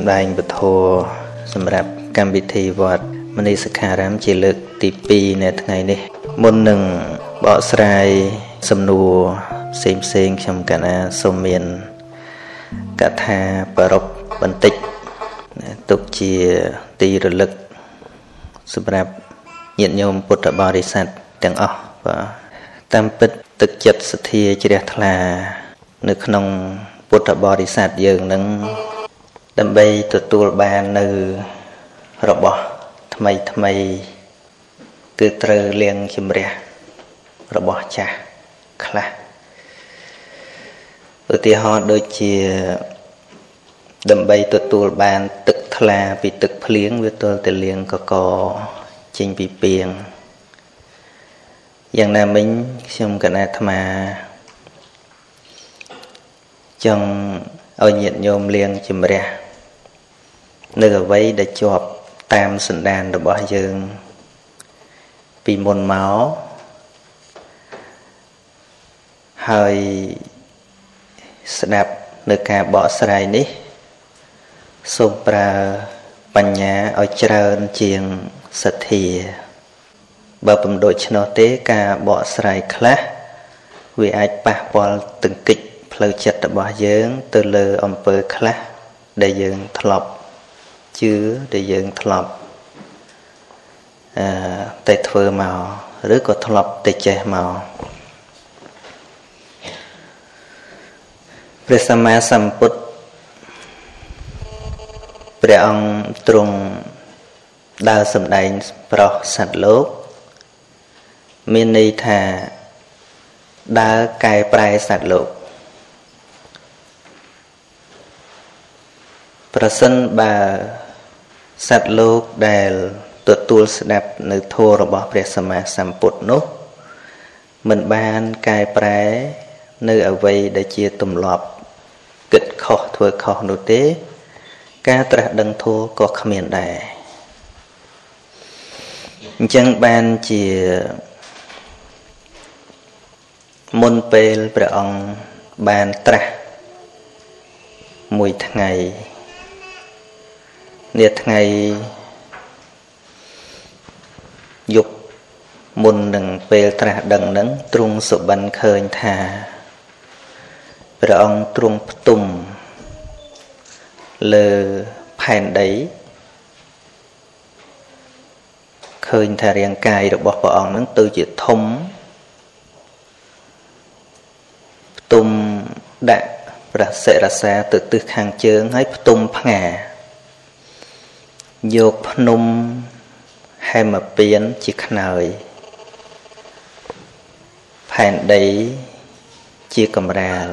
សម្ដែងពធសម្រាប់កម្មវិធីវត្តមនីសខារាមជាលើកទី2នៅថ្ងៃនេះ មុននឹងបកស្រាយសំណួរផ្សេងផ្សេងខ្ញុំកណាសូមមានកថាប្ររពបន្តិចទុកជាទីរលឹកសម្រាប់ញាតិញោមពុទ្ធបរិស័ទទាំងអស់បាទតាមពិតទឹកចិត្តសទ្ធាជ្រះថ្លា នៅក្នុងពុទ្ធបរិស័ទយើងនឹង ដើម្បីទទួលបាននៅរបស់ថ្មីថ្មីគឺត្រូវលៀងជំរះរបស់ចាស់ខ្លះឧទាហរណ៍ដូចជាដើម្បីទទួលបានទឹកថ្លាពីទឹកភ្លៀងវាទល់តែលៀងកកចេញពីពីងយ៉ាងណាមិញខ្ញុំកណាអាត្មាចង់ឲ្យញាតិញោមលៀងជំរះ នៅអ្វីដែលជាប់តាមសន្តានរបស់យើង ពីមុនមកហើយស្ដាប់នៅការបកស្រាយនេះសូមប្រើបញ្ញាឲ្យច្រើនជាងសទ្ធា បើពំដូចឆ្នោះទេការបកស្រាយខ្លះវាអាចប៉ះពាល់ទង្គិចផ្លូវចិត្តរបស់យើង ទៅលើអំពើខ្លះដែលយើងធ្លាប់ ជឿដែលយើងធ្លាប់អឺតែធ្វើមកឬក៏ធ្លាប់តែចេះមកព្រះសម្មាសម្ពុទ្ធព្រះអង្គទ្រង់ដើរសម្ដែងប្រោសសត្វលោក មានន័យថាដើរកែប្រែសត្វលោក ប្រសិនបើ សត្វលោកដែលទទួលស្ដាប់នៅធម៌របស់ព្រះសម្មាសម្ពុទ្ធនោះមិនបានកែប្រែនៅអវ័យដែលជាទម្លាប់គិតខុសធ្វើខុសនោះទេ ការត្រាស់ដឹងធម៌ក៏គ្មានដែរអញ្ចឹងបានជាមុនពេលព្រះអង្គបានត្រាស់មួយថ្ងៃ នាថ្ងៃយប់មុននឹងពេលត្រាស់ដឹងនឹងទ្រង់សុបិនឃើញថាព្រះអង្គទ្រង់ផ្ទុំលើផែនដីឃើញថារាងកាយរបស់ព្រះអង្គនឹងទៅជាធំផ្ទុំដាក់ប្រសិរសាទៅទិសខាងជើងហើយផ្ទុំផ្ងា យកភ្នំហេមពៀនជាខ្នើយផែនដីជាកំរាល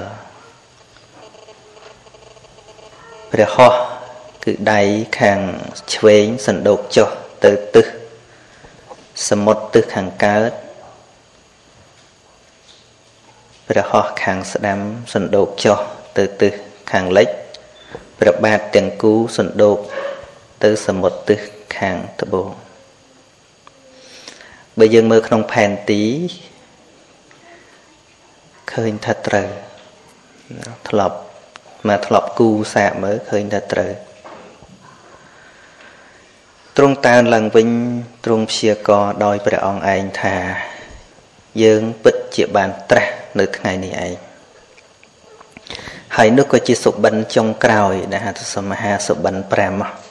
ព្រះហោះគឺដៃខាងឆ្វេងសណ្ដោកចុះទៅទិសសមុទ្រទិសខាងកើតព្រះហោះខាងស្ដាំសណ្ដោកចុះទៅទិសខាងលិចព្រះបាទទាំងគូសណ្ដោក ទៅសមុទ្រទិសខាងត្បូងបើយើងមើលក្នុងផែនទីឃើញថាត្រូវធ្លាប់មកធ្លាប់គូសាកមើលឃើញថាត្រូវទ្រង់តើនឡើងវិញទ្រង់ព្យាករដោយព្រះអង្គឯងថាយើងពិតជាបានត្រាស់នៅថ្ងៃនេះឯងហើយនោះក៏ជាសុបិនចុងក្រោយដែលហៅថាសមហាសុបិន5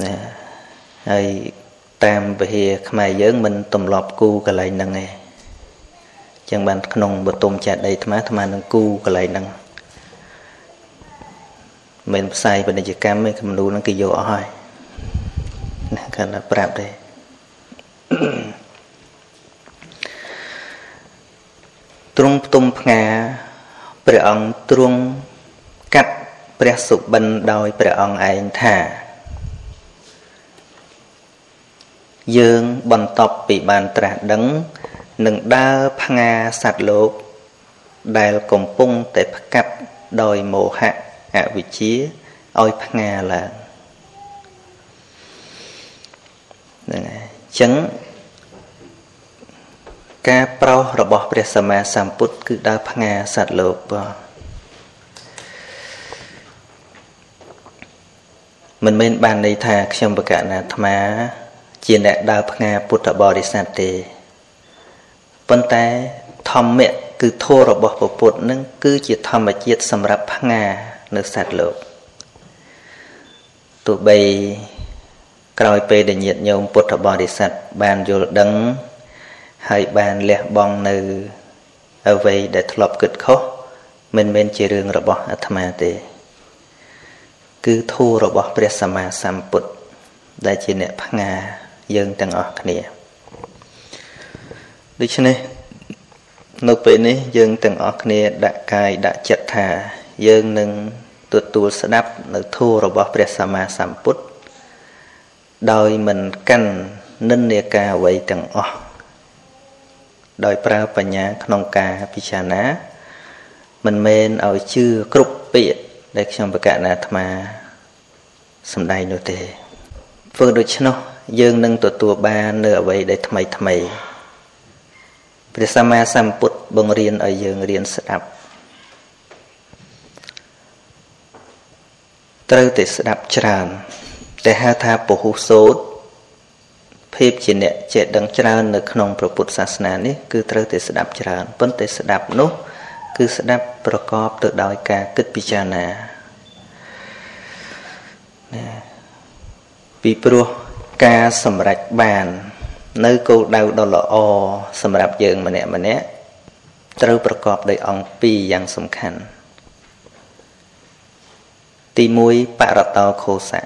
ណាហើយតាមវិហារខ្មែរយើងមិនទម្លាប់គូកន្លែងហ្នឹងទេចឹងបានក្នុងបទុមចេតដីអាត្មាអាត្មានឹងគូកន្លែងហ្នឹងមិនផ្សាយពាណិជ្ជកម្មទេគំនូហ្នឹងគេយកអស់ហើយណាគាត់ថាប្រាប់ទេទ្រង់ផ្ទុំផ្ងាព្រះអង្គទ្រង់កាត់ព្រះសុបិនដោយព្រះអង្គឯងថា យើងបន្ទាប់ពីបានត្រាស់ដឹងនឹងដើរផ្ងាសត្វលោក ដែលកំពុងតែផ្កាប់ដោយមោហៈអវិជ្ជាឲ្យផ្ងាឡើងហ្នឹងហើយអញ្ចឹងការប្រោសរបស់ព្រះសម្មាសម្ពុទ្ធគឺដើរផ្ងាសត្វលោកបងមិនមែនបានន័យថាខ្ញុំបកណាអាត្មា ជាអ្នកដើរផ្ងាពុទ្ធបរិស័ទទេប៉ុន្តែធម្មៈគឺធម៌របស់ពពុទ្ធនឹងគឺជាធម្មជាតិសម្រាប់ផ្ងានៅសត្វលោកទោះបីក្រោយពេលដែលញាតិញោមពុទ្ធបរិស័ទបានយល់ដឹង ហើយបានលះបង់នៅអ្វីដែលធ្លាប់គិតខុសមិនមែនជារឿងរបស់អាត្មាទេ គឺធម៌របស់ព្រះសម្មាសម្ពុទ្ធដែលជាអ្នកផ្ងា យើងទាំងអស់គ្នាដូច្នេះនៅពេលនេះយើងទាំងអស់គ្នាដាក់កាយដាក់ចិត្តថា យើងនឹងទទួលស្ដាប់នៅធម៌របស់ព្រះសម្មាសម្ពុទ្ធដោយមិនកាន់និន្នាការអ្វីទាំងអស់ដោយប្រើបញ្ញាក្នុងការពិចារណាមិនមែនឲ្យជឿគ្រប់ពាក្យដែលខ្ញុំបកណាអាត្មាសំដែងនោះទេធ្វើដូច្នោះ យើងនឹងទទួលបាននៅអ្វីដែលថ្មីថ្មីព្រះសម្មាសម្ពុទ្ធបង្រៀនឲ្យយើងរៀនស្ដាប់ត្រូវតែស្ដាប់ច្រើនតែហៅថាពហុសូត្រភាពជាអ្នកចេះដឹងច្រើននៅក្នុងព្រះពុទ្ធសាសនានេះគឺត្រូវតែស្ដាប់ច្រើនប៉ុន្តែស្ដាប់នោះ គឺស្ដាប់ប្រកបទៅដោយការគិតពិចារណាណាពីព្រោះ ការសម្រេចបាន នៅគោលដៅដ៏ល្អសម្រាប់យើងម្នាក់ម្នាក់ត្រូវប្រកបដោយអង្គពីរយ៉ាងសំខាន់ទី1បរតោខោសៈ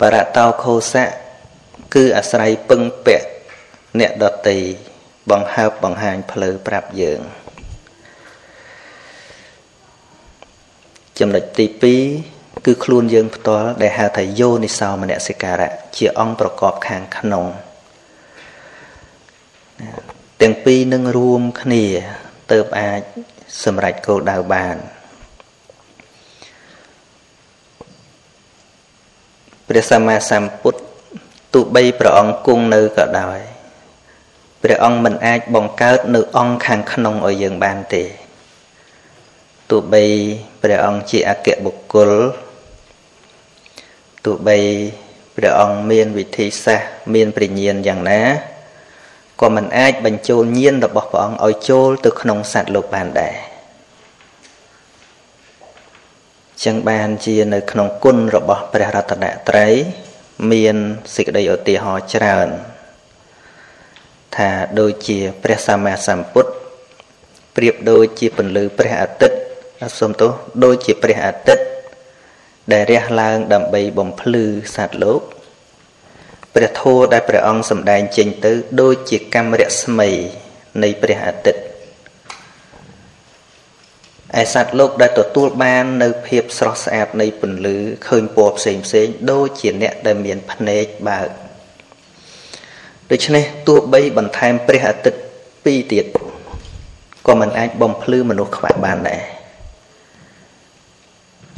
បរតោខោសៈគឺអាស្រ័យពឹងពាក់អ្នកដតីបង្ហើបបង្ហាញផ្លូវប្រាប់យើងចំណុចទី2 គឺខ្លួនយើងផ្ទាល់ដែលហៅថាយោនិសោមនសិការៈជាអង្គប្រកបខាងក្នុងទាំងពីរនឹងរួមគ្នាទៅអាចសម្រេចគោលដៅបានព្រះសម្មាសម្ពុទ្ធទោះបីព្រះអង្គគង់នៅក៏ដោយព្រះអង្គមិនអាចបង្កើតនៅអង្គខាងក្នុងឲ្យយើងបានទេទោះបីព្រះអង្គជាអគ្គបុគ្គល ទោះបីព្រះអង្គមានវិធីសាស្ត្រមានប្រាជ្ញាយ៉ាងណាក៏មិនអាចបញ្ចូលញាណរបស់ព្រះអង្គឲ្យចូលទៅក្នុងសត្វលោកបានដែរចឹងបានជានៅក្នុងគុណរបស់ព្រះរតនត្រ័យមានសេចក្តីឧទាហរណ៍ច្រើន ថាដូចជាព្រះសម្មាសម្ពុទ្ធប្រៀបដូចជាពន្លឺព្រះអាទិត្យសូមទោសដូចជាព្រះអាទិត្យ ដែលរះឡើងដើម្បីបំភ្លឺសត្វលោកព្រះធម៌ដែលព្រះអង្គសម្ដែងចេញទៅដូចជាកម្មរស្មីនៃព្រះអាទិត្យឯសត្វលោកដែលទទួលបាននៅភាពស្រស់ស្អាតនៃពន្លឺឃើញពណ៌ផ្សេងផ្សេងដូចជាអ្នកដែលមានភ្នែកបើកដូច្នេះទោះបីបន្ថែមព្រះអាទិត្យពីរទៀតក៏មិនអាចបំភ្លឺមនុស្សខ្វះបានដែរ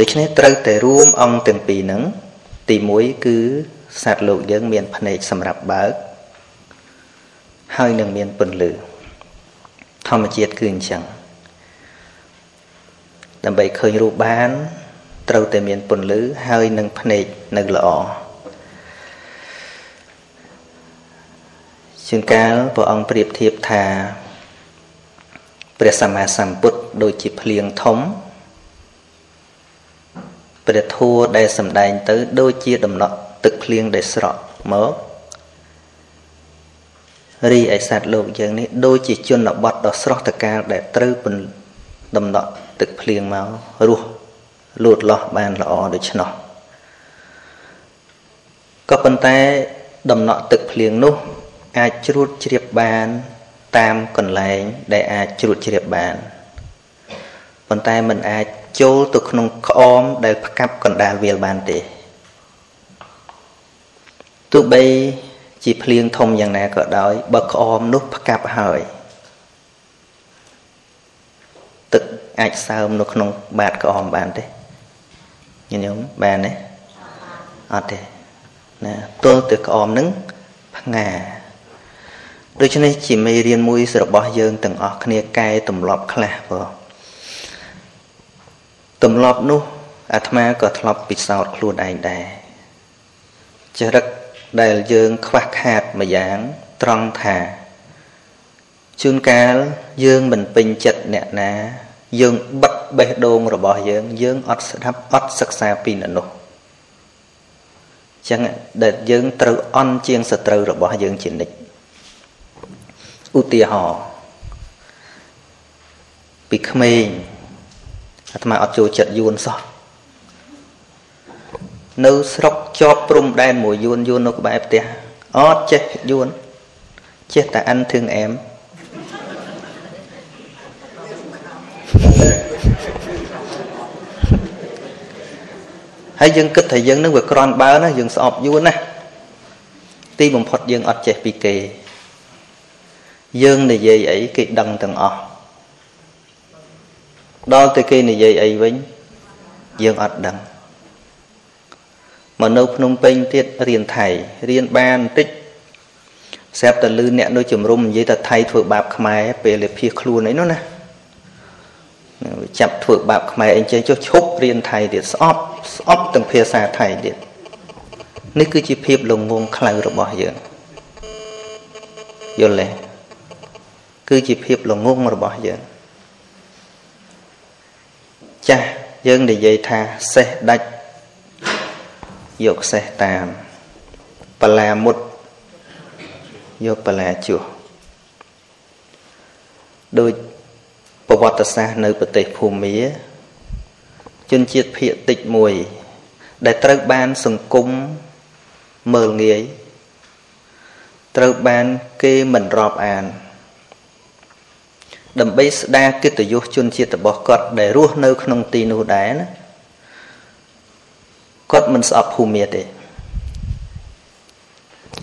ដូច្នេះត្រូវតែរួមអង្គទាំងពីរហ្នឹងទី1គឺសត្វលោកយើងមានភ្នែកសម្រាប់បើកហើយនឹងមានពន្លឺធម្មជាតិគឺអញ្ចឹងដើម្បីឃើញរូបបាន ត្រូវតែមានពន្លឺហើយនឹងភ្នែកនៅល្អជាងកាលព្រះអង្គប្រៀបធៀបថាព្រះសម្មាសម្ពុទ្ធដូចជាភ្លៀងធំ ព្រះធัวដែលសម្ដែងទៅ ដូចជាដំណក់ទឹកភ្លៀងដែលស្រក់មករីឯសត្វលោកយើងនេះដូចជាជនបទដ៏ស្រស់តកាលដែលត្រូវដំណក់ទឹកភ្លៀងមករស់លូតលាស់បានល្អដូច្នោះក៏ប៉ុន្តែដំណក់ទឹកភ្លៀងនោះ អាចជ្រួតជ្រាបបានតាមកន្លែងដែលអាចជ្រួតជ្រាបបានប៉ុន្តែมันអាច ចូលទៅក្នុងក្អមដែលផ្កាប់កណ្ដាលវាលបានទេទោះបីជាភ្លៀងធំយ៉ាងណាក៏ដោយបើក្អមនោះផ្កាប់ហើយទឹកអាចសើមនៅក្នុងបាតក្អមបានទេញញោមបានទេអត់ទេណាទល់ទៅក្អមនឹងផ្ងាដូច្នេះជាមេរៀនមួយរបស់យើងទាំងអស់គ្នាកែទម្លាប់ខ្លះបង ទម្លាប់នោះអាត្មាក៏ធ្លាប់ពិសោធន៍ខ្លួនឯងដែរចរិតដែលយើងខ្វះខាតម្យ៉ាងត្រង់ថាជួនកាលយើងមិនពេញចិត្តអ្នកណា យើងបិទបេះដូងរបស់យើង យើងអត់ស្ដាប់អត់សិក្សាពីអ្នកនោះចឹងដែលយើងត្រូវអន់ជាងសត្រូវរបស់យើងជានិច្ចឧទាហរណ៍ពីក្មេង អាត្មាអត់ចូលចិត្តយួនសោះនៅស្រុកជាប់ព្រំដែនមួយយួនយួននៅក្បែរផ្ទះអត់ចេះយួនចេះតែអានធឹងអែមហើយយើងគិតថាយើងនឹងវាក្រន់បើណាយើងស្អប់យួនណាទីបំផុតយើងអត់ចេះពីគេយើងនិយាយអីគេដឹងទាំងអស់ ដល់តែគេនិយាយអីវិញយើងអត់ដឹងមកនៅភ្នំពេញទៀតរៀនថៃរៀនបានបន្តិចស្រាប់តែលឺអ្នកនៅជំរុំនិយាយថាថៃធ្វើបាបខ្មែរពេលលិភៀសខ្លួនអីនោះណាចាប់ធ្វើបាបខ្មែរអីចេះចុះឈប់រៀនថៃទៀតស្អប់ស្អប់ទាំងភាសាថៃទៀតនេះគឺជាភាពលងងខ្លៅរបស់យើងយល់ទេគឺជាភាពលងងរបស់យើង ចាស់យើងនិយាយថាសេះដាច់យកសេះតាមបលាមុតយកបលាជួសដោយប្រវត្តិសាស្ត្រនៅប្រទេសភូមាជនជាតិភៀកតិចមួយ ដែលត្រូវបានសង្គមមើលងាយត្រូវបានគេមិនរាប់អាន ដើម្បីស្ដារកិត្តិយសជនជាតិរបស់គាត់ដែលរស់នៅក្នុងទីនោះដែរណាគាត់មិនស្អប់ភូមាទេ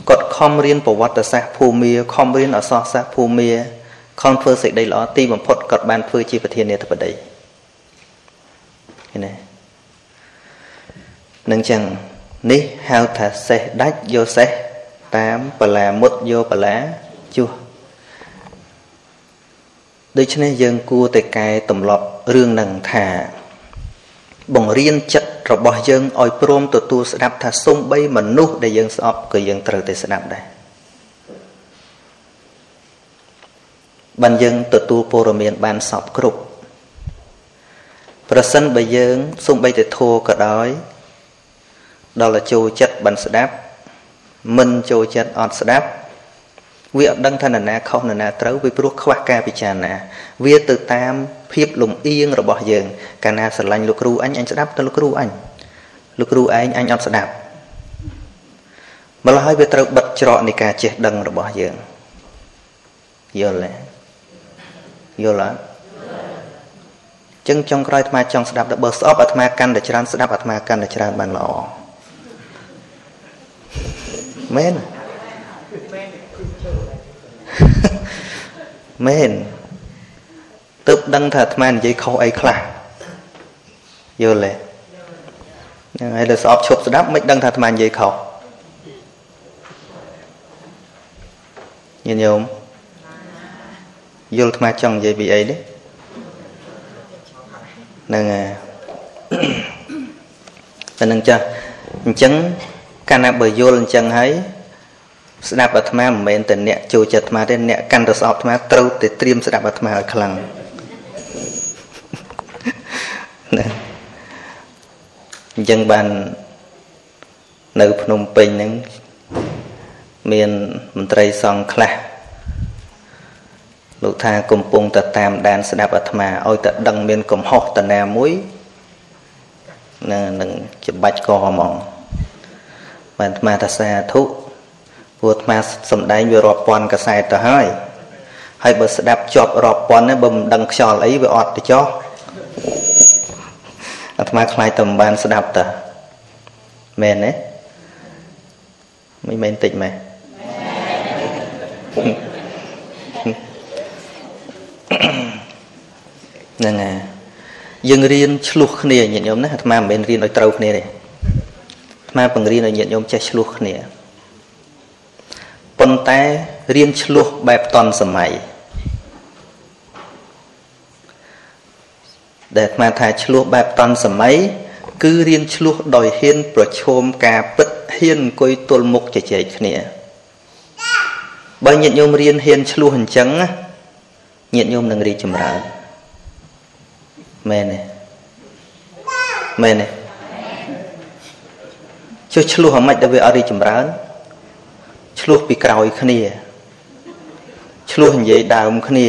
គាត់ខំរៀនប្រវត្តិសាស្ត្រភូមាខំរៀនអក្សរសាស្ត្រភូមាខំធ្វើសេចក្តីល្អទីបំផុតគាត់បានធ្វើជាប្រធានាធិបតីឃើញទេនឹងចឹងនេះហៅថាសេះដាច់យកសេះតាមបលាមុតយកបលាជួស ដូច្នេះយើងគួរតែកែទម្លាប់រឿងនឹងថា បង្រៀនចិត្តរបស់យើងឲ្យព្រមទទួលស្ដាប់ថាសំបីមនុស្សដែលយើងស្អប់ក៏យើងត្រូវតែស្ដាប់ដែរបានយើងទទួលព័ត៌មានបានសពគ្រប់ប្រសិនបើយើងសំបីតែធัวក៏ដោយដល់តែចូលចិត្តបានស្ដាប់មិនចូលចិត្តអត់ស្ដាប់ វាអត់ដឹងថានរណាខុសនរណាត្រូវវាព្រោះខ្វះការពិចារណា វាទៅតាមភាពលំអៀងរបស់យើង កាលណាស្រឡាញ់លោកគ្រូអញអញស្ដាប់ទៅលោកគ្រូអញលោកគ្រូឯងអញអត់ស្ដាប់ម្ល៉េះហើយវាត្រូវបិទច្រកនៃការចេះដឹងរបស់យើងយល់ទេយល់អត់ចឹងចុងក្រោយអាត្មាចង់ស្ដាប់ដល់បើស្អប់អាត្មាកាន់តែច្រើនស្ដាប់អាត្មាកាន់តែច្រើនបានល្អមែន មែនទើបដឹងថាអាត្មានិយាយខុសអីខ្លះយល់ទេហ្នឹងហើយដល់ស្អប់ឈប់ស្ដាប់មិនដឹងថាអាត្មានិយាយខុសញាតិញោមយល់អាត្មាចង់និយាយពីអីទេហ្នឹងហើយតែនឹងចាស់អញ្ចឹងកាលណាបើយល់អញ្ចឹងហើយ ស្ដាប់អាត្មាមិនមែនតែអ្នកចូលចិត្តអាត្មាទេអ្នកកាន់តែស្អប់អាត្មាត្រូវតែត្រៀមស្ដាប់អាត្មាឲ្យខ្លាំងណាអញ្ចឹងបាននៅភ្នំពេញហ្នឹងមានមន្ត្រីសង្ឃខ្លះលោកថាកំពុងតែតាមដានស្ដាប់អាត្មាឲ្យតែដឹងមានកំហុសតាណាមួយនឹងច្បាច់កហ្មងបានអាត្មាថាសាធុ ព្រោះអាត្មាសំដែងវារាប់ពាន់កសែតទៅហើយហើយបើស្ដាប់ជាប់រាប់ពាន់បើមិនដឹងខ្យល់អីវាអត់ទៅចោះអាត្មាខ្លាចតែមិនបានស្ដាប់តាមែនទេមិនមែនតិចមែនហ្នឹងហើយយើងរៀនឆ្លោះគ្នាញាតិញោមណាអាត្មាមិនមែនរៀនឲ្យត្រូវគ្នាទេអាត្មាបង្រៀនឲ្យញាតិញោមចេះឆ្លោះគ្នា ប៉ុន្តែរៀនឆ្លោះបែបតន់សម័យដែលអាត្មាថាឆ្លោះបែបតន់សម័យគឺរៀនឆ្លោះដោយហ៊ាន ប្រឈមការពិតហ៊ានអង្គុយទល់មុខជជែកគ្នាបើញាតិញោមរៀនហ៊ានឆ្លោះអញ្ចឹងញាតិញោមនឹងរីកចម្រើនមែនទេមែនទេចុះឆ្លោះអាម៉េចដែលវាអត់រីកចម្រើន ឆ្លោះពីក្រោយគ្នាឆ្លោះនិយាយដើមគ្នា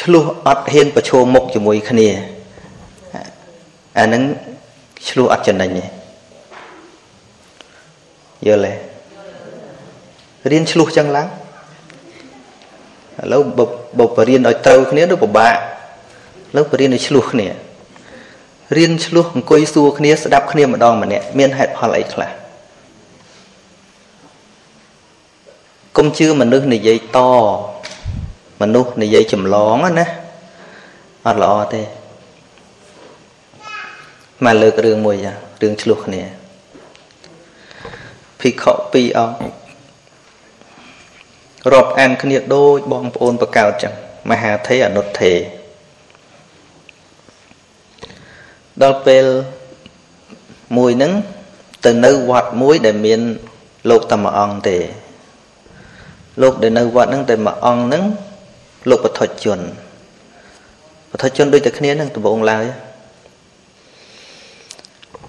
ឆ្លោះអត់ហ៊ានប្រឈមមុខជាមួយគ្នាអានឹងឆ្លោះអត់ចំណេញទេយល់ទេរៀនឆ្លោះចឹងឡើងឥឡូវបើបរៀនឲ្យត្រូវគ្នាទៅពិបាកឥឡូវបរៀនឲ្យឆ្លោះគ្នារៀនឆ្លោះអង្គុយសួរគ្នាស្ដាប់គ្នាម្ដងម្នាក់មានហេតុផលអីខ្លះ កុំជឿមនុស្សនិយាយតមនុស្សនិយាយចម្លងណាអត់ល្អទេមកលើករឿងមួយរឿងឆ្លោះគ្នាភិក្ខុពីរអង្គរាប់អានគ្នាដូចបងប្អូនបកោតចឹងមហាធេអនុធេដល់ពេលមួយហ្នឹងទៅនៅវត្តមួយដែលមានលោកតែមួយអង្គទេ លោកដែលនៅវត្តហ្នឹងតែមួយអង្គហ្នឹងលោកបឋិជនបឋិជនដូចតែគ្នាហ្នឹងដំបងឡើយ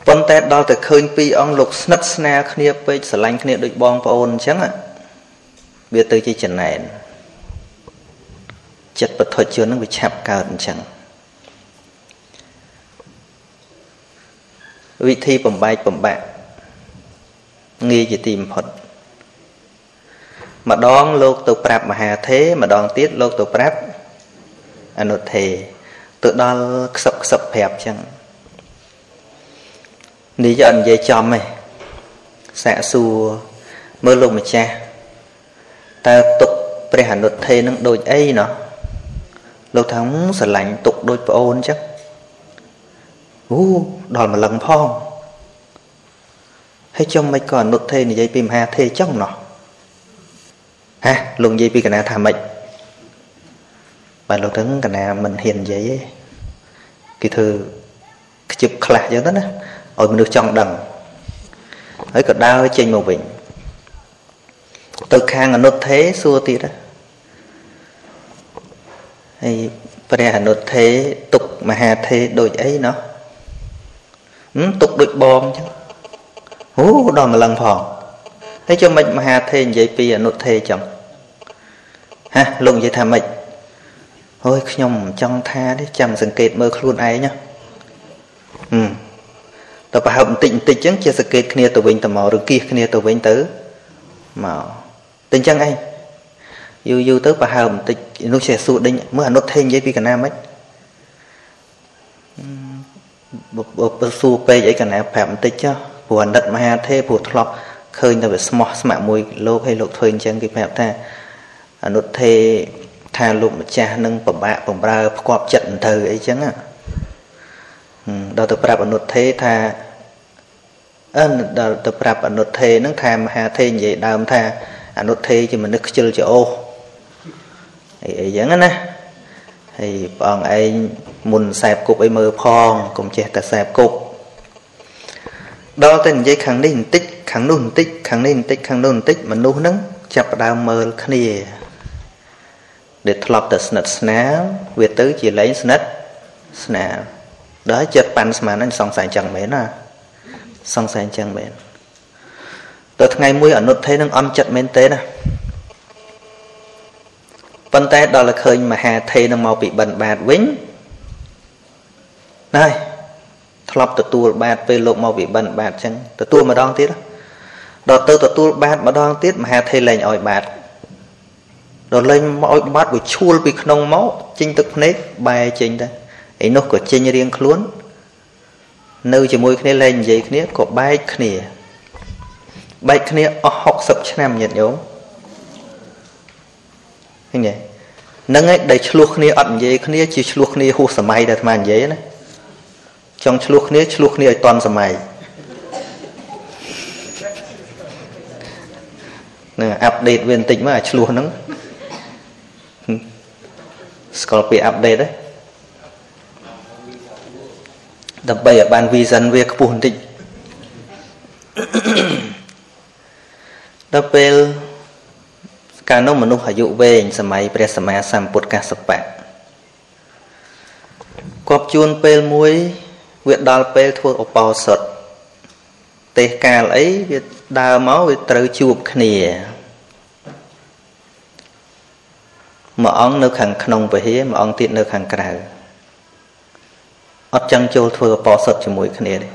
ប៉ុន្តែដល់តែឃើញពីរអង្គលោកស្និទ្ធស្នាលគ្នាពេកស្រឡាញ់គ្នាដូចបងប្អូនអញ្ចឹងវាទៅជាចំណែនចិត្តបឋិជនហ្នឹងវាឆាប់កើតអញ្ចឹងវិធីបំបែកបំបាក់ងាយជាទីបំផុត ម្ដងលោកទៅប្រាប់មហាធេម្ដងទៀតលោកទៅប្រាប់អនុធេទៅដល់ខ្សឹបខ្សឹបប្រាប់ចឹងនេះអត់និយាយចំទេសាកសួរមើលលោកម្ចាស់តើទុកព្រះអនុធេនឹងដូចអីណោះលោកថាស្រឡាញ់ទុកដូចប្អូនចឹងអូដល់ម្លឹងផងហើយចុះមិនក៏អនុធេនិយាយពីមហាធេចឹងណោះ ហាលោកនិយាយពីកណាថាម៉េចបាទលោកទាំងកណាមិនហ៊ាននិយាយទេគេធ្វើខ្ជិបខ្លះចឹងទៅណាឲ្យមនុស្សចង់ដឹងហើយក៏ដើរចេញមកវិញទៅខាងអនុថេសួរទៀតហើយព្រះអនុថេទុកមហាថេដូចអីណោះទុកដូចបងចឹងអូដល់ម្លឹងផងហើយចុះមិនមហាថេនិយាយពីអនុថេចឹង ហាលោកនិយាយថាម៉េចអូយខ្ញុំចង់ថាទេចាំសង្កេតមើលខ្លួនឯងណាហឹមទៅប្រហើបបន្តិចបន្តិចចឹងជាសង្កេតគ្នាទៅវិញទៅមកឬគៀសគ្នាទៅវិញទៅមកតែអញ្ចឹងឯងយូរយូរទៅប្រហើបបន្តិចនោះចេះសួរដេញមើលអនុថេនិយាយពីកណាមិនបើសួរពេកអីកណាប្រាប់បន្តិចចុះព្រោះអណិតមហាទេព្រោះធ្លាប់ឃើញតែវាស្មោះស្ម័គ្រមួយលោកឲ្យលោកធ្វើអញ្ចឹងគេប្រាប់ថា អនុថេថាលោកម្ចាស់នឹងពិបាកបំរើផ្គប់ចិត្តអន្ទៅអីចឹងដល់ទៅប្រាប់អនុថេថាអឺដល់ទៅប្រាប់អនុថេនឹងថាមហាថេនិយាយដើមថាអនុថេជាមនុស្សខ្ជិលច្អូសអីអីចឹងណាហើយព្រះអង្គឯងមុនសែបគប់អីមើលផងកុំចេះតែសែបគប់ដល់តែនិយាយខាងនេះបន្តិចខាងនោះបន្តិចខាងនេះបន្តិចខាងនោះបន្តិចមនុស្សហ្នឹងចាប់ផ្ដើមមើលគ្នា ដែលធ្លាប់តែស្និទ្ធស្នាលវាទៅជាលែងស្និទ្ធស្នាលដល់ចិត្តប៉ាន់ស្មានហ្នឹងសង្ស័យចឹងមែនណាសង្ស័យចឹងមែនដល់ថ្ងៃមួយអនុថេនឹងអន់ចិត្តមែនទេណាប៉ុន្តែដល់តែឃើញមហាថេនឹងមកពីបិណ្ឌបាតវិញហើយធ្លាប់ទទួលបាតពេលលោកមកពីបិណ្ឌបាតចឹងទទួលម្ដងទៀតដល់ទៅទទួលបាតម្ដងទៀតមហាថេលែងឲ្យបាត ដល់លេងមកឲ្យបាត់វាឈួលពីក្នុងមកចេញទឹកភ្នែកបែរចេញទៅឯនោះក៏ចេញរៀងខ្លួន នៅជាមួយគ្នាលេងនិយាយគ្នាក៏បែកគ្នាបែកគ្នាអស់60ឆ្នាំញាតិញោមឃើញទេហ្នឹងឯងដែលឆ្លោះគ្នាអត់និយាយគ្នាជាឆ្លោះគ្នាហួសសម័យដែលអាត្មានិយាយណាចង់ឆ្លោះគ្នាឆ្លោះគ្នាឲ្យតន់សម័យនឹងអាប់ដេតវាបន្តិចមកអាឆ្លោះហ្នឹង ស្គាល់ពីអាប់ដេតទេដើម្បីឲ្យបាន vision វាខ្ពស់បន្តិចដល់ពេលកាលនោះមនុស្សអាយុវែងសម័យព្រះសម្មាសម្ពុទ្ធកសបៈគប់ជួនពេលមួយវាដល់ពេលធ្វើឧបោសថទេសកាលអីវាដើរមកវាត្រូវជួបគ្នា មួយអង្គនៅខាងក្នុងពហិមួយអង្គទៀតនៅខាងក្រៅអត់ចឹងចូលធ្វើឧបោសថជាមួយគ្នាទេ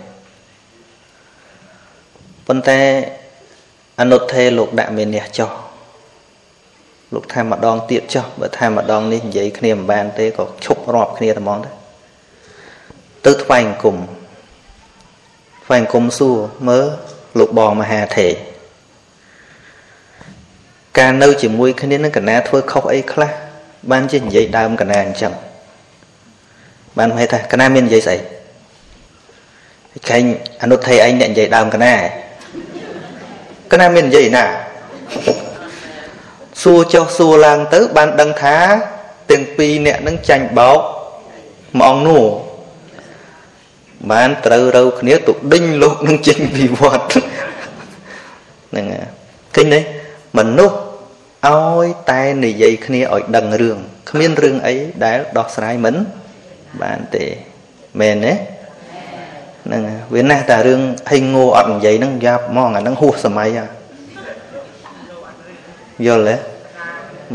ប៉ុន្តែអនុថេលោកដាក់មានះចោះលោកថាម្ដងទៀតចោះបើថាម្ដងនេះនិយាយគ្នាមិនបានទេក៏ឈប់រាប់គ្នាតែហ្មងទៅទៅថ្វាយអង្គមថ្វាយអង្គមសួរមើលលោកបងមហាថេរ ការនៅជាមួយគ្នានឹងកណាធ្វើខុសអីខ្លះបានជានិយាយដើមកណាអញ្ចឹងបានហេតុថាកណាមាននិយាយស្អីខែងអនុថេឯងអ្នកនិយាយដើមកណាកណាមាននិយាយណាសួរចុះសួរឡើងទៅ បានដឹងថាទាំងពីរអ្នកនឹងចាញ់បោកមួយអង្គនោះបានត្រូវរូវគ្នាទុដេញលោកនឹងចេញពីវត្តហ្នឹងឃើញទេមនុស្ស ឲ្យតែនិយាយគ្នាឲ្យដឹងរឿងគ្មានរឿងអីដែលដោះស្រាយមិនបានទេមែនទេហ្នឹងវាណាស់តែរឿងហិងងោអត់និយាយហ្នឹងយ៉ាប់ហ្មងអាហ្នឹងហួសសម័យហ่ะយល់ទេ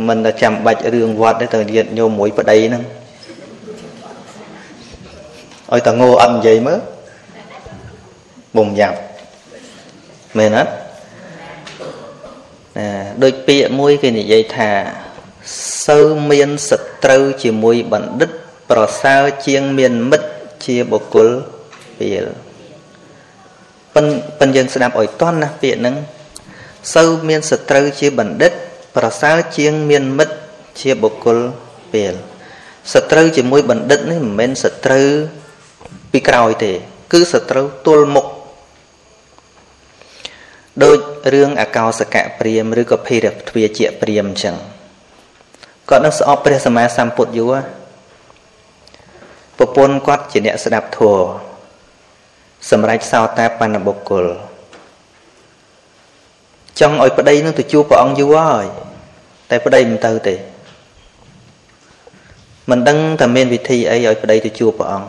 មិនតែចាំបាច់រឿងវត្តទេទៅញាតញោមមួយប្តីហ្នឹងឲ្យតែងោអត់និយាយមើលបំយ៉ាប់មែនអត់ ណាដូចពាក្យមួយគេនិយាយថាសូវមានសត្រូវជាមួយបណ្ឌិត ប្រសើរជាងមានមិត្តជាបុគ្គលពេលប៉ិនប៉ិនយើងស្ដាប់ឲ្យតន់ណាពាក្យហ្នឹងសូវមានសត្រូវជាបណ្ឌិត ប្រសើរជាងមានមិត្តជាបុគ្គលពេលសត្រូវជាមួយបណ្ឌិតនេះមិនមែនសត្រូវពីក្រោយទេ គឺសត្រូវទល់មុខ ដូចរឿងអកោសកៈព្រាមឬក៏ភេរទ្វាជាព្រាមអញ្ចឹងគាត់នឹងស្អប់ព្រះសម្មាសម្ពុទ្ធយូរប្រពន្ធគាត់ជាអ្នកស្ដាប់ធម៌សម្រាប់សោតាបណ្ណបុគ្គលចង់ឲ្យប្តីនឹងទៅជួបព្រះអង្គយូរហើយតែប្តីមិនទៅទេមិនដឹងថាមានវិធីអីឲ្យប្តីទៅជួបព្រះអង្គ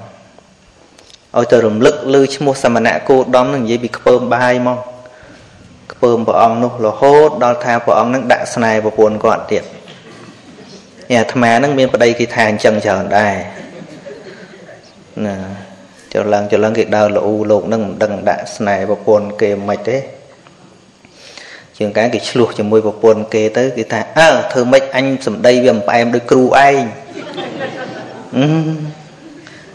ឲ្យទៅរំលឹកលើឈ្មោះសមណៈគោដំនឹងនិយាយពីខ្ពើមបាយមក ខ្ពើមព្រះអង្គនោះរហូតដល់ថាព្រះអង្គនឹងដាក់ស្នេហ៍ប្រពន្ធគាត់ទៀតនេះអាត្មានឹងមានប្តីគេថាអញ្ចឹងច្រើនដែរណាចុះឡើងចុះឡើងគេដើរលូលោកនឹងមិនដឹងដាក់ស្នេហ៍ប្រពន្ធគេមិនទេជាងកាលគេឆ្លោះជាមួយប្រពន្ធគេទៅគេថាអើធ្វើម៉េចអញសំដីវាមិនផ្អែមដូចគ្រូឯងអឺ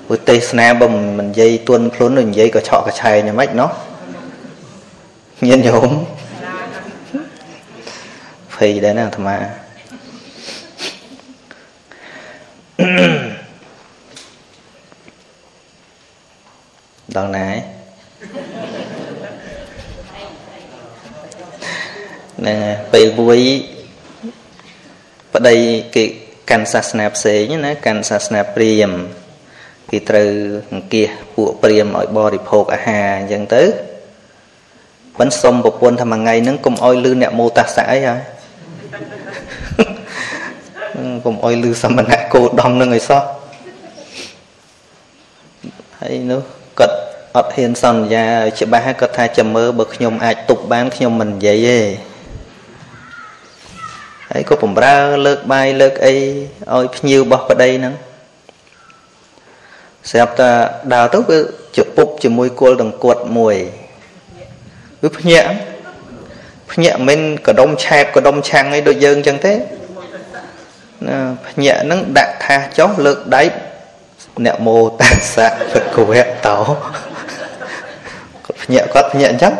ពុទ្ធទេសនាបើមិននិយាយទន់ខ្លួននិយាយក៏ឆក់កឆែងយ៉ាងម៉េចណោះ ញាតិញោមភ័យដែរណាអាត្មាដល់ណាហើយហ្នឹងពេលមួយប្តីគេកាន់សាសនាផ្សេងណាកាន់សាសនាព្រាហ្មណ៍គេត្រូវអង្គាសពួកព្រាហ្មណ៍ឲ្យបរិភោគអាហារអញ្ចឹងទៅ មិនសុំប្រពន្ធថាមួយថ្ងៃហ្នឹងកុំឲ្យលឺអ្នកមោតាសៈអីហើយកុំឲ្យលឺសមណៈគោដំនឹងឲ្យសោះហើយនោះគាត់អត់ហ៊ានសន្យាឲ្យច្បាស់គាត់ថាចាំមើលបើខ្ញុំអាចទប់បានខ្ញុំមិននិយាយទេហើយក៏បំរើលើកបាយលើកអីឲ្យភ្ញៀវរបស់ប្តីហ្នឹងស្រាប់តែដើរទៅវាជពុបជាមួយគល់ដង្កត់មួយ វាភ្ញាក់ភ្ញាក់មិនកដុំឆែបកដុំឆាំងអីដូចយើងអញ្ចឹងទេណាភ្ញាក់ហ្នឹងដាក់ថាសចុះលើកដៃអ្នកមោតាសៈភគវៈតោគាត់ភ្ញាក់គាត់ភ្ញាក់អញ្ចឹង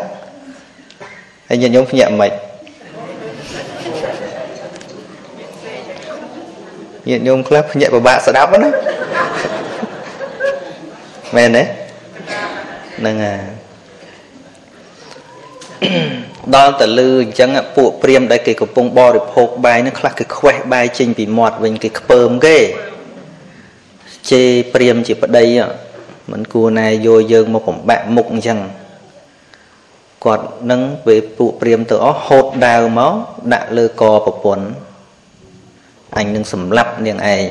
ហើយញាតិញោមភ្ញាក់មិនញាតិញោមខ្លះភ្ញាក់ពិបាកស្ដាប់ណាមែនទេហ្នឹងហើយ ដល់តលឺអញ្ចឹងពួកព្រាមដែលគេកំពុងបរិភោគបាយនឹងខ្លះគេខ្វេះបាយចេញពីមាត់វិញគេខ្ពើមគេជេព្រាមជាប្តីមិនគួរណែយកយើងមកបំបាក់មុខអញ្ចឹងគាត់នឹងពេលពួកព្រាមទៅអស់ហូតដាវមកដាក់លើកប្រពន្ធអញនឹងសម្លាប់នាងឯង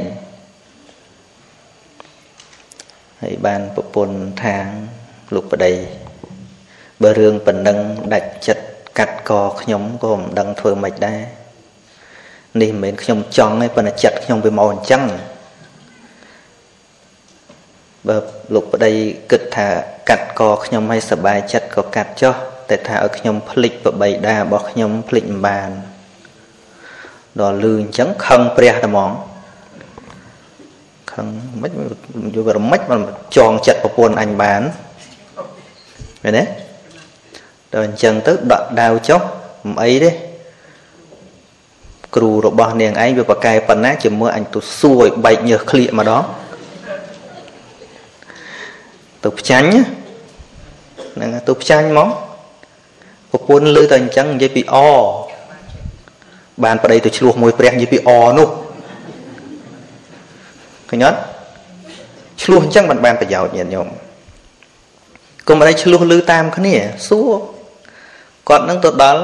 ហើយបានប្រពន្ធថាងលោកប្តី បើរឿងប៉ុណ្ណឹងដាច់ចិត្តកាត់កខ្ញុំក៏មិនដឹងធ្វើម៉េចដែរនេះមិនមែនខ្ញុំចង់ទេប៉ុន្តែចិត្តខ្ញុំវាមកអញ្ចឹងបើលោកប្តីគិតថាកាត់កខ្ញុំឲ្យសบายចិត្តក៏កាត់ចុះតែថាឲ្យខ្ញុំភ្លេចប្របីដារបស់ខ្ញុំភ្លេចមិនបានដល់លឺអញ្ចឹងខឹងព្រះតែហ្មងខឹងមិនយល់រមិចមិនចងចិត្តប្រពន្ធអញបានឃើញទេ ដល់អញ្ចឹងទៅដកដាវចុះមិនអីទេគ្រូរបស់នាងឯងវាប្រកែប៉ុណ្ណាជាមួយអញទៅសួរឲ្យបែកញើសក្លៀកម្ដងទៅផ្ចាញ់ហ្នឹងទៅផ្ចាញ់ហ្មងប្រពន្ធលឺតែអញ្ចឹងនិយាយពីអបានប្តីទៅឆ្លោះមួយព្រះនិយាយពីអនោះឃើញអត់ឆ្លោះអញ្ចឹងមិនបានប្រយោជន៍ញាតិញោមកុំអីឆ្លោះលឺតាមគ្នាសួរ គាត់នឹងទៅដល់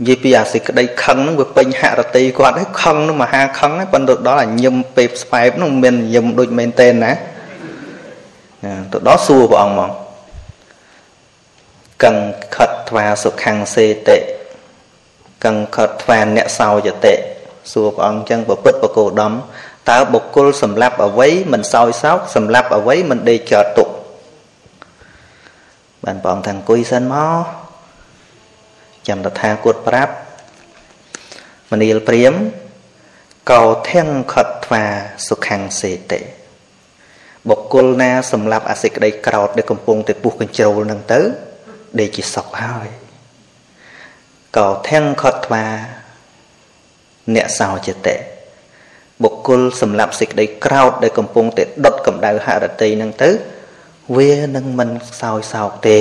និយាយពីអាសេចក្តីខឹងហ្នឹងវាពេញហរតីគាត់ហើយខឹងនឹងមហាខឹងហើយប៉ុន្តែដល់អាញឹមពេបស្បែបហ្នឹងមិនញឹមដូចមែនតើណាទៅដល់សួរព្រះអង្គមកកੰខិតថ្វាសុខੰសេតិកੰខិតថ្វាអ្នកសោយតិសួរព្រះអង្គចឹងប្រពុតបកោដំតើបុគ្គលសម្លាប់អ្វីមិនសោយសោកសម្លាប់អ្វីមិនដេកចោតទុកបានព្រះអង្គថាអង្គុយសិនមក ចាំតថាគតប្រាប់មនាលព្រាមកោធាំងខិតថ្វាសុខੰសេតិបុគ្គលណាសម្លាប់អសេចក្តីក្រោតដែលកំពុងតែពុះកញ្ជ្រោលនឹងទៅដេកជាសុខហើយកោធាំងខត់ថ្វាអ្នកសោចិត្តៈបុគ្គលសម្លាប់សេចក្តីក្រោតដែលកំពុងតែដុតកម្ដៅហរតីនឹងទៅ វានឹងមិនសោយសោកទេ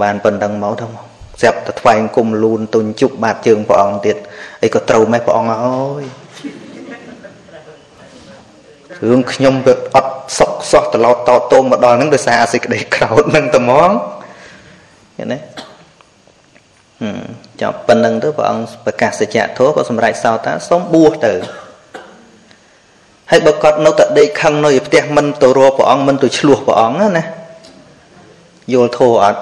បានប៉ុណ្ណឹងមកទៅមក ស្រាប់តែថ្វាយគុំលូនទុនជប់បាតជើងព្រះអង្គទៀតអីក៏ត្រូវម៉េះព្រះអង្គអើយរឿងខ្ញុំវាអត់សុកសោះត្រឡោតតតោមកដល់ហ្នឹងដោយសារអាសេចក្តីក្រោតហ្នឹងតែហ្មងឃើញទេចាប់ប៉ុណ្្នឹងទៅព្រះអង្គប្រកាសសច្ចធម៌ក៏សម្រេចសោតាសូមបួសទៅហើយបើគាត់នៅតែដេកខឹងនៅឯផ្ទះមិនទៅរកព្រះអង្គមិនទៅឆ្លោះព្រះអង្គណាយល់ធម៌អត់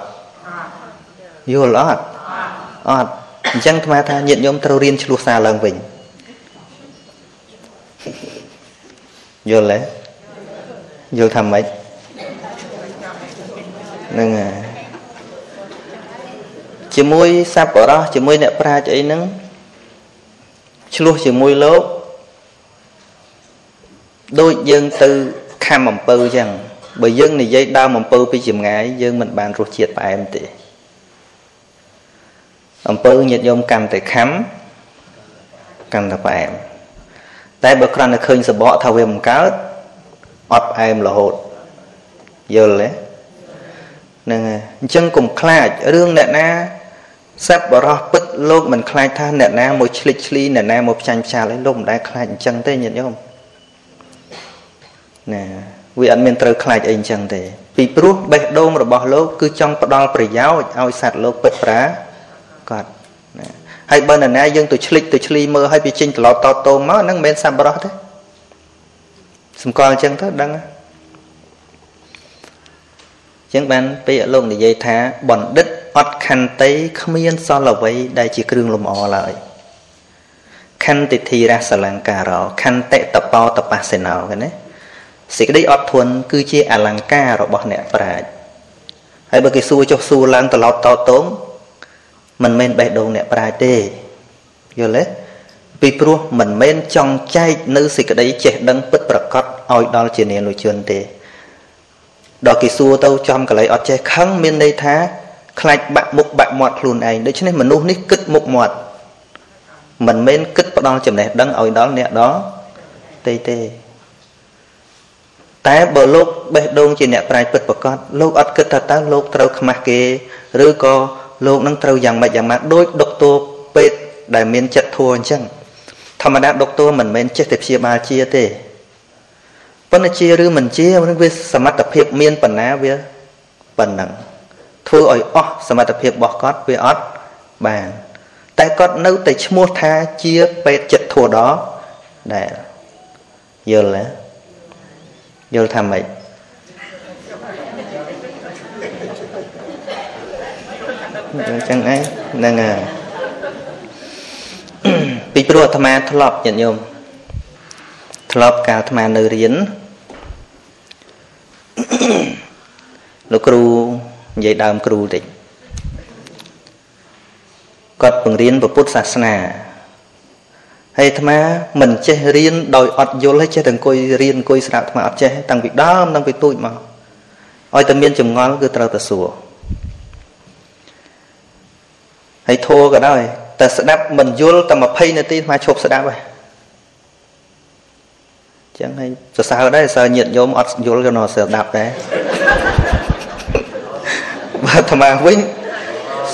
យល់អត់អត់អញ្ចឹងអាត្មាថាញាតិញោមត្រូវរៀនឆ្លោះសារឡើងវិញយល់ទេយល់ថាម៉េចហ្នឹងហើយជាមួយសัพបរោះជាមួយអ្នកប្រាជ្ញអីហ្នឹងឆ្លោះជាមួយលោកដូចយើងទៅខំអំពៅចឹងបើយើងនិយាយដើមអំពៅពីចម្ងាយយើងមិនបានរសជាតិផ្អែមទេ អំពៅញាតញោមកាន់តែខំកាន់តែផ្អែមតែបើគ្រាន់តែឃើញសបកថាវាមិនកើតអត់ផ្អែមរហូតយល់ទេហ្នឹងហើយអញ្ចឹងកុំខ្លាចរឿងអ្នកណាសត្វបរោះពិតលោកមិនខ្លាចថាអ្នកណាមកឆ្លិចឆ្លីអ្នកណាមកផ្ចាញ់ផ្ចាលឯងលោកមិនដែលខ្លាចអញ្ចឹងទេញាតិញោមណាវាអត់មានត្រូវខ្លាចអីអញ្ចឹងទេពីព្រោះបេះដូងរបស់លោកគឺចង់ផ្ដល់ប្រយោជន៍ឲ្យសត្វលោកពិតប្រាកដ ណាហើយបើនរណាយើងទៅឆ្លិចទៅឆ្លីមើលឲ្យវាចេញត្រឡប់តតោងមកហ្នឹងមិនមែនសម្បរោះទេសម្គាល់អញ្ចឹងទៅដឹងចឹងបានពេលលោកនិយាយថាបណ្ឌិតអត់ខន្តីគ្មានសល់អ្វីដែលជាគ្រឿងលម្អឡើយខន្តិធិរសលង្ការោខន្តិតបោតបសេណោឃើញទេសេចក្តីអត់ធន់គឺជាអលង្ការរបស់អ្នកប្រាជ្ញហើយបើគេសួរចុះសួរឡើងត្រឡប់តតង មិនមែនបេះដូងអ្នកប្រាជ្ញទេយល់ទេពីព្រោះមិនមែនចង់ចែកនៅសេចក្តីចេះដឹងពិតប្រកបឲ្យដល់ជានានុជនទេដល់គេសួរទៅចំកលៃអត់ចេះខឹងមានន័យថាខ្លាចបាក់មុខបាក់មាត់ខ្លួនឯងដូច្នេះមនុស្សនេះគិតមុខមាត់មិនមែនគិតផ្ដល់ចំណេះដឹងឲ្យដល់អ្នកដល់ទេទេតែបើលោកបេះដូងជាអ្នកប្រាជ្ញពិតប្រកបលោកអត់គិតថាតើលោកត្រូវខ្មាស់គេឬក៏ លោកនឹងត្រូវយ៉ាងម៉េចយ៉ាងម៉េចដោយដុកទ័រពេទ្យដែលមានចិត្តធัวអញ្ចឹងធម្មតាដុកទ័រមិនមែនចេះតែព្យាបាលជាទេប៉ុន្តែជាឬមិនជាវាសមត្ថភាពមានបណ្ណាវាប៉ុណ្ណឹងធ្វើឲ្យអស់សមត្ថភាពរបស់គាត់វាអត់បានតែគាត់នៅតែឈ្មោះថាជាពេទ្យចិត្តធัวដដែលយល់ទេយល់ថាម៉េច អញ្ចឹងឯងហ្នឹងហើយពីព្រោះអាត្មាធ្លាប់ញាតិញោមធ្លាប់កាលអាត្មានៅរៀនលោកគ្រូនិយាយដើមគ្រូតិចគាត់បង្រៀនពុទ្ធសាសនាហើយអាត្មាមិនចេះរៀនដោយអត់យល់ហើយចេះតែអង្គុយរៀនអង្គុយស្ដាប់អាត្មាអត់ចេះតាំងពីដើមតាំងពីទូចមកឲ្យតែមានចម្ងល់គឺត្រូវតែសួរ ហើយធัวក៏ដោយតែស្ដាប់មិនយល់តែ20នាទីអាត្មាឈប់ស្ដាប់ហើយចឹងហើយសរសើរដែរសើញាតញោមអត់យល់ក៏នៅស្ដាប់ដែរបើអាត្មាវិញ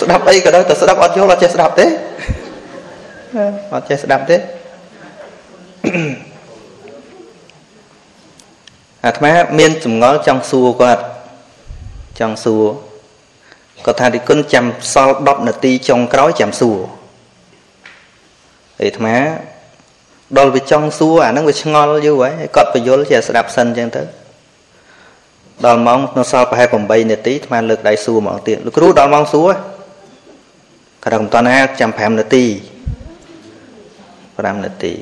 ស្ដាប់អីក៏ដោយតែស្ដាប់អត់យល់អត់ចេះស្ដាប់ទេអត់ចេះស្ដាប់ទេអាត្មាមានចម្ងល់ចង់សួរគាត់ចង់សួរ គាត់ថារិគុណចាំសល់10នាទីចុងក្រោយចាំសួរអាត្មាដល់វាចង់សួរអាហ្នឹងវាឆ្ងល់យូរហើយគាត់បញ្យល់ជាស្ដាប់សិនអញ្ចឹងទៅដល់ម៉ោងនៅសល់ប្រហែល8នាទីអាត្មាលើកដៃសួរហ្មងទៀតលោកគ្រូដល់ម៉ោងសួរគាត់ថាមិនតណាចាំ5នាទី5នាទី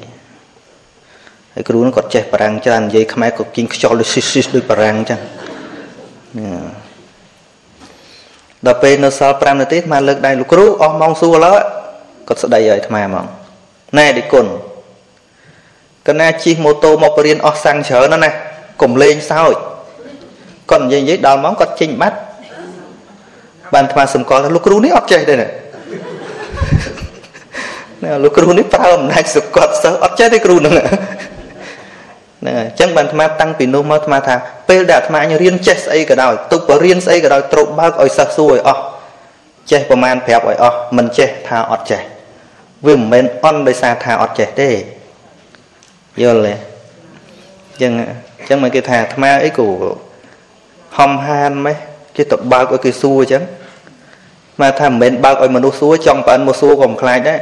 ហើយគ្រូនឹងគាត់ចេះបារាំងច្រើននិយាយខ្មែរគាត់គិញខ្យល់ដូចស៊ីស៊ីដូចបារាំងអញ្ចឹង ដល់ពេលនៅសល់5នាទីអាត្មាលើកដៃលោកគ្រូអស់ម៉ោងសួរឡើយគាត់ស្ដីឲ្យអាត្មាហ្មងណែឌីគុណកណាជិះម៉ូតូមកបរៀនអស់សាំងច្រើនណាស់កុំលេងសើចគាត់និយាយនិយាយដល់ម៉ោងគាត់ចេញបាត់បានអាត្មាសម្គាល់ថាលោកគ្រូនេះអត់ចេះទេណាណាលោកគ្រូនេះប្រើអំណាចសកត់សិស្សអត់ចេះទេគ្រូនឹង ហ្នឹងអញ្ចឹងបានអាត្មាតាំងពីនោះមកអាត្មាថាពេលដែលអាត្មារៀនចេះស្អីក៏ដោយទុកបរៀនស្អីក៏ដោយត្រូវបើកឲ្យសិស្សសួរឲ្យអស់ចេះប្រមាណប្រាប់ឲ្យអស់មិនចេះថាអត់ចេះវាមិនមែនអន់ដោយសារថាអត់ចេះទេយល់ទេអញ្ចឹងអញ្ចឹងមកគេថាអាត្មាអីគូហំហានម៉េះគេទៅបើកឲ្យគេសួរអញ្ចឹងមកថាមិនមែនបើកឲ្យមនុស្សសួរចង់បើអិនមកសួរក៏មិនខ្លាចដែរ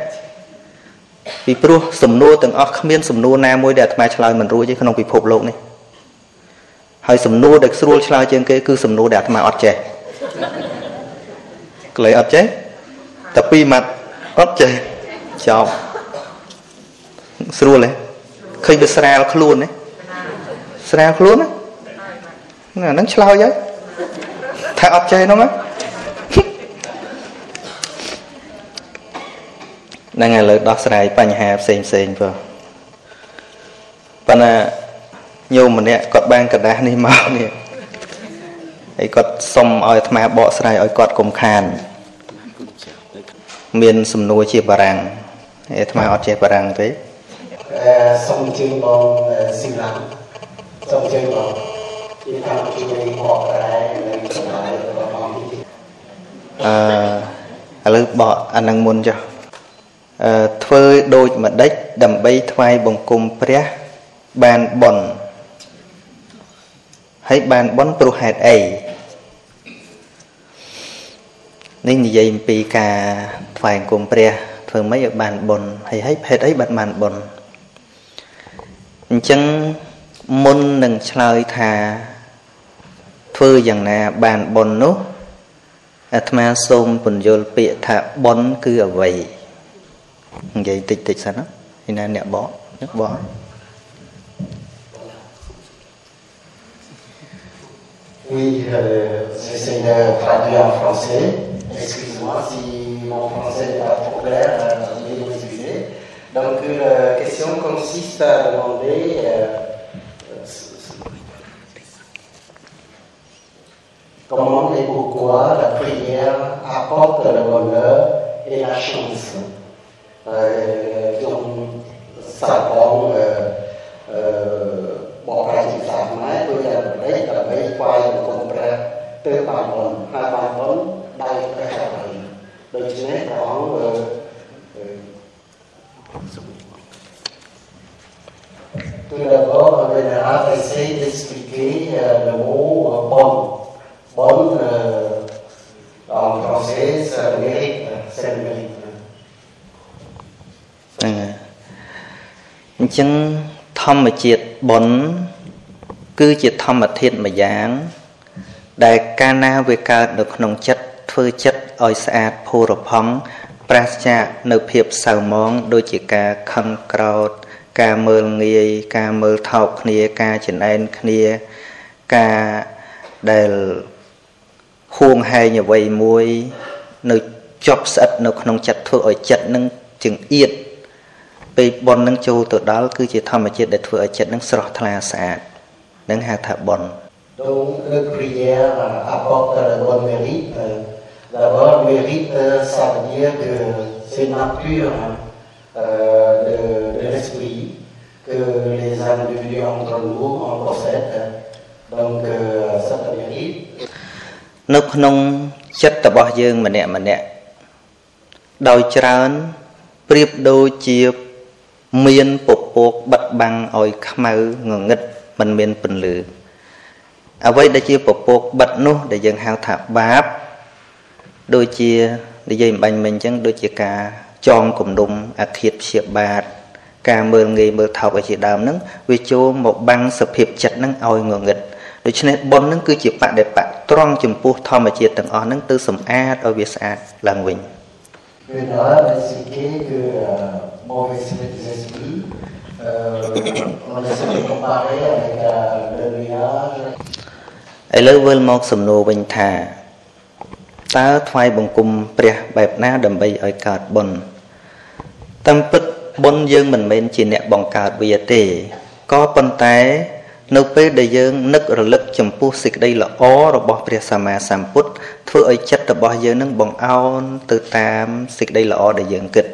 ពីព្រោះសំណួរទាំងអស់គ្មានសំណួរណាមួយដែលអាត្មាឆ្លើយមិនរួចទេក្នុងពិភពលោកនេះហើយសំណួរដែលស្រួលឆ្លើយជាងគេគឺសំណួរដែលអាត្មាអត់ចេះក្លែអត់ចេះតែពីរម៉ាត់អត់ចេះចប់ស្រួលទេឃើញវាស្រាលខ្លួនទេស្រាលខ្លួនណាហ្នឹងឆ្លើយហើយថាអត់ចេះហ្នឹង ហ្នឹងឥឡូវដោះស្រាយបញ្ហាផ្សេងផ្សេងព្រោះប៉ុន្តែញោមម្នាក់គាត់បានកដាស់នេះមកនេះហើយគាត់សុំឲ្យអាត្មាបកស្រាយឲ្យគាត់កុំខានមានសំណួរជាបារាំងអាត្មាអត់ចេះបារាំងទេសូមជឿបងស៊ីឡាំសូមជឿបងជាតាមជួយបកប្រែនៅសម្រាប់របស់បងអឺឥឡូវបកអានឹងមុនចុះអឺ ធ្វើដូចម្ដេចដើម្បីថ្វាយបង្គំព្រះបានបន់ហើយបានបន់ព្រោះហេតុអីនេះនិយាយអំពីការថ្វាយបង្គំព្រះធ្វើម៉េចឲ្យបានបន់ហើយហើយហេតុអីបានបានបន់អញ្ចឹងមុននឹងឆ្លើយថាធ្វើយ៉ាងណាបានបន់នោះអាត្មាសូមពន្យល់ពាក្យថាបន់គឺអ្វី និយាយតិចតិចសិនណាឯណាអ្នកបកអ្នកបក Oui, euh, j'essaie de traduire en français. Excuse-moi si mon français n'est pas trop clair, euh, veuillez m'excuser. Donc, euh, la question consiste à demander euh, comment et pourquoi la prière apporte le bonheur et la chance. Euh, donc, ça prend បកប្រែជាភាសាខ្មែរដូចយ៉ាងម៉េចដើម្បីស្វែងរកព្រះទើបបានបុណ្យហើយបានបុណ្យដោយព្រះហេតុអ្វីដូច្នេះព្រះអង្គ Tout d'abord, Alors, le vénérable essaie d'expliquer euh, le mot euh, bonne. Bonne, euh, en français, c'est le mérite. C'est le mérite. ហ្នឹងហើយអញ្ចឹងធម្មជាតិបុណ្យគឺជាធម្មធាតុមួយយ៉ាង ដែលកាលណាវាកើតនៅក្នុងចិត្តធ្វើចិត្តឲ្យស្អាតភូរផង់ប្រាសចាកនៅភាពសៅមងដូចជាការខឹងក្រោតការមើលងាយការមើលថោកគ្នាការចំណែនគ្នាការដែលហួងហែងអ្វីមួយ នៅជាប់ស្អិតនៅក្នុងចិត្តធ្វើឲ្យចិត្តនឹងចង្អៀត ពេលប៉ុននឹងចូលទៅដល់គឺជាធម្មជាតិដែលធ្វើឲ្យចិត្តនឹងស្រស់ថ្លាស្អាតនឹងហៅថាប៉ុន Donc, le prière apporte le bon mérite. D'abord, mérite, ça veut dire que c'est nature euh, de, de l'esprit que les individus entre nous en possèdent. Donc, euh, ça te mérite. នៅក្នុងចិត្តរបស់យើងម្នាក់ម្នាក់ដោយច្រើនប្រៀបដូចជា មានពពកបិទបាំងឲ្យខ្មៅងងឹតមិនមានពន្លឺអ្វីដែលជាពពកបិទនោះដែលយើងហៅថាបាបដូចជានិយាយបាញ់មិញអញ្ចឹងដូចជាការចងគំនុំអាឃាតព្យាបាទការមើលងាយមើលថោកឲ្យជាដើមហ្នឹងវាចូលមកបាំងសភាពចិត្តហ្នឹងឲ្យងងឹតដូច្នេះបុណ្យហ្នឹងគឺជាបដិបៈត្រង់ចំពោះធម្មជាតិទាំងអស់ហ្នឹងទៅសម្អាតឲ្យវាស្អាតឡើងវិញ Vénérable a expliqué que euh, mauvais esprit, euh, on essaie de comparer avec euh, le nuage ឥឡូវវិលមកសំណួរវិញថាតើថ្វាយបង្គំព្រះបែបណាដើម្បីឲ្យកើតបុណ្យតាមពិតបុណ្យយើងមិនមែនជាអ្នកបង្កើតវាទេក៏ប៉ុន្តែនៅពេលដែលយើងនឹករលឹកចំពោះសេចក្តីល្អរបស់ព្រះសម្មាសម្ពុទ្ធធ្វើឲ្យចិត្តរបស់យើងនឹងបង្អោនទៅតាមសេចក្តីល្អដែលយើងគិត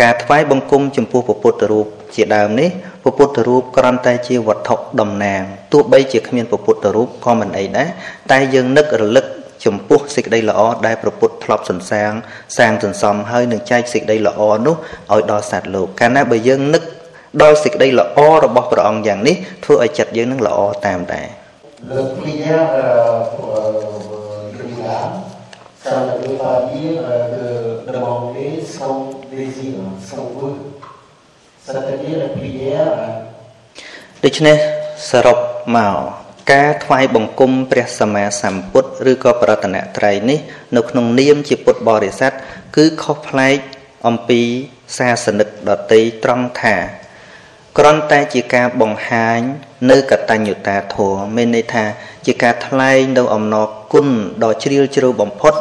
ការថ្វាយបង្គំចំពោះពុទ្ធរូបជាដើមនេះពុទ្ធរូបគ្រាន់តែជាវត្ថុតំណាងទោះបីជាគ្មានពុទ្ធរូបក៏មិនអីដែរតែយើងនឹករលឹកចំពោះសេចក្តីល្អដែលប្រពុតធ្លាប់សន្សាងសាងសន្សំហើយនឹងចែកសេចក្តីល្អនោះឲ្យដល់សត្វលោកកាលណាបើយើងនឹកដល់សេចក្តីល្អរបស់ព្រះអង្គយ៉ាងនេះធ្វើឲ្យចិត្តយើងនឹងល្អតាមដែរ Le prière euh, pour euh, le l'âme, ça ne veut pas dire euh, de demander sans désir, sans vœu. C'est-à-dire la prière, euh, ដូច្នេះសរុបមកការថ្វាយបង្គំព្រះសម្មាសម្ពុទ្ធឬក៏ប្រតនត្រ័យនេះ នៅក្នុងនាមជាពុទ្ធបរិស័ទគឺខុសប្លែកអំពីសាសនិកដតីត្រង់ថា គ្រាន់តែជាការបង្ហាញ នៅកតញ្ញុតាធម៌មានន័យថា ជាការថ្លែងនៅអំណរគុណដ៏ជ្រាលជ្រៅបំផុត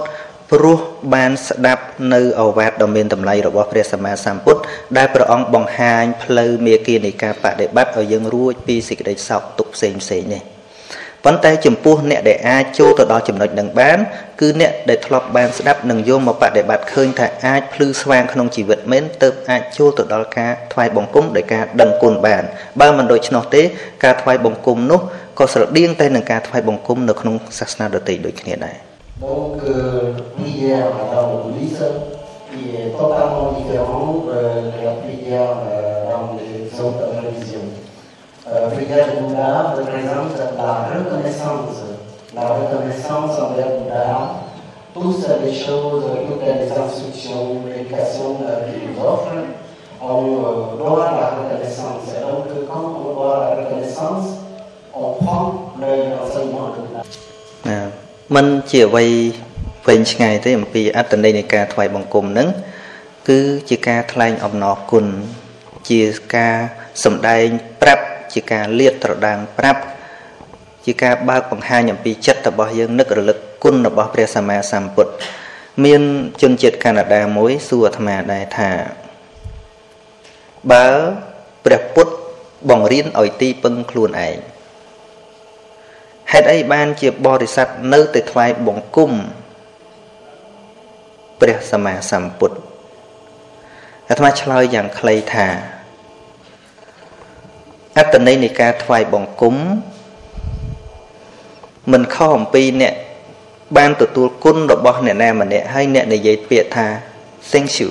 ព្រោះបានស្ដាប់នៅអវាទដ៏មានតម្លៃរបស់ព្រះសម្មាសម្ពុទ្ធដែលព្រះអង្គបង្ហាញផ្លូវមេគានៃការបដិបត្តិឲ្យយើងរួចពីសេចក្តីសោកទុក្ខផ្សេងផ្សេងនេះ ប៉ុន្តែចំពោះអ្នកដែលអាចចូលទៅដល់ចំណុចនឹងបាន គឺអ្នកដែលធ្លាប់បានស្ដាប់និងយកមកបដិបត្តិឃើញថាអាចភ្លឺស្វាងក្នុងជីវិតមែនទើបអាចចូលទៅដល់ការថ្វាយបង្គំដោយការដឹងគុណបានបើមិនដូច្នោះទេការថ្វាយបង្គំនោះក៏ស្រដៀងតែនឹងការថ្វាយបង្គំនៅក្នុងសាសនាដទៃដូចគ្នាដែរ donc euh, prière dans le bouddhisme qui est totalement différent euh, de la prière euh, dans les autres religions. Euh, prière de Bouddha représente la reconnaissance, la reconnaissance envers Bouddha, toutes les choses, toutes les instructions, l'éducation euh, qu'il nous offre, on euh, doit la reconnaissance. Et donc quand on doit la reconnaissance, on prend l'enseignement de Bouddha. ណាมันជាអ្វីវែងឆ្ងាយទេអំពីអត្តន័យនៃការថ្វាយបង្គំហ្នឹងគឺជាការថ្លែងអំណរគុណជាការសម្ដែងប្រាប់ ជាការលាតត្រដាងប្រាប់ជាការបើកបង្ហាញអំពីចិត្តរបស់យើងនឹករលឹកគុណរបស់ព្រះសម្មាសម្ពុទ្ធមានជនជាតិកាណាដាមួយសួរអាត្មាដែរថាបើព្រះពុទ្ធបង្រៀនឲ្យទីពឹងខ្លួនឯងហេតុអីបានជាបរិស័ទនៅតែថ្វាយបង្គំព្រះសម្មាសម្ពុទ្ធអាត្មាឆ្លើយយ៉ាងខ្លីថា អត្តន័យនៃការថ្វាយបង្គំមិនខុសអំពីអ្នកបានទទួលគុណរបស់អ្នកណាម្នាក់ហើយអ្នកនិយាយពាក្យថា thank you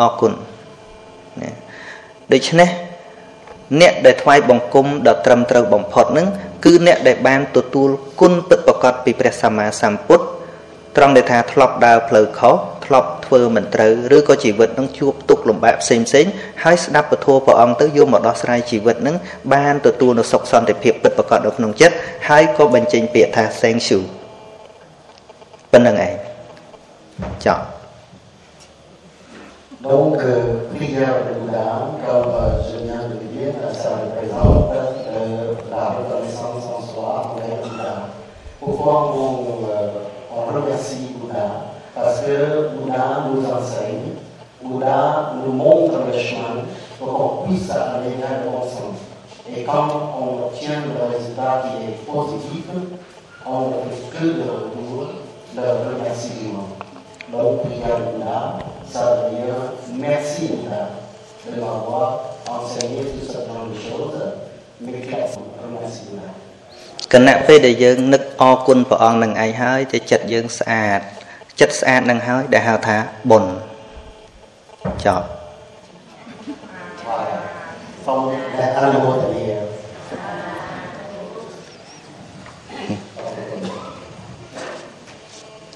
អរគុណណាដូច្នេះអ្នកដែលថ្វាយបង្គំដ៏ត្រឹមត្រូវបំផុតនឹងគឺអ្នកដែលបានទទួលគុណពិតប្រកបពីព្រះសម្មាសម្ពុទ្ធត្រង់ដែលថាធ្លាប់ដើរផ្លូវខុស ធ្លាប់ធ្វើមិនត្រូវឬក៏ជីវិតនឹងជួបទុក្ខលំបាកផ្សេងផ្សេងហើយស្ដាប់ពធព្រះអង្គទៅយកមកដោះស្រាយជីវិតនឹងបានទទួលនូវសុខសន្តិភាពពិតប្រាកដនៅក្នុងចិត្តហើយក៏បញ្ចេញពាក្យថា thank you ប៉ុណ្្នឹងឯងចប់ Donc, euh, prière de Bouddha, comme euh, je viens de le dire, ça représente euh, la reconnaissance en soi envers Bouddha. Pourquoi on, euh, on, remercie Bouddha Parce que Bouddha nous enseigne, Bouddha nous montre le chemin pour qu'on puisse aller vers le bon sens. Et quand on obtient le résultat qui est positif, on ne fait que de retour le remerciement. Donc, prière Bouddha, ça veut dire merci de m'avoir enseigné tout ce genre de choses. Mais merci គណៈពេលដែលយើងនឹកអរគុណព្រះអង្គនឹងឯងហើយតែចិត្តយើងស្អាត ចិត្តស្អាតនឹងហើយដែលហៅថាបុណ្យចប់សូមតែអនុមោទនា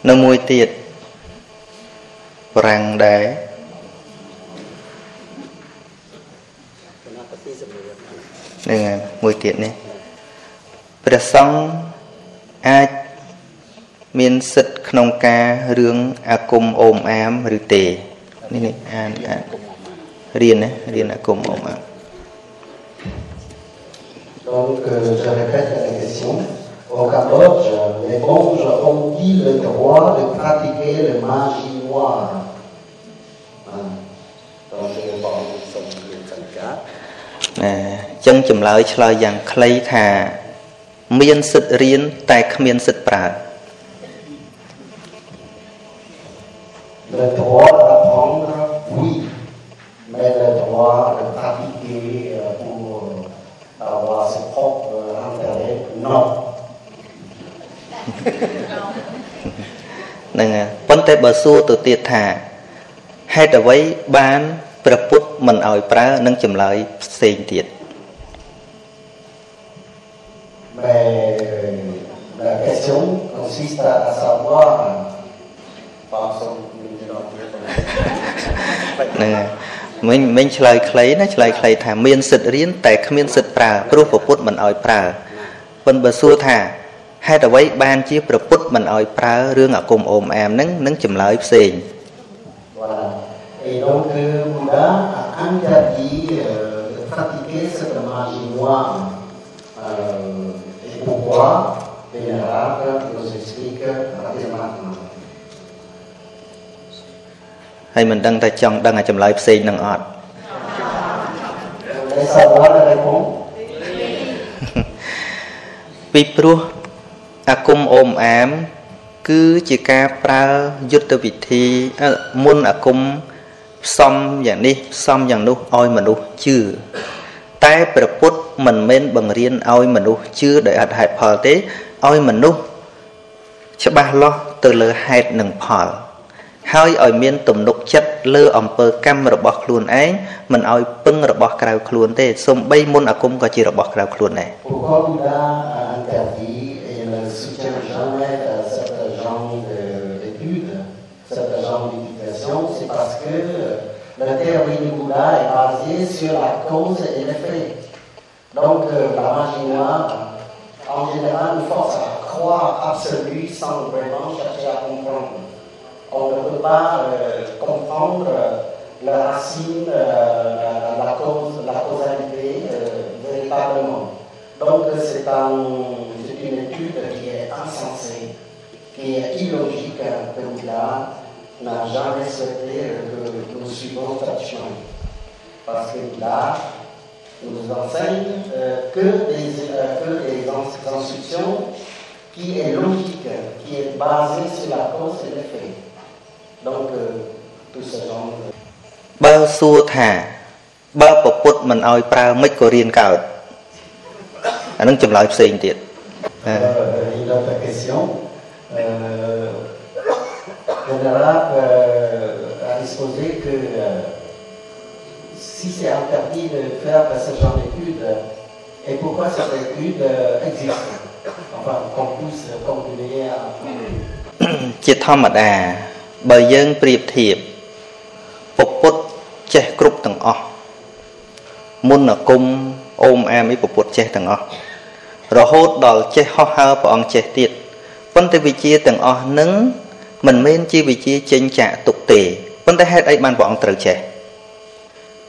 នៅមួយទៀតប្រាំងដែរនឹងមួយទៀតនេះព្រះសង្ឃអាច មានសិទ្ធក្នុងការរឿងអាគមអូមអាមឬទេនេះនេះអានអានរៀនណារៀនអាគមអូមអាម Donc, euh, je répète la question. Au Cambodge, les monges ont-ils le droit de pratiquer le magie noire ណាអញ្ចឹងចម្លើយឆ្លើយយ៉ាងខ្លីថា មានសិទ្ធិរៀនតែគ្មានសិទ្ធិប្រើ Le droit d'apprendre, oui, mais le droit de pratiquer pour avoir ses propres intérêts, non. ហ្នឹងប៉ុន្តែបើសួរទៅទៀតថាហេតុអ្វីបានព្រះពុទ្ធមិនឲ្យប្រើនឹងចម្លើយផ្សេងទៀត Mais la question consiste à savoir ហ្នឹង មិញមិញឆ្លើយខ្លីណាឆ្លើយខ្លីថាមានសិទ្ធិរៀនតែគ្មានសិទ្ធិប្រើព្រោះព្រះពុទ្ធមិនឲ្យប្រើប៉ុន្តែបើសួរថាហេតុអ្វីបានជាព្រះពុទ្ធមិនឲ្យប្រើរឿងអាគមអូមអាមហ្នឹងនឹងចម្លើយផ្សេង Voilà. Et donc, euh, Bouddha a interdit euh, de pratiquer cette magie noire. Euh, et pourquoi Vénérable nous explique rapidement. ហើយមិនដឹងតែចង់ដឹងអាចម្លើយផ្សេងនឹងអត់ Vous voulez savoir la réponse ពីព្រោះអាគមអូមអាម គឺជាការប្រើយុទ្ធវិធីមុនអាគមផ្សំយ៉ាងនេះផ្សំយ៉ាងនោះឲ្យមនុស្សជឿតែព្រះពុទ្ធមិនមែនបង្រៀនឲ្យមនុស្សជឿដោយអត់ហេតុផលទេឲ្យមនុស្សច្បាស់លាស់ទៅលើហេតុនិងផល ហើយឲ្យមានទំនុក ចិត្តលើអំពើកម្មរបស់ខ្លួនឯងមិនឲ្យពឹងរបស់ក្រៅខ្លួនទេសំបីមុនអាគមក៏ជារបស់ក្រៅខ្លួនដែរ Pourquoi Bouddha a interdit et ne soutient jamais cette genre d'études, cette genre d'éducation C'est parce que la théorie du Bouddha est basée sur la cause et l'effet. Donc euh, la magie noire, en général, nous force à croire absolu sans vraiment chercher à comprendre. On ne peut pas euh, comprendre la racine, euh, la, cause, la causalité véritablement. Donc c'est une étude qui est insensée, qui est illogique que Bouddha n'a jamais souhaité que nous suivons cette chemin. Parce que là, nous enseigne euh, que, des, euh, que des instructions qui est logique, qui est basée sur la cause et l'effet. បើសួរថាបើពពុទ្ធមិនឲ្យប្រើមិនក៏រៀនកើតអានឹងចម្លើយផ្សេងទៀត Une autre question. Euh, le euh, a exposé que euh, si c'est interdit de faire ce genre d'études, et pourquoi cette étude existe Enfin, qu'on puisse continuer à ជាធម្មតា បើយើងប្រៀបធៀបពុទ្ធចេះគ្រប់ទាំងអស់មុនអាគមអូមអាមអីពុទ្ធចេះទាំងអស់រហូតដល់ចេះហោះហើរព្រះអង្គចេះទៀតប៉ុន្តែវិជាទាំងអស់នឹងមិនមែនជាវិជាចេញចាក់ទុកទេប៉ុន្តែហេតុអីបានព្រះអង្គត្រូវចេះ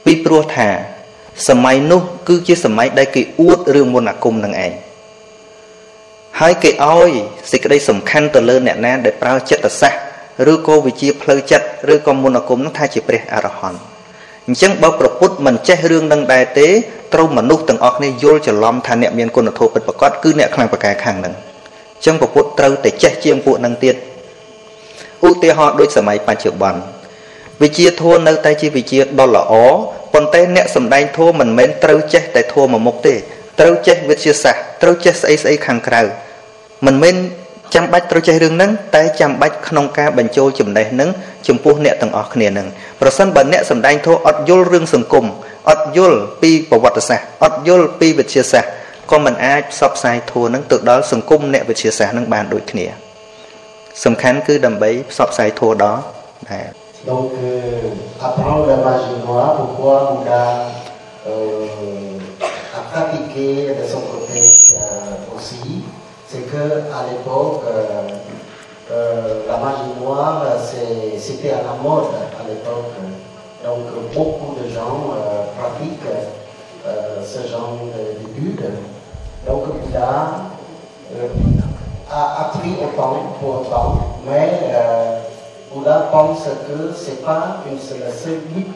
ពីព្រោះថាសម័យនោះ គឺជាសម័យដែលគេអួតរឿងមុនអាគមនឹងឯងហើយគេឲ្យសេចក្តីសំខាន់ទៅលើអ្នកណាដែលប្រើចិត្តសាស្ត្រ ឬក៏វិជាផ្លូវចិត្តឬក៏មុនអាគមនោះថាជាព្រះអរហន្តអញ្ចឹងបើប្រពុតមិនចេះរឿងនឹងដែរទេត្រូវមនុស្សទាំងអស់គ្នាយល់ច្រឡំថាអ្នកមានគុណធម៌ពិតប្រាកដគឺអ្នកខ្លាំងប្រកែខាងនឹងអញ្ចឹងប្រពុតត្រូវតែចេះជាងពួកនឹងទៀតឧទាហរណ៍ដូចសម័យបច្ចុប្បន្នវិជាធម៌នៅតែជាវិជាដ៏ល្អប៉ុន្តែអ្នកសំដែងធម៌មិនមែនត្រូវចេះតែធម៌មួយមុខទេត្រូវចេះវិទ្យាសាស្ត្រត្រូវចេះស្អីស្អីខាងក្រៅមិនមែន ចាំបាច់ត្រូវចេះរឿងហ្នឹងតែចាំបាច់ក្នុងការបញ្ចូលចំណេះហ្នឹងចំពោះអ្នកទាំងអស់គ្នាហ្នឹងប្រសិនបើអ្នកសំដែងធម៌អត់យល់រឿងសង្គមអត់យល់ពីប្រវត្តិសាស្ត្រអត់យល់ពីវិទ្យាសាស្ត្រក៏មិនអាចផ្សព្វផ្សាយធម៌ហ្នឹងទៅដល់សង្គមអ្នកវិទ្យាសាស្ត្រហ្នឹងបានដូចគ្នា សំខាន់គឺដើម្បីផ្សព្វផ្សាយធម៌ដល់ដែរ Donc, euh, apprendre la magie noire, pourquoi Bouddha euh, a pratiqué de son côté euh, aussi, c'est que à l'époque, la magie noire, c'était à la mode à l'époque. Donc, beaucoup de gens pratiquent ce genre d'études. Donc, Bouddha a appris autant pour autant, mais Bouddha pense que ce n'est pas une, le seul but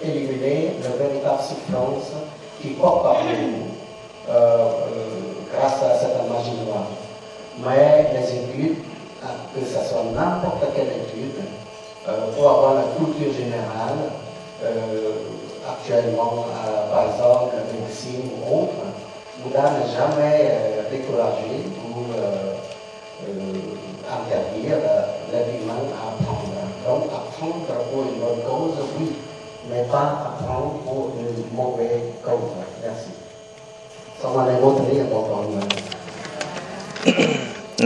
d'éliminer euh, la véritable souffrance qui porte par nous euh, grâce à cette magie noire. Mais les études, que ce soit n'importe quelle étude, euh, pour avoir la culture générale, actuellement, par exemple, la médecine ou autre, Bouddha n'a jamais découragé pour interdire l'être humain à apprendre. Donc apprendre pour une bonne cause, oui, mais pas apprendre pour une mauvaise cause. Merci. សូមអនុមោទនាបងប្អូន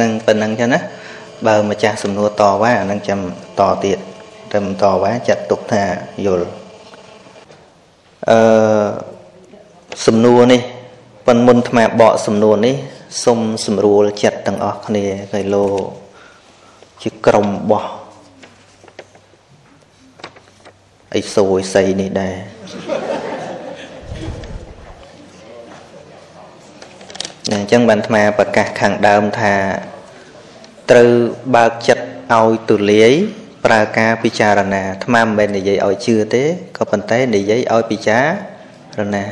នឹងប៉ុណ្ណឹងចឹងណាបើម្ចាស់សំណួរតវ៉ាអានឹងចាំតទៀតតែមិនតវ៉ាចាត់ទុកថាយល់អឺសំណួរនេះប៉ុនមុនថ្មបកសំណួរនេះសុំស្រួលចិត្តទាំងអស់គ្នាកៃឡូជាក្រុមបោះអីសួយស័យនេះដែរ អញ្ចឹងបានអាត្មាប្រកាសខាងដើមថាត្រូវបើកចិត្តឲ្យទូលាយប្រើការពិចារណាអាត្មាមិនមែននិយាយឲ្យជឿទេក៏ប៉ុន្តែនិយាយឲ្យពិចារណា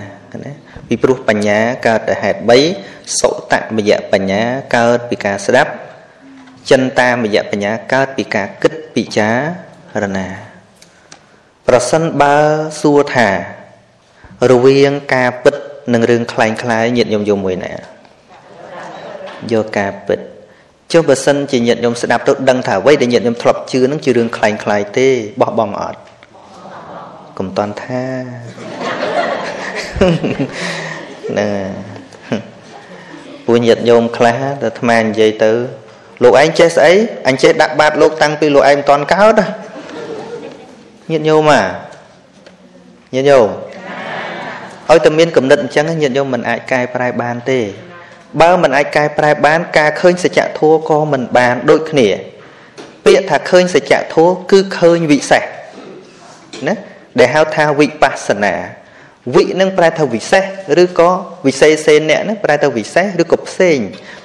ណាពីព្រោះបញ្ញាកើតតែហេតុ3សុតមយៈបញ្ញាកើតពីការស្ដាប់ចិនតាមយៈបញ្ញាកើតពីការគិតពិចារណាប្រសិនបើសួរថារវាងការពិតនិងរឿងคล้ายคล้ายញាតញោមយំមួយណា យកការពិតចុះបើសិនជាញាតញោមស្ដាប់ទៅដឹងថាអ្វីដែលញាតញោមធ្លាប់ជឿនឹងជារឿងคล้ายคล้ายទេបោះបង់អត់កុំតន់ថាណាពួកញាតញោមខ្លះតែអាត្មានិយាយទៅលោកឯងចេះស្អីអញចេះដាក់បាតលោកតាំងពីលោកឯងមិនតន់កើតញាតិញោមអាញាតិញោមឲ្យតែមានគំនិតអញ្ចឹងញាតិញោមមិនអាចកែប្រែបានទេ បើមិនអាចកែប្រែបាន ការឃើញសច្ចធម៌ក៏មិនបានដូចគ្នា ពាក្យថាឃើញសច្ចធម៌គឺឃើញវិសេសណាដែលហៅថាវិបស្សនាវិនឹងប្រែថាវិសេសឬក៏វិសេសេនៈហ្នឹងប្រែថាវិសេសឬក៏ផ្សេង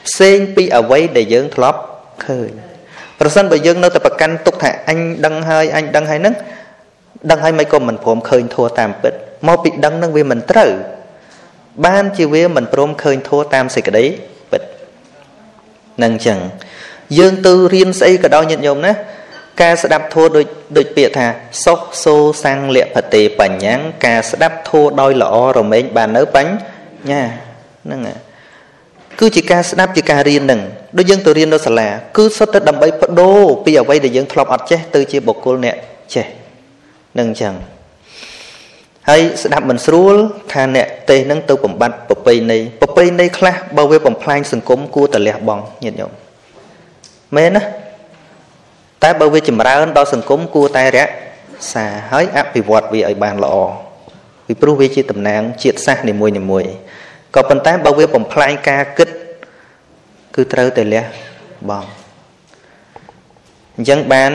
ផ្សេងពីអ្វីដែលយើងធ្លាប់ឃើញប្រសិនបើយើងនៅតែប្រកាន់ទុកថាអញដឹងហើយអញដឹងហើយហ្នឹងដឹងហើយមិនក៏មិនព្រមឃើញធัวតាមពិតមកពីដឹងនឹងវាមិនត្រូវ បានជាវាមិនព្រមឃើញធัวតាមសេចក្តីពិតនឹងអញ្ចឹងយើងទៅរៀនស្អីក៏ដោយញាតិញោមណាការស្ដាប់ធัวដូចដូចពាក្យថាសុខសូសੰងលភតេបញ្ញាំងការស្ដាប់ធัวដោយល្អរមែងបាននៅបញ្ញាហ្នឹងគឺជាការស្ដាប់ជាការរៀននឹងដូចយើងទៅរៀននៅសាលាគឺសុទ្ធតែដើម្បីបដូរពីអ្វីដែលយើងធ្លាប់អត់ចេះទៅជាបុគ្គលអ្នកចេះនឹងអញ្ចឹង ហើយស្ដាប់មិនស្រួលថាអ្នកទេសនឹងទៅបំបត្តិប្រពៃណីប្រពៃណីខ្លះបើវាបំផ្លាញសង្គមគួរតែលះបង់ញាតិញោមមែនណាតែបើវាចម្រើនដល់សង្គមគួរតែរក្សាហើយអភិវឌ្ឍវាឲ្យបានល្អពីព្រោះវាជាតំណាងជាតិសាសន៍នីមួយៗក៏ប៉ុន្តែបើវាបំផ្លាញការគិត គឺត្រូវតែលះបង់អញ្ចឹងបាន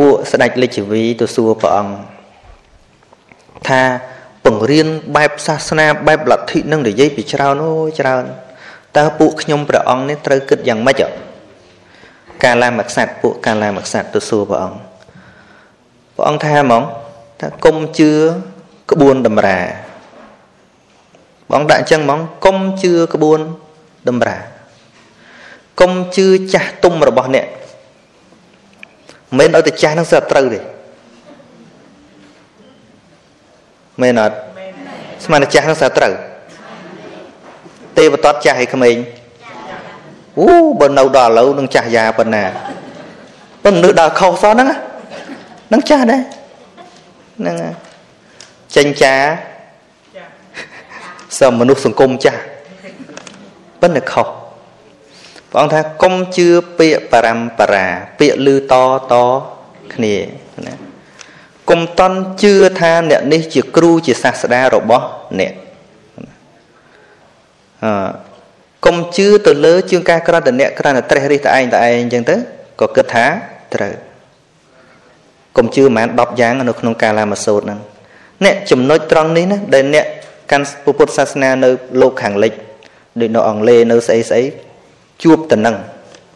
ពួកស្ដេចលេចវីទៅសួរព្រះអង្គថាបង្រៀនបែបសាសនាបែបលទ្ធិនឹងនិយាយពីច្រើនអូច្រើនតើពួកខ្ញុំព្រះអង្គនេះត្រូវគិតយ៉ាងម៉េចកាលាមក្សត្រពួកកាលាមក្សត្រទៅសួរព្រះអង្គព្រះអង្គថាហ្មងថាគុំជឿក្បួនតម្រាបងដាក់អញ្ចឹងហ្មងគុំជឿក្បួនតម្រាគុំជឿចាស់ទុំរបស់អ្នក មិនមែនឲ្យតែចាស់នឹងស្រាប់ត្រូវទេមែនអត់ស្មានតែចាស់នឹងស្រាប់ត្រូវទេវតតចាស់ឲ្យក្មេងអូបើនៅដល់ឥឡូវនឹងចាស់យ៉ាប៉ុណ្ណាប៉ុន្តែនៅដល់ខុសសោះហ្នឹងហ្នឹងចាស់ដែរហ្នឹងចេញចាសមមនុស្សសង្គមចាស់ប៉ុន្តែខុស ព្រះអង្គថាកុំជឿពាក្យបរំបរា ពាក្យឮតតគ្នាណាកុំតន់ជឿថាអ្នកនេះជាគ្រូជាសាស្តារបស់អ្នកអឺកុំជឿទៅលើជាងការក្រតអ្នកក្រណត្រេះរិះតែឯងតែឯងអញ្ចឹងទៅក៏គិតថាត្រូវកុំជឿប្រហែល10យ៉ាងនៅក្នុងកាលាមសូត្រហ្នឹងអ្នកចំណុចត្រង់នេះណាដែលអ្នកកាន់ពុទ្ធសាសនានៅលោកខាងលិចដូចនៅអង់គ្លេសនៅស្អីស្អី ជួបទៅនឹង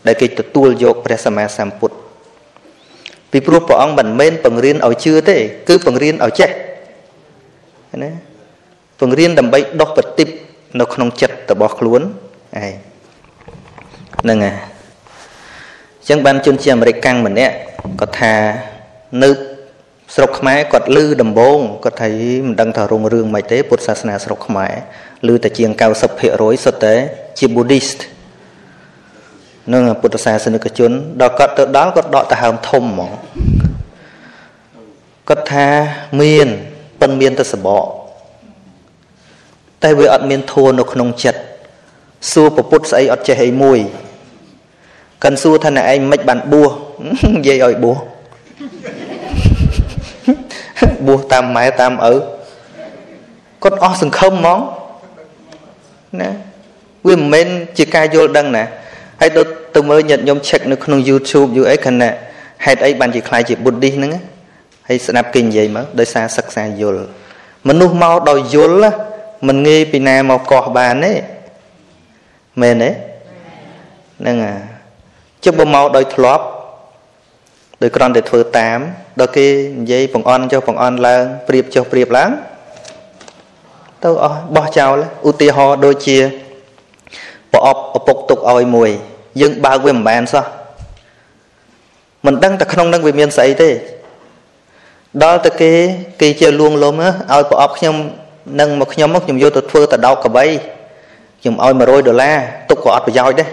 ដែលគេទទួលយកព្រះសម្មាសម្ពុទ្ធពីព្រោះព្រះអង្គមិនមែនបង្រៀនឲ្យជឿទេ គឺបង្រៀនឲ្យចេះណាបង្រៀនដើម្បីដោះប្រតិបនៅក្នុងចិត្តរបស់ខ្លួនឯងហ្នឹងហើយអញ្ចឹងបានជនជាអាមេរិកកាំងម្នាក់គាត់ថានៅស្រុកខ្មែរគាត់លឺដំបងគាត់ថាមិនដឹងថារុងរឿងមិនទេពុទ្ធសាសនាស្រុកខ្មែរលឺតែជាង90%សុទ្ធតែជា Buddhist នឹងពុទ្ធសាសនិកជនដល់គាត់ទៅដល់គាត់ដកដង្ហើមធំហ្មងគាត់ថាមានប៉ុនមានតែសបកតែវាអត់មានធัวនៅក្នុងចិត្តសួរប្រពុតស្អីអត់ចេះអីមួយកាន់សួរថាអ្នកឯងមិនបានបួសនិយាយឲ្យបួសបួសតាមម៉ែតាមឪគាត់អស់សង្ឃឹមហ្មងណាវាមិនមែនជាការយល់ដឹងណា ហើយទៅទៅមើលញាតិញោម check នៅក្នុង YouTube យូរអីខណៈហេតុអីបានជាខ្លាយជា Buddhist ហ្នឹងហើយស្ដាប់គេនិយាយមកដោយសារសិក្សាយល់មនុស្សមកដោយយល់មិនងាយពីណាមកកោះបានទេមែនទេហ្នឹងអាជិះបើមកដោយធ្លាប់ដោយគ្រាន់តែធ្វើតាមដល់គេនិយាយបង្អន់ចុះបង្អន់ឡើងព្រៀបចុះព្រៀបឡើងទៅអស់បោះចោលឧទាហរណ៍ដូចជាប្រអប់ឪពុកទុកឲ្យមួយ យើងបើកវាមិនបានសោះមិនដឹងតែក្នុងនឹងវាមានស្អីទេដល់តែគេគេជាលួងលំឲ្យប្រអប់ខ្ញុំនឹងមកខ្ញុំមកខ្ញុំយកទៅធ្វើតដោកកបីខ្ញុំឲ្យ100ដុល្លារទុកក៏អត់ប្រយោជន៍ដែរ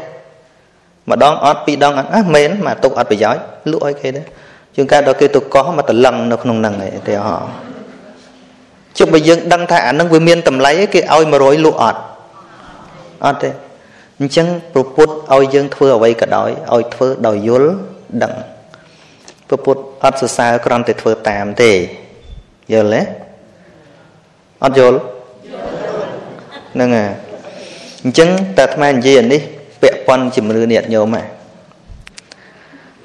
ម្ដងអត់ពីរដងអត់អះមែនមកទុកអត់ប្រយោជន៍លក់ឲ្យគេដែរជាងការដល់គេទៅកោះមកតលឹងនៅក្នុងហ្នឹងឯងទេហ៎ជុំបើយើងដឹងថាអានឹងវាមានតម្លៃគេឲ្យ100លក់អត់អត់ទេ អញ្ចឹងប្រពុតឲ្យយើងធ្វើអ្វីក៏ដោយឲ្យធ្វើដោយយល់ដឹងប្រពុតអត់សរសើរគ្រាន់តែធ្វើតាមទេយល់ទេអត់យល់ហ្នឹងហើយអញ្ចឹងតែអាត្មានិយាយអានេះពាក់ព័ន្ធជំនឿញាតិញោមហ่ะ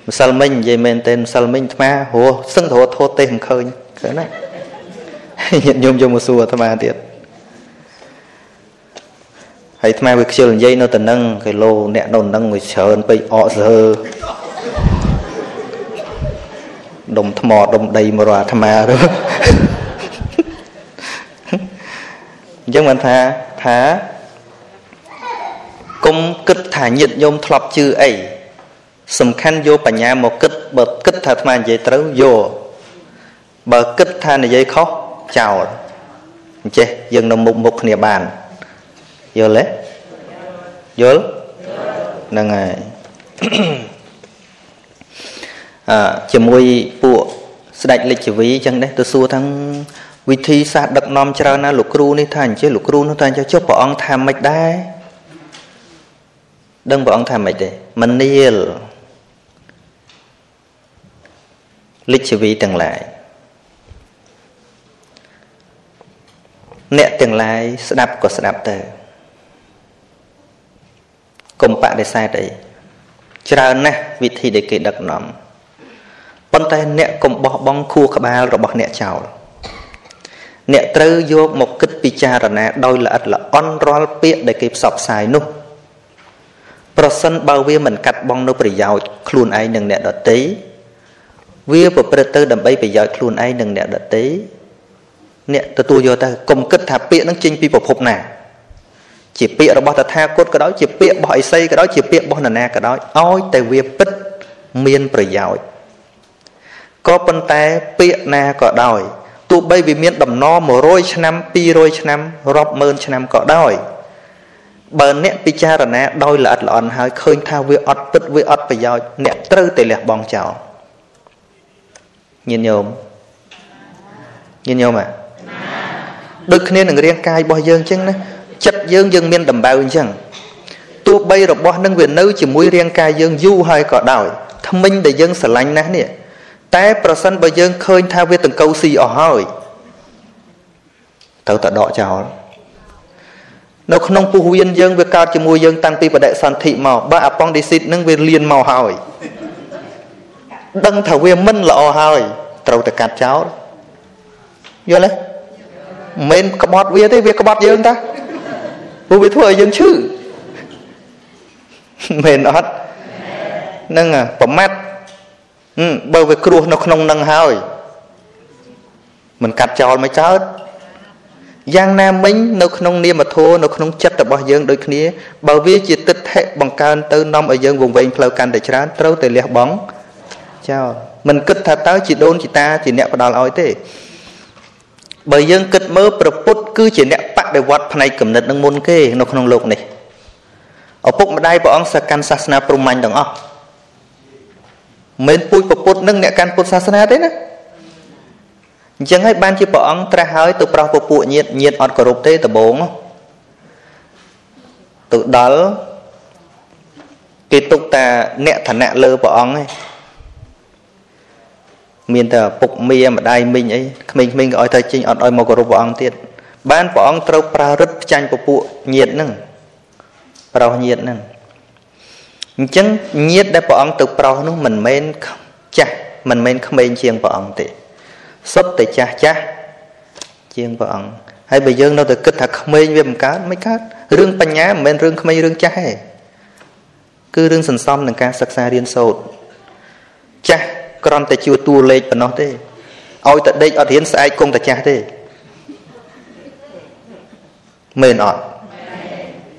ម្សិលមិញនិយាយមែនទេម្សិលមិញអាត្មាហួសឹងទៅរត់ធោះទេមិនឃើញឃើញណាញាតិញោមយកមកសួរអាត្មាទៀត ហើយអាត្មាវាខ្ជិលនិយាយនៅទៅនឹងគីឡូអ្នកនៅនឹងវាច្រើនពេកអកសើដុំថ្មដុំដីមករអាត្មាទៅអញ្ចឹងបានថាថាគុំគិតថាញាតញោមធ្លាប់ជឿអីសំខាន់យកបញ្ញាមកគិតបើគិតថាអាត្មានិយាយត្រូវយកបើគិតថានិយាយខុសចោលអញ្ចេះយើងនៅមុខមុខគ្នាបាន យល់ទេយល់ហ្នឹងហើយអឺជាមួយពួកស្ស្ដេចលិច្ចវីអញ្ចឹងដែរទៅសួរថាវិធីសាស្ត្រដឹកនាំច្រើនណាលោកគ្រូនេះថាអញ្ចឹងលោកគ្រូនោះថាអញ្ចឹងចុះព្រះអង្គថាមិនដែរដឹងព្រះអង្គថាមិនទេមនាលលិច្ចវីទាំងឡាយអ្នកទាំងឡាយស្ដាប់ក៏ស្ដាប់ទៅ កុំបដិសេធអីច្រើនណាស់វិធីដែលគេដឹកនាំប៉ុន្តែអ្នកកុំបោះបង់ខួរក្បាលរបស់អ្នកចោលអ្នកត្រូវយកមកគិតពិចារណាដោយល្អិតល្អន់រាល់ពាក្យដែលគេផ្សព្វផ្សាយនោះប្រសិនបើវាមិនកាត់បងនៅប្រយោជន៍ខ្លួនឯងនិងអ្នកដទៃវាប្រព្រឹត្តទៅដើម្បីប្រយោជន៍ខ្លួនឯងនិងអ្នកដទៃអ្នកទទួលយកទៅកុំគិតថាពាក្យនឹងចេញពីប្រភពណា ជាពាក្យរបស់តថាគតក៏ដោយជាពាក្យរបស់អិសីក៏ដោយជាពាក្យរបស់នរណាក៏ដោយឲ្យតែវាពិតមានប្រយោជន៍ក៏ប៉ុន្តែពាក្យណាក៏ដោយទោះបីវាមានដំណ100ឆ្នាំ200ឆ្នាំរាប់ម៉ឺនឆ្នាំក៏ដោយបើអ្នកពិចារណាដោយល្អិតល្អន់ហើយឃើញថាវាអត់ពិតវាអត់ប្រយោជន៍អ្នកត្រូវតែលះបង់ចោលញាតិញោមញាតិញោមអាដូចគ្នានឹងរាងកាយរបស់យើងអញ្ចឹងណា ចិត្តយើងយើងមានដំបៅអញ្ចឹងទោះបីរបស់នឹងវានៅជាមួយរាងកាយយើងយូរហើយក៏ដោយថ្មិញដែលយើងស្រឡាញ់ណាស់នេះតែប្រសិនបើយើងឃើញថាវាតង្កូវស៊ីអស់ហើយត្រូវតែដកចោលនៅក្នុងពុះវៀនយើងវាកើតជាមួយយើងតាំងពីបដិសន្ធិមកបើអាប៉ុងឌីស៊ីតនឹងវាលៀនមកហើយដឹងថាវាមិនល្អហើយត្រូវតែកាត់ចោលយល់ទេមិនក្បត់វាទេវាក្បត់យើងតា ព្រោះវាធ្វើឲ្យយើងឈឺមែនអត់ហ្នឹងប្រមាត់បើវាគ្រោះនៅក្នុងនឹងហើយមិនកាត់ចោលមិនកើតយ៉ាងណាមិញនៅក្នុងនាមធម៌នៅក្នុងចិត្តរបស់យើងដូចគ្នាបើវាជាទិដ្ឋិបង្កើនទៅនាំឲ្យយើងវង្វេងផ្លូវកាន់តែច្រើនត្រូវតែលះបង់ចោលមិនគិតថាតើជាដូនជាតាជាអ្នកផ្ដាល់ឲ្យទេ បើយើងគិតមើលប្រពុតគឺជាអ្នកបដិវត្តផ្នែកគំនិតនឹងមុនគេនៅក្នុងโลกនេះឪពុកម្ដាយព្រះអង្គសកម្មសាសនាព្រហ្មញ្ញទាំងអស់មិនពូជប្រពុតនឹងអ្នកកាន់ពុទ្ធសាសនាទេណាអញ្ចឹងហើយបានជាព្រះអង្គត្រាស់ហើយទៅប្រោះពពួកញាតញាតអត់គោរពទេដបងទៅដល់គេទុកតាអ្នកឋានៈលើព្រះអង្គឯង មានតែពុកមៀម្ដាយមីងអីក្មេងៗក៏ឲ្យទៅចេញអត់ឲ្យមកគោរពព្រះអង្គទៀតបានព្រះអង្គត្រូវប្រើរិទ្ធផ្ចាញ់ពពួកញាតហ្នឹងប្រោសញាតហ្នឹងអញ្ចឹងញាតដែលព្រះអង្គទៅប្រោសនោះមិនមែនចាស់មិនមែនក្មេងជាងព្រះអង្គទេសុទ្ធតែចាស់ចាស់ជាងព្រះអង្គហើយបើយើងនៅតែគិតថាក្មេងវាមិនកើតមិនកើតរឿងបញ្ញាមិនមែនរឿងក្មេងរឿងចាស់ទេគឺរឿងសន្សំនឹងការសិក្សារៀនសូត្រចាស់ គ្រាន់តែជួតួលេខប៉ុណ្ណោះទេឲ្យតែដេកអត់រៀនស្អែកគង់តែចាស់ទេមែនអត់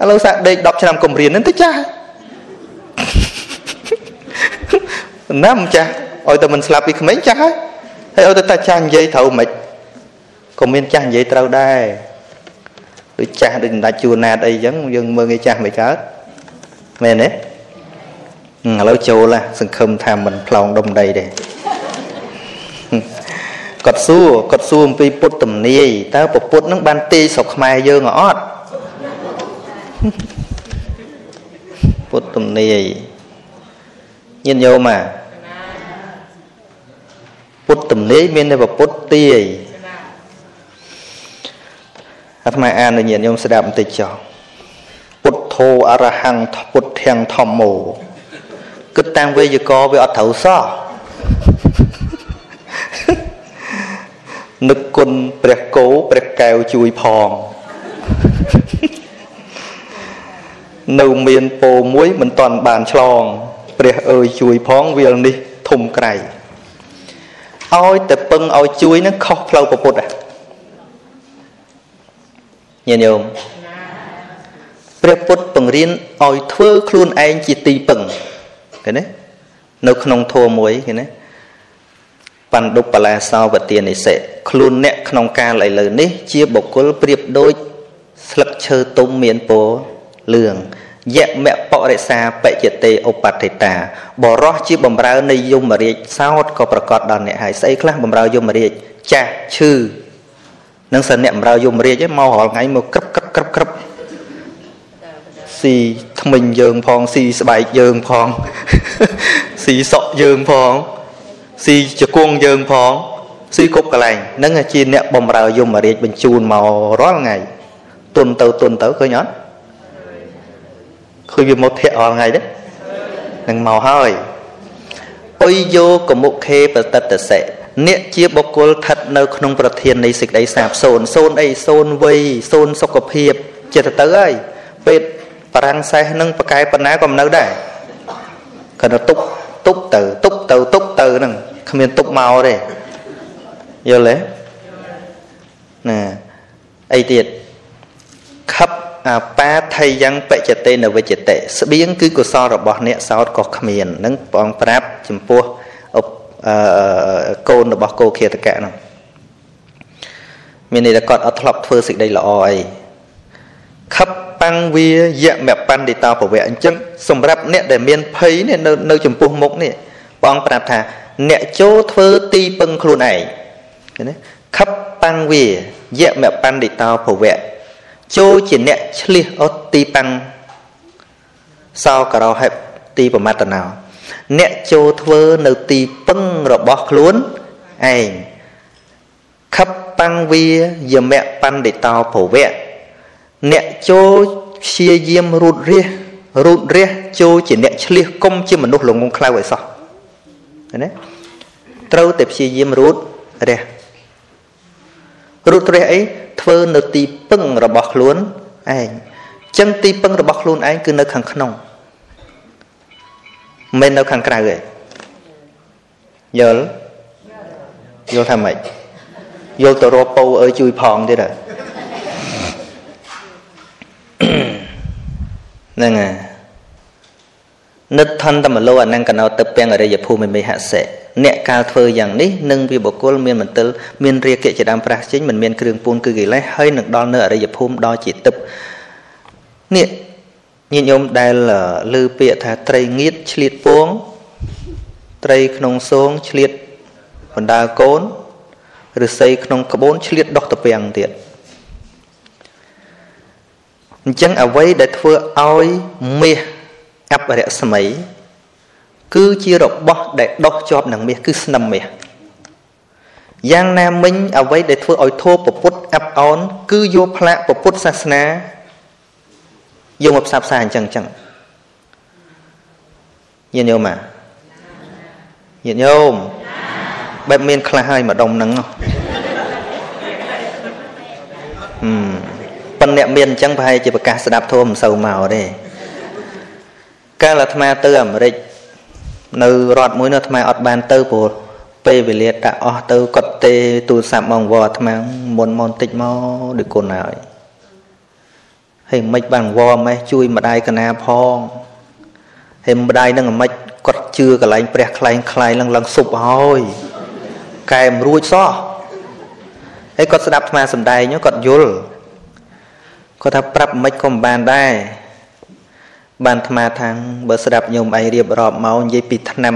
ឥឡូវសាក់ដេក10ឆ្នាំកុំរៀននឹងទៅចាស់ណាំចាស់ឲ្យតែមិនស្លាប់ពីក្មេងចាស់ហើយហើយឲ្យតែតាចាស់និយាយត្រូវមិនក៏មានចាស់និយាយត្រូវដែរដូចចាស់ដូចដាច់ជួណាតអីចឹងយើងមើលងាយចាស់មិនកើតមែនទេ ឥឡូវចូលឡាសង្ឃឹមថាមិនផ្លោងដុំដីទេគាត់សួរគាត់សួរអំពីពុទ្ធទំនាយតើពពុទ្ធនឹងបានទាយស្រុកខ្មែរយើងអត់ពុទ្ធទំនាយញាតិញោមអាពុទ្ធទំនាយមានតែពុទ្ធទាយអាត្មាអានឲ្យញាតិញោមស្ដាប់បន្តិចចុះពុទ្ធោអរហង្គពុទ្ធាំងធម្មោ គិតតាមវេយ្យាករវាអត់ត្រូវសោះនឹកគុណព្រះគោព្រះកែវជួយផងនៅមានពោមួយមិនតាន់បានឆ្លង ព្រះអើយជួយផងវាលនេះធំក្រៃឲ្យតែពឹងឲ្យជួយនឹងខុសផ្លូវពុទ្ធញាតិញោមព្រះពុទ្ធបង្រៀនឲ្យធ្វើខ្លួនឯងជាទីពឹង ឃើញទេនៅក្នុងធម៌មួយឃើញទេបណ្ឌុបលាសោវទានិសិខ្លួនអ្នកក្នុងកាលឥឡូវនេះ ជាបុគ្គលប្រៀបដូចស្លឹកឈើទុំមានពណ៌លឿងយៈមៈបរិសាបច្ចតេឧបតិតាបរោះជាបំរើនៃយមរាជសោតក៏ប្រកាសដល់អ្នកហើយស្អីខ្លះបំរើយមរាជចាស់ឈឺនឹងសិនអ្នកបំរើយមរាជឯងមករាល់ថ្ងៃមកក្រឹបក្រឹបក្រឹបក្រឹប ស៊ីថ្មិញយើងផងស៊ីស្បែកយើងផងស៊ីសក់យើងផងស៊ីជង្គង់យើងផងស៊ីគ្រប់កន្លែងនឹងជាអ្នកបំរើយមរាជបញ្ជូនមករាល់ថ្ងៃទុនទៅទុនទៅឃើញអត់ឃើញវាមកធាក់រាល់ថ្ងៃទេនឹងមកហើយអុយយោកមុខេបតតសិអ្នកជាបុគ្គលស្ថិតនៅក្នុងប្រធាននៃសេចក្តីសាបសូន្យសូន្យអីសូន្យវ័យសូន្យសុខភាពចិត្តទៅហើយពេទ្យ បរាំងសេះនឹងប្រកែប៉ុណ្ណាក៏មិននៅដែរគាត់ទៅទុកទុកទៅទុកទៅទុកទៅហ្នឹងគ្មានទុកមកទេយល់ទេណាអីទៀតខឹបអាបាថៃយ៉ាងបច្ចតេនវិច្ចតេស្បៀងគឺកុសលរបស់អ្នកសោតក៏គ្មាននឹងបងប្រាប់ចំពោះអឺកូនរបស់គោឃាតកៈនោះមានន័យថាគាត់អត់ធ្លាប់ធ្វើសេចក្តីល្អអីខឹប បាំងវាយមបណ្ឌិតោពវៈអញ្ចឹងសម្រាប់អ្នកដែលមានភ័យនេះនៅនៅចំពោះមុខនេះបងប្រាប់ថាអ្នកចូលធ្វើទីពឹងខ្លួនឯងឃើញទេខឹបបាំងវាយមបណ្ឌិតោភវៈចូលជាអ្នកឆ្លៀសអត់ទីប៉ាំងសោករោហេបទីប្រមត្តណោអ្នកចូលធ្វើនៅទីពឹងរបស់ខ្លួនឯងខបបាំងវាយមៈបណ្ឌិតោភវៈ អ្នកចូលព្យាយាមរូតរះរូតរះចូលជាអ្នកឆ្លៀសគុំជាមនុស្សល្ងងខ្លៅឲ្យសោះឃើញទេត្រូវតែព្យាយាមរូតរះរូតរះអីធ្វើនៅទីពឹងរបស់ខ្លួនឯងចឹងទីពឹងរបស់ខ្លួនឯងគឺនៅខាងក្នុងមិននៅខាងក្រៅទេយល់យល់ថាម៉េចយល់ទៅរកពោអើយជួយផងទៀតហ្នឹងហើយនិទ្ធន្តមលោអនង្គណោទៅពេងអរិយភូមិមេហសិអ្នកកាលធ្វើយ៉ាងនេះនឹងវាបុគ្គលមានមន្ទិលមានរាគៈជាដើមប្រាស់ចេញមិនមានគ្រឿងពូនគឺកិលេសហើយនឹងដល់នៅអរិយភូមិដល់ជាទឹកនេះញាតិញោមដែលឮពាក្យថាត្រីងៀតឆ្លៀតពងត្រីក្នុងសងឆ្លៀតបណ្ដាកូនឫស្សីក្នុងក្បូនឆ្លៀតដោះតពាំងទៀត អញ្ចឹងអ្វីដែលធ្វើឲ្យមាសអបរស្មីគឺជារបស់ដែលដោះជាប់នឹងមាសគឺស្នឹមមាសយ៉ាងណាមិញអ្វីដែលធ្វើឲ្យធោពពុទ្ធអាប់អោនគឺយកផ្លាកពុទ្ធសាសនាយកមកផ្សព្វផ្សាយអញ្ចឹងអញ្ចឹងញាតិញោមមកញាតិញោមបែបមានខ្លះហើយម្ដុំហ្នឹងហឹម ប៉ុន្តែអ្នកមានអញ្ចឹងប្រហែលជាប្រកាសស្ដាប់ធម៌មិនសូវមកទេកាលអាត្មាទៅអាមេរិកនៅរដ្ឋមួយនោះអាត្មាអត់បានទៅព្រោះពេលវេលាតាអស់ទៅគាត់ទេទូរស័ព្ទមកវត្តអាត្មាមុនមកបន្តិចមកដូចគុណហើយហើយមិនបានវល់ម៉េះជួយម្ដាយកណាផងហើយម្ដាយនឹងមិនគាត់ជឿកន្លែងព្រះខ្លែងខ្លាយឡើងឡើងសុបហើយកែមរួចសោះហើយគាត់ស្ដាប់អាត្មាសំដែងគាត់យល់ គាត់ថាប្រាប់មិនក៏មិនបានដែរបានថ្មថាងបើស្ដាប់ញោមឯងរៀបរាប់មកនិយាយពីឆ្នាំ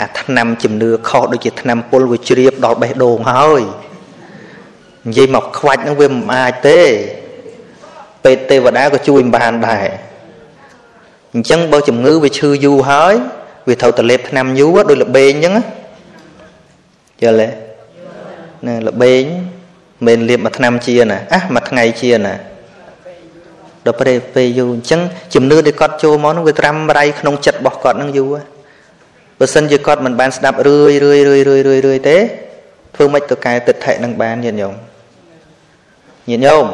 អាឆ្នាំជំនឿខុសដូចជាឆ្នាំពុលវាជ្រាបដល់បេះដូងហើយនិយាយមកខ្វាច់ហ្នឹងវាមិនអាចទេពេទ្យទេវតាក៏ជួយមិនបានដែរអញ្ចឹងបើជំងឺវាឈឺយូរហើយវាត្រូវទៅលេបថ្នាំយូរដូចលបែងអញ្ចឹងយល់ទេណាលបែងមិនលេបមួយថ្នាំជាណាអះមួយថ្ងៃជាណា ដល់ពេលពេលយូរអញ្ចឹងជំនឿដែលគាត់ចូលមកនោះវាត្រាំរៃក្នុងចិត្តរបស់គាត់នឹងយូរបើសិនជាគាត់មិនបានស្ដាប់រឿយរឿយរឿយរឿយរឿយរឿយទេធ្វើម៉េចទៅកែទិដ្ឋិនឹងបានញាតិញោមញាតិញោម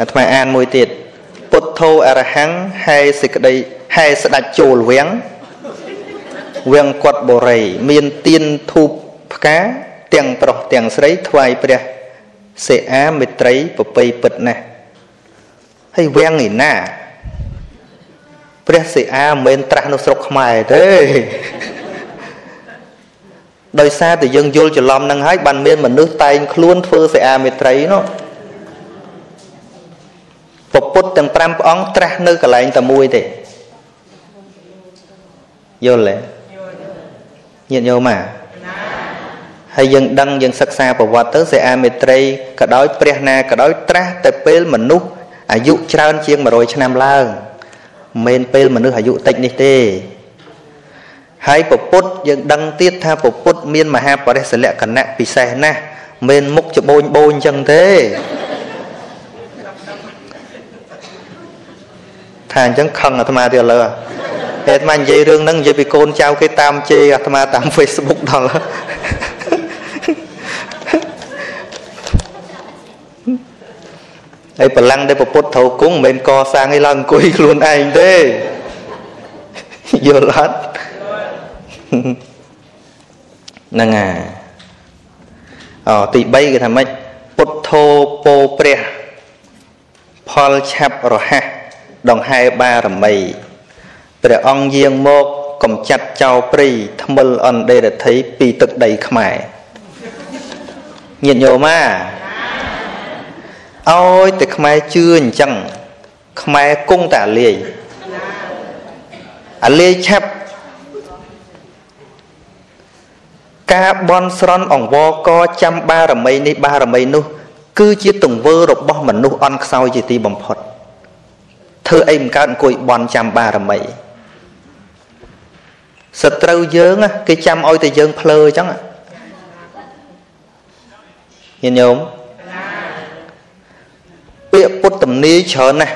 អាត្មាអានមួយទៀតពុទ្ធោអរហង្គហែសេចក្តីហែស្ដាច់ចូលវាំង វាំងគាត់បរិយមានទៀនធូបផ្កាទាំងប្រុសទាំងស្រីថ្វាយព្រះសេអាមេត្រីប្រពៃពិតណាស់ហើយវាំងឯណាព្រះសេអាមិនមែនត្រាស់នៅស្រុកខ្មែរទេដោយសារតែយើងយល់ច្រឡំនឹងហើយបានមានមនុស្សតែងខ្លួនធ្វើសិអាមេត្រីនោះពពុទ្ធទាំង5ព្រះអង្គត្រាស់នៅកន្លែងតែមួយទេយល់ទេ ញាតិញោមអាហើយយើងដឹងយើងសិក្សាប្រវត្តិទៅសេអាមេត្រីក៏ដោយព្រះណាក៏ដោយត្រាស់តែពេលមនុស្សអាយុច្រើនជាង100ឆ្នាំឡើងមិនមែនពេលមនុស្សអាយុតិចនេះទេហើយពពុទ្ធយើងដឹងទៀតថាពពុទ្ធមានមហាបរិសលក្ខណៈពិសេសណាស់មិនមុខច្បូនបូនអញ្ចឹងទេថាអញ្ចឹងខឹងអាត្មាទៀតលើហេ តុមកនិយាយរឿងហ្នឹងនិយាយពីកូនចៅគេតាមជេរអាត្មាតាម Facebook ដល់ហើយបលាំងដែលពុទ្ធត្រូវគង់មិនមែនកសាងឲ្យឡើងអង្គុយខ្លួនឯងទេយល់អត់ហ្នឹងហើយអូទី3គេថាម៉េចពុទ្ធោពោព្រះផលឆាប់រហ័សដង្ហែបារមី ព្រះអង្គយាងមកកំចាត់ចោលព្រីថ្មិលអន្តេរធិពីទឹកដីខ្មែរញាតិញោមអាឲ្យតែខ្មែរជឿអញ្ចឹងខ្មែរគង់តែអាលាយអាលាយឆាប់ការបន់ស្រន់អង្វរកចាំបារមីនេះបារមីនោះ គឺជាទង្វើរបស់មនុស្សអន់ខ្សោយជាទីបំផុតធ្វើអីមិនកើតអង្គុយបន់ចាំបារមី សត្រូវយើងគេចាំឲ្យតែយើងភ្លើអញ្ចឹងញាតិញោមពាក្យពុទ្ធទំនាយច្រើនណាស់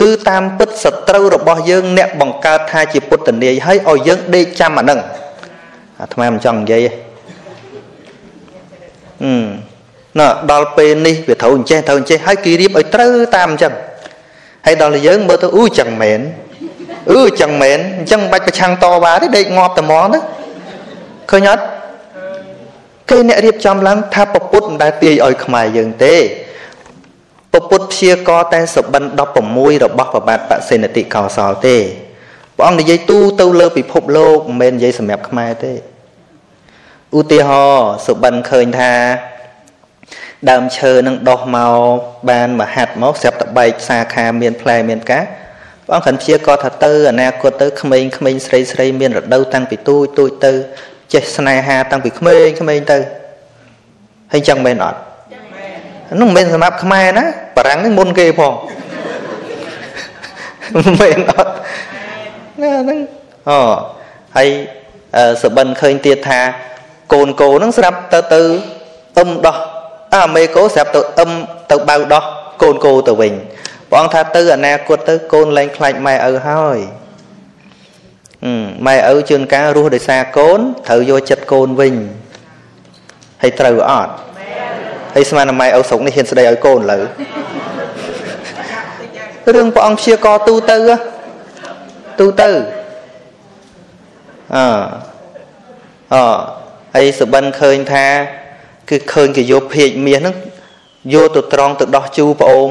គឺតាមពិតសត្រូវរបស់យើងអ្នកបង្កើតថាជាពុទ្ធនាយហើយឲ្យយើងដេកចាំអានឹងអាថ្មមិនចង់និយាយទេអឺណ៎ដល់ពេលនេះវាត្រូវអញ្ចេះត្រូវអញ្ចេះហើយគេរៀបឲ្យត្រូវតាមអញ្ចឹងហើយដល់យើងមើលទៅអូចឹងមែន អឺចឹងមែនអញ្ចឹងបាច់ប្រឆាំងតវ៉ាទេដេកងាប់តែហ្មងទៅឃើញអត់គេអ្នករៀបចំឡើងថាពពុទ្ធមិនដែលទាយឲ្យខ្មែរយើងទេពពុទ្ធព្យាករតែសបិន16របស់ប្របាទបសេនតិកោសលទេព្រះអង្គនិយាយទូទៅលើពិភពលោកមិនមែននិយាយសម្រាប់ខ្មែរទេឧទាហរណ៍សុបិនឃើញថាដើមឈើនឹងដុះមកបានមហាត់មកស្រាប់តបែកសាខាមានផ្លែមានកា ព្រះអង្គខិនព្យាករថាទៅអនាគតទៅក្មេងក្មេងស្រីស្រីមានរដូវតាំងពីទូចទូចទៅចេះស្នេហាតាំងពីក្មេងក្មេងទៅហើយចឹងមែនអត់នោះមិនមែនសម្រាប់ខ្មែរណាបារាំងនេះមុនគេផងមែនអត់ណាហ្នឹងអូហើយសបិនឃើញទៀតថាកូនកូហ្នឹងស្រាប់ទៅទៅអឹមដោះអាមេកូស្រាប់ទៅអឹមទៅបៅដោះកូនកូទៅវិញ ព្រះអង្គថាទៅអនាគតទៅកូនលែងខ្លាចម៉ែឪហើយម៉ែឪជួនកាលរស់ដោយសារកូនត្រូវយកចិត្តកូនវិញហើយត្រូវអត់ហើយស្មានតែម៉ែឪស្រុកនេះហ៊ានស្ដីឲ្យកូនលើរឿងព្រះអង្គព្យាករទូទៅទូទៅអអហើយសបិនឃើញថា គឺឃើញគេយកភេកមាសហ្នឹងយកទៅត្រង់ទៅដោះជូរប្អូន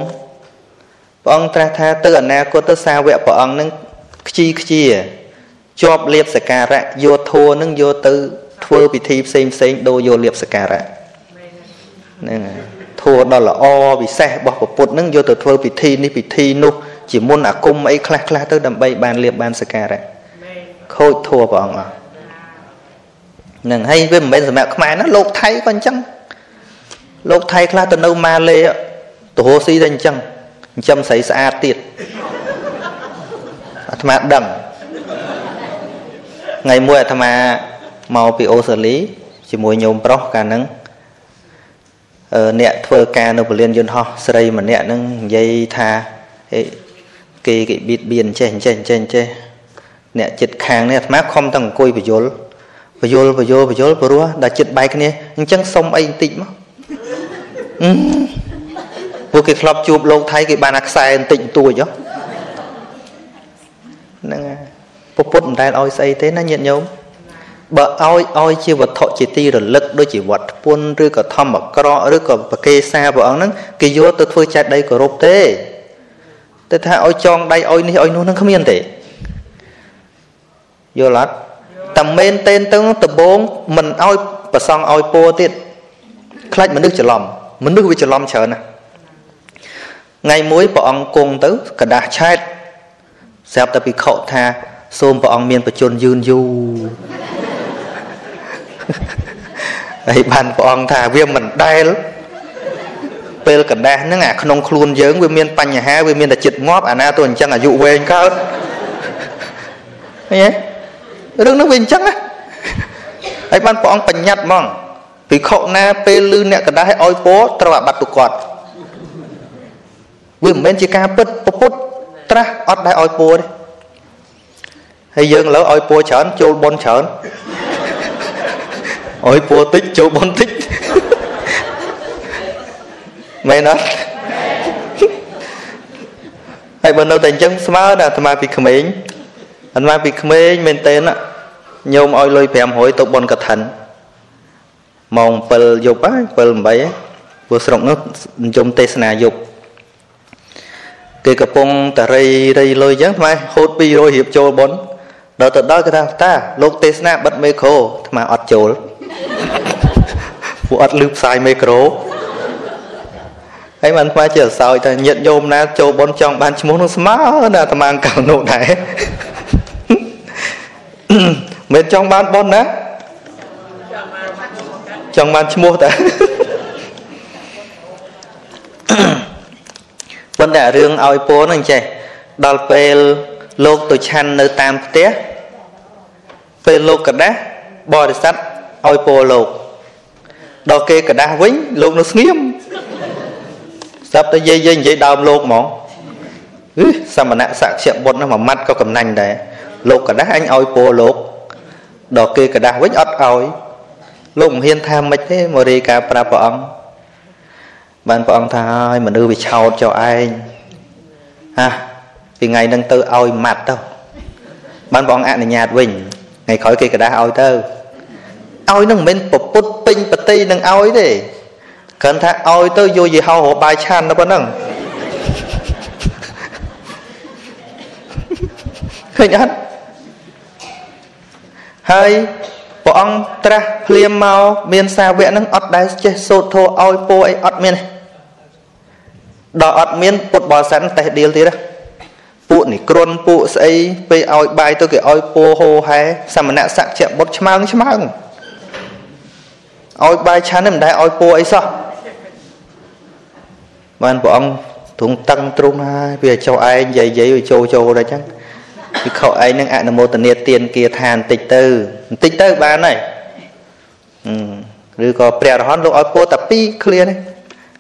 ព្រះអង្គត្រាស់ថាទៅអនាគតទៅសាវកព្រះអង្គនឹងខ្ជីខ្ជាជាប់លៀបសការៈយកធัวនឹងយកទៅធ្វើពិធីផ្សេងផ្សេងដូរយកលៀបសការៈហ្នឹងហើយធัวដ៏ល្អពិសេសរបស់ពុទ្ធនឹងយកទៅធ្វើពិធីនេះពិធីនោះជាមុនអាគមអីខ្លះខ្លះទៅដើម្បីបានលៀបបានសការៈខូចធัวព្រះអង្គអស់នឹងហើយវាមិនមែនសម្រាប់ខ្មែរណាលោកថៃក៏អញ្ចឹងលោកថៃខ្លះទៅនៅម៉ាឡេទៅរស់ស៊ីតែអញ្ចឹង ចិញ្ចឹមស្រីស្អាតទៀតអាត្មាដឹងថ្ងៃមួយអាត្មាមកពីអូស្ត្រាលីជាមួយញោមប្រុសកាលហ្នឹងអ្នកធ្វើការនៅពលានយន្តហោះស្រីម្នាក់ហ្នឹងនិយាយថាគេគេបៀតបៀនចេះចេះចេះចេះអ្នកចិត្តខាងនេះអាត្មាខំតែអង្គុយបយលបយលបយលបយលព្រោះដល់ចិត្តបែកគ្នាអញ្ចឹងសុំអីបន្តិចមក ពួកគេធ្លាប់ជួបលោកថៃគេបានអាខ្សែបន្តិចបន្តួចហ្នឹងពពុទ្ធមិនដែលឲ្យស្អីទេណាញាតិញោមបើឲ្យឲ្យជាវត្ថុជាទីរលឹកដូចជាវត្តពុនឬក៏ធម្មក្រកឬក៏ប្រកេសាព្រះអង្គហ្នឹងគេយកទៅធ្វើចេតដីគោរពទេតែថាឲ្យចងដៃឲ្យនេះឲ្យនោះនឹងគ្មានទេយល់អត់តែមែនតេនទៅដំបងមិនឲ្យប្រសងឲ្យពោទៀតខ្លាច់មនុស្សច្រឡំមនុស្សវាច្រឡំច្រើនណាស់ ថ្ងៃមួយព្រះអង្គគង់ទៅกระดาษឆែតស្រាប់តែពិខុថាសូមព្រះអង្គមានបជនយឺនយូរហើយបានព្រះអង្គថាវាមិនដែលពេលកណ្ដាស់ហ្នឹងអាក្នុងខ្លួនយើងវាមានបញ្ហាវាមានតែចិត្តងាប់អាណាទៅអញ្ចឹងអាយុវែងកើតឃើញទេរឿងហ្នឹងវាអញ្ចឹងណាហើយបានព្រះអង្គបញ្ញត្តិហ្មងពិខុណាពេលលឺអ្នកកណ្ដាស់ឲ្យពោត្រូវអាបត្តិទុគាត់ វាមិនមែនជាការពិតពុទ្ធត្រាស់អត់ដែរឲ្យពោទេហើយយើងឥឡូវឲ្យពោច្រើនចូលបនច្រើនឲ្យពោតិចចូលបនតិចមែនអត់ហើយបើនៅតែអញ្ចឹងស្មើណាអាត្មាពីក្មេងអាត្មាពីក្មេងមែនតើញោមឲ្យលុយ500ទៅបនកឋិនម៉ោង7យប់ហើយ7 8ព្រោះស្រុកនោះញោមទេសនាយប់ គេកំពុងតរៃរៃលុយអញ្ចឹងថ្មហូត200រៀបចូលបនដល់ទៅដល់គេថាតាលោកទេសនាបិទមេក្រូថ្មអត់ចូលពួកអត់លឺផ្សាយមេក្រូហើយបានថ្មជាសោយថាញាតញោមណាចូលបនចង់បានឈ្មោះនោះស្មើណាអាត្មាកៅនោះដែរមិនចង់បានបនណាចង់បានឈ្មោះតាប៉ុន្តែរឿងឲ្យពរនឹងចេះដល់ពេលលោកទៅឆាន់នៅតាមផ្ទះពេលលោកកដាស់បរិស័ទឲ្យពរលោកដល់គេកដាស់វិញលោកនៅស្ងៀមស្រាប់តែយាយយាយនិយាយដើមលោកហ្មងអឺសមណៈសក្យបុត្រនោះមួយម៉ាត់ក៏កំណាញ់ដែរលោកកដាស់អញឲ្យពរលោកដល់គេកដាស់វិញអត់ឲ្យលោកមិនហ៊ានថាមិនទេមករាយការប្រាប់ព្រះអង្គ បានព្រះអង្គថាឲ្យមនុស្សវាឆោតចុះឯងហាពីថ្ងៃហ្នឹងទៅឲ្យម៉ាត់ទៅបានព្រះអង្គអនុញ្ញាតវិញថ្ងៃក្រោយគេកដាស់ឲ្យទៅឲ្យនឹងមិនមែនពពុតពេញបតីនឹងឲ្យទេគ្រាន់ថាឲ្យទៅយកយីហោរបាយឆានទៅប៉ុណ្ណឹងឃើញអត់ហើយព្រះអង្គត្រាស់ភ្លាមមកមានសាវកនឹងអត់ដែលចេះសូត្រធោឲ្យពោអីអត់មានទេ ដល់អត់មានពុទ្ធបរិស័ទតេះដៀលទៀតពួកនេះគ្រុនពួកស្អីពេលឲ្យបាយទៅគេឲ្យពោហោហែសមណៈសក្យបុត្រឆ្មើងឆ្មើងឲ្យបាយឆានមិនដែលឲ្យពោអីសោះបានព្រះអង្គទ្រង់តឹងទ្រង់ហើយវាចុះឯងយាយយាយចូលចូលដល់ចឹងវិខឯងនឹងអនុមោទនាទានគាថាបន្តិចទៅបន្តិចទៅបានហើយឬក៏ព្រះរហន្តលោកឲ្យពោតែ2ឃ្លានេះ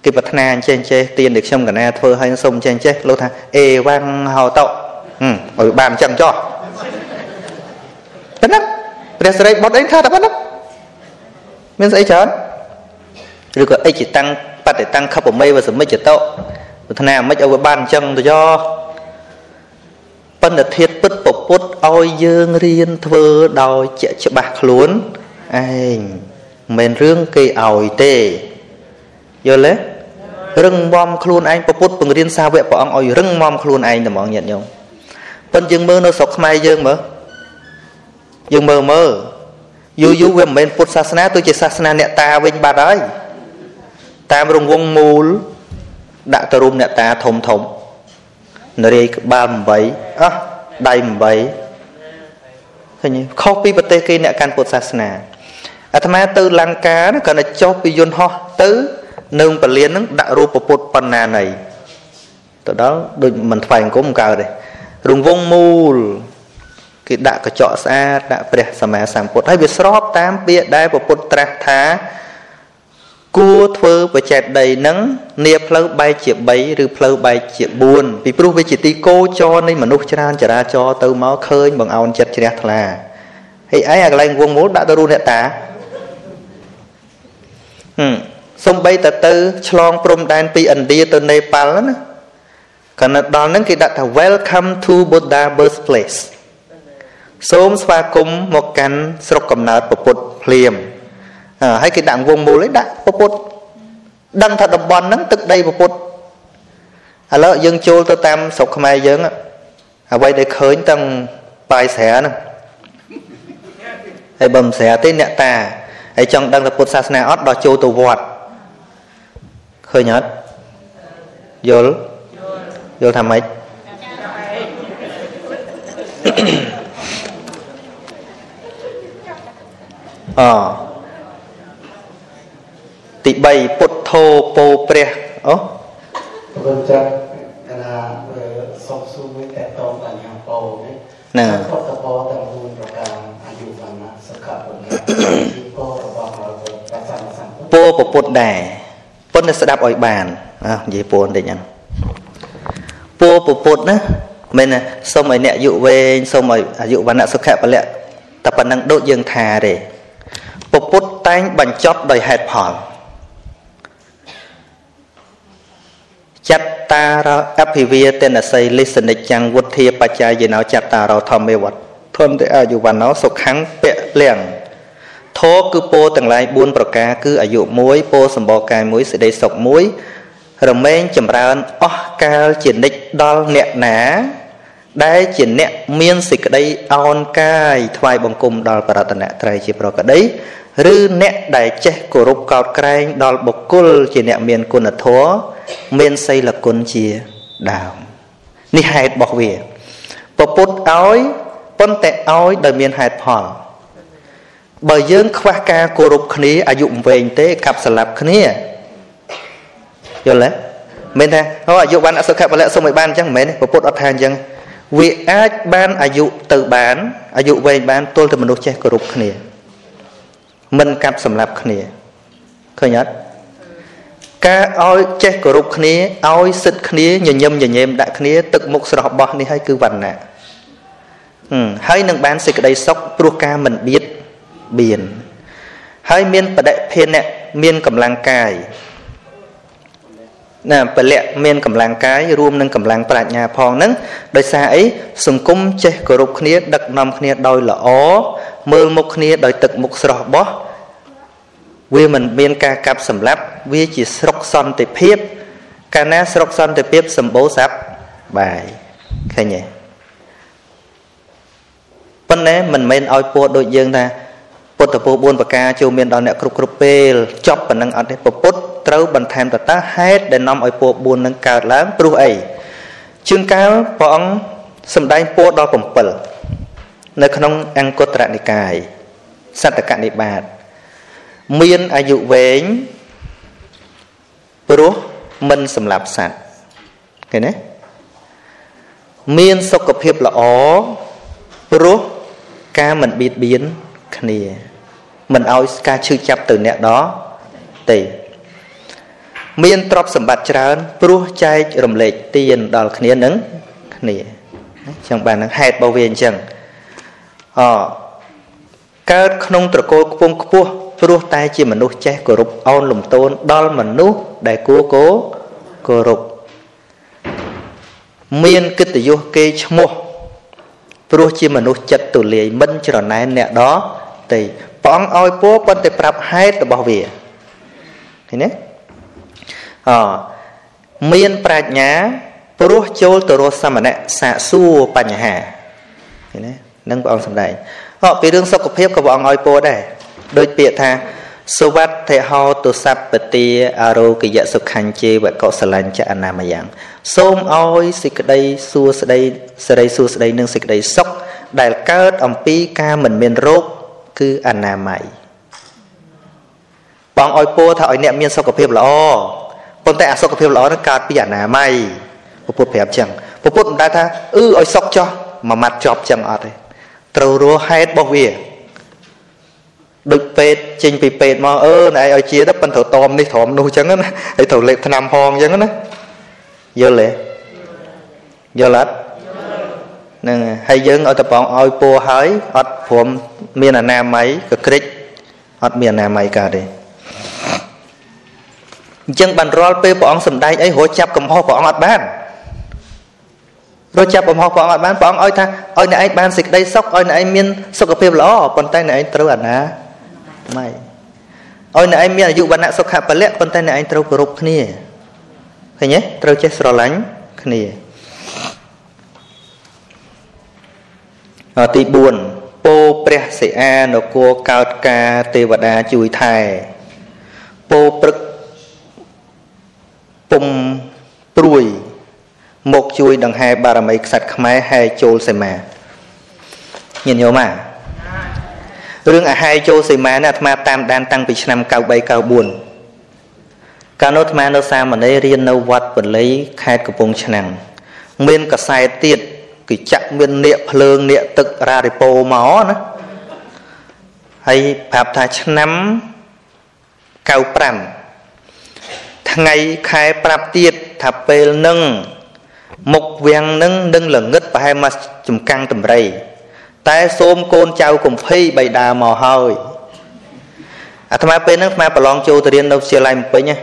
គេប្រាថ្នាអញ្ចេះអញ្ចេះទានដែលខ្ញុំកណាធ្វើឲ្យសុំអញ្ចេះអញ្ចេះលោកថាអេវ៉ាំងហៅតោឲ្យបានអញ្ចឹងចោះប៉ុណ្ណឹងព្រះសិរីបុត្រអីថាតែប៉ុណ្ណឹងមានស្អីច្រើនឬក៏អិច្ចតាំងបតិតាំងខបមេវសមិច្ចតោប្រាថ្នាមិនឲ្យវាបានអញ្ចឹងទៅចោះប៉ុន្តែធាតពិតពពុតឲ្យយើងរៀនធ្វើដោយជាក់ច្បាស់ខ្លួនឯងមិនមែនរឿងគេឲ្យទេយល់ទេ រឹងមាំខ្លួនឯងពពុតបង្រៀនសាវកព្រះអង្គឲ្យរឹងមាំខ្លួនឯងតែហ្មងញាតិញោមប៉ុន្តែយើងមើលនៅស្រុកខ្មែរយើងមើលយើងមើលមើលយូរយូរវាមិនមែនពុទ្ធសាសនាទៅជាសាសនាអ្នកតាវិញបាត់ហើយតាមរង្វង់មូលដាក់ទៅរួមអ្នកតាធំធំនរាយក្បាល8អោះដៃ8ឃើញខុសពីប្រទេសគេអ្នកកាន់ពុទ្ធសាសនាអាត្មាទៅលង្កាគាត់តែចុះពីយន្តហោះទៅ នៅពលានហ្នឹងដាក់រូបពុទ្ធបណ្ណាណីទៅដល់ដូចមិនថ្វាយអង្គមកើតទេរង្វង់មូលគេដាក់កញ្ចក់ស្អាតដាក់ព្រះសម្មាសម្ពុទ្ធហើយវាស្របតាមពាក្យដែលពុទ្ធត្រាស់ថាគួរធ្វើបច្ចេតដីនឹងនាផ្លូវបែកជា3ឬផ្លូវបែកជា4ពីព្រោះវាជាទីគោចរនៃមនុស្សច្រើនចរាចរទៅមកឃើញបង្អោនចិត្តជ្រះថ្លាហើយឯងអាកន្លែងវងមូលដាក់ទៅរូបអ្នកតាហឹម សំបីតទៅឆ្លងព្រំដែនពីឥណ្ឌាទៅនេប៉ាល់ណាកាលនៅដល់ហ្នឹងគេដាក់ថា welcome to buddha birthplace សូមស្វាគមន៍មកកាន់ស្រុកកំណើតពុទ្ធភ្លាមហើយគេដាក់វងមូលឯដាក់ពុទ្ធដឹងថាតំបន់ហ្នឹងទឹកដីពុទ្ធឥឡូវយើងចូលទៅតាមស្រុកខ្មែរយើងអ្វីដែលឃើញទាំងបាយស្រាហ្នឹងហើយបើមិនស្រាទេអ្នកតាហើយចង់ដឹងថាពុទ្ធសាសនាអត់ដល់ចូលទៅវត្ត ឃើញអត់យល់យល់ថាម៉េចអទី3ពុទ្ធោពោព្រះអូព្រោះចាក់ណាសុខសុវិតតតបញ្ហាពោហ្នឹងពុទ្ធពោទាំង4ប្រការអាយុវណ្ណៈសុខៈពុទ្ធពោរបស់ព្រះសម្មាសម្ពុទ្ធពោពុទ្ធដែរ ពុទ្ធស្ដាប់ឲ្យបានអើនិយាយពោបន្តិចហ្នឹងពោពុទ្ធណាមែនណាសូមឲ្យអ្នកអាយុវែងសូមឲ្យអាយុវណ្ណៈសុខៈពលៈតែប៉ុណ្ណឹងដូចយើងថាទេពុទ្ធតែងបញ្ចប់ដោយហេតុផលចត្តារអភិវាទនសីលិសនិច្ចੰវុធាបច្ចាយិណោចត្តារធម្មេវត្តធនតិអាយុវណ្ណោសុខੰពៈលៀង ធោគឺពោទាំងឡាយ4ប្រការគឺអាយុ1ពោសម្បកកាយ1សេចក្តីសុខ1រមែងចម្រើនអស់កាលជានិច្ចដល់អ្នកណា ដែលជាអ្នកមានសេចក្តីអោនកាយថ្វាយបង្គំដល់បរតនត្រ័យជាប្រកដីឬអ្នកដែលចេះគោរពកោតក្រែងដល់បុគ្គលជាអ្នកមានគុណធម៌មានសីលគុណជាដើមនេះហេតុរបស់វាពពុទ្ធឲ្យប៉ុន្តែឲ្យដោយមានហេតុផល បើយើងខ្វះការគោរពគ្នាអាយុវែងទេកាប់ស្លាប់គ្នាយល់ទេមិនថាអូអាយុបានអសុខៈពលៈសុំឲ្យបានអញ្ចឹងមិនមែនពពុទ្ធអត់ថាអញ្ចឹងវាអាចបានអាយុទៅបានអាយុវែងបានទល់តែមនុស្សចេះគោរពគ្នាមិនកាប់សម្លាប់គ្នាឃើញអត់ការឲ្យចេះគោរពគ្នាឲ្យសិទ្ធគ្នាញញឹមញញែមដាក់គ្នាទឹកមុខស្រស់បោះនេះហើយគឺវណ្ណៈហើយនឹងបានសេចក្តីសុខព្រោះការមិនបៀត បៀនហើយមានបដិភានៈមានកម្លាំងកាយណាពលៈមានកម្លាំងកាយរួមនឹងកម្លាំងប្រាជ្ញាផងហ្នឹងដោយសារអីសង្គមចេះគោរពគ្នា ដឹកនាំគ្នាដោយល្អមើលមុខគ្នាដោយទឹកមុខស្រស់បោះវាមិនមានការកាប់សម្លាប់វាជាស្រុកសន្តិភាព កាលណាស្រុកសន្តិភាពសម្បូរស័ព្ទបាយឃើញទេប៉ុន្តែមិនមែនឲ្យពោដូចយើងថា ពុទ្ធពោ4ប្រការចូលមានដល់អ្នកគ្រប់គ្រប់ពេលចប់ប៉ុណ្ណឹងអត់ទេពុទ្ធត្រូវបន្ថែមតតាហេតុដែលនាំឲ្យពោ4នឹងកើតឡើងព្រោះអីជួនកាលព្រះអង្គសម្ដែងពោដល់7នៅក្នុងអង្គត្រនិកាយសត្តកនិបាតមានអាយុវែងព្រោះមិនសម្លាប់សត្វឃើញទេមានសុខភាពល្អព្រោះការមិនបៀតបៀនគ្នា មិនឲ្យការឈឺចាប់ទៅអ្នកដទេមានទ្រព្យសម្បត្តិច្រើន ព្រោះចែករំលែកទានដល់គ្នានឹងគ្នាអញ្ចឹងបាននឹងហេតុរបស់វាអញ្ចឹងអកើតក្នុងត្រកូលខ្ពង់ខ្ពស់ព្រោះតែជាមនុស្សចេះគោរពអោនលំទោនដល់មនុស្សដែលគួរគោគោរពមានកិត្តិយសគេឈ្មោះព្រោះជាមនុស្សចិត្តទូលាយមិនច្រណែនអ្នកដទៃ ព្រះអង្គឲ្យពោប៉ុន្តែប្រាប់ហេតុរបស់វាឃើញទេអមានប្រាជ្ញាព្រោះចូលទៅរស់សមណៈសាកសួរបញ្ហាឃើញទេនឹងព្រះអង្គសម្ដែងអពីរឿងសុខភាពក៏ព្រះអង្គឲ្យពោដែរដូចពាក្យថាសវត្ថិហោទុសពទាអរោគយសុខញ្ជេវកុសលញ្ចអនាមយ៉ាង សូមឲ្យសេចក្តីសួស្តីសេរីសួស្តីនិងសេចក្តីសុខដែលកើតអំពីការមិនមានរោគ គឺអនាម័យបងឲ្យពោថាឲ្យអ្នកមានសុខភាពល្អប៉ុន្តែអាសុខភាពល្អនឹងកើតពីអនាម័យពុទ្ធប្រាប់ចឹងពុទ្ធមិនដែលថាអឺឲ្យសុខចោះមួយម៉ាត់ចប់ចឹងអត់ទេត្រូវរស់ហេតុរបស់វាដូចពេទ្យចេញពីពេទ្យមកអឺណែឲ្យជាទៅប៉ុន្តែត្រូវតមនេះត្រមនោះចឹងណាហើយត្រូវលេបថ្នាំហងចឹងណាយល់ទេយល់អត់ ហ្នឹងហើយយើងឲ្យតបងឲ្យពោហើយអត់ព្រមមានអនាម័យកក្រិចអត់មានអនាម័យកើតទេអញ្ចឹងបានរាល់ពេលព្រះអង្គសម្ដែងអីរត់ចាប់កំហុសព្រះអង្គអត់បានរត់ចាប់កំហុសព្រះអង្គអត់បានព្រះអង្គឲ្យថាឲ្យអ្នកឯងបានសេចក្តីសុខឲ្យអ្នកឯងមានសុខភាពល្អប៉ុន្តែអ្នកឯងត្រូវអាណាម៉ៃឲ្យអ្នកឯងមានអាយុវណ្ណៈសុខៈពលៈប៉ុន្តែអ្នកឯងត្រូវគោរពគ្នាឃើញទេត្រូវចេះស្រឡាញ់គ្នា ទី4ពពោព្រះសិអានគរកើតការទេវតាជួយថែពោព្រឹកពុំព្រួយ មកជួយដង្ហែបារមីក្សត្រខ្មែរហែចូលសីមាញាតិញោមអារឿងអាហែចូលសីមានេះអាត្មាតាមដានតាំងពីឆ្នាំ93 94កាលនោះអាត្មានៅសាមណេររៀននៅវត្តពលីខេត្តកំពង់ឆ្នាំងមានកសែតទៀត គឺចាក់មាននាកភ្លើងនាកទឹករ៉ារិពោមកណាហើយប្រាប់ថាឆ្នាំ95ថ្ងៃខែប្រាប់ទៀតថាពេលនឹងមុខវាំងនឹងនឹងល្ងឹតប្រហែលមកចំកាំងតម្រៃតែសូមកូនចៅកំភៃបៃតាមកហើយអាត្មាពេលហ្នឹងអាត្មាប្រឡងចូលទៅរៀននៅវិទ្យាល័យភ្នំពេញណា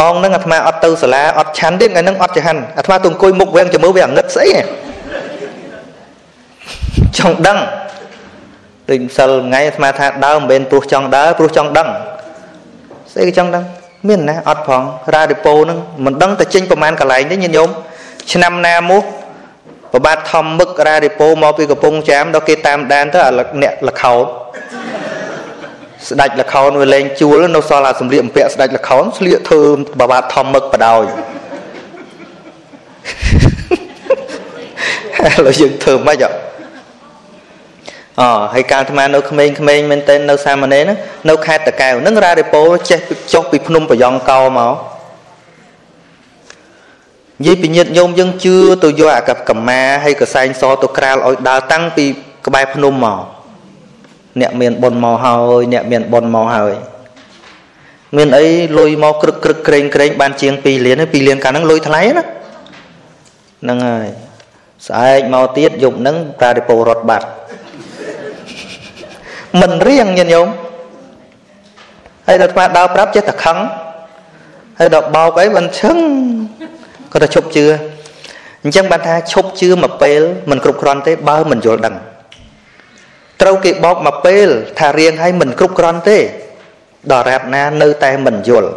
ម៉ោងហ្នឹងអាត្មាអត់ទៅសាលាអត់ឆាន់ទៀតថ្ងៃហ្នឹងអត់ចហាន់អាត្មាទៅអង្គុយមុខវាំងចាំមើលវាអាងឹតស្អីចង់ដឹងដូចម្សិលថ្ងៃអាត្មាថាដើមមិនមែនព្រោះចង់ដើរព្រោះចង់ដឹងស្អីក៏ចង់ដឹងមានណាអត់ផងរ៉ាឌីប៉ូហ្នឹងមិនដឹងតែចេញប្រមាណកន្លែងទេញាតិញោមឆ្នាំណាមកប្របាទធំមឹករ៉ាឌីប៉ូមកពីកំពង់ចាមដល់គេតាមដានទៅអាអ្នកលខោន ស្ដាច់លខោនវាលេងជួលនៅសល់អាសម្លៀកបំពាក់ស្ដាច់លខោនស្លៀកធ្វើប្របាទធំមឹកបដ ாய் ហើយយើងធ្វើមិនអត់អហើយកាលអាត្មានៅក្មេងៗមែនតើនៅសាមណេរហ្នឹងនៅខេត្តតកែវហ្នឹងរ៉ារេប៉ូចេះចុះពីភ្នំប្រយ៉ងកោមកនិយាយពីញាតញោមយើងជឿទៅយកអាកកម្មាហើយកសែងសទៅក្រាលឲ្យដើរតាំងពីក្បែរភ្នំមក អ្នកមានបុណ្យមកហើយអ្នកមានបុណ្យមកហើយមានអីលុយមកក្រឹកក្រឹកក្រែងក្រែងបានជាង2លាន2លានកាលហ្នឹងលុយថ្លៃណាហ្នឹងហើយស្អែកមកទៀតយប់ហ្នឹងតារិពោរត់បាត់មិនរៀងញាតិញោមហើយដល់ស្មាដើរប្រាប់ចេះតែខឹងហើយដល់បោកអីមិនឈឹងក៏ទៅឈប់ជឿអញ្ចឹងបានថាឈប់ជឿមួយពេលមិនគ្រប់គ្រាន់ទេបើមិនយល់ដឹង ត្រូវគេបោកមួយពេល ថារៀងឲ្យមិនគ្រប់គ្រាន់ទេដល់រាបណានៅតែមិនយល់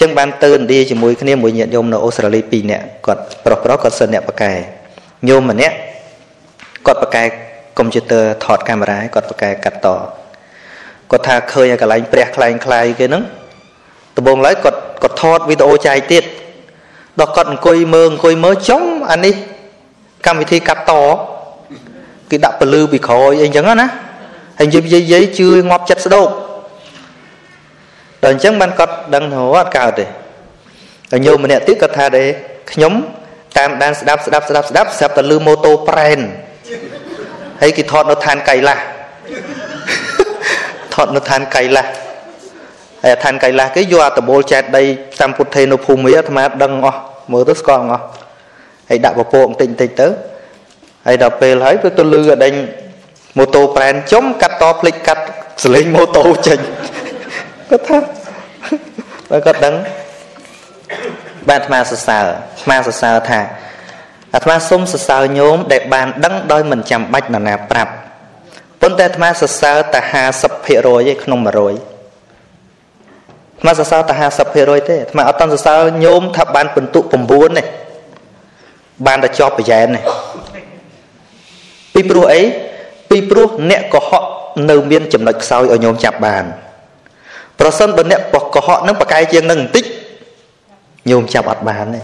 ចឹងបានទៅឥណ្ឌាជាមួយគ្នាមួយញាតិញោមនៅអូស្ត្រាលី2នាក់គាត់ប្រុសប្រុសគាត់សិនអ្នកបកែញោមម្នាក់គាត់បកែកុំព្យូទ័រថតកាមេរ៉ាគាត់ប្រកែកាត់តគាត់ថាឃើញឲ្យកន្លែងព្រះខ្លែងខ្លាយគេហ្នឹងដំបងឡើយគាត់គាត់ថតវីដេអូចែកទៀតដល់គាត់អង្គុយមើលអង្គុយមើលចុងអានេះកម្មវិធីកាត់ត គេដាក់ពលឺពីក្រោយអីចឹងណាហើយនិយាយយាយជឿងាប់ចិត្តស្ដោកដល់អញ្ចឹងបានគាត់ដឹងថាអត់កើតទេហើយញោមម្នាក់ទៀតគាត់ថាទេខ្ញុំតាមដានស្ដាប់ស្ដាប់ស្ដាប់ស្ដាប់ស្រាប់តែលឺម៉ូតូប្រែនហើយគេថតនៅឋានកៃឡាស់ថតនៅឋានកៃឡាស់ហើយឋានកៃឡាស់គេយកអាតបូលចែកដីតាមពុទ្ធេនៅភូមិអាត្មាដឹងអស់មើលទៅស្គាល់អស់ហើយដាក់ពពកបន្តិចបន្តិចទៅ ហើយដល់ពេលហើយវាទៅលឺអដេញម៉ូតូប្រែនចំកាត់តភ្លេចកាត់សលេងម៉ូតូចេញគាត់ថាបើគាត់ដឹងបានអាត្មាសរសើរអាត្មាសរសើរថាអាត្មាសូមសរសើរញោមដែលបានដឹងដោយមិនចាំបាច់នរណាប្រាប់ប៉ុន្តែអាត្មាសរសើរតែ50%ឯក្នុង100អាត្មាសរសើរតែ50%ទេអាត្មាអត់តន់សរសើរញោមថាបានពិន្ទុ9ទេបានតែជាប់ប្រយ៉ែនទេ ពីព្រោះអីពីព្រោះអ្នកកុហកនៅមានចំណុចខ្សោយឲ្យញោមចាប់បានប្រសិនបើអ្នកកុហកនឹងប្រកែជាងនឹងបន្តិចញោមចាប់អត់បានទេ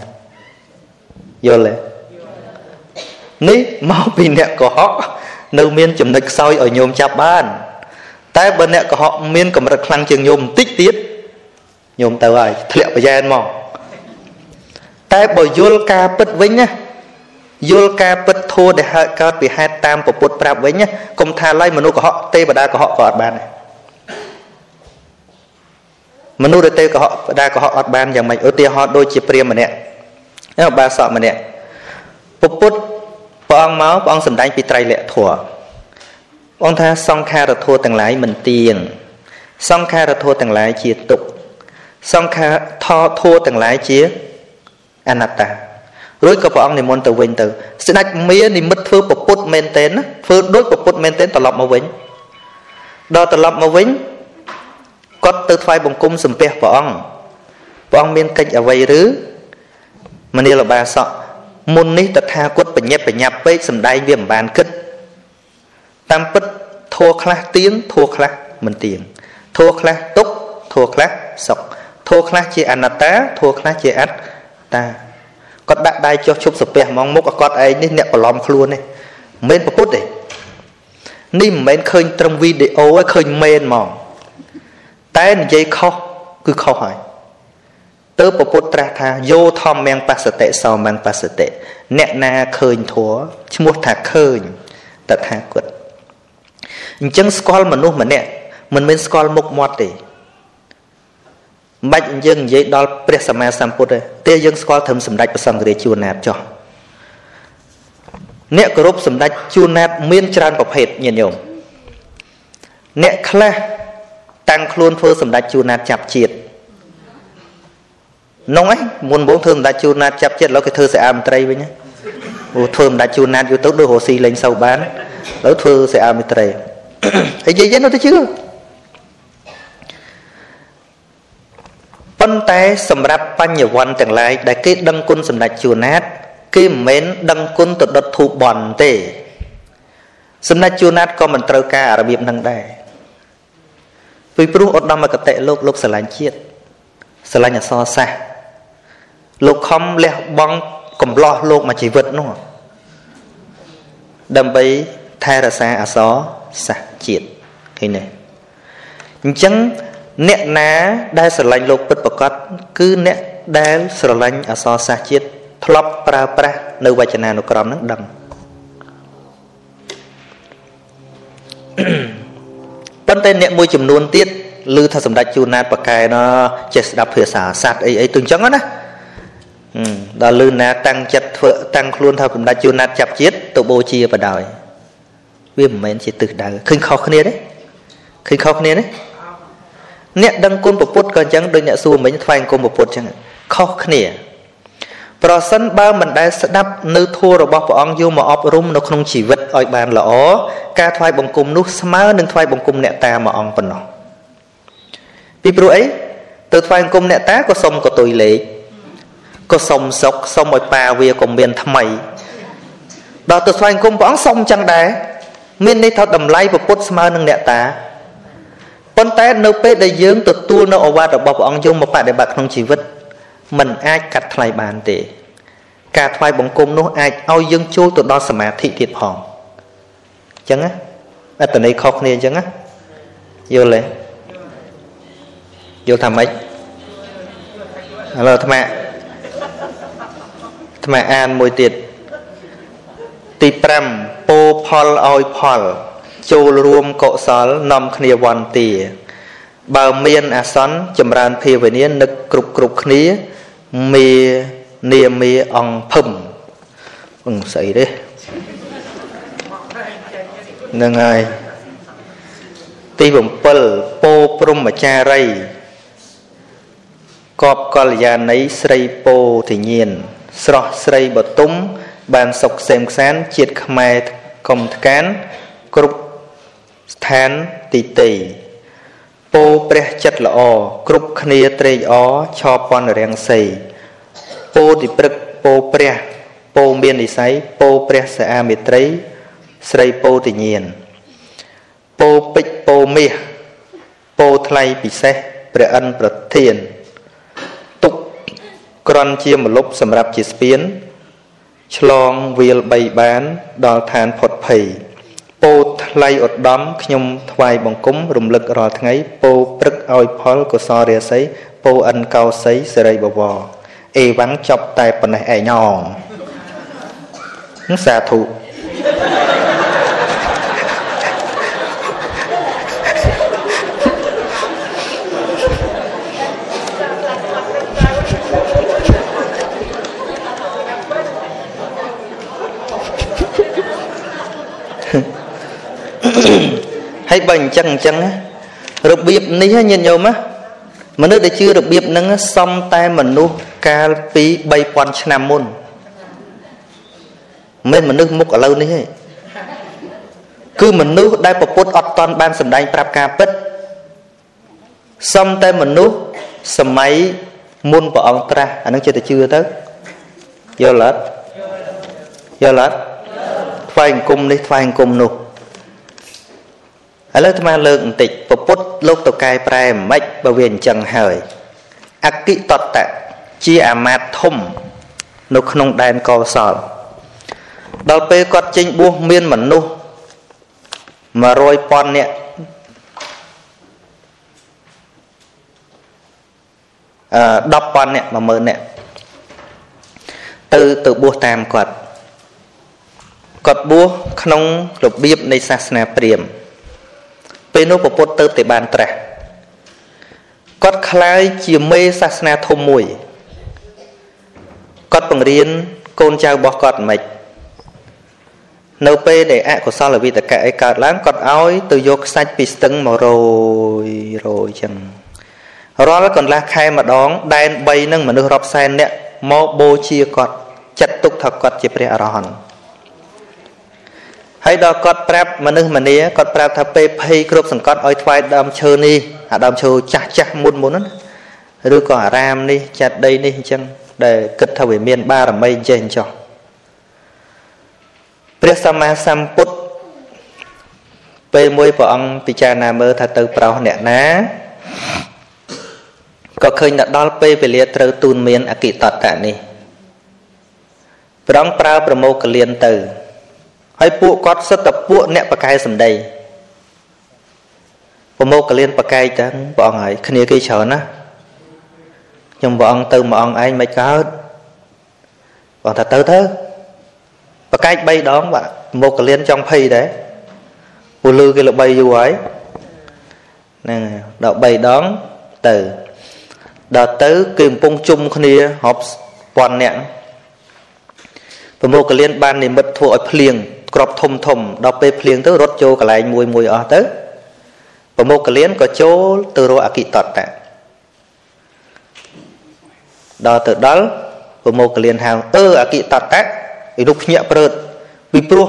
យល់ទេនេះមកពីអ្នកកុហកនៅមានចំណុចខ្សោយឲ្យញោមចាប់បាន តែបើអ្នកកុហកមានកម្រិតខ្លាំងជាងញោមបន្តិចទៀតញោមទៅហើយធ្លាក់ប្រយ៉ែនមកតែបើយល់ការពិតវិញណា យល់ការពិតធัวដែលហើកើតពីហេតុតាមពពុទ្ធប្រាប់វិញណាកុំថាឡើយមនុស្សកុហកទេវតាកុហកក៏អត់បានដែរមនុស្សដែលទេវកុហកបដាកុហកអត់បានយ៉ាងម៉េចឧទាហរណ៍ដូចជាព្រាមម្នាក់បាសកម្នាក់ពពុទ្ធព្រះអង្គមកព្រះអង្គសម្ដែងពីត្រៃលក្ខធម៌ព្រះអង្គថាសង្ខារធម៌ទាំងឡាយមិនទៀងសង្ខារធម៌ទាំងឡាយជាទុក្ខសង្ខារធធម៌ទាំងឡាយជាអនត្តា រួចក៏ព្រះអង្គនិមន្តទៅវិញទៅស្ដេចមាននិមិត្តធ្វើពពុទ្ធមែនទែនណាធ្វើដូចពពុទ្ធមែនទែនត្រឡប់មកវិញដល់ត្រឡប់មកវិញគាត់ទៅថ្វាយបង្គំសំពះព្រះអង្គព្រះអង្គមានកិច្ចអ្វីឬមនាលបាសកមុននេះតថាគតបញ្ញាបញ្ញាប់ពេកសំដែងវាមិនបានគិត តាមពិតធัวខ្លះទៀងធัวខ្លះមិនទៀងធัวខ្លះទុកធัวខ្លះសុខធัวខ្លះជាអនត្តាធัวខ្លះជាអត្តា គាត់ដាក់ដៃចុះឈប់សាពះហ្មងមុខគាត់ឯងនេះអ្នកបន្លំខ្លួននេះមិនមែនប្រពុតទេនេះមិនមែនឃើញត្រឹមវីដេអូឯងឃើញមែនហ្មងតែនិយាយខុសគឺខុសហើយទៅពពុទ្ធត្រាស់ថាយោធម្មមបសតិសោមបសតិអ្នកណាឃើញធัวឈ្មោះថាឃើញតថាគតអញ្ចឹងស្គាល់មនុស្សម្នាក់មិនមែនស្គាល់មុខមាត់ទេ មិនបាច់យើងនិយាយដល់ព្រះសម្មាសម្ពុទ្ធទេតែយើងស្គាល់ត្រឹមសម្ដេចព្រះសង្ឃរាជជួនណាតចោះអ្នកគោរពសម្ដេចជួនណាតមានច្រើនប្រភេទញាតិញោមអ្នកខ្លះតាំងខ្លួនធ្វើសម្ដេចជួនណាតចាប់ជាតិនងឯងមុនបងធ្វើសម្ដេចជួនណាតចាប់ជាតិឥឡូវគេធ្វើសេអាមន្ត្រីវិញអូធ្វើសម្ដេចជួនណាតយូរទៅដូចរស់ស៊ីលេងសូវបានឥឡូវធ្វើសេអាមន្ត្រីហើយនិយាយទៅទៅជឿ ប៉ុន្តែសម្រាប់បញ្ញវន្តទាំងឡាយដែលគេដឹងគុណសម្ដេចជួនណាត គេមិនមែនដឹងគុណទៅដុតធូបបន់ទេ សម្ដេចជួនណាតក៏មិនត្រូវការរបៀបនឹងដែរពីព្រោះឧត្តមគតិលោកលោកស្រឡាញ់ជាតិស្រឡាញ់អសរសាស្ត្រលោកខំលះបង់កំឡោះលោកមួយជីវិតនោះដើម្បីថែរក្សាអសរសាស្ត្រជាតិឃើញទេអញ្ចឹង អ្នកណាដែលស្រឡាញ់លោកពិតប្រកបគឺអ្នកដែលស្រឡាញ់អសរសាស្ត្រជាតិធ្លាប់ប្រើប្រាស់នៅវចនានុក្រមនឹងដឹងប៉ុន្តែអ្នកមួយចំនួនទៀតឮថាសម្ដេចជួនណាតបកែណចេះស្ដាប់ភាសាសัตว์អីអីទៅអញ្ចឹងណាដល់ឮណាតាំងចិត្តធ្វើតាំងខ្លួនថាសម្ដេចជួនណាតចាប់ជាតិទៅបូជាបដ ாய் វាមិនមែនជាទិសដៅឃើញខុសគ្នាទេឃើញខុសគ្នាទេ អ្នកដឹងគុណពុទ្ធក៏អញ្ចឹងដូចអ្នកសួរមិញថ្វាយគុណពុទ្ធអញ្ចឹងខុសគ្នា ប្រសិនបើមិនដែលស្ដាប់នៅធម៌របស់ព្រះអង្គយកមកអប់រំនៅក្នុងជីវិតឲ្យបានល្អការថ្វាយបង្គំនោះស្មើនឹងថ្វាយបង្គំអ្នកតាមួយអង្គប៉ុណ្ណោះពីព្រោះអីទៅថ្វាយបង្គំអ្នកតាក៏សុំកតុយលេខក៏សុំសុកសុំឲ្យប៉ាវាក៏មានថ្មីដល់ទៅថ្វាយបង្គំព្រះអង្គសុំចឹងដែរមានន័យថាតម្លៃពុទ្ធស្មើនឹងអ្នកតា ប៉ុន្តែនៅពេលដែលយើងទទួលនៅអវាទរបស់ព្រះអង្គយកមកបដិបត្តិក្នុងជីវិតมันអាចកាត់ថ្លៃបានទេ ការថ្វាយបង្គំនោះអាចឲ្យយើងចូលទៅដល់សមាធិទៀតផងអញ្ចឹងណាអត្តន័យខុសគ្នាអញ្ចឹងណាយល់ទេយល់ថាម៉េចឥឡូវអាត្មាអាត្មាអានមួយទៀតទី5ពោផលឲ្យផល ចូលរួមកុសលនាំគ្នាវន្តាបើមានអាសន្នចម្រើនភាវនានឹកគ្រប់គ្រប់គ្នាមេនាមេអង្គភឹមអឹងស្អីទេនឹងហើយទី7ពោព្រំចារីកបកល្យាណីស្រីពោទញៀនស្រស់ស្រីបទុមបានសុខក្សេមខ្សានជាតិខ្មែរកុំថ្កានគ្រប់ ស្ថានទីតីពោព្រះចិត្តល្អគ្រប់គ្នាត្រេកអរឆោពន់រាំងសីពោតិព្រឹកពោព្រះពោមាននិស័យពោព្រះសាអាមេត្រី ស្រីពោតិញៀនពោពេជ្រពោមាសពោថ្លៃពិសេសព្រះអិនប្រធានទុកក្រន់ជាមលុបសម្រាប់ជាស្ពាន ឆ្លងវាល3បាន ដល់ឋានផុតភ័យ ពោថ្លៃឧត្តមខ្ញុំថ្វាយបង្គំរំលឹករាល់ថ្ងៃពោព្រឹកឲ្យផលកុសលរាសីពោអិនកោសីសិរីបវរអេវ៉ាំងចប់តែប៉ុណ្ណេះឯងអសាធុ ហើយបើអញ្ចឹងអញ្ចឹងរបៀបនេះញាតិញោមណាមនុស្សដែលជឿរបៀបហ្នឹងសំតែមនុស្សកាលពី3000ឆ្នាំមុនមិនមនុស្សមុខឥឡូវនេះទេគឺមនុស្សដែលប្រពុតអត់តន់បានសម្ដែងប្រាប់ការពិតសំតែមនុស្សសម័យមុនព្រះអង្គត្រាស់អានឹងចិត្តជឿទៅយល់អត់យល់អត់ថ្វាយអង្គមនេះថ្វាយអង្គមនោះ ឥឡូវអាត្មាលើកបន្តិចពពុទ្ធលោកតកែប្រែមិនបើវាអញ្ចឹងហើយអគិតតៈជាអាមាត្យធំ នៅក្នុងដែនកុសលដល់ពេលគាត់ចេញបួសមានមនុស្ស100ពាន់នាក់អឺ10ពាន់នាក់10000នាក់ទៅទៅបួសតាមគាត់គាត់បួសក្នុងរបៀបនៃសាសនាព្រាហ្មណ៍ ពេលនោះពពុទ្ធទៅតែបានត្រាស់គាត់คล้ายជាមេសាសនាធំមួយគាត់បង្រៀនកូនចៅរបស់គាត់មិននៅពេលដែលអកុសលវិតកៈឯកើតឡើងគាត់ឲ្យទៅយកខ្សាច់ពីស្ទឹងមករយរយចឹងរាល់កន្លះខែម្ដងដែន3នឹងមនុស្សរាប់សែននាក់មកបូជាគាត់ចាត់ទុកថាគាត់ជាព្រះអរហន្ត ហើយដល់គាត់ប្រាប់មនុស្សម្នាគាត់ប្រាប់ថាពេលភ័យគ្រប់សង្កត់ឲ្យថ្វាយដើមឈើនេះអាដើមឈើចាស់ចាស់មុនមុនណាឬក៏អារាមនេះចាត់ដីនេះអញ្ចឹងដែលគិតថាវាមាន បារមីចេះអញ្ចឹងព្រះសម្មាសម្ពុទ្ធពេលមួយព្រះអង្គពិចារណាមើលថាទៅប្រោសអ្នកណាក៏ឃើញថាដល់ពេលវេលាត្រូវទូនមានអកិតតៈនេះព្រះអង្គប្រើប្រមោគលៀនទៅ ហើយពួកគាត់សិតតែពួកអ្នកបកែសម្ដីប្រមោគលៀនបកែចឹងព្រះអង្គហើយគ្នាគេច្រើនណាខ្ញុំព្រះអង្គទៅមួយអង្គឯងមិនកើតព្រះអង្គថាទៅទៅបកែក3ដងបាទប្រមោគលៀនចង់ភ័យដែរពលលឺគេល្បីយូរហើយហ្នឹងដល់3ដងទៅដល់ទៅគេកំពុងជុំគ្នារាប់ពាន់នាក់ប្រមោគលៀនបាននិមិត្តធ្វើឲ្យភ្លៀង ក្របធំធំដល់ពេលភ្លៀងទៅរត់ចូលកន្លែងមួយមួយអស់ទៅប្រមោគលៀនក៏ចូលទៅរកអគិតតតៈដល់ទៅដល់ប្រមោគលៀនហៅអឺអគិតតៈឯនោះភ្ញាក់ព្រឺតពីព្រោះ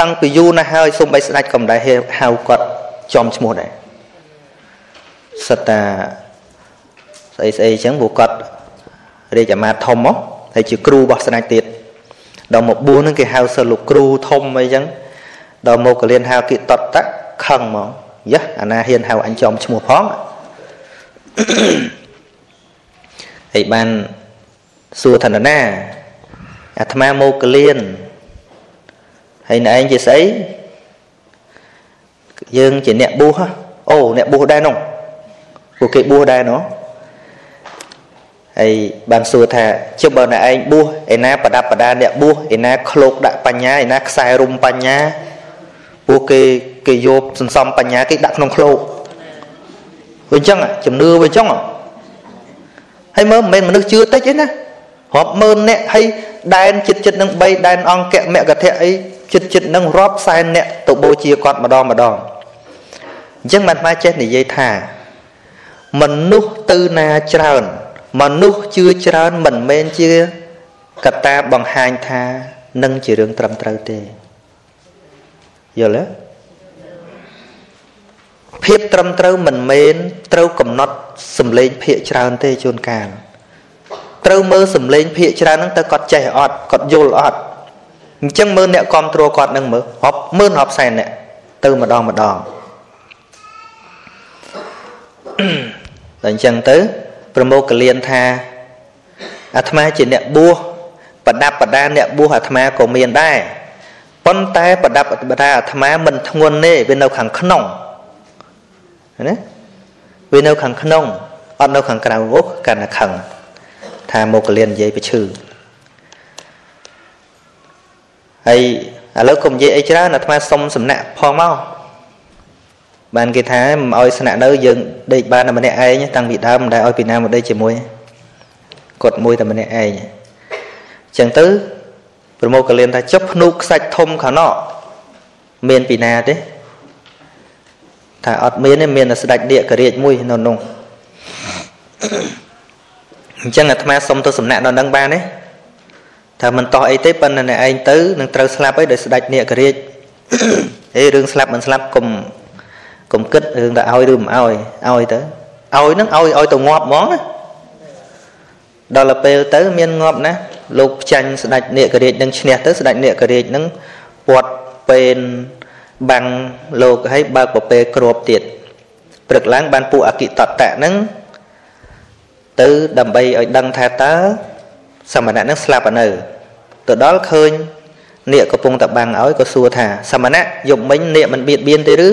តាំងពីយូរណាស់ហើយសូម្បីស្ដេចក៏មិនដែលហៅគាត់ចំឈ្មោះដែរសិតតាស្អីស្អីអញ្ចឹងពួកគាត់រាជអាមាត្យធំមកហើយជាគ្រូរបស់ស្ដេចទៀត ដល់មកបួសនឹងគេហៅសិលលោកគ្រូធំអីចឹងដល់មកកលៀនហៅគេតតតខឹងមកយ៉ាអាណាហ៊ានហៅអញចំឈ្មោះផងហើយបានសួរថាណាអាត្មាមកកលៀនហើយណែឯងជាស្អីយើងជាអ្នកបួសអូអ្នកបួសដែរនោះពួកគេបួសដែរនោះ ហើយបានសួរថាជិះបើអ្នកឯងបួសឯណាប្រដាប់ប្រដាអ្នកបួសឯណាឃ្លោកដាក់បញ្ញាឯណាខ្សែរុំបញ្ញាពួកគេគេយកសន្សំបញ្ញាគេដាក់ក្នុងឃ្លោកវាអញ្ចឹងជំនឿវាអញ្ចឹងហើយមើលមិនមែនមនុស្សជឿតិចទេណារាប់ម៉ឺនអ្នកហើយដែនចិត្តចិត្តនឹង3ដែនអង្គៈមគ្គធៈអីចិត្តចិត្តនឹងរាប់សែនអ្នកទៅបូជាគាត់ម្ដងម្ដងអញ្ចឹងបានមកចេះនិយាយថាមនុស្សទៅណាច្រើន មនុស្សជឿច្រើនមិនមែនជាកត្តាបង្ហាញថានឹងជារឿងត្រឹមត្រូវទេយល់ទេភាពត្រឹមត្រូវមិនមែនត្រូវកំណត់សម្លេងភាកច្រើនទេជួនកាលត្រូវមើលសម្លេងភាកច្រើនហ្នឹងទៅគាត់ចេះអត់គាត់យល់អត់អញ្ចឹងមើលអ្នកគ្រប់គ្រងគាត់នឹងមើលរាប់ម៉ឺនរាប់សែនអ្នកទៅម្ដងម្ដងតែអញ្ចឹងទៅ ប្រមោកលៀនថាអាត្មាជាអ្នកបួសប្រដាប់ប្រដាអ្នកបួសអាត្មាក៏មានដែរប៉ុន្តែប្រដាប់ប្រដាអាត្មាមិនធ្ងន់ទេវានៅខាងក្នុងណាវានៅខាងក្នុងអត់នៅខាងក្រៅអូកាន់តែខឹងថាមកលៀននិយាយទៅឈឺហើយឥឡូវកុំនិយាយអីច្រើនអាត្មាសុំសំណាក់ផងមក បានគេថាមិនឲ្យស្នាក់នៅយើងដេកបានតែម្នាក់ឯងតាំងពីដើមមិនដែលឲ្យពីណាមកដេកជាមួយគាត់មួយតែម្នាក់ឯងអញ្ចឹងទៅប្រមោកលៀនថាចុះភ្នូកខ្សាច់ធំខាងណោមានពីណាទេថាអត់មានទេមានតែស្ដេចនាគរាជមួយនៅនោះអញ្ចឹងអាត្មាសុំទៅសំណាក់នៅនឹងបានទេថាមិនតោះអីទេប៉ុន្តែអ្នកឯងទៅនឹងត្រូវស្លាប់អីដោយស្ដេចនាគរាជអេរឿងស្លាប់មិនស្លាប់កុំ កុំគិតរឿងថាឲ្យឬមិនឲ្យឲ្យទៅឲ្យហ្នឹងឲ្យឲ្យទៅងាប់ហ្មងណាដល់ទៅពេលទៅមានងាប់ណាលោកចាញ់ស្ដេចនេករាជនឹងឈ្នះទៅស្ដេចនេករាជនឹងពាត់ពេនបាំងលោកឲ្យបើកប្រពេគ្របទៀតព្រឹកឡើងបានពួកអកិតតៈហ្នឹងទៅដើម្បីឲ្យដឹងថាតើសមណៈហ្នឹងស្លាប់នៅទៅដល់ឃើញនាគកំពុងតែបាំងឲ្យក៏សួរថាសមណៈយប់មិញនាគមិនបៀតបៀនទេឬ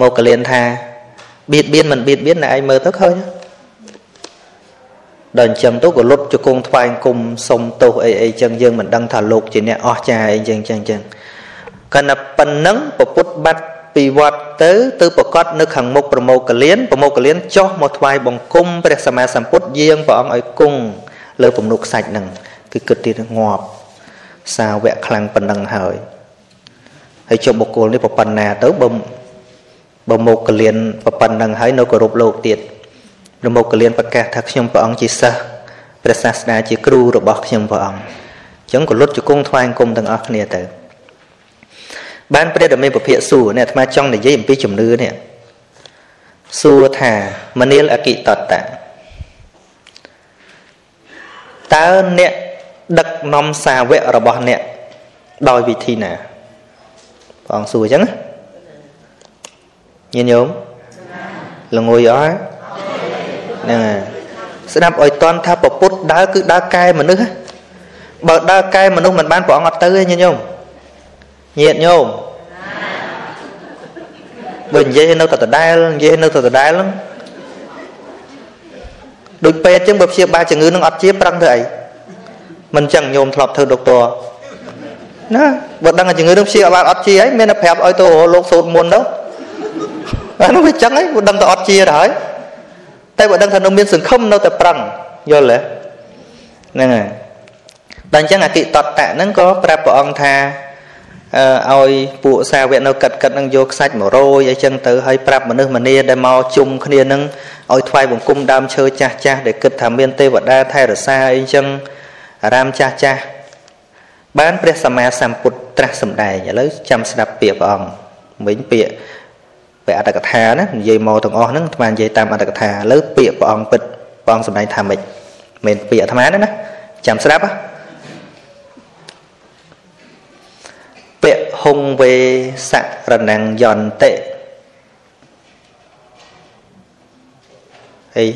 មកកលៀនថាបៀតបៀនមិនបៀតបៀនណែឯងមើលទៅឃើញដល់អញ្ចឹងទៅក៏លុតជង្គង់ថ្វាយគុំសុំទោសអីអីចឹងយើងមិនដឹងថាលោកជាអ្នកអស់ចាអីចឹងចឹងចឹងគណៈប៉ុណ្ណឹងពពុទ្ធបាត់ពីវត្តទៅទៅប្រកាសនៅខាងមុខប្រមោកលៀនប្រមោកលៀនចុះមកថ្វាយបង្គំព្រះសម្មាសម្ពុទ្ធយាងព្រះអង្គឲ្យគង់លើពំនុកខ្សាច់ហ្នឹងគឺគិតទៀតងាប់សាវៈខ្លាំងប៉ុណ្ណឹងហើយហើយចុះបុគ្គលនេះប្រប៉ុណ្ណាទៅបើ បើមកកលៀនប្រប៉ុណ្ណឹងហើយនៅគោរពលោកទៀតប្រមុខកលៀនប្រកាសថាខ្ញុំព្រះអង្គជាសិស្សព្រះសាស្តាជាគ្រូរបស់ខ្ញុំព្រះអង្គអញ្ចឹងក៏លុតជង្គង់ថ្វាយគុំទាំងអស់គ្នាទៅបានព្រះដ៏មានពភាកសួរនេះអាត្មាចង់និយាយអំពីជំនឿនេះសួរថាមនាលអកិតតៈតើអ្នកដឹកនាំសាវករបស់អ្នកដោយវិធីណាព្រះអង្គសួរអញ្ចឹង ញាតិញោមល្ងុយអស់ហ្នឹងហើយស្ដាប់ឲ្យតន់ថាពពុទ្ធដើរគឺដើរកែមនុស្សបើដើរកែមនុស្សមិនបានព្រះអង្គអត់ទៅទេញាតិញោមញាតិញោមបើនិយាយនៅតែដដែលនិយាយនៅតែដដែលហ្នឹងដូចពេទ្យចឹងបើព្យាបាលជំងឺនឹងអត់ជាប្រឹងធ្វើអីមិនចឹងញោមធ្លាប់ធ្វើដុកទ័រណាបើដឹងថាជំងឺនឹងព្យាបាលអត់ជាអីមានតែប្រាប់ឲ្យទៅលោកសូត្រមុនទៅ អានោះវាចឹងហីបើដឹងតែអត់ជាទៅហើយតែបើដឹងថានៅមានសង្ឃឹមនៅតែប្រឹងយល់ទេហ្នឹងហើយដល់អញ្ចឹងអតិតតៈហ្នឹងក៏ប្រាប់ព្រះអង្គថាអឺឲ្យពួកសាវកនៅកាត់កាត់នឹងយកខ្សាច់មករយអីចឹងទៅឲ្យប្រាប់មនុស្សម្នាដែលមកជុំគ្នានឹងឲ្យថ្វាយបង្គំដើមឈើចាស់ចាស់ដែលគិតថាមានទេវតាថែរក្សាអីចឹងអារាមចាស់ចាស់បានព្រះសម្មាសម្ពុទ្ធត្រាស់សម្ដែងឥឡូវចាំស្ដាប់ពាក្យព្រះអង្គវិញពាក្យ ពាក្យអត្តកថាណានិយាយមកទាំងអស់ហ្នឹងអាត្មានិយាយតាមអត្តកថាឥឡូវពាក្យព្រះអង្គពិតព្រះអង្គសម្ដែងថាម៉េចមិនពាក្យអាត្មាទេណាចាំស្ដាប់ពហុងវេសរណងយន្តិអី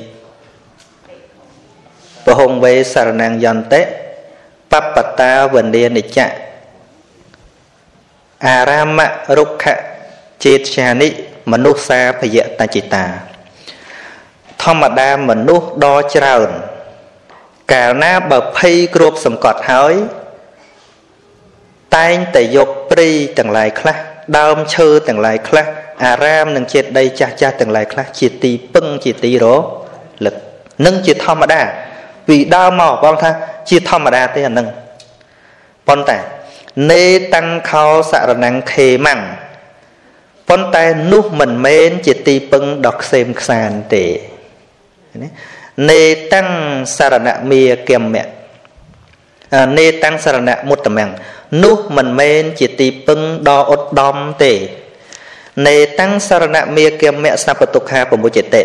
ពហុងវេសរណងយន្តិបបតាវនានិច្ចអារាមរុក្ខ ចេតជានិមនុស្សសាភយតចិតា ធម្មតាមនុស្សដ៏ច្រើន កាលណាបើភ័យគ្របសង្កត់ហើយ តែងតែយកព្រៃទាំងឡាយខ្លះដើមឈើទាំងឡាយខ្លះអារាមនិងចេតិយចាស់ចាស់ទាំងឡាយខ្លះជាទីពឹងជាទីរលឹកនឹងជាធម្មតាពីដើមមកបងថាជាធម្មតាទេអានឹងប៉ុន្តែនេតាំងខោសរណង្ខេម៉ាំង ប៉ុន្តែនោះមិនមែនជាទីពឹងដ៏ខ្សែមខ្សានទេណានេតាំងសារណមេគមៈនេតាំងសារណមុត្តមៈនោះមិនមែនជាទីពឹងដ៏ឧត្តមទេនេតាំងសារណមេគមៈសពតុខាប្រមុជតិ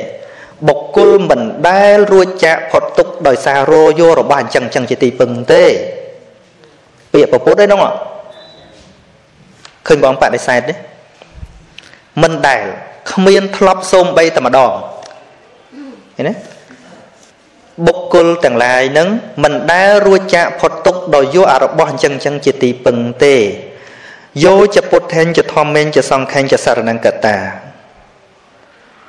បុគ្គលមិនដែលរួចចាកផុតទុកដោយសាររយោរបស់អញ្ចឹងអញ្ចឹងជាទីពឹងទេ ពាក្យពពុទ្ធឯនោះឃើញបងបដិសេធទេ មិនដែលគ្មានធ្លាប់សូមបីតែម្ដងឃើញទេបុគ្គលទាំងឡាយនឹងមិនដែលរួចចាកផុតទុកដោយយកអរបស់អញ្ចឹងអញ្ចឹងជាទីពឹងទេយោចពុទ្ធេញចធម្មេញចសង្ខេញចសរណង្កតា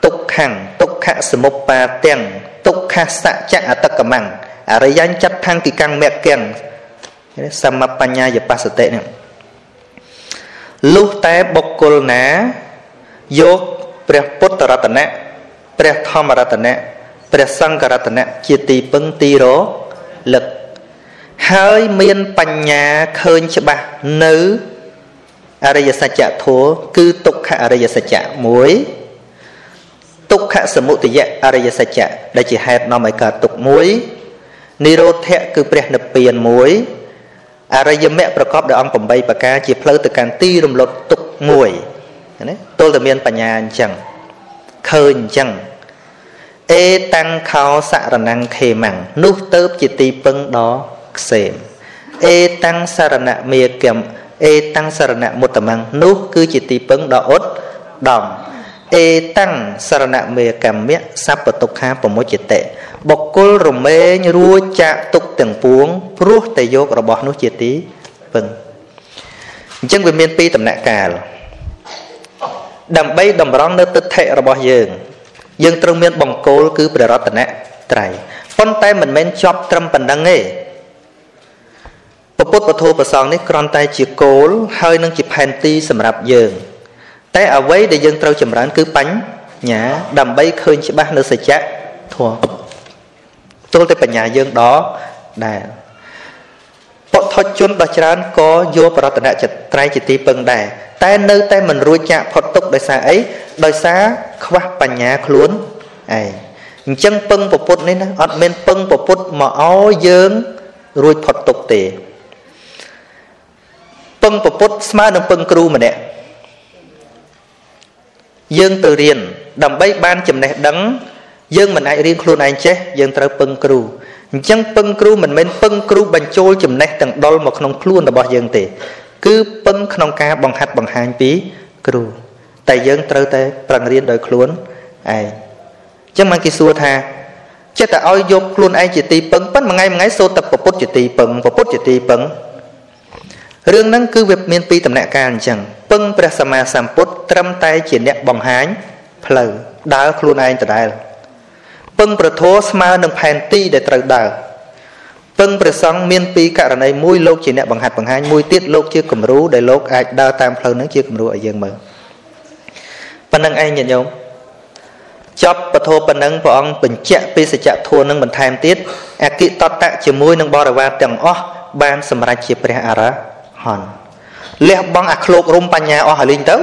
ទុក្ខំទុក្ខសមុបបាទាំងទុក្ខសច្ចអតកមੰអរិយញ្ចដ្ឋាំងទីកੰមគ្គំសមបញ្ញាយបសតិនេះលុះតែបុគ្គលណា យកព្រះពុទ្ធរតនៈព្រះធម្មរតនៈព្រះសង្ឃរតនៈជាទីពឹងទីរលឹកហើយមានបញ្ញាឃើញច្បាស់នៅអរិយសច្ចធម៌គឺទុក្ខអរិយសច្ចៈមួយទុក្ខសមុទយៈអរិយសច្ចៈដែលជាហេតុនាំឲ្យកើតទុក្ខមួយនិរោធៈគឺព្រះនិព្វានមួយអរិយមគ្គប្រកបដោយអង្គ8ប្រការជាផ្លូវទៅកាន់ទីរំលត់ទុក្ខមួយ ណាទល់តែមានបញ្ញាអញ្ចឹងឃើញអញ្ចឹងអេតាំងខោសរណង្ខេម៉ាំងនោះទៅជាទីពឹងដ៏ខ្សែមអេតាំងសរណមេគមអេតាំងសរណៈមុតតមੰនោះគឺជាទីពឹងដ៏ឧត្តមអេតាំងសរណៈមេកម្មៈសัพពទុក្ខាប្រមុជតិបុគ្គលរមែងរួចចាកទុកទាំងពួងព្រោះតែយករបស់នោះជាទីពឹងអញ្ចឹងវាមានពីរដំណាក់កាល ដើម្បីតម្រង់នៅទឹកថិរបស់យើង យើងត្រូវមានបង្គោលគឺព្រះរតនត្រ័យប៉ុន្តែមិនមែនជាប់ត្រឹមប៉ុណ្ណឹងទេពុទ្ធពធប្រសងនេះគ្រាន់តែជាគោលហើយនឹងជាផែនទីសម្រាប់យើង តែអ្វីដែលយើងត្រូវចម្រើនគឺបញ្ញាដើម្បីឃើញច្បាស់នៅសច្ចៈធម៌ទល់តែបញ្ញាយើងដដែល ពុទ្ធជនដ៏ច្រើនក៏យកប្រតនចត្រៃជាទីពឹងដែរតែនៅតែមិនរួចចាក់ផុតទុកដោយសារអីដោយសារខ្វះបញ្ញាខ្លួនឯងអញ្ចឹងពឹងពពុទ្ធនេះណាអត់មានពឹងពពុទ្ធមកឲ្យយើងរួចផុតទុកទេពឹងពពុទ្ធស្មើនឹងពឹងគ្រូម្នាក់យើងទៅរៀនដើម្បីបានចំណេះដឹងយើងមិនអាចរៀនខ្លួនឯងចេះយើងត្រូវពឹងគ្រូ អញ្ចឹងពឹងគ្រូមិនមែនពឹងគ្រូបញ្ចូលចំណេះទាំងដុលមកក្នុងខ្លួនរបស់យើងទេ គឺពឹងក្នុងការបង្ហាត់បង្ហាញពីគ្រូតែយើងត្រូវតែប្រឹងរៀនដោយខ្លួនឯងអញ្ចឹងមកគេសួរថាចិត្តតែឲ្យយកខ្លួនឯងជាទីពឹងប៉ុន្តែមួយថ្ងៃមួយថ្ងៃសូត្រតែពុទ្ធជាទីពឹងពុទ្ធជាទីពឹងរឿងហ្នឹងគឺវាមានពីរដំណាក់កាលអញ្ចឹងពឹងព្រះសម្មាសម្ពុទ្ធត្រឹមតែជាអ្នកបង្ហាញផ្លូវដើរខ្លួនឯងដដែល ពឹងប្រធោស្មើនឹងផែនទីដែលត្រូវដើរពឹងព្រះសង្ឃមានពីរករណីមួយលោកជាអ្នកបង្ហាត់បង្ហាញមួយទៀតលោកជាគំរូដែលលោកអាចដើរតាមផ្លូវហ្នឹងជាគំរូឲ្យយើងមើលប៉ុណ្្នឹងឯងញាតិញោមចប់ពធប៉ុណ្ណឹងព្រះអង្គបញ្ជាក់ពីសច្ចធម៌នឹងបន្ថែមទៀតអគិតតៈជាមួយនឹងបរិវារទាំងអស់បានសម្រេចជាព្រះអរហន្តលះបង់អាឃ្លោករុំបញ្ញាអស់ហើយលេងទៅ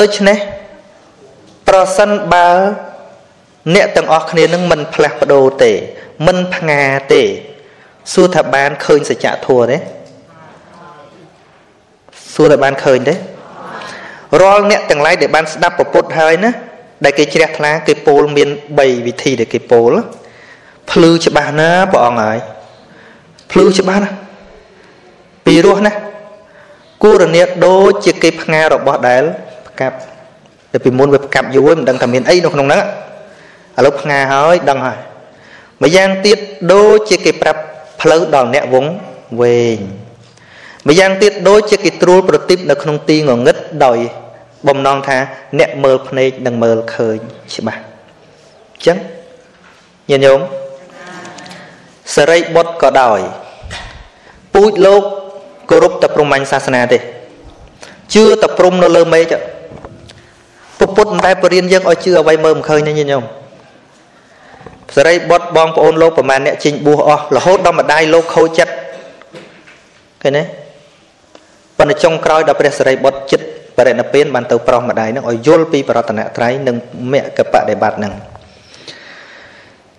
ដូច្នេះ ប្រសិនបើ អ្នកទាំងអស់គ្នានឹងមិនផ្លាស់ប្ដូរទេ មិនផ្ងាទេសួរថាបានឃើញសច្ចធម៌ទេសួរថាបានឃើញទេរាល់អ្នកទាំងឡាយដែលបានស្ដាប់ពុទ្ធហើយណាដែលគេជ្រះថ្លាគេពោលមាន3វិធីដែលគេពោលភ្លឺច្បាស់ណាព្រះអង្គហើយភ្លឺច្បាស់ណាពីរោះណាគូរនាដូចជាគេផ្ងារបស់ដែលផ្កាប់ តែពីមុនវាផ្កាប់យូរមិនដឹងថាមានអីនៅក្នុងហ្នឹងឥឡូវផ្ងាហើយដឹងហើយម្យ៉ាងទៀតដូចជាគេប្រាប់ផ្លូវដល់អ្នកវងវែងម្យ៉ាងទៀតដូចជាគេត្រួលប្រទីបនៅក្នុងទីងងឹតដោយបំណងថាអ្នកមើលភ្នែកនឹងមើលឃើញច្បាស់អញ្ចឹងញាតិញោមសរិបុត្រក៏ដោយពូជលោកគោរពតែព្រហ្មញ្ញសាសនាទេជឿតែព្រំនៅលើមេឃ ពុទ្ធមិនដែលបរៀនយើងឲ្យជឿអ្វីមើលមិនឃើញទេញាតិញោមសរិបុត្របងប្អូនលោកប្រមាណអ្នកចេញបួសអស់រហូតដល់ម្ដាយលោកខូចចិត្តឃើញទេប៉ុន្តែចុងក្រោយដល់ព្រះសរិបុត្រចិត្តបរិណិព្វានបានទៅប្រោះម្ដាយនឹងឲ្យយល់ពីបរតនត្រ័យនិងមគ្គបដិបត្តិនឹង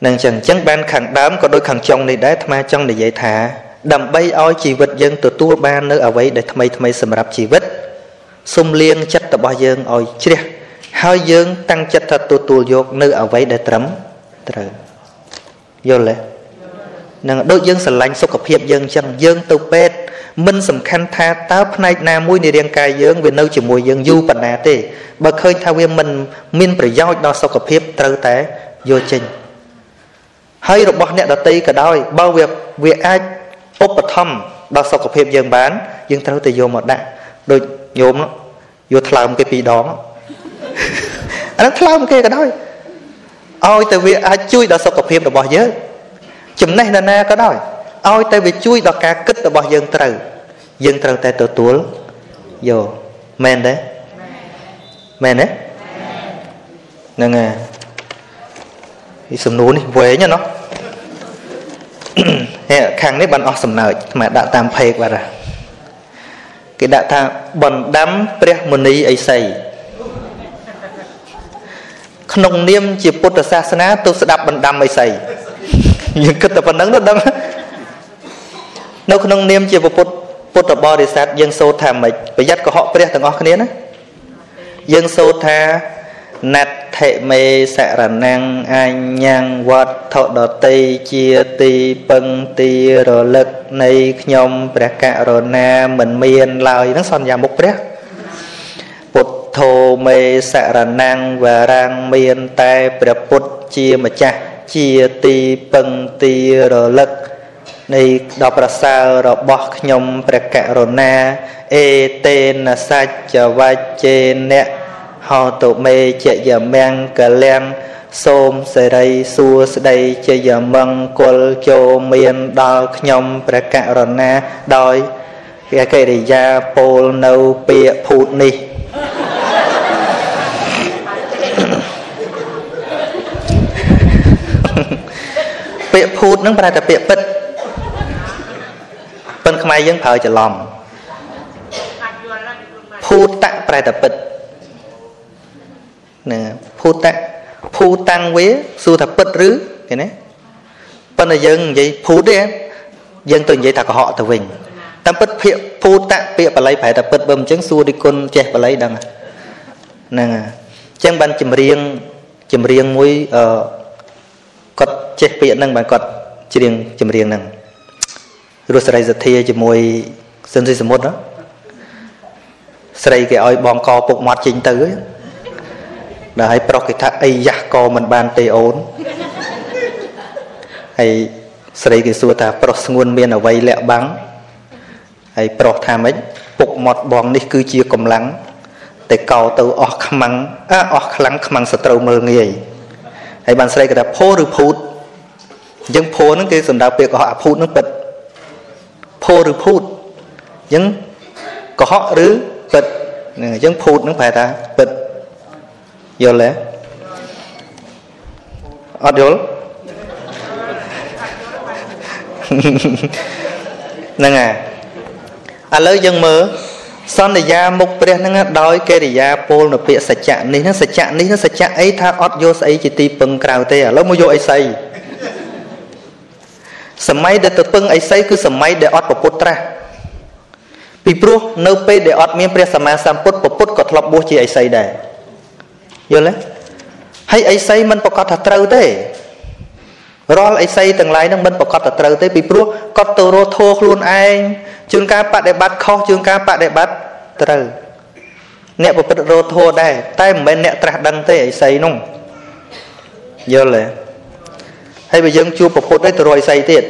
នឹងចឹងចឹងបានខាងដើមក៏ដូចខាងចុងនេះដែរអាត្មាចង់និយាយថា ដើម្បីឲ្យជីវិតយើងទទួលបាននៅអ្វីដែលថ្មីថ្មីសម្រាប់ជីវិតសុំលៀងចិត្តរបស់យើងឲ្យជ្រះ ហើយយើងតាំងចិត្តថាទទួលយកនៅអ្វីដែលត្រឹមត្រូវយល់ទេនឹងដូចយើងស្រឡាញ់សុខភាពយើងអញ្ចឹងយើងទៅពេទ្យមិនសំខាន់ថាតើផ្នែកណាមួយនៃរាងកាយយើងវានៅជាមួយយើងយូរប៉ុណ្ណាទេបើឃើញថាវាមិនមានប្រយោជន៍ដល់សុខភាពត្រូវតែយកចេញហើយរបស់អ្នកដតីក៏ដោយបើវាវាអាចឧបត្ថម្ភដល់សុខភាពយើងបាន យើងត្រូវតែយកមកដាក់ដូចញោមយកថ្លើមគេពីរដង អានោះថ្លើមគេក៏ដោយឲ្យតែវាអាចជួយដល់សុខភាពរបស់យើងចំណេះណាក៏ដោយឲ្យតែវាជួយដល់ការគិតរបស់យើងត្រូវយើងត្រូវតែទទួលយកមែនទេមែនទេហ្នឹងហើយពីសំណួរនេះវែងណាហេខាងនេះបានអស់សំណើចខ្មែរដាក់តាមផេកបាទគេដាក់ថាបណ្ដំព្រះមុនីអីសី ក្នុងនាមជាពុទ្ធសាសនាទៅស្ដាប់បណ្ដាំអីសីយើងគិតតែប៉ុណ្្នឹងទៅដឹងនៅក្នុងនាមជាពុទ្ធពុទ្ធបរិស័ទយើងសូត្រថាម៉េចប្រយ័ត្នកុហកព្រះទាំងអស់គ្នាណាយើងសូត្រថាណត្តថិមេសរណងអញ្ញងវត្ថុដតីជាទីពឹងទីរលឹកនៃខ្ញុំព្រះករុណាមិនមានឡើយហ្នឹងសន្យាមុខព្រះពុ ទ្ធោមេសរណងវរាំងមានតែព្រះពុទ្ធជាម្ចាស់ជាទីពឹងទីរលឹកនៃដល់ប្រសើររបស់ខ្ញុំព្រះករុណាអេតេនសច្ចវច្ចេអ្នកហោតុមេជយមង្គលំសូមសេរីសួស្តីជយមង្គលចូលមានដល់ខ្ញុំព្រះករុណាដោយកិរិយាពោលនៅពាក្យភូតនេះ ពាក្យភូតនឹងប្រែតែពាក្យពិតប៉ុនខ្មែរយើងប្រើច្រឡំភូតៈប្រែតែពិតណាភូតៈភូតាំងវាសួរថាពិតឬឃើញទេប៉ុន្តែយើងនិយាយភូតទេយើងទៅនិយាយថាកុហកទៅវិញតាមពិតភាកភូតៈពាក្យបល័យប្រែតែពិតបើមិនចឹងសួរទីគុណចេះបល័យដឹងហ្នឹងអញ្ចឹងបានចម្រៀងចម្រៀងមួយអឺ គាត់ចេះពាក្យហ្នឹងបានគាត់ច្រៀងចម្រៀងហ្នឹងរស់សេរីសទ្ធាជាមួយសិនស៊ីសមុទ្រណាស្រីគេឲ្យបងកពុកមាត់ចេញទៅដល់ឲ្យប្រុសគេថាអីយ៉ាស់ក៏មិនបានទេអូនហើយស្រីគេសួរថាប្រុសស្ងួនមានអវ័យលាក់បាំងហើយប្រុសថាម៉េចពុកមាត់បងនេះគឺជាកម្លាំងតែកោទៅអស់ខ្មាំងអអស់ខ្លាំងខ្មាំងសត្រូវមើលងាយ ហើយបានស្រីគេថាភោឬភូតអញ្ចឹងភោហ្នឹងគេសំដៅពាក្យកុហកអាភូតហ្នឹងពិតភោឬភូតអញ្ចឹងកុហកឬពិតហ្នឹងអញ្ចឹងភូតហ្នឹងប្រែថាពិតយល់ទេអត់យល់ហ្នឹងហើយឥឡូវយើងមើល សន្យាមុខព្រះហ្នឹងដោយកិរិយាពលនៅពាក្យសច្ចៈនេះហ្នឹងសច្ចៈនេះហ្នឹងសច្ចៈអីថាអត់យកស្អីជាទីពឹងក្រៅទេឥឡូវមកយកអីស្អីសម័យដែលទៅពឹងអីស្អីគឺសម័យដែលអត់ប្រពុតត្រាស់ពីព្រោះនៅពេលដែលអត់មានព្រះសម្មាសម្ពុទ្ធប្រពុតក៏ធ្លាប់បួសជាអីស្អីដែរយល់ទេហើយអីស្អីមិនប្រកាសថាត្រូវទេ រាល់អីសីទាំងឡាយហ្នឹងមិនប្រកាសតែត្រូវទេពីព្រោះគាត់ទៅរកធោខ្លួនឯងជួនកាលបដិបត្តិខុសជួនកាលបដិបត្តិត្រូវអ្នកប្រព្រឹត្តរកធោដែរតែមិនមែនអ្នកត្រាស់ដឹងទេអីសីនោះយល់ទេហើយបើយើងជួបប្រពុតទៅរកអីសីទៀត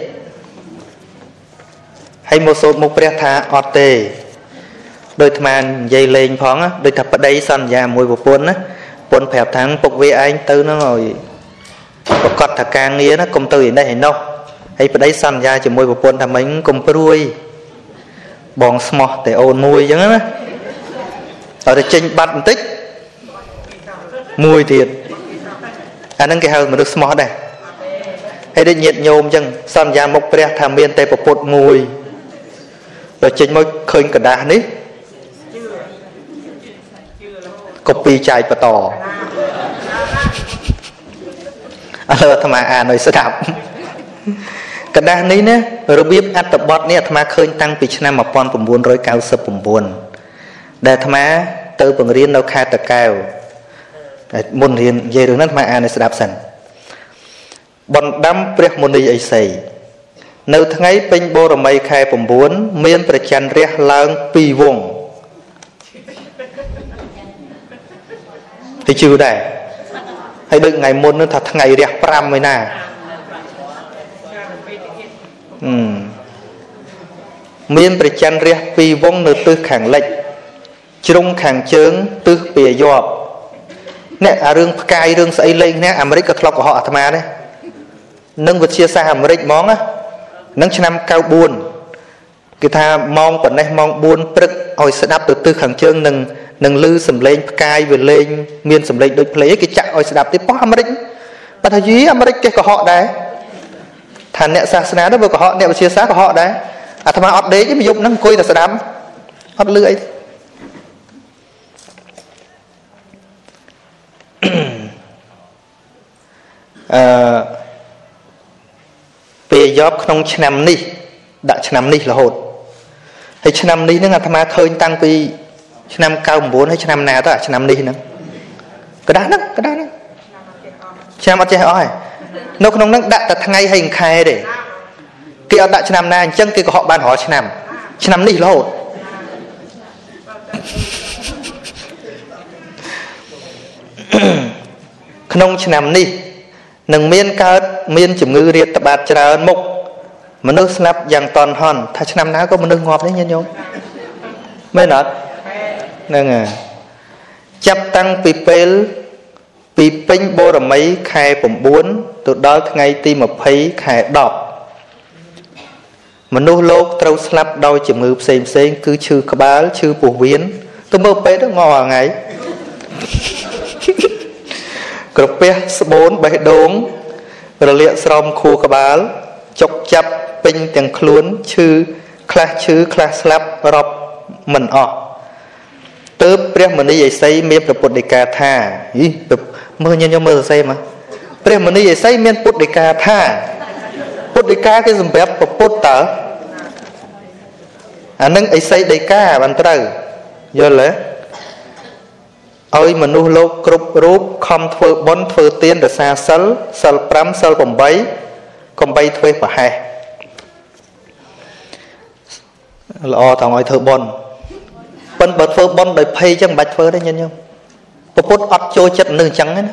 ហើយមកសូត្រមុខព្រះថាអត់ទេដោយអាត្មានិយាយលេងផងដូចថាប្តីសន្យាមួយប្រពន្ធណាប្រពន្ធប្រាប់ថាពុកវាឯងទៅហ្នឹងឲ្យ ប្រកាសថាការងារណាកុំទៅឯនេះឯនោះហើយប្តីសន្យាជាមួយប្រពន្ធថាមិញកុំព្រួយបងស្មោះតែអូនមួយអញ្ចឹងណាឲ្យតែចេញបាត់បន្តិចមួយទៀតអាហ្នឹងគេហៅមនុស្សស្មោះដែរហើយដូចញាតញោមអញ្ចឹងសន្យាមុខព្រះថាមានតែប្រពុតមួយដល់ចេញមកឃើញกระดาษនេះកូពីចែកបន្ត ឥឡូវអាត្មាអានឲ្យស្ដាប់กระดาษនេះណារបៀបអត្ថបទនេះអាត្មាឃើញតាំងពីឆ្នាំ1999ដែលអាត្មាទៅបង្រៀននៅខេត្តតាកែវតែមុនរៀននិយាយរឿងហ្នឹងអាត្មាអានឲ្យស្ដាប់សិនបណ្ដាំព្រះមុនីអេសីនៅថ្ងៃពេញបូរមីខែ9មានប្រច័នរះឡើង2វងទៅជឿដែរ ហើយដូចថ្ងៃមុននោះថាថ្ងៃរះ5ឯណាមានប្រច័នរះពីរវងនៅទិសខាងលិចជ្រុងខាងជើងទិសពាយប់អ្នកអារឿងផ្កាយរឿងស្អីលេងនេះអាមេរិកក៏ធ្លាប់កុហកអាត្មាដែរនឹងវិទ្យាសាស្ត្រអាមេរិកហ្មងណានឹងឆ្នាំ94 គេថាម៉ោងប៉ុណ្ណេះម៉ោង4ព្រឹកឲ្យស្ដាប់ទៅទិសខាងជើងនឹងនឹងលឺសំឡេងផ្កាយវាលេងមានសំឡេងដូចភ្លេងគេចាក់ឲ្យស្ដាប់ទៀតប៉ោះអាមេរិកបើថាយីអាមេរិកគេកុហកដែរថាអ្នកសាសនាទៅវាកុហកអ្នកវិទ្យាសាស្ត្រកុហកដែរអាត្មាអត់ដេកទេយប់ហ្នឹងអង្គុយតែស្ដាប់អត់លឺអីអឺពេលយប់ក្នុងឆ្នាំនេះដាក់ឆ្នាំនេះរហូត ហើយឆ្នាំនេះហ្នឹងអាត្មាឃើញតាំងពីឆ្នាំ99ហើយឆ្នាំណាទៅអាឆ្នាំនេះហ្នឹង กระดาษហ្នឹងกระดาษហ្នឹងឆ្នាំអត់ចេះអស់ហើយនៅក្នុងហ្នឹងដាក់តែថ្ងៃហើយខែទេគេអត់ដាក់ឆ្នាំណាអញ្ចឹងគេកុហកបានរាល់ឆ្នាំឆ្នាំនេះរហូតក្នុងឆ្នាំនេះនឹងមានកើតមានជំងឺរាតត្បាតច្រើនមុខ មនុស្សស្លាប់យ៉ាងតន់ហន់ថាឆ្នាំណាក៏មនុស្សងាប់ដែរញាតិញោមមែនអត់ហ្នឹងហើយចាប់តាំងពីពេលពីពេញបូរមីខែ9ទៅដល់ថ្ងៃទី20ខែ10មនុស្សលោកត្រូវស្លាប់ដោយជំងឺផ្សេងផ្សេងគឺឈឺក្បាលឈឺពោះវៀនទៅមើលពេទ្យទៅងល់ថ្ងៃក្រពះស្បូនបេះដូងរលាកស្រោមខួរក្បាលចុកចាប់ ពេញទាំងខ្លួនឈឺខ្លះឈឺខ្លះស្លាប់រាប់មិនអស់ទើបព្រះមនីឥសីមានប្រពុតដីកាថាហីមើលញញមើលសរសេរមកព្រះមនីឥសីមានពុទ្ធដីកាថាពុទ្ធដីកាគេសម្រាប់ប្រពុតតើអានឹងឥសីដីកាបានត្រូវយល់ទេឲ្យមនុស្សលោកគ្រប់រូបខំធ្វើបុណ្យធ្វើទានរសាសិលសិល5សិល8កំបីធ្វើប្រហែស ល្អតើឲ្យធ្វើបុណ្យប៉ុន្តែបើធ្វើបុណ្យដោយភ័យចឹងមិនបាច់ធ្វើទេញញោមពុទ្ធអត់ចូលចិត្តនឹងអញ្ចឹងណា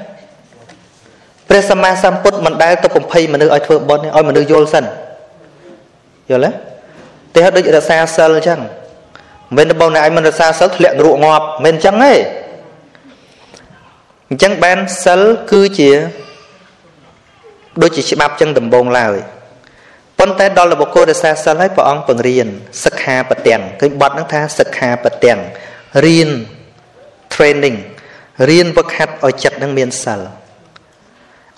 ព្រះសម្មាសម្ពុទ្ធមិនដែលទៅកំភៃមនុស្សឲ្យធ្វើបុណ្យឲ្យមនុស្សយល់សិនយល់ទេតែដូចរសាសិលអញ្ចឹងមិនមែនបងណែឯងមិនរសាសិលធ្លាក់នរកងាប់មិនអញ្ចឹងទេអញ្ចឹងបានសិលគឺជាដូចជាច្បាប់ចឹងដំបងឡើយ ប៉ុន្តែដល់បុគ្គលរសាសិលហើយព្រះអង្គបង្រៀនសិក្ខាបទាំងឃើញបទហ្នឹងថាសិក្ខាបទាំងរៀន training រៀនវឹកហាត់ឲ្យចិត្តនឹងមានសិល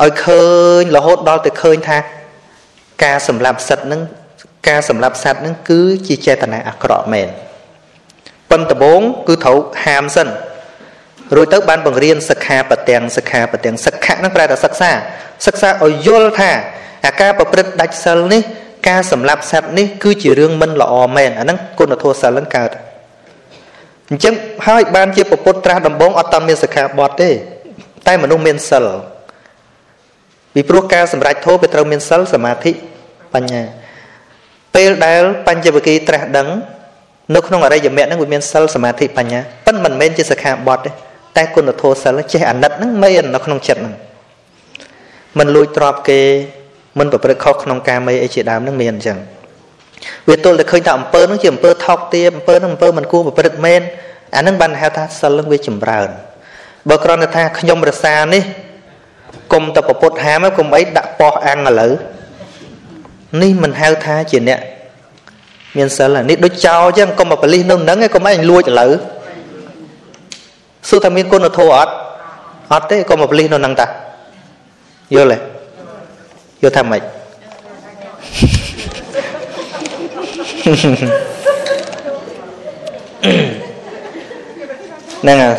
ឲ្យឃើញរហូតដល់ទៅឃើញថាការសម្លាប់សិទ្ធនឹងការសម្លាប់សត្វនឹងគឺជាចេតនាអាក្រក់មែនប៉ុន្តែបងគឺត្រូវហាមសិន រួចទៅបានបង្រៀនសិក្ខាបទាំងសិក្ខាបទាំងសិក្ខៈនឹងប្រែថាសិក្សាសិក្សាឲ្យយល់ថាអាការប្រព្រឹត្តដាច់សិលនេះការសម្លាប់សត្វនេះគឺជារឿងមិនល្អមែនអាហ្នឹងគុណធម៌សិលនឹងកើតអញ្ចឹងហើយបានជាពុទ្ធត្រាស់ដំបងអត់តាមមានសិក្ខាបទទេ តែមនុស្សមានសិលពីព្រោះការសម្រេចធម៌វាត្រូវមានសិលសមាធិបញ្ញាពេលដែលបញ្ចវគិត្រាស់ដឹងនៅក្នុងអរិយមគ្គហ្នឹងវាមានសិលសមាធិបញ្ញាប៉ុន្តែមិនមែនជាសិក្ខាបទទេ តែគុណធម៌សិលចេះអាណិតហ្នឹងមាននៅក្នុងចិត្តហ្នឹងមិនលួចទ្របគេមិនប្រព្រឹត្តខុសក្នុងការមេអីជាដើមហ្នឹងមានអញ្ចឹងវាទល់តែឃើញថាអំពើហ្នឹងជាអំពើថោកទាបអំពើហ្នឹងអំពើមិនគួរប្រព្រឹត្តមែនអាហ្នឹងបានហៅថាសិលហ្នឹងវាចម្រើនបើគ្រាន់តែថាខ្ញុំរសានេះគុំតែប្រពុតហាមគុំអីដាក់ប៉ោះអាំងឥឡូវនេះមិនហៅថាជាអ្នកមានសិលនេះដូចចោលអញ្ចឹងគុំមកបលិសនៅនឹងឯងគុំឯងលួចឥឡូវ សួរថាមានគុណធម៌អត់អត់ទេគុំមកបលិសនៅនឹងតាយល់ទេយល់ថាម៉េចហ្នឹងហើយ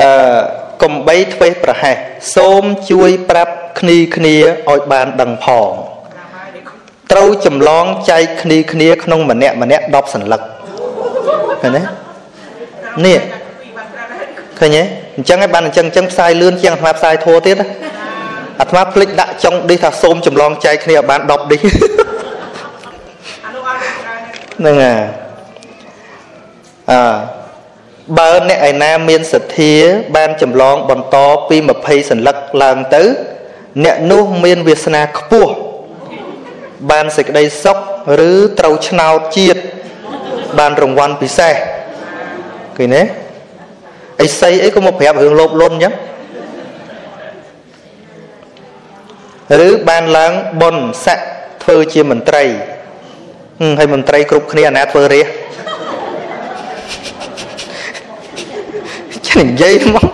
អឺកំបីធ្វេសប្រហែសសូមជួយប្រាប់គ្នាគ្នាឲ្យបានដឹងផងត្រូវចម្លងចែកគ្នាគ្នាក្នុងម្នាក់ម្នាក់10សន្លឹក ឃើញទេនេះឃើញទេអញ្ចឹងឯងបានអញ្ចឹងអញ្ចឹងផ្សាយលឿនជាងអាត្មាផ្សាយធัวទៀតអាត្មាភ្លេចដាក់ចុងឌីសថាសូមចម្លងចែកគ្នាឲ្យបាន10ឌីសហ្នឹងហើយអើបើអ្នកឯណាមានសទ្ធា បានចម្លងបន្តពី20សន្លឹកឡើងទៅ អ្នកនោះមានវាសនាខ្ពស់បានសេចក្តីសុខឬត្រូវឆ្នោតជាតិ បានរង្វាន់ពិសេសឃើញទេអីសីអីក៏មកប្រាប់រឿងលោភលន់អញ្ចឹងឬបានឡើងបុណ្យស័ក្តិធ្វើជាមន្ត្រីហើយមន្ត្រីគ្រប់គ្នាអាណាធ្វើរាជនិយាយមក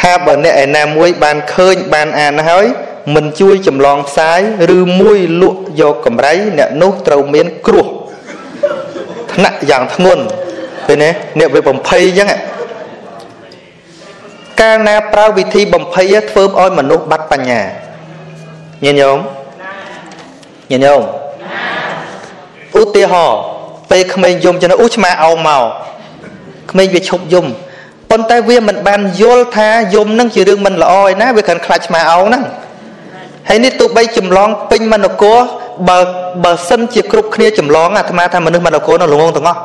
ថាបើអ្នកឯណាមួយបានឃើញបានអានហើយ មិនជួយចម្លងផ្សាយឬមួយលក់យកកម្រៃអ្នកនោះត្រូវមានគ្រោះថ្នាក់យ៉ាងធ្ងន់ឃើញទេអ្នកវាបំភ័យអញ្ចឹងកាលណាប្រើវិធីបំភ័យធ្វើឲ្យមនុស្សបាត់បញ្ញាញាតិញោមញាតិញោមឧទាហរណ៍ពេលក្មេងយំចឹងអូឆ្មាអោងមកក្មេងវាឈប់យំប៉ុន្តែវាមិនបានយល់ថាយំនឹងជារឿងមិនល្អឯណាវាគ្រាន់ខ្លាចឆ្មាអោងហ្នឹង ហើយនេះទោះបីចម្លងពេញមនគរបើបើសិនជាគ្រប់គ្នាចម្លងអាត្មាថាមនុស្សមនគរនោះល្ងងទាំងអស់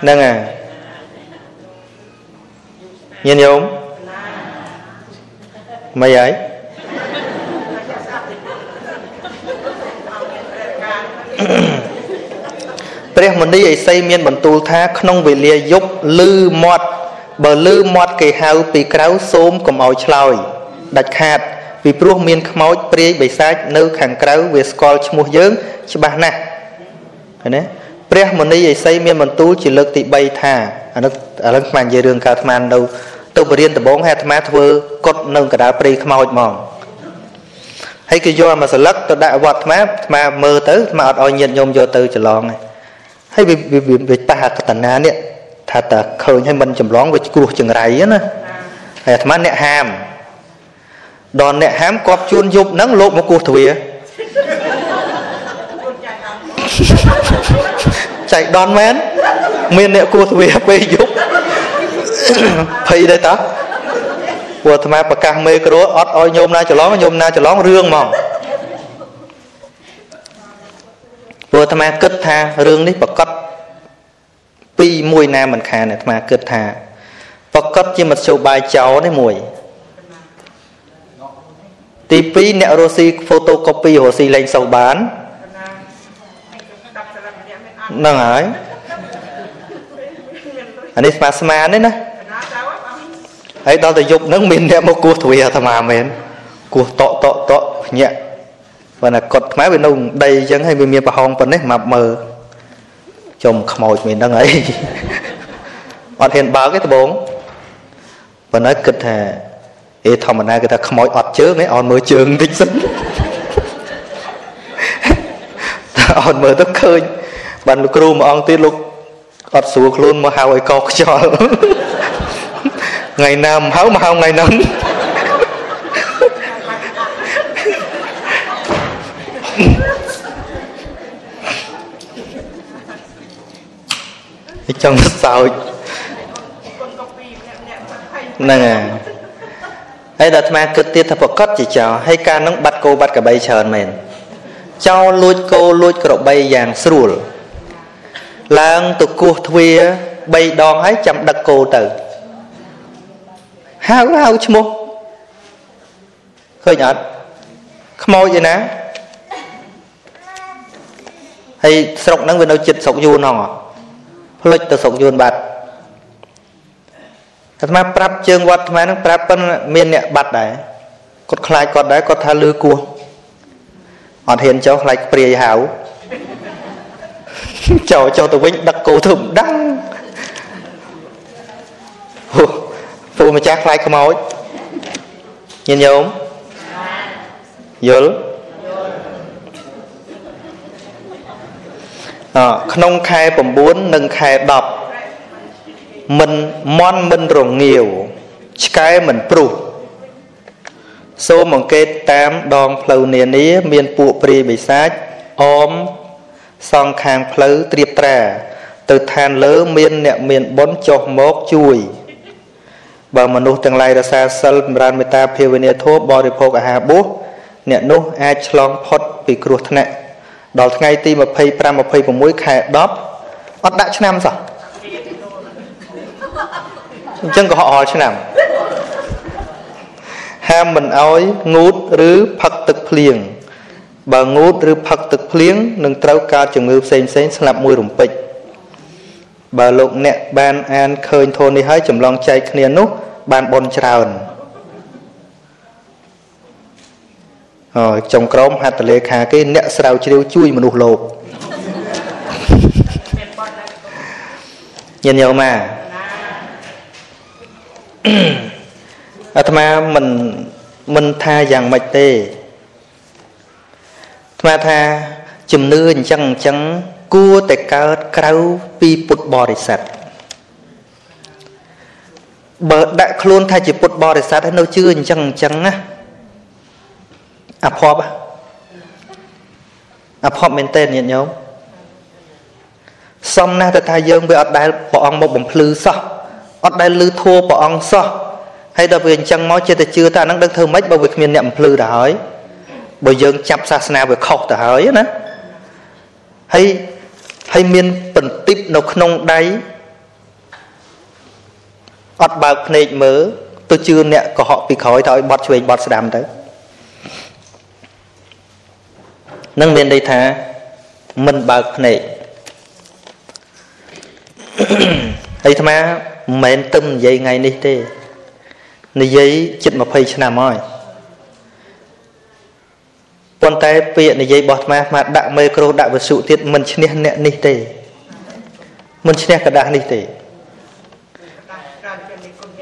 ហ្នឹងហើយញាតិញោមមិនហើយព្រះមុនីឥសីមានបន្ទូលថាក្នុងវេលាយប់លឺមាត់ បើលឺមាត់គេហៅពីក្រៅសូមកុំឲ្យឆ្លើយដាច់ខាតពីព្រោះមានខ្មោចព្រាយបិសាចនៅខាងក្រៅវាស្គាល់ឈ្មោះយើងច្បាស់ណាស់ឃើញទេព្រះមុនីឥសីមានបន្ទូលជាលើកទី3ថាអានេះឥឡូវខ្ញុំនិយាយរឿងកើតអាត្មានៅទៅបរៀនដំបងហើយអាត្មាធ្វើកត់នៅកណ្ដាលព្រៃខ្មោចហ្មងហើយគេយកមកស្លឹកទៅដាក់វត្តអាត្មាអាត្មាមើលទៅអាត្មាអត់ឲ្យញាតញោមយកទៅច្រឡងហើយវាវាប៉ះកតនានេះ ថាតើឃើញហើយមិនចម្លងវាគ្រោះចង្រៃណាហើយអាត្មាអ្នកហាមដល់អ្នកហាមគាត់ជួនយប់ហ្នឹងលោកមកគោះទ្វារចៃដនមែនមានអ្នកគោះទ្វារពេលយប់ភ័យដែរតាព្រោះអាត្មាប្រកាសមេក្រួអត់ឲ្យញោមណាច្រឡងញោមណាច្រឡងរឿងហ្មងព្រោះអាត្មាគិតថារឿងនេះប្រកាស ពីមួយណាមិនខានអាត្មាគិតថាប្រកាសជាមធ្យោបាយចោលនេះមួយទី2អ្នករស់ស៊ី photocopy រស់ស៊ីលេងសូវបានហ្នឹងហើយអានេះស្មាស្មានទេណាហើយដល់ទៅយប់ហ្នឹងមានអ្នកមកគោះទ្វារអាត្មាមែនគោះតក់តក់តក់ភ្ញាក់បើណាកត់ខ្មែរវានៅដីអញ្ចឹងហើយវាមានប្រហោងប៉ុណ្ណេះមកមើល ចំខ្មោចមានហ្នឹងហើយអត់ហ៊ានបើកទេដបងប៉ុន្តែគិតថាអេធម្មតាគេថាខ្មោចអត់ជើងឯងអត់មើលជើងតិចសិនអត់មើលទៅឃើញបានលោកគ្រូមួយអង្គទៀតលោកអត់ស្រួលខ្លួនមកហៅឲ្យកោខ្យល់ថ្ងៃណាមកហៅមកហៅថ្ងៃហ្នឹង ចង់សើចហ្នឹងហើយហើយដល់អាត្មាគិតទៀតថាប្រកាសជាចោលហើយការនឹងបាត់គោបាត់ក្របីច្រើនមែនចោលលួចគោលួចក្របីយ៉ាងស្រួលឡើងទៅគោះទ្វារ3ដងហើយចាំដឹកគោទៅហៅហៅឈ្មោះឃើញអត់ខ្មោចឯណាហើយស្រុកហ្នឹងវានៅចិត្តស្រុកយួនហ្នឹង ផ្លិចទៅស្រុកយួនបាត់អាត្មាប្រាប់ជើងវត្តអាត្មានឹងប្រាប់ប៉ុន្តែមានអ្នកបាត់ដែរគាត់ខ្លាចគាត់ដែរគាត់ថាលឺគោះអត់ហ៊ានចុះខ្លាចព្រាយហៅចោចុះទៅវិញដឹកគោធ្វើម្ដងពូម្ចាស់ខ្លាចខ្មោចញាតិញោមយល់អ ក្នុងខែ9និងខែ10មិនមន់មិនរងាវឆ្កែមិនព្រុសសូមអង្កេតតាមដងផ្លូវនានា មានពួកព្រាយបិសាចអមសងខាងផ្លូវត្រៀបត្រា ទៅឋានលើមានអ្នកមានបុណ្យចុះមកជួយបើមនុស្សទាំងឡាយរសាសិលចម្រើនមេត្តាភាវនាធម៌បរិភោគអាហារបួសអ្នកនោះអាចឆ្លងផុតពីគ្រោះថ្នាក់ ដល់ថ្ងៃទី25 26ខែ10អត់ដាក់ឆ្នាំសោះអញ្ចឹងក៏ហក់ហល់ឆ្នាំហាមមិនអោយងូតឬផឹកទឹកភ្លៀងបើងូតឬផឹកទឹកភ្លៀងនឹងត្រូវកើតជំងឺផ្សេងផ្សេងស្លាប់មួយរំពេចបើលោកអ្នកបានអានឃើញធននេះហើយចម្លងចែកគ្នានោះបានបនច្រើនអើ ចុងក្រមហត្ថលេខាគេអ្នកស្រាវជ្រាវជួយមនុស្សលោកញាតិញោមមកអាត្មាមិនមិនថាយ៉ាងម៉េចទេអាត្មាថាជំនឿអញ្ចឹងអញ្ចឹងគួរតែកើតក្រៅពីពុទ្ធបរិស័ទបើដាក់ខ្លួនថាជាពុទ្ធបរិស័ទហើយនៅជឿអញ្ចឹងអញ្ចឹងណា អភ័ព្វអភ័ព្វមែនតើញាតិញោមសំណាស់ទៅថាយើងវាអត់ដែលព្រះអង្គមកបំភ្លឺសោះអត់ដែលលឺធัวព្រះអង្គសោះហើយដល់វាអញ្ចឹងមកចិត្តតែជឿថាហ្នឹងដឹងធ្វើម៉េចបើវាគ្មានអ្នកបំភ្លឺទៅហើយបើយើងចាប់សាសនាវាខុសទៅហើយណាហើយហើយមានបន្តិបនៅក្នុងដៃអត់បើកភ្នែកមើលទៅជឿអ្នកកុហកពីក្រោយទៅឲ្យបត់ឆ្វេងបត់ស្ដាំទៅ នឹងមានន័យថាមិនបើកភ្នែកហើយអាត្មាមិនមែនទឹមនិយាយថ្ងៃនេះទេនិយាយជិត20ឆ្នាំហើយប៉ុន្តែពាក្យនិយាយរបស់អាត្មាអាត្មាដាក់មេក្រូដាក់វិសុទៀតមិនឈ្នះអ្នកនេះទេមិនឈ្នះกระดาษនេះទេ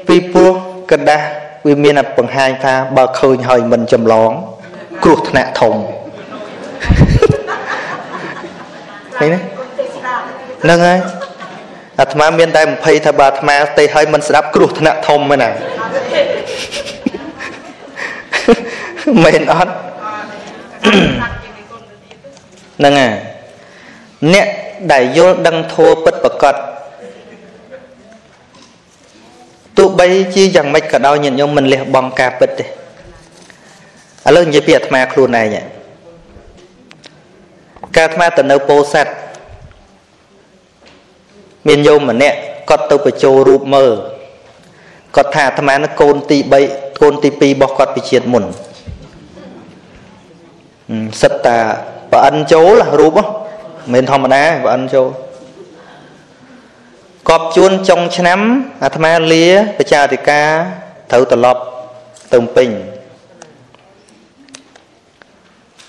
ពីព្រោះกระดาษវាមានបង្ហាញថាបើឃើញហើយមិនចម្លងគ្រោះថ្នាក់ធំ ឃើញទេហ្នឹងហើយអាត្មាមានតែ20ថាបើអាត្មាទេឲ្យមិនស្ដាប់គ្រោះថ្នាក់ធំមែនណាមែនអត់ហ្នឹងហើយអ្នកដែលយល់ដឹងធัวពិតប្រកបទោះបីជាយ៉ាងម៉េចក៏ដោយញាតិញោមមិនលះបង់ការពិតទេឥឡូវនិយាយពីអាត្មាខ្លួនឯង ការអាត្មាទៅនៅពោធិ៍សាត់មានញោមម្នាក់គាត់ទៅបញ្ចូលរូបមើលគាត់ថាអាត្មានឹងកូនទី3កូនទី2របស់គាត់ពីជាតិមុនសិតតាប្រអិនចូលរូបមិនធម្មតាប្រអិនចូលកប់ជួនចុងឆ្នាំអាត្មាលាប្រជាអធិការត្រូវត្រឡប់ទៅពេញ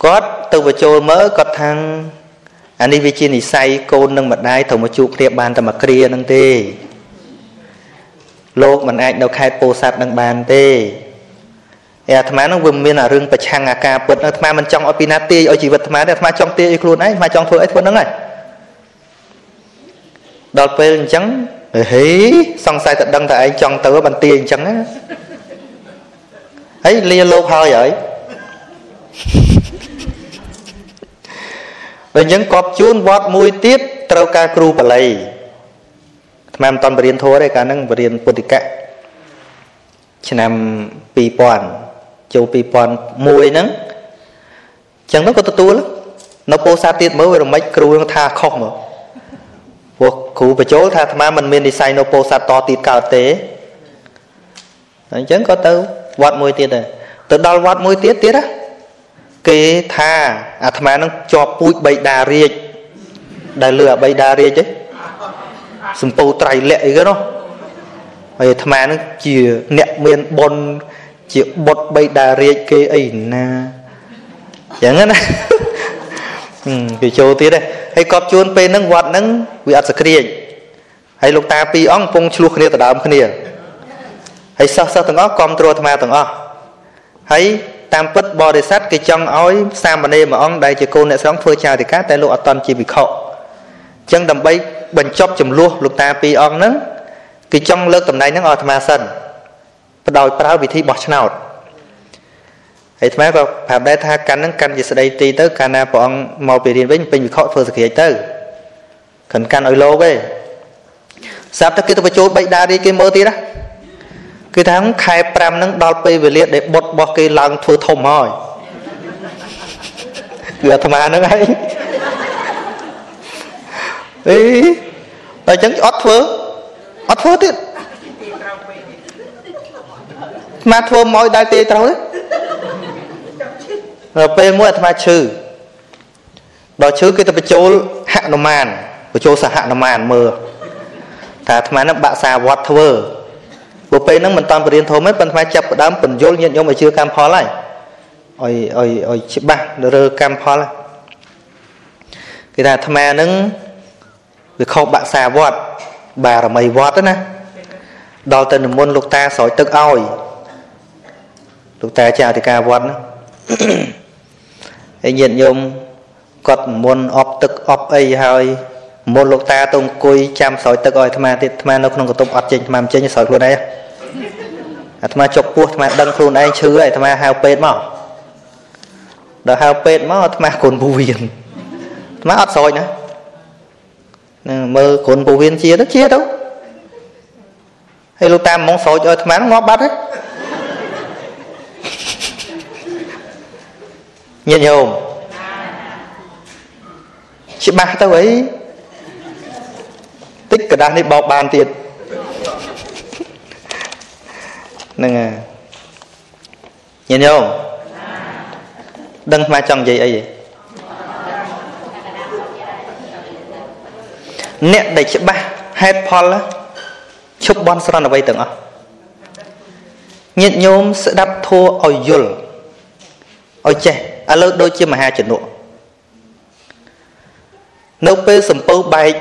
គាត់ទៅបញ្ចូលមើលគាត់ថាងអានេះវាជានិស័យកូននិងម្ដាយត្រូវមកជួបគ្នាបានតែមួយគ្រានឹងទេលោកមិនអាចនៅខេត្តពោធិ៍សាត់នឹងបានទេឯអាត្មានឹងវាមានអារឿងប្រឆាំងអាការពិតអាត្មាមិនចង់ឲ្យពីណាទាយឲ្យជីវិតអាត្មាទេអាត្មាចង់ទាយឲ្យខ្លួនឯងអាត្មាចង់ធ្វើអីធ្វើហ្នឹងហើយដល់ពេលអញ្ចឹងហេសង្ស័យតែដឹងតែឯងចង់ទៅបន្ទាយអញ្ចឹងណាហើយលាលោកហើយហើយ បើអញ្ចឹងកប់ជួនវត្តមួយទៀតត្រូវការគ្រូបល័យថ្មមិនតន់បរៀនធัวទេកាលហ្នឹងបរៀនពុទ្ធិកៈឆ្នាំ2000ចូល2001ហ្នឹងអញ្ចឹងទៅក៏ទទួលនៅពោធិ៍សាត់ទៀតមើលវារមិចគ្រូនឹងថាខុសមកព្រោះគ្រូបញ្ចូលថាអាត្មាមិនមាននិស័យនៅពោធិ៍សាត់តទៀតកើតទេអញ្ចឹងក៏ទៅវត្តមួយទៀតដែរទៅដល់វត្តមួយទៀតទៀតណា គេថាអាត្មានឹងជាប់ពូជបៃតារាជដែលលើអាបៃតារាជឯងសម្ពូត្រៃលក្ខអីគេនោះហើយអាត្មានឹងជាអ្នកមានបុណ្យជាបុតបៃតារាជគេអីណាយ៉ាងណាគេចូលទៀតទេហើយកប់ជួនពេលហ្នឹងវត្តហ្នឹងវាអត់សក្រាចហើយលោកតាពីរអង្គកំពុងឆ្លោះគ្នាដដើមគ្នាហើយសិស្សសិស្សទាំងអស់គ្រប់គ្រងអាត្មាទាំងអស់ហើយ តាមពិតបរិស័ទគេចង់ឲ្យសាមណេរមួយអង្គដែលជាកូនអ្នកស្រុងធ្វើចារិកាតែលោកអត់តន់ជាវិខអញ្ចឹងដើម្បីបញ្ចប់ចំនួនលោកតាពីរអង្គហ្នឹងគេចង់លើកតំណែងហ្នឹងឲ្យអាត្មាសិនបដោយប្រើវិធីបោះឆ្នោតហើយអាត្មាក៏ប្រាប់ដែរថាកាន់ហ្នឹងកាន់ជាស្ដីទីទៅកាលណាព្រះអង្គមកពីរៀនវិញពេញវិខធ្វើសក្រាចទៅកាន់កាន់ឲ្យលោកឯងស្រាប់តែគេទៅបញ្ចូលបិដារីគេមើលទៀតណា គឺថាខែ5ហ្នឹងដល់ពេលវេលាដែលបុតរបស់គេឡើងធ្វើធំហើយគឺអាត្មាហ្នឹងហើយអីតែអញ្ចឹងអត់ធ្វើអត់ធ្វើទៀតអាត្មាធ្វើមកដែលទេត្រូវទេពេលមួយអាត្មាឈឺដល់ឈឺគេទៅបញ្ចូលហនុមានបញ្ចូលសហនុមានមើលថាអាត្មានឹងបាក់សាវត្តធ្វើ ព្រោះពេលហ្នឹងមិនតាន់បរៀនធំទេប៉ុន្តែចាប់ផ្ដើមបញ្យលញាតិញោមឲ្យជឿកម្មផលហើយឲ្យឲ្យឲ្យច្បាស់លើកម្មផលគេថាអាត្មាហ្នឹងវាខុសបាក់សាវត្តបារមីវត្តណាដល់ទៅនិមន្តលោកតាស្រោចទឹកឲ្យលោកតាជាអធិការវត្តហ្នឹងហើយញាតិញោមគាត់មុនអប់ទឹកអប់អីហើយ មុនលោកតាទៅអង្គុយចាំស្រោចទឹកឲ្យអាត្មាទៀតអាត្មានៅក្នុងកតុបអត់ចេញអាត្មាមិនចេញស្រោចខ្លួនឯងអាត្មាចុកពោះអាត្មាដឹងខ្លួនឯងឈឺហើយអាត្មាហៅពេទ្យមកដល់ហៅពេទ្យមកអាត្មាគុណពូវៀងអាអត់ស្រោចណានឹងមើលគ្រុនពូវៀនជាទៅជាទៅហើយលោកតាមហ្មងស្រោចឲ្យអាត្មាងាប់បាត់ហើយញាតិញោមច្បាស់ទៅអី ដាស់នេះបោកបានទៀតហ្នឹងហើយញាតិញោមដឹងស្មាចង់និយាយអីអ្នកដែលច្បាស់ហេតុផលឈប់បន់ស្រន់អ្វីទាំងអស់ញាតិញោមស្ដាប់ធัวឲ្យយល់ឲ្យចេះឥឡូវដូចជាមហាជំនុនៅពេលសំពៅបែក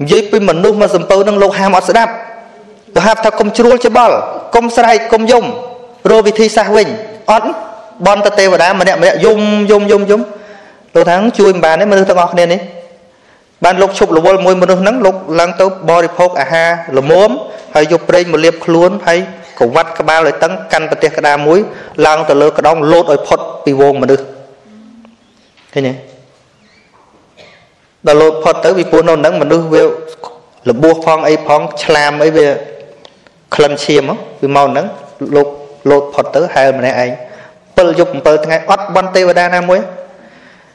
និយាយពីមនុស្សមកសំពៅនឹងលោកហាមអត់ស្ដាប់ទៅហាប់ថាកុំជ្រួលច្បល់កុំស្រែកកុំយំរកវិធីសាស្ត្រវិញអត់បនតទេវតាម្នាក់ម្នាក់យំយំយំយំលោកថាជួយមិនបានទេមនុស្សទាំងអស់គ្នានេះបានលោកឈប់រវល់មួយមនុស្សហ្នឹងលោកឡើងទៅបរិភោគអាហារល្មមហើយយកប្រេងមកលាបខ្លួនហើយកវ៉ាត់ក្បាលឲ្យតឹងកាន់ប្រទេសក្តារមួយឡើងទៅលើក្តោងលោតឲ្យផុតពីវងមនុស្សឃើញទេ ដល់លោតផុតទៅពីព្រោះនៅហ្នឹងមនុស្សវាលបួសផងអីផងឆ្លាមអីវាក្លិនឈាមវាមកហ្នឹងលោកលោតផុតទៅហែលម្នាក់ឯង7យប់7ថ្ងៃអត់បន់ទេវតាណាមួយ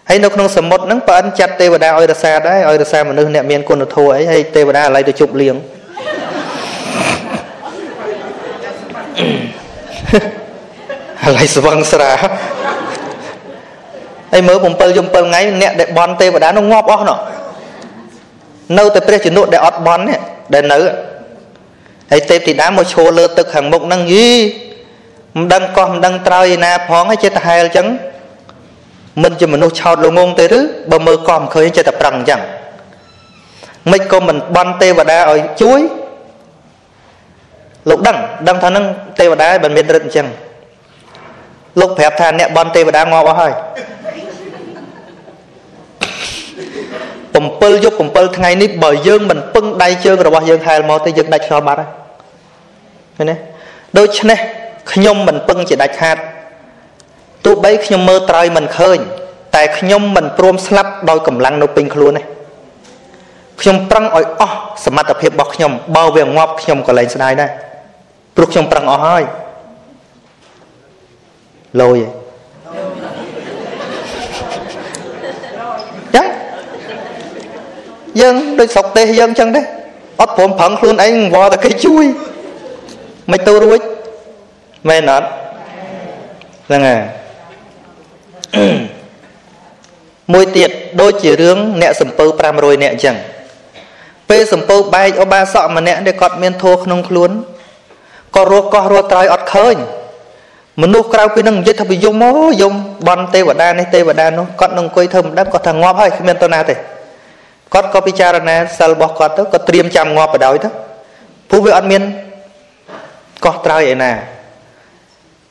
ហើយនៅក្នុងសមុទ្រហ្នឹងប្រអិនចាត់ទេវតាឲ្យរសាដែរឲ្យរសាមនុស្សអ្នកមានគុណធម៌អីហើយទេវតាឥឡូវទៅជប់លៀងឥឡូវស្វឹងស្រា ហើយមើល7យប់7ថ្ងៃអ្នកដែលបន់ទេវតានោះងាប់អស់នោះនៅតែព្រះជំនួសដែលអត់បន់នេះដែលនៅហើយទេពធីតាមកឈរលើទឹកខាងមុខហ្នឹងយីមិនដឹងកោះមិនដឹងត្រើយឯណាផងហើយចេះតែហែលអញ្ចឹងមិនជាមនុស្សឆោតល្ងងទេឬបើមើលកោះមិនឃើញចេះតែប្រឹងអញ្ចឹងមិនក៏មិនបន់ទេវតាឲ្យជួយលោកដឹងដឹងថានឹងទេវតាមិនមានរិទ្ធអញ្ចឹងលោកប្រាប់ថាអ្នកបន់ទេវតាងាប់អស់ហើយ 7យប់7ថ្ងៃនេះបើយើងមិនពឹងដៃជើងរបស់យើងហែលមកទេយើងដាច់ខ្យល់បាត់ហើយឃើញទេដូច្នេះខ្ញុំមិនពឹងជាដាច់ខាតទោះបីខ្ញុំមើលត្រើយមិនឃើញ តែខ្ញុំមិនព្រមស្លាប់ដោយកម្លាំងនៅពេញខ្លួនទេខ្ញុំប្រឹងឲ្យអស់សមត្ថភាពរបស់ខ្ញុំបើវាងាប់ខ្ញុំក៏លែងស្ដាយដែរព្រោះខ្ញុំប្រឹងអស់ហើយលយចឹង យើងដូចស្រុកទេសយើងចឹងដែរអត់ព្រមប្រឹងខ្លួនឯងវល់តែគេជួយមិនទៅរួចមែនអត់ហ្នឹងហើយមួយទៀតដូចជារឿងអ្នកសំពៅ500នាក់អញ្ចឹងពេលសំពៅបែកឧបាសកម្នាក់ដែលគាត់មានធัวក្នុងខ្លួនក៏រស់កោះរស់ត្រើយអត់ឃើញមនុស្សក្រៅពីនឹងនិយាយថាវាយំអូយំបន់ទេវតានេះទេវតានោះគាត់នឹងអង្គុយធ្វើមិនដឹងគាត់ថាងាប់ហើយគ្មានទៅណាទេ គាត់ក៏ពិចារណាសិលរបស់គាត់ទៅក៏ត្រៀមចាំងាប់បដ ாய் ទៅព្រោះវាអត់មានកោះត្រើយឯណា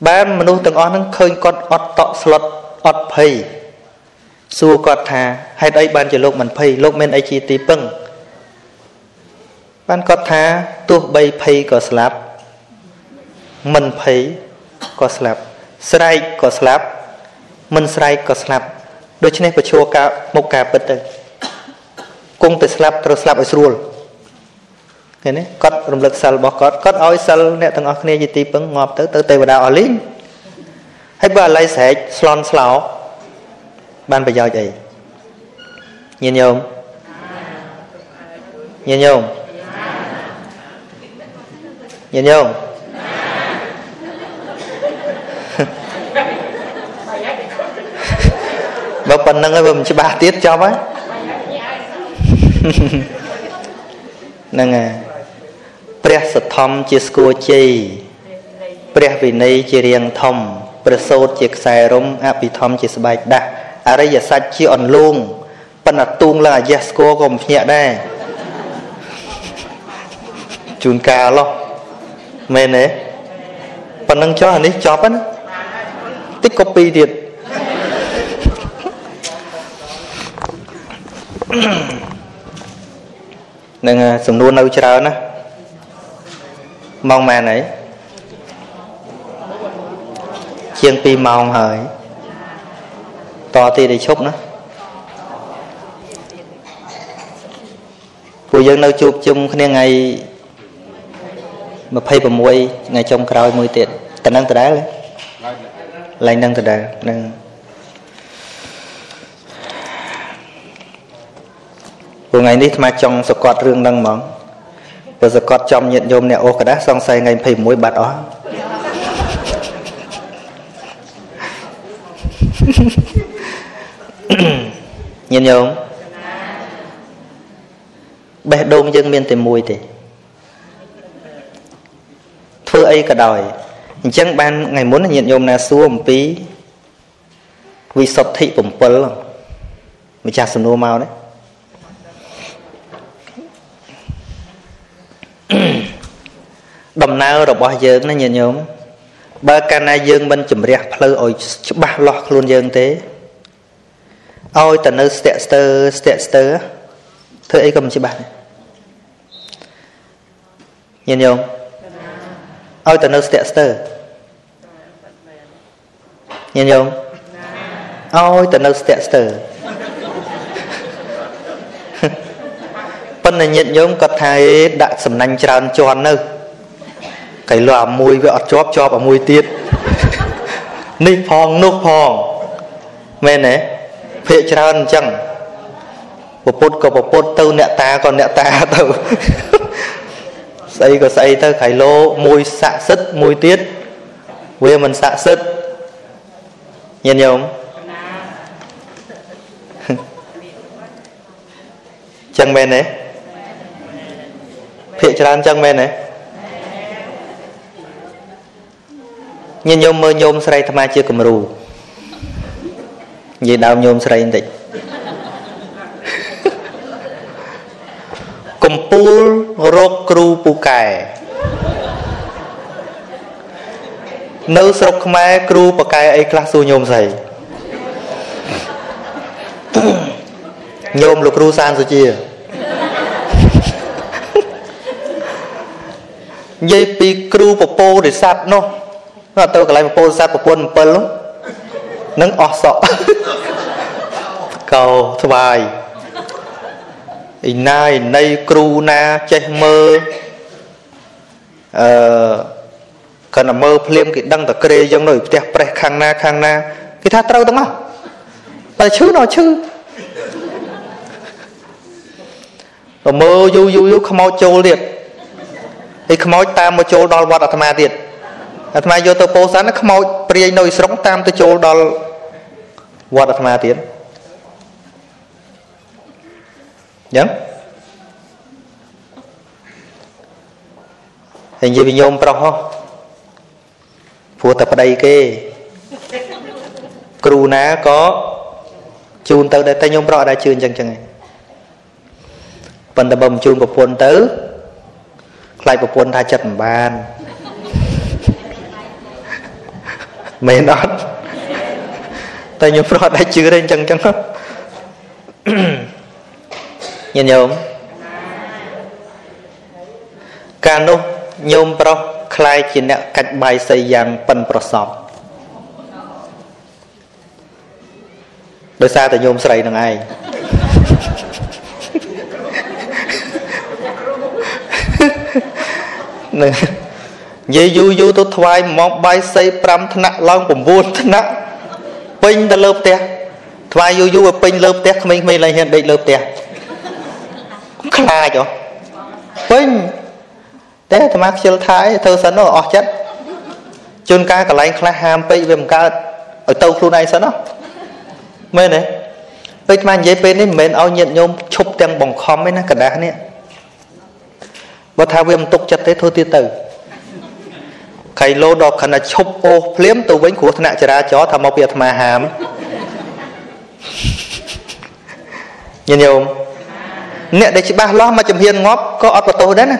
បានមនុស្សទាំងអស់ហ្នឹងឃើញគាត់អត់តក់ស្លុតអត់ភ័យសួរគាត់ថាហេតុអីបានជាលោកមិនភ័យលោកមានអីជាទីពឹងបានគាត់ថាទោះបីភ័យក៏ស្លាប់មិនភ័យក៏ស្លាប់ស្រែកក៏ស្លាប់មិនស្រែកក៏ស្លាប់ដូច្នេះប្រឈួរការមុខការពិតទៅ គង់តែស្លាប់ត្រូវស្លាប់ឲ្យស្រួលឃើញទេគាត់រំលឹកសិលរបស់គាត់គាត់ឲ្យសិលអ្នកទាំងអស់គ្នាជាទីពឹងងាប់ទៅទៅទេវតាអស់លីងហើយបើអាឡ័យស្រែកស្លន់ស្លោបានប្រយោជន៍អីញាតិញោមញាតិញោមញាតិញោមបើប៉ុណ្្នឹងហើយបើមិនច្បាស់ទៀតចប់ហើយ ហ្នឹងហើយព្រះសទ្ធំជាស្គរជ័យព្រះវិន័យជារៀងធំព្រះសោតជាខ្សែរុំអភិធម្មជាស្បែកដាស់អរិយសច្ចជាអន្លូងប៉ុន្តែទូងឡើងអាយះស្គរក៏មិនភ្ញាក់ដែរជួនកាលឡោះមែនទេប៉ុណ្ណឹងចុះអានេះចប់ណាតិចក៏ពីរទៀត នឹងសំណួរនៅច្រើនណាម៉ោងម៉ែនអីជាង2ម៉ោងហើយតទីទៅឈប់ណាពួកយើងនៅជួបជុំគ្នាថ្ងៃ26ថ្ងៃចុងក្រោយមួយទៀតតំណឹងដដែលឡើងនឹងដដែលនឹង ព្រោះថ្ងៃនេះអាចង់សកត់រឿងហ្នឹងហ្មងព្រោះសកត់ចំញាតញោមអ្នកអូសកដាស់សង្ស័យថ្ងៃ26បាត់អស់ញាតញោមបេះដូងយើងមានតែមួយទេធ្វើអីក៏ដោយអញ្ចឹងបានថ្ងៃមុនញាតិញោមណាសួរអំពីវិសុទ្ធិ7ម្ចាស់សំណួរមកណា ដំណើររបស់យើងណាញាតិញោមបើកាលណាយើងមិនជំរះផ្លូវឲ្យច្បាស់លាស់ខ្លួនយើងទេឲ្យតែនៅស្ទាក់ស្ទើស្ទាក់ស្ទើធ្វើអីក៏មិនច្បាស់ញាតិញោមឲ្យតែនៅស្ទាក់ស្ទើញាតិញោមឲ្យតែនៅស្ទាក់ស្ទើប៉ុន្តែញាតិញោមគាត់ថាដាក់សំណាញ់ច្រើនជាន់នៅ កៃលោអាមួយវាអត់ជាប់ជាប់អាមួយទៀតនេះផងនោះផងមែនទេភាកច្រើនអញ្ចឹងពពុតក៏ពពុតទៅអ្នកតាក៏អ្នកតាទៅស្អីក៏ស្អីទៅក្រៃលោមួយស័ក្តិសិទ្ធមួយទៀតវាមិនស័ក្តិសិទ្ធញាតិញោមចឹងមែនទេភាកច្រើនចឹងមែនទេ ញាតិញោមមើលញោមស្រីអាត្មាជាគំរូនិយាយដើមញោមស្រីបន្តិចកំពូលរកគ្រូពូកែនៅស្រុកខ្មែរគ្រូបកែអីខ្លះសួរញោមស្រីញោមលោកគ្រូសានសុជានិយាយពីគ្រូពពោរិស័តនោះ ទៅកន្លែងពពោរិស័តប្រពន្ធ7នោះនឹងអស់សក់កោស្វាយអ៊ីណាយនៃគ្រូណាចេះមើលអឺគាត់តែមើលភ្លាមគេដឹងតែក្រេយ៉ាងនៅផ្ទះប្រេះខាងណាខាងណាគេថាត្រូវទាំងអស់តែឈឺដល់ឈឺទៅមើលយូរយូរយូរខ្មោចចូលទៀតឯខ្មោចតាមមកចូលដល់វត្តអាត្មាទៀត អាត្មាយកទៅពោធិ៍សាត់ខ្មោចព្រាយនៅស្រុកតាមទៅចូលដល់វត្តអាត្មាទៀតចឹងហើយនិយាយពីញោមប្រុសហ៎ព្រោះតែប្តីគេ គ្រូណាក៏ជូនទៅដែរតែញោមប្រុសអត់ដែរជឿអញ្ចឹងចឹងឯងប៉ុន្តែបើមិនជូនប្រពន្ធទៅខ្លាចប្រពន្ធថាចិត្តមិនបាន មែនអត់តែញោមប្រត់ឲ្យជឿទេអញ្ចឹងអញ្ចឹងញាតិញោមកាលនោះញោមប្រុសខ្លាយជាអ្នកកាច់បាយសីយ៉ាងប៉ិនប្រសពដោយសារតែញោមស្រីនឹងឯងនឹង និយាយយូរយូរទៅថ្វាយមកបាយសី5ថ្នាក់ឡើង9ថ្នាក់ពេញទៅលើផ្ទះថ្វាយយូរយូរឲ្យពេញលើផ្ទះក្មេងៗឡើងហ៊ានដេកលើផ្ទះខ្លាចហ៎ពេញតែអាត្មាខ្ជិលថាយធ្វើសិនអស់ចិត្តជួនកាលកន្លែងខ្លះហាមពេកវាមិនកើតឲ្យទៅខ្លួនឯងសិនណាមែនទេពេលអាត្មានិយាយពេលនេះមិនមែនឲ្យញាតញោមឈប់ទាំងបង្ខំទេណាกระดาษនេះបើថាវាមិនទុកចិត្តទេធ្វើទៀតទៅ ខៃឡូដល់ខណៈឈប់អូសភ្លាមទៅវិញគ្រោះថ្នាក់ចរាចរណ៍ថាមកពីអាត្មាហាមញាតិញោមអ្នកដែលច្បាស់លាស់មកជំហានងាប់ក៏អត់បន្ទោសដែរណា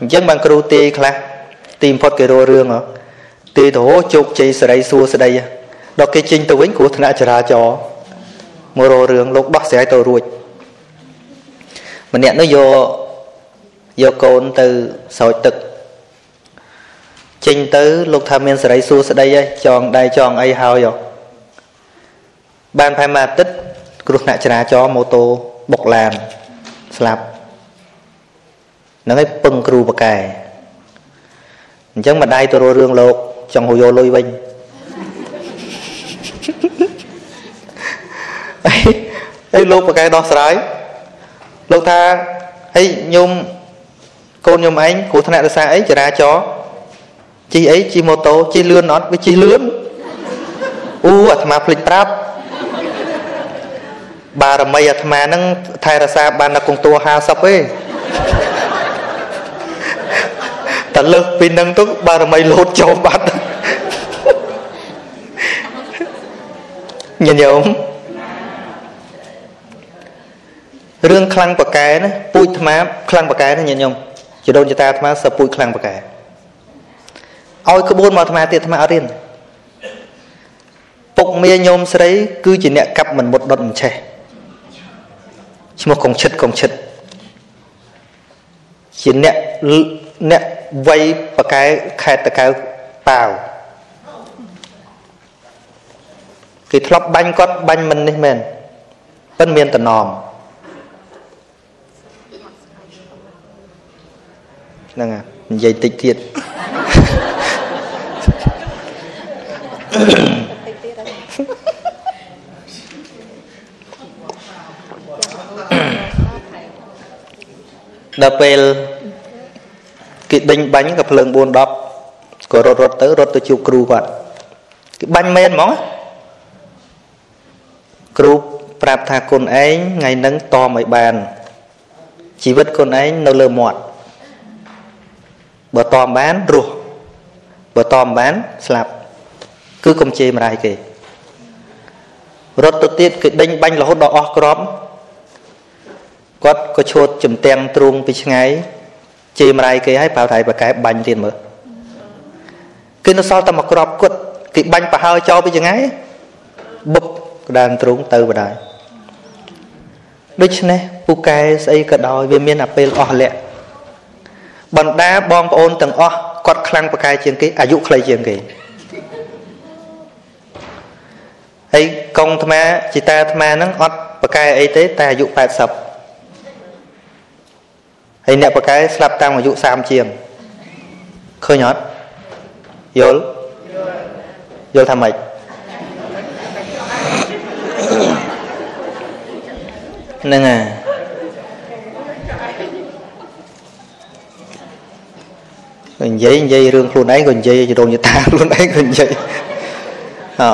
អញ្ចឹងបានគ្រូទាយខ្លះទីបំផុតគេរករឿងហ៎ទាយទៅជោគជ័យសេរីសួស្ដីដល់គេចេញទៅវិញគ្រោះថ្នាក់ចរាចរណ៍មករករឿងលោកដោះស្រាយទៅរួចម្នាក់នោះយក យកកូនទៅស្រោចទឹកចេញទៅលោកថាមានសេរីសួស្ដីហើយចងដៃចងអីហើយបានផែមួយអាទិត្យគ្រោះថ្នាក់ចរាចរណ៍ម៉ូតូបុកឡានស្លាប់ហ្នឹងឯងពឹងគ្រូបកែអញ្ចឹងម្ដាយទៅរករឿងលោកចង់យកលុយវិញហើយលោកបកែដោះស្រាយលោកថាហើយញោម កូនញោមឯងគ្រោះថ្នាក់រសារអីចរាចរជិះអីជិះម៉ូតូជិះលឿនអត់វាជិះលឿនអូអាត្មាភ្លេចប្រាប់បារមីអាត្មាហ្នឹងថែរក្សាបានដល់គង់តួ50ទេតែលើកពីនឹងទៅបារមីលោតចូលបាត់ញញោមរឿងខ្លាំងបកែណាពូជអាត្មាខ្លាំងបកែណាញញោម ជាដូនជាតាអាត្មាសើពូជខ្លាំងបកែឲ្យក្បួនមកអាត្មាទៀតអាត្មាអត់រៀនពុកមាញោមស្រី គឺជាអ្នកកាប់មិនមុតដុតមិនឆេះឈ្មោះកងឈិតកងឈិតជាអ្នកអ្នកវ័យបកែខេតតកៅប៉ាវគេធ្លាប់បាញ់គាត់បាញ់មិននេះមែនប៉ិនមានតំណម ហ្នឹងហើយនិយាយតិចទៀតដល់ពេលគេដេញបាញ់ក៏ភ្លើង4 10ក៏រត់រត់ទៅរត់ទៅជួបគ្រូគាត់គេបាញ់មែនហ្មងគ្រូប្រាប់ថាគុណឯងថ្ងៃហ្នឹងតមឲ្យបានជីវិតគុណឯងនៅលើមាត់ បើតមបានរស់បើតមបានស្លាប់គឺកុំជេរម្ដាយគេរត់ទៅទៀតគេដេញបាញ់រហូតដល់អស់ក្របគាត់ក៏ឈួតជំទាំងទ្រូងពីឆ្ងាយជេរម្ដាយគេហើយប្រៅថៃបកែបាញ់ទៀតមើលគេនៅសល់តែមួយក្របគត់គេបាញ់ប្រហើចោលពីឆ្ងាយបុកក្តានទ្រូងទៅបដាយដូច្នេះពូកែស្អីក៏ដោយវាមានអាពេលអស់លក្ខ បណ្ដាបងប្អូនទាំងអស់គាត់ខ្លាំងប្រកែជាងគេអាយុខ្លីជាងគេហើយកងអាត្មាជីតាអាត្មាហ្នឹងអត់ប្រកែអីទេតែអាយុ80ហើយអ្នកប្រកែស្លាប់តាមអាយុ30ជាងឃើញអត់យល់យល់ថាម៉េចហ្នឹងហើយ និយាយនិយាយរឿងខ្លួនឯងក៏និយាយជារោងយតាខ្លួនឯងក៏និយាយអ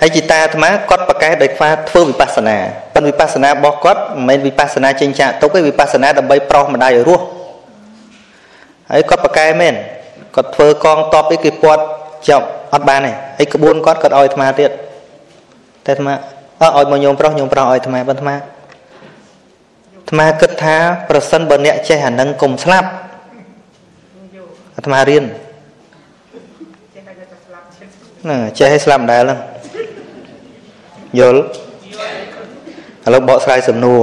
ហើយជីតាអាត្មាគាត់ប្រកែកដោយខ្វាធ្វើវិបស្សនាប៉ុន្តែវិបស្សនារបស់គាត់មិនមែនវិបស្សនាចេញចាក់ទុកទេវិបស្សនាដើម្បីប្រោសម្ដាយឲ្យរស់ហើយគាត់ប្រកែមែនគាត់ធ្វើកងតបអីគេពាត់ចាប់អត់បានទេហើយក្បួនគាត់គាត់ឲ្យអាត្មាទៀតតែអាត្មាអើឲ្យមកញោមប្រុសញោមប្រុសឲ្យអាត្មាប៉ុន្តែអាត្មាអាត្មាគិតថាប្រសិនបើអ្នកចេះអានឹងកុំស្លាប់ អាត្មារៀនហ្នឹងចេះឲ្យស្លាប់ដែរហ្នឹងយល់ឥឡូវបកស្រាយសំណួរ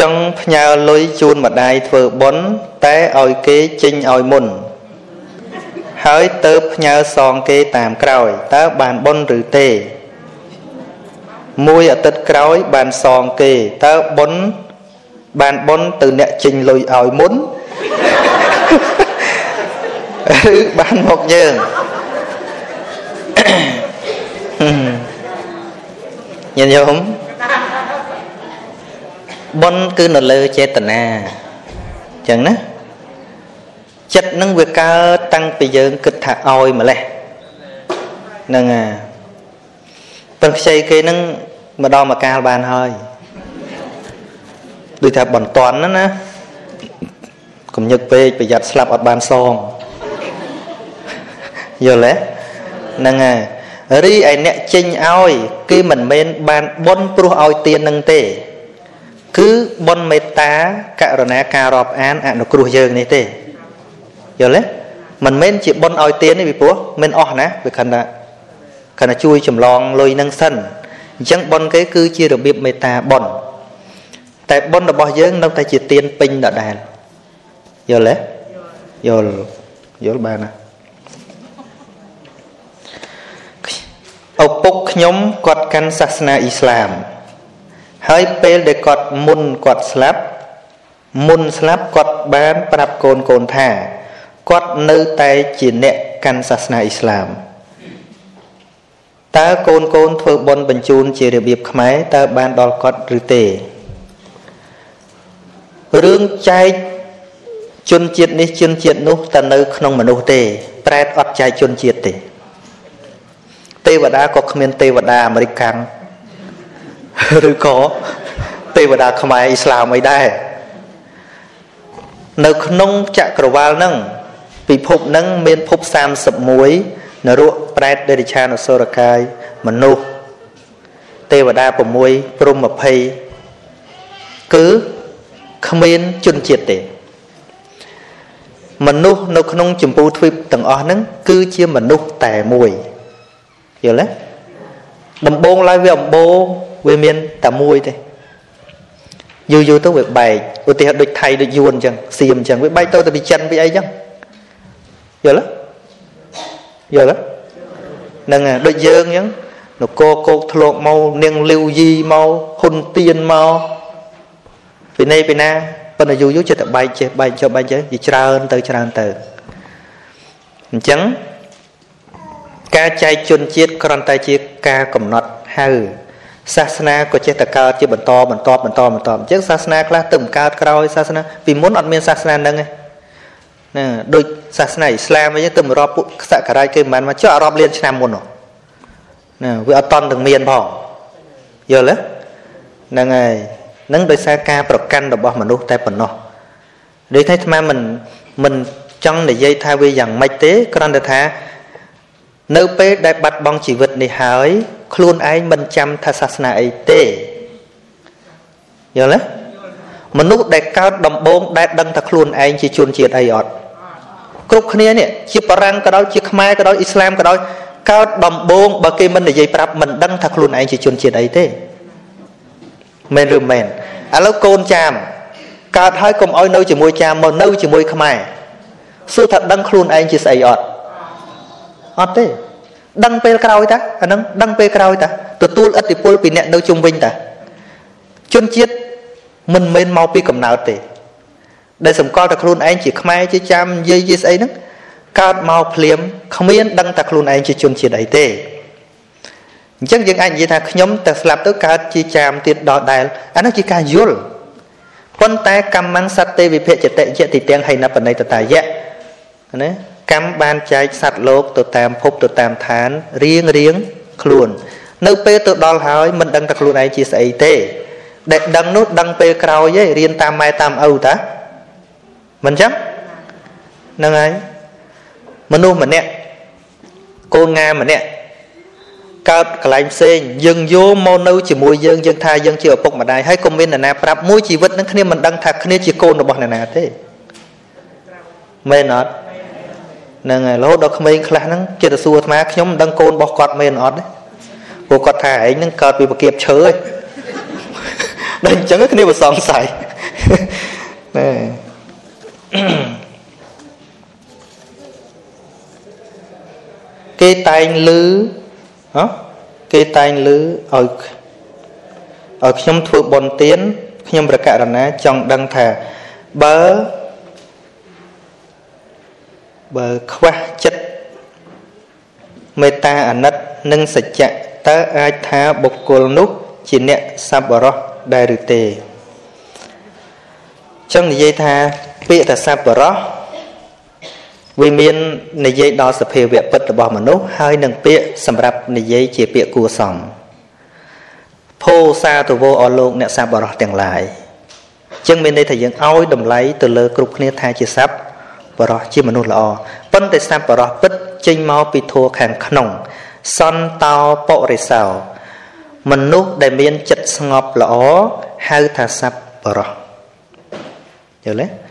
ចង់ផ្ញើលុយជូនម្ដាយធ្វើបុណ្យតែឲ្យគេចេញឲ្យមុន ហើយទៅផ្ញើសងគេតាមក្រោយតើបានបុណ្យឬទេ មួយអាទិត្យក្រោយបានសងគេតើបុណ្យ បានបុណ្យទៅអ្នកចេញលុយឲ្យមុនឬបានមកយើងញាតិញោមបុណ្យគឺនៅលើចេតនាអញ្ចឹងណាចិត្តនឹងវាកើតតាំងពីយើងគិតថាឲ្យម្លេះហ្នឹងអាប៉ុន្តែខ្ចីគេនឹងម្ដងមកកាលបានហើយ ដូចថាបន្តន់ណាណាកុំញឹកពេកប្រយ័ត្នស្លាប់អត់បានសងយល់ទេហ្នឹងហើយរីឯអ្នកចេញឲ្យគេមិនមែនបានបុណ្យព្រោះឲ្យទាននឹងទេ គឺបុណ្យមេត្តាករុណាការរាប់អានអនុគ្រោះយើងនេះទេយល់ទេមិនមែនជាបុណ្យឲ្យទានទេពីព្រោះមិនអស់ណាវាខណ្ឌថាខណ្ឌជួយចម្លងលុយនឹងសិនអញ្ចឹងបុណ្យគេគឺជារបៀបមេត្តាបុណ្យ តែបុណ្យរបស់យើងនៅតែជាទៀនពេញដដែលយល់ទេយល់យល់បានណាខ្ញុំគាត់កាន់សាសនាអ៊ីស្លាម ហើយពេលដែលគាត់មុនគាត់ស្លាប់ មុនស្លាប់គាត់បាន ប្រាប់កូនកូនថាគាត់នៅតែជាអ្នកកាន់សាសនាអ៊ីស្លាមតើកូនកូនធ្វើបុណ្យបញ្ជូនជារបៀបខ្មែរតើបានដល់គាត់ឬទេ រឿងចែកជនជាតិនេះជនជាតិនោះតែនៅក្នុងមនុស្សទេប្រែតអត់ចែកជនជាតិទេទេវតាក៏គ្មានទេវតាអាមេរិកាំងឬក៏ទេវតាខ្មែរអ៊ីស្លាមអីដែរនៅក្នុងចក្រវាលហ្នឹងពិភពហ្នឹងមានភព31នរកប្រែតដេរិឆានអសុរកាយមនុស្សទេវតា6ព្រំ20គឺ គ្មានជនជាតិទេមនុស្សនៅក្នុងចម្ពោះទ្វីបទាំងអស់ហ្នឹងគឺជាមនុស្សតែមួយយល់ទេដំបងឡើយវាអំបូរវាមានតែមួយទេយូរយូរទៅវាបែកឧទាហរណ៍ដូចថៃដូចយួនអញ្ចឹងសៀមអញ្ចឹងវាបែកទៅទៅពីចិនពីអីអញ្ចឹងយល់ទេយល់ទេហ្នឹងដូចយើងអញ្ចឹងនគរគោកធ្លោកមកនាងលីវយីមកហ៊ុនទៀនមក ពីណេពីណាប៉ុន្តែយូរយូរចិត្តតែបែកចេះបែកចុះបែកចេះវាច្រើនទៅច្រើនទៅអញ្ចឹងការចែកជនជាតិគ្រាន់តែជាការកំណត់ហៅសាសនាក៏ចេះតែកើតជាបន្តបន្តបន្តបន្តអញ្ចឹងសាសនាខ្លះទៅបង្កើតក្រោយសាសនាពីមុនអត់មានសាសនាហ្នឹងទេណាដូចសាសនាអ៊ីស្លាមអីទៅរាប់ពួកសក្ការៈគេមិនមកចុះអរាប់លានឆ្នាំមុនណាវាអត់តន់ទាំងមានផងយល់ទេហ្នឹងហើយ នឹងដោយសារការប្រកាន់របស់មនុស្សតែប៉ុណ្ណោះដូចថាអាត្មាមិនមិនចង់និយាយថាវាយ៉ាងម៉េចទេគ្រាន់តែថា នៅពេលដែលបាត់បង់ជីវិតនេះហើយ ខ្លួនឯងមិនចាំថាសាសនាអីទេយល់ទេមនុស្សដែលកើតដំបូងដែលដឹងថាខ្លួនឯងជាជនជាតិអីអត់គ្រប់គ្នានេះជាបារាំងក៏ដោយជាខ្មែរក៏ដោយអ៊ីស្លាមក៏ដោយកើតដំបូងបើគេមិននិយាយប្រាប់មិនដឹងថាខ្លួនឯងជាជនជាតិអីទេ មែនឬមែនឥឡូវកូនចាមកើតហើយកុំឲ្យនៅជាមួយចាមមកនៅជាមួយខ្មែរសួរថាដឹងខ្លួនឯងជាស្អីអត់អត់ទេដឹងពេលក្រោយតាអាហ្នឹងដឹងពេលក្រោយតាទទួលឥទ្ធិពលពីអ្នកនៅជុំវិញតាជនជាតិមិនមែនមកពីកំណើតទេដែលសម្គាល់តែខ្លួនឯងជាខ្មែរជាចាំនិយាយជាស្អីហ្នឹងកើតមកភ្លាមគ្មានដឹងតែខ្លួនឯងជាជនជាតិអីទេ អញ្ចឹងយើងអាចនិយាយថាខ្ញុំតែស្លាប់ទៅកើតជាចាមទៀតដល់ដែលអានោះជាការយល់ប៉ុន្តែកម្មង្សត្វទេវិភចតិយតិទាំងហិនបណិតតាយៈណាកម្មបានចែកសត្វលោកទៅតាមភពទៅតាមឋានរៀងរៀងខ្លួន នៅពេលទៅដល់ហើយមិនដឹងតែខ្លួនឯងជាស្អីទេ ដែលដឹងនោះដឹងពេលក្រោយឯងរៀនតាមម៉ែតាមឪតាមិនចឹងហ្នឹងហើយមនុស្សម្នាក់កូនងាម្នាក់ កើតកន្លែងផ្សេងយើងយកមកនៅជាមួយយើងយើងថាយើងជាឪពុកម្ដាយហើយក៏មាននរណាប្រាប់មួយជីវិតនឹងគ្នាមិនដឹងថាគ្នាជាកូនរបស់នរណាទេមែនអត់ហ្នឹងហើយរហូតដល់ក្មេងខ្លះហ្នឹងចិត្តសួរអាត្មាខ្ញុំមិនដឹងកូនរបស់គាត់មែនអត់ទេព្រោះគាត់ថាឯងហ្នឹងកើតពីប្រគៀបឈើឯងដល់អញ្ចឹងគ្នាមិនសង្ស័យណែគេតែងលឺ ហ៎គេតែងលឺឲ្យឲ្យខ្ញុំធ្វើបុណ្យទានខ្ញុំប្រកាសណាចង់ដឹងថាបើបើខ្វះចិត្តមេត្តាអាណិតនិងសច្ចៈតើអាចថាបុគ្គលនោះ ជាអ្នកសប្បុរសដែរឬទេចឹងនិយាយថាពាក្យថាសប្បុរសវាមាននិយាយដល់សភាវៈពិត របស់មនុស្សហើយនឹងពាក្យសម្រាប់និយាយជាពាក្យគួសមភោសាទវោអលោកអ្នកសប្បុរសទាំងឡាយចឹងមានន័យថាយើងឲ្យតម្លៃទៅលើគ្រប់គ្នាថាជាសប្បុរសជាមនុស្សល្អប៉ុន្តែសប្បុរសពិតចេញមកពីធัวខាងក្នុងសន្តោបរិសោមនុស្សដែលមានចិត្តស្ងប់ល្អហៅថាសប្បុរសយល់ទេ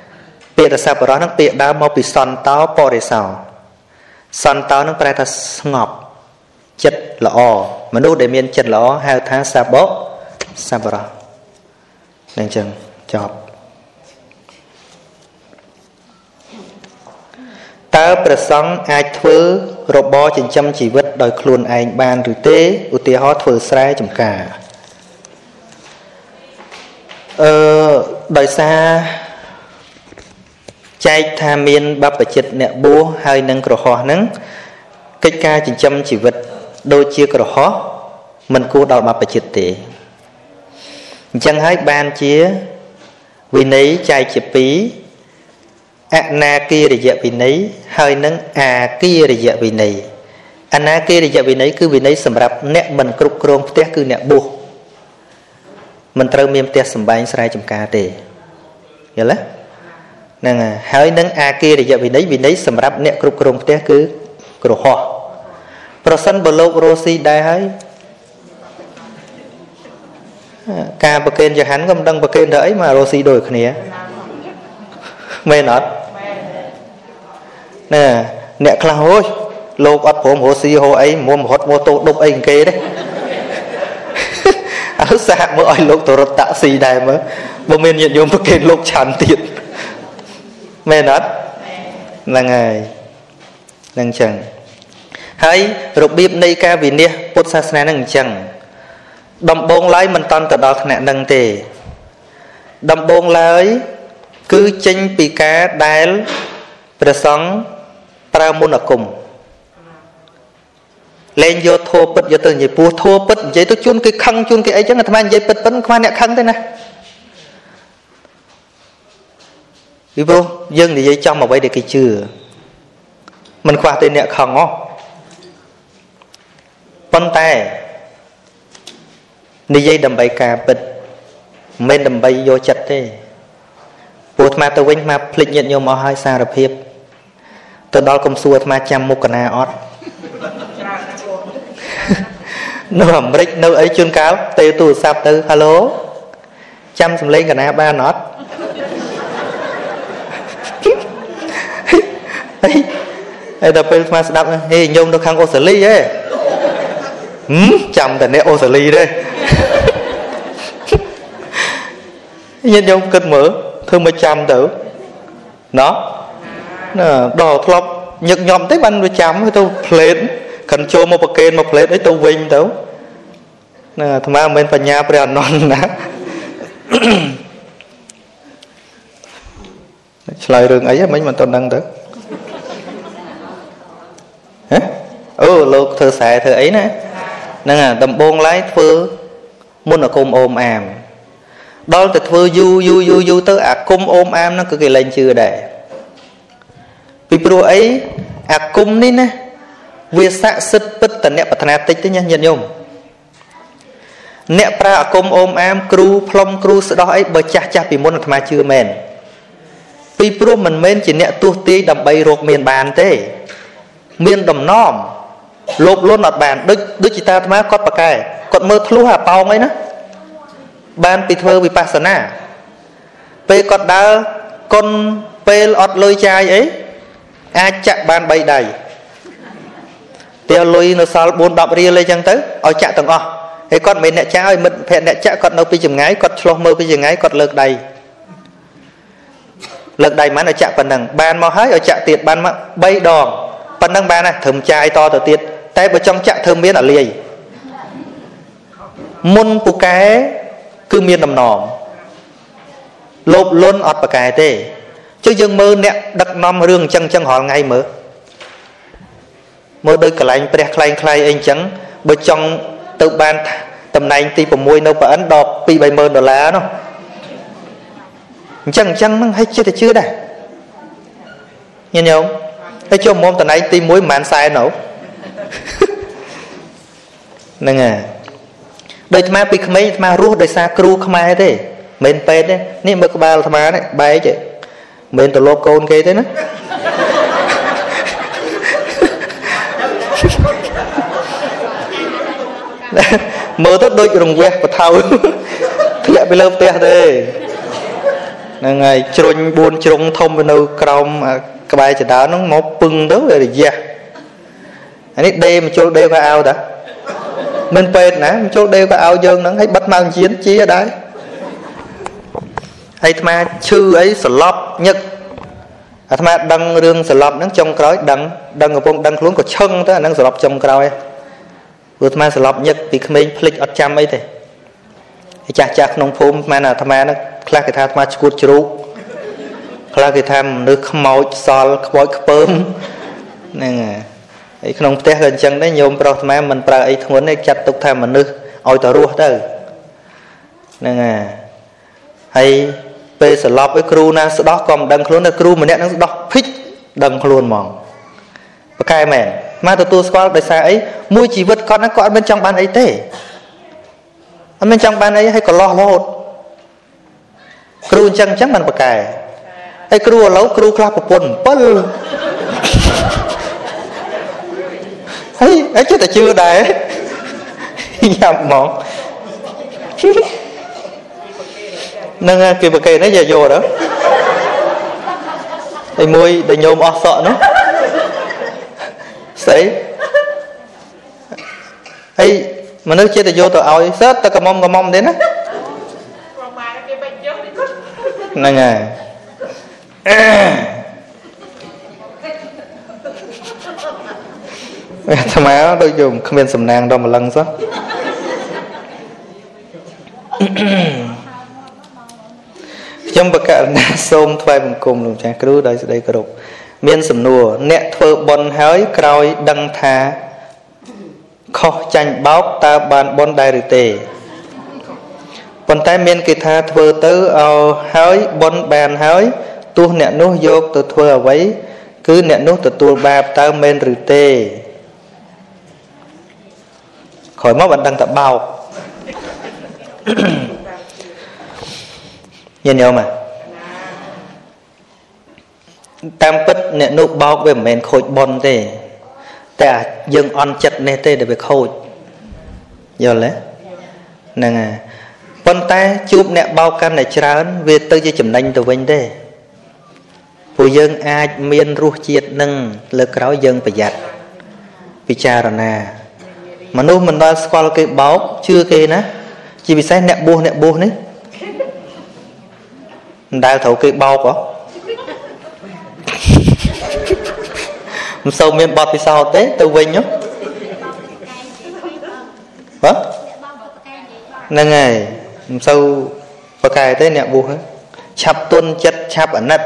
ពាក្យរសបរោះហ្នឹងពាក្យដើមមកពីសន្តោបរិសោ សន្តោនឹងប្រែថាស្ងប់ចិត្តល្អមនុស្សដែលមានចិត្តល្អហៅថាសបកសបរោះនឹងចឹងចប់តើព្រះសង្ឃអាចធ្វើរបរចិញ្ចឹមជីវិតដោយខ្លួនឯងបានឬទេឧទាហរណ៍ធ្វើស្រែចម្ការអឺដោយសារ ចែកថាមានបព្វជិតអ្នកបួសហើយនឹងក្រហោះហ្នឹងកិច្ចការចិញ្ចឹមជីវិតដូចជាក្រហោះមិនគួរដល់បព្វជិតទេអញ្ចឹងហើយបានជាវិន័យចែកជាពីរអនាគារយៈវិន័យហើយនឹងអាគារយៈវិន័យអនាគារយៈវិន័យគឺវិន័យសម្រាប់អ្នកមិនគ្រប់គ្រងផ្ទះគឺអ្នកបួសមិនត្រូវមានផ្ទះសម្បែងស្រែចម្ការទេយល់ទេ ហ្នឹងហើយនឹងអាគារយៈវិន័យវិន័យសម្រាប់អ្នកគ្រប់គ្រងផ្ទះគឺក្រហោះប្រសិនបើលោករស់ស៊ីដែរហើយការប្រកេនចហាន់ក៏មិនដឹងប្រកេនទៅអីមករស់ស៊ីដូចគ្នាមែនអត់ណែអ្នកខ្លះអូយលោកអត់ព្រមរស់ស៊ីហូអីមុំរត់ម៉ូតូដប់អីគេទេអើសាកមើលឲ្យលោកទៅរត់តាក់ស៊ីដែរមើលបើមានញាតិញោមប្រកេនលោកឆាន់ទៀត មែនអត់ហ្នឹងហើយហ្នឹងចឹងហើយរបៀបនៃការវិនិច្ឆ័យពុទ្ធសាសនាហ្នឹងអញ្ចឹងដំបងឡើយមិនតន់ទៅដល់ថ្នាក់នឹងទេ ដំបងឡើយ គឺចេញពីការដែលព្រះសង្ឃប្រើមុនអាគមលែងយកធោពិតយកទៅនិយាយពោះធោពិតនិយាយទៅជួនគេខឹងជួនគេអីចឹងអាត្មានិយាយពិតពិតខ្វះអ្នកខឹងទេណា ពីព្រោះយើងនិយាយចំអ្វីដែលគេជឿមិនខ្វះទេអ្នកខឹងហ៎ប៉ុន្តែនិយាយដើម្បីការពិតមិនដើម្បីយកចិត្តទេព្រោះអាត្មាទៅវិញអាត្មាភ្លេចញាតញោមអស់ហើយសារភាពទៅដល់កំសួរអាត្មាចាំមុខកណាអត់នៅអាមេរិកនៅអីជួនកាលទេទូរស័ព្ទទៅហៅឡូចាំសំឡេងកណាបានអត់ ហើយដល់ពេលស្មាស្ដាប់ហេញោមនៅខាងអូស្ត្រាលីហ៎ចាំតែអ្នកអូស្ត្រាលីទេញាតិញោមគិតមើលធ្វើមកចាំទៅណោះណាដល់ធ្លាប់ញឹកញាប់ទេបានវាចាំទៅផ្លេតកិនចូលមកប្រកេនមកផ្លេតអីទៅវិញទៅណាអាត្មាមិនមែនបញ្ញាព្រះអនន្តណាឆ្លើយរឿងអីមិញមិនទៅដឹងទៅហ៎ អូលោកធ្វើខ្សែធ្វើអីណាហ្នឹងអាដំបងឡើយធ្វើមុនអាគមអូមអាមដល់ទៅធ្វើយូរយូរយូរយូរទៅអាគុំអូមអាមហ្នឹងគឺគេលែងជឿដែរពីព្រោះអីអាគុំនេះណាវាស័ក្តិសិទ្ធពិតតអ្នកប្រាថ្នាតិចទេញាតិញោមអ្នកប្រើអាគុំអូមអាមគ្រូផ្លុំគ្រូស្ដោះអីបើចាស់ចាស់ពីមុនអាត្មាជឿមែនពីព្រោះមិនមែនជាអ្នកទោះទាយដើម្បីរកមានបានទេ មានដំណំលោភលន់អត់បានដូចដូចជាតាអាត្មាគាត់ប្រកែគាត់មើលធ្លុះអាប៉ោងអីណាបានពីធ្វើវិបស្សនាពេលគាត់ដើរគុណពេលអត់លុយចាយអីអាចចាក់បាន3ដៃតែលុយនៅសល់4 10រៀលអីចឹងទៅឲ្យចាក់ទាំងអស់ហើយគាត់មិនអ្នកចាឲ្យមិត្តភក្តិអ្នកចាក់គាត់នៅពីចម្ងាយគាត់ឆ្លោះមើលពីចម្ងាយគាត់លើកដៃលើកដៃមិនឲ្យចាក់ប៉ុណ្ណឹងបានមកហើយឲ្យចាក់ទៀតបានមក3ដង ប៉ុណ្ណឹងបានណាត្រឹមចាយតទៅទៀតតែបើចង់ចាក់ធ្វើមានអាលាយមុនពូកែគឺមានដំណំលោភលន់អត់ប្រកែទេចុះយើងមើលអ្នកដឹកនាំរឿងអញ្ចឹងអញ្ចឹងរាល់ថ្ងៃមើលមើលដូចកន្លែងព្រះខ្លែងខ្លាយអីអញ្ចឹងបើចង់ទៅបានតំណែងទី6នៅប្រអិនដល់2 30000ដុល្លារនោះអញ្ចឹងអញ្ចឹងហ្នឹងឲ្យចិត្តតែជឿដែរញញោម ហើយចូលមុំតំណែងទី1ប្រហែលសែននោះហ្នឹងហើយដូចអាត្មាពីក្មេងអាត្មារស់ដោយសារគ្រូខ្មែរទេមិនពេទ្យទេនេះមើលក្បាលអាត្មានេះបែកទេមិនទៅលោកកូនគេទេណាមើលទៅដូចរង្វះបថៅធ្លាក់ពីលើផ្ទះទេហ្នឹងហើយជ្រុញ4ជ្រុងធំទៅនៅក្រោម ក្បែរចដើហ្នឹងមកពឹងទៅរយះអានេះដេមជុលដេក៏អោតាមិនពេទ្យណាមជុលដេក៏ឲ្យយើងហ្នឹងឲ្យបិទម៉ោងជៀនជាដែរហើយអាត្មាឈឺអីសឡប់ញឹកអាត្មាដឹងរឿងសន្លប់ហ្នឹងចុងក្រោយដឹងដឹងកំពុងដឹងខ្លួនក៏ឈឹងទៅអាហ្នឹងសន្លប់ចុងក្រោយព្រោះអាត្មាសន្លប់ញឹកពីក្មេងភ្លេចអត់ចាំអីទេចាស់ចាស់ក្នុងភូមិអាត្មាអាត្មាហ្នឹងខ្លះគេថាអាត្មាឈួតជ្រូក ខ្លះគេថាមនុស្សខ្មោចសល់ខ្មោចខ្ពើមហ្នឹងហើយក្នុងផ្ទះក៏អញ្ចឹងដែរញោមប្រុសអាត្មាមិនប្រើអីធ្ងន់ទេចាត់ទុកថាមនុស្សឲ្យតែរស់ទៅហ្នឹងហើយហើយពេលសន្លប់ឲ្យគ្រូណាស្ដោះក៏មិនដឹងខ្លួនតែគ្រូម្នាក់នឹងស្ដោះភិចដឹងខ្លួនហ្មងប្រកែមែនមកទទួលស្គាល់ដោយសារអីមួយជីវិតគាត់ហ្នឹងគាត់អត់មានចង់បានអីទេអត់មានចង់បានអីហើយកន្លោះរហូតគ្រូអញ្ចឹងអញ្ចឹងមិនប្រកែ ហើយគ្រូឥឡូវគ្រូខ្លះប្រពន្ធ7ហើយអីចិត្តតែជឿដែរញ៉ាំហ្មងនឹងគេប្រកេនេះយកយកទៅហើយមួយដែលញោមអស់សក់នោះស្អីហើយមនុស្សចិត្តទៅយកទៅឲ្យសើតតែកមុំកមុំទេណាហ្នឹងហើយ អាត្មាដូចយំគ្មានសំណាងដល់ម្លឹងសោះខ្ញុំបកករណាសូមថ្វាយបង្គំលោកចាស់គ្រូដោយសេចក្តីគោរពមានសំណួរអ្នកធ្វើបុណ្យហើយក្រោយដឹងថាខុសចាញ់បោកតើបានបុណ្យដែរឬទេប៉ុន្តែមានគេថាធ្វើទៅឲ្យហើយបុណ្យបានហើយ ទោះអ្នកនោះយកទៅធ្វើអ្វីគឺអ្នកនោះទទួលបាបតើមែនឬទេក្រោយមកបានដឹងតែបោកញាតិញោមតាមពិតអ្នកនោះបោកវាមិនមែនខូចប៉ុនទេតែយើងអន់ចិត្តនេះទេដែលវាខូចយល់ទេហ្នឹងហើយប៉ុន្តែជួបអ្នកបោកកាន់តែច្រើន វាទៅជាចំណេញទៅវិញទេ ព្រោះយើងអាចមានរសជាតិនឹងលើក្រោយយើងប្រយ័ត្នពិចារណាមនុស្សមិនដល់ស្គាល់គេបោកជឿគេណាជាពិសេសអ្នកបួសអ្នកបួសនេះមិនដែលត្រូវគេបោកហ៎មិនសូវមានបទពិសោធន៍ទេទៅវិញហ៎ហ្នឹងហើយមិនសូវប្រកែទេអ្នកបួសឆាប់ទុនចិត្តឆាប់អាណិត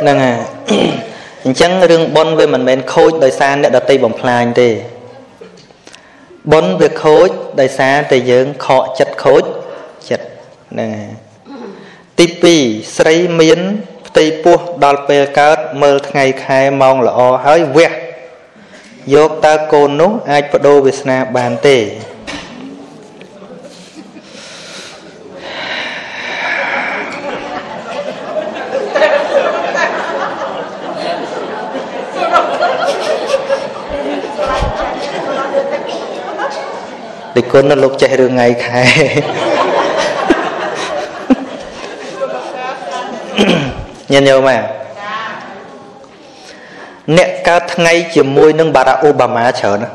ហ្នឹងហើយអញ្ចឹងរឿងប៉ុនវាមិនមែនខូចដោយសារអ្នកដតីបំផ្លាញទេប៉ុនវាខូចដោយសារតែយើងខកចិត្តខូចចិត្តហ្នឹងទី2ស្រីមានផ្ទៃពោះដល់ពេលកើតមើលថ្ងៃខែម៉ោងល្អហើយវះយកតើកូននោះអាចបដូរវាសនាបានទេ ដូចគុណលោកចេះរឿងថ្ងៃខែញញោមមកអ្នកកើតថ្ងៃជាមួយនឹងបារ៉ាអូបាម៉ាច្រើនណា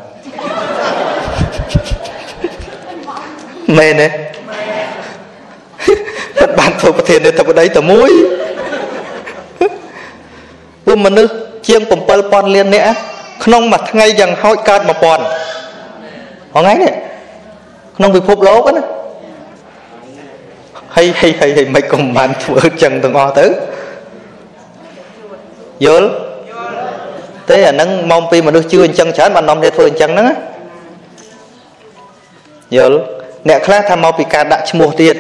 មែនទេគាត់បានធ្វើប្រធាននាយកបតីតែមួយពួកមនុស្សជាង7000លាននាក់ក្នុងមួយថ្ងៃយ៉ាងហោចកើត1000ថ្ងៃនេះ ក្នុងពិភពលោកណាហើយហើយហើយហើយមិនក៏បានធ្វើចឹងទាំងអស់ទៅយល់ទេអាហ្នឹងមកពីមនុស្សជឿអញ្ចឹងច្រើនបាននាំគ្នាធ្វើអញ្ចឹងហ្នឹងយល់អ្នកខ្លះថាមកពីការដាក់ឈ្មោះទៀត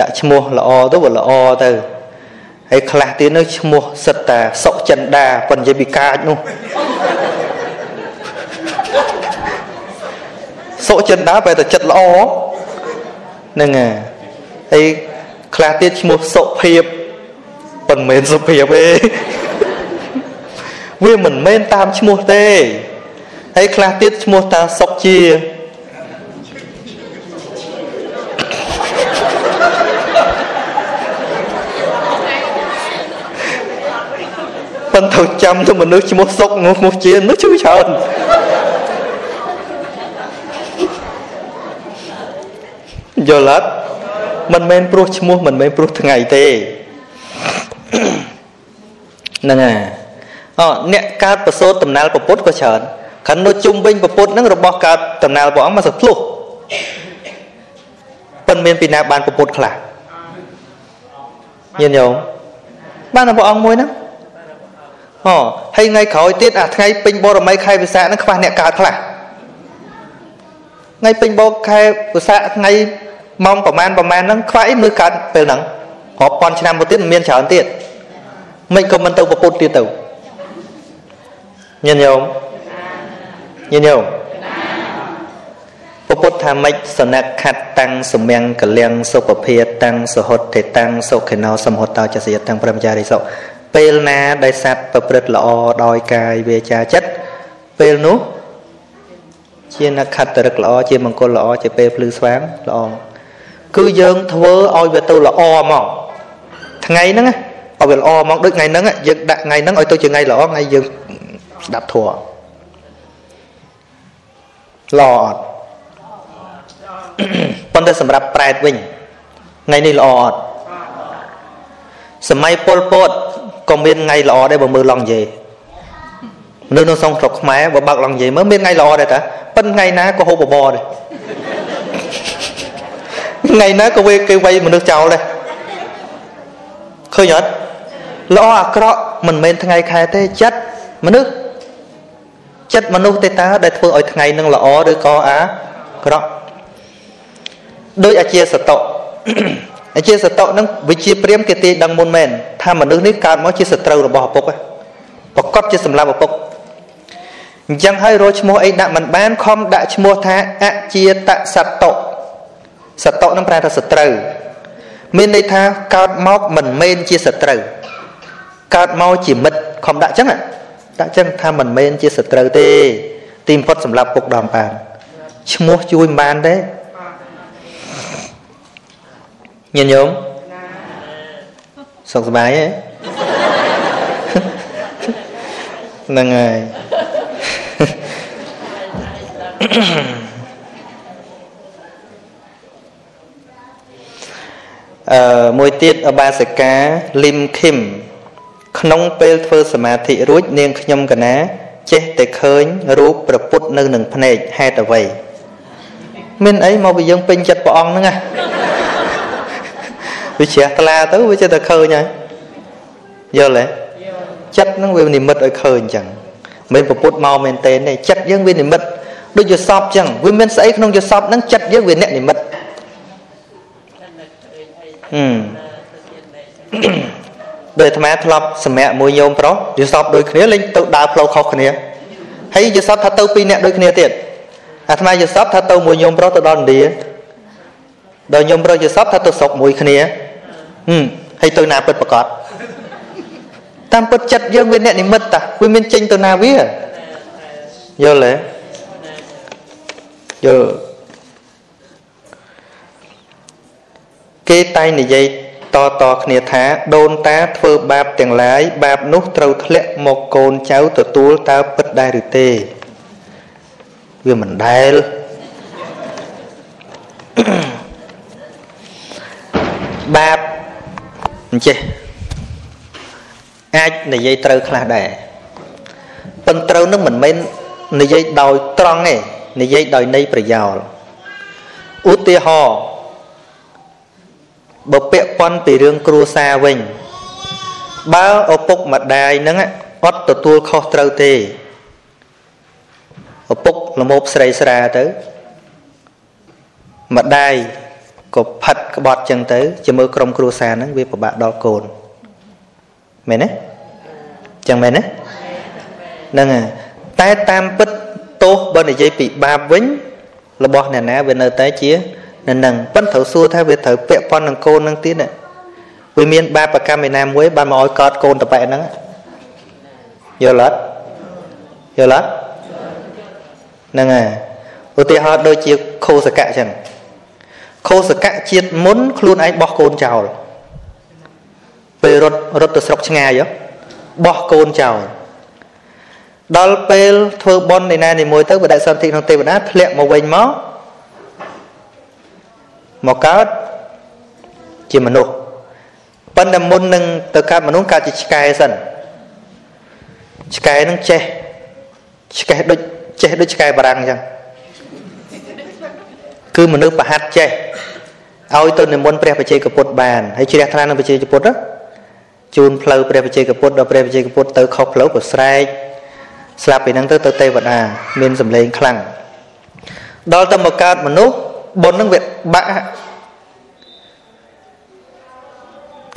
ដាក់ឈ្មោះល្អទៅវាល្អទៅហើយខ្លះទៀតនោះឈ្មោះសិតតាសុកចិនដាប៉ុន្តែនិយាយពីកាចនោះ សុចិនដាបែរតែចិត្តល្អហ្នឹងហើយខ្លះទៀតឈ្មោះសុភាពប៉ុន្តែមិនសុភាពទេវាមិនមែនតាមឈ្មោះទេហើយខ្លះទៀតឈ្មោះតាសុកជាប៉ុន្តែចាំទៅមនុស្សឈ្មោះសុកឈ្មោះជានោះជួយច្រើន យល់អត់មិនមែនព្រោះឈ្មោះមិនមែនព្រោះថ្ងៃទេហ្នឹងហើយអូអ្នកកើតប្រសូតដំណើរពុទ្ធក៏ច្រើនខណ្ឌនៅជុំវិញពុទ្ធហ្នឹងរបស់កើតដំណើរព្រះអង្គមកសភ្លុះប៉ុន្មានពីណាបានពុទ្ធខ្លះញាតិញោមបានតែព្រះអង្គមួយហ្នឹងអូហើយថ្ងៃក្រោយទៀតអាថ្ងៃពេញបរមីខែវិសាខហ្នឹងខ្វះអ្នកកើតខ្លះ ថ្ងៃពេញបោកខែវិសាខថ្ងៃម៉ោងប្រហែលប្រហែលហ្នឹងខ្វះអីមើលកើតពេលហ្នឹងរាប់ពាន់ឆ្នាំមកទៀតមានច្រើនទៀតមិនក៏មិនទៅប្រពុតទៀតទៅញាតិញោមញាតិញោមពពុទ្ធថាម៉េចសនខត្តតាំងសមៀងកលៀងសុភភាតាំងសហុតទេតាំងសុខេណោសមហតោចសិយតាំងព្រមចារិសុពេលណាដែលសត្វប្រព្រឹត្តល្អដោយកាយវាចាចិត្តពេលនោះ ជានខត្តរឹកល្អជាមង្គលល្អជាពេលភ្លឺស្វាងល្អគឺយើងធ្វើឲ្យវាទៅល្អមកថ្ងៃហ្នឹងឲ្យវាល្អមកដូចថ្ងៃហ្នឹងយើងដាក់ថ្ងៃហ្នឹងឲ្យទៅជាថ្ងៃល្អថ្ងៃយើងស្ដាប់ធម៌ល្អអត់ប៉ុន្តែសម្រាប់ប្រែតវិញថ្ងៃនេះល្អអត់សម័យពលពតក៏មានថ្ងៃល្អដែរបើមើលឡងយេ មនុស្សនៅក្នុងស្រុកខ្មែរបើបើកឡងយេមើលមានថ្ងៃល្អដែរតាប៉ុន្តែថ្ងៃណាក៏ហូបបបរដែរថ្ងៃណាក៏វាគេវាយមនុស្សចោលដែរឃើញអត់ល្អអាក្រក់មិនមែនថ្ងៃខែទេចិត្តមនុស្សចិត្តមនុស្សទេតើដែលធ្វើឲ្យថ្ងៃនឹងល្អឬក៏អាក្រក់ដោយអាជាសតៈអាជាសតៈនឹងវិជាព្រាមគេទាយដឹងមុនមែនថាមនុស្សនេះកើតមកជាសត្រូវរបស់ឪពុកប្រកបជាសម្លាប់ឪពុក អញ្ចឹងហើយរកឈ្មោះអីដាក់មិនបានខំដាក់ឈ្មោះថាអជាតសតៈសតៈនឹងប្រែថាសត្រូវមានន័យថាកើតមកមិនមែនជាសត្រូវកើតមកជាមិត្តខំដាក់អញ្ចឹងដាក់អញ្ចឹងថាមិនមែនជាសត្រូវទេ ទីបំផុតសម្រាប់ពុកដងបានឈ្មោះជួយមិនបានទេញាតិញោមសុខសប្បាយទេហ្នឹងហើយ អឺមួយទៀតអបាសិកាលឹមឃឹមក្នុងពេលធ្វើសមាធិរួចនាងខ្ញុំកណា ចេះតែឃើញរូបប្រពុតនៅនឹងភ្នែកហេតុអ្វីមានអីមកពីយើងពេញចិត្តព្រះអង្គហ្នឹងណាវាជ្រះថ្លាទៅវាចេះតែឃើញហើយយល់ទេចិត្តហ្នឹងវានិមិត្តឲ្យឃើញអញ្ចឹងមិនប្រពុតមកមែនទេចិត្តយើងវានិមិត្ត ដូចយសពអញ្ចឹងវាមានស្អីក្នុងយសពហ្នឹងចិត្តយើងវាអ្នកនិមិត្តហឹមដោយអាត្មាធ្លាប់សម្រាប់មួយញោមប្រុសយសពដូចគ្នាលេងទៅដើរផ្លូវខុសគ្នាហើយយសពថាទៅពីរអ្នកដូចគ្នាទៀតអាត្មាយសពថាទៅមួយញោមប្រុសទៅដល់ឥណ្ឌាដល់ញោមប្រុសយសពថាទៅស្រុកមួយគ្នាហឹមហើយទៅណាពិតប្រកបតាមពិតចិត្តយើងវាអ្នកនិមិត្តតាវាមានចេញទៅណាវាយល់ទេ យល់គេតែងនិយាយតតគ្នាថា ដូនតាធ្វើបាបទាំងឡាយបាបនោះត្រូវធ្លាក់មកកូនចៅទទួលតើពិតដែរឬទេវាមិនដែលបាបអញ្ចេះអាចនិយាយត្រូវខ្លះដែរប៉ុន្តែត្រូវនឹងមិនមែននិយាយដោយត្រង់ទេ និយាយដោយន័យប្រយោលឧទាហរណ៍បើពាក់ព័ន្ធពីរឿងគ្រួសារវិញ បើឪពុកម្ដាយហ្នឹងអត់ទទួលខុសត្រូវទេឪពុកល្មោបស្រីស្រាទៅម្ដាយក៏ផាត់ក្បត់ចឹងទៅជាមួយក្រុមគ្រួសារហ្នឹងវាពិបាកដល់កូនមែនទេចឹងមែនទេហ្នឹងហើយតែតាមពិត ទោសបើនិយាយពីបាបវិញរបស់អ្នកណាវានៅតែជានៅនឹងប៉ុន្តែត្រូវសួរថាវាត្រូវពាក់ព័ន្ធនឹងកូននឹងទៀតវាមានបាបកម្មឯណាមួយបានមកឲ្យកោតកូនតបែហ្នឹងយល់អត់យល់អត់ហ្នឹងហើយឧទាហរណ៍ដូចជាខោសកៈអញ្ចឹងខោសកៈជាតិមុនខ្លួនឯងបោះកូនចោលពេលរត់រត់ទៅស្រុកឆ្ងាយបោះកូនចោល ដល់ពេលធ្វើបន់នៃណានីមួយទៅបដិសន្ធិក្នុងទេវតាធ្លាក់មកវិញមកមកកើតជាមនុស្សប៉ុន្តែមុននឹងទៅកើតមនុស្សកើតជាឆ្កែសិនឆ្កែនឹងចេះឆ្កែដូចចេះដូចឆ្កែបារាំងអញ្ចឹងគឺមនុស្សប្រហាត់ចេះឲ្យទៅនិមន្តព្រះបច្ចេកពុទ្ធបានហើយជ្រះថ្លានឹងបច្ចេកពុទ្ធជូនផ្លូវព្រះបច្ចេកពុទ្ធដល់ព្រះបច្ចេកពុទ្ធទៅខុសផ្លូវក៏ស្រែក ស្លាប់ពីហ្នឹងទៅទៅទេវតា មានសម្លេងខ្លាំងដល់ទៅមកកើតមនុស្សបុណ្យនឹងវាបាក់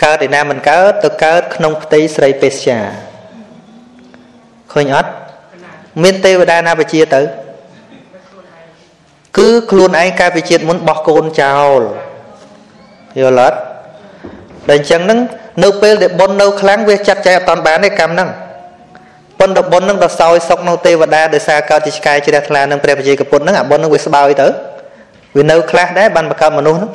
កើតឯណាមិនកើតទៅកើតក្នុងផ្ទៃស្រីពេស្យាឃើញអត់មានទេវតាណាបជាទៅគឺខ្លួនឯងកាលពីជាតិមុនបោះកូនចោលយល់អត់តែអញ្ចឹងហ្នឹងនៅពេលដែលបុណ្យនៅខ្លាំងវាចាត់ចែងអត់តាន់បានទេកម្មហ្នឹង ប៉ុន្តែបុណ្យហ្នឹងដល់សោយសុកនៅទេវតាដោយសារកើតជាឆ្កែជ្រះថ្លានឹងព្រះវិជ័យកពុទ្ធហ្នឹងអាបុណ្យហ្នឹងវាស្បើយទៅវានៅខ្លះដែរបានបង្កើតមនុស្សហ្នឹង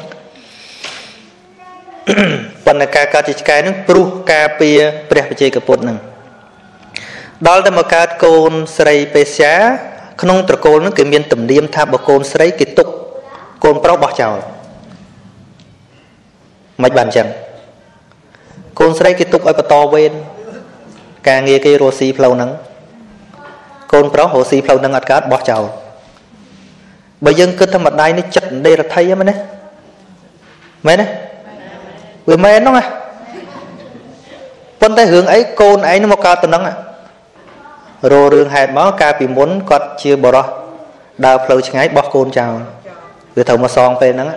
ប៉ុន្តែការកើតជាឆ្កែហ្នឹងព្រោះការពារព្រះវិជ័យកពុទ្ធហ្នឹងដល់តែមកកើតកូនស្រីពេស្យាក្នុងត្រកូលហ្នឹងគេមានទំនៀមថាបើកូនស្រីគេទុកកូនប្រុសបោះចោលមិនបានអញ្ចឹងកូនស្រីគេទុកឲ្យបន្តវេន ការងារគេរស់ស៊ីផ្លូវហ្នឹងកូនប្រុសរស់ស៊ីផ្លូវហ្នឹងអត់កើតបោះចោលបើយើងគិតថាម្ដាយនេះចិត្តដេរដ្ឋីហ្នឹងមែនទេមែនទេវាមែនហ្នឹងណាប៉ុន្តែរឿងអីកូនឯងមកកើតទៅហ្នឹងរោរឿងហេតុមកកាលពីមុនគាត់ជាបរោះដើរផ្លូវឆ្ងាយបោះកូនចោលវាត្រូវមកសងពេលហ្នឹង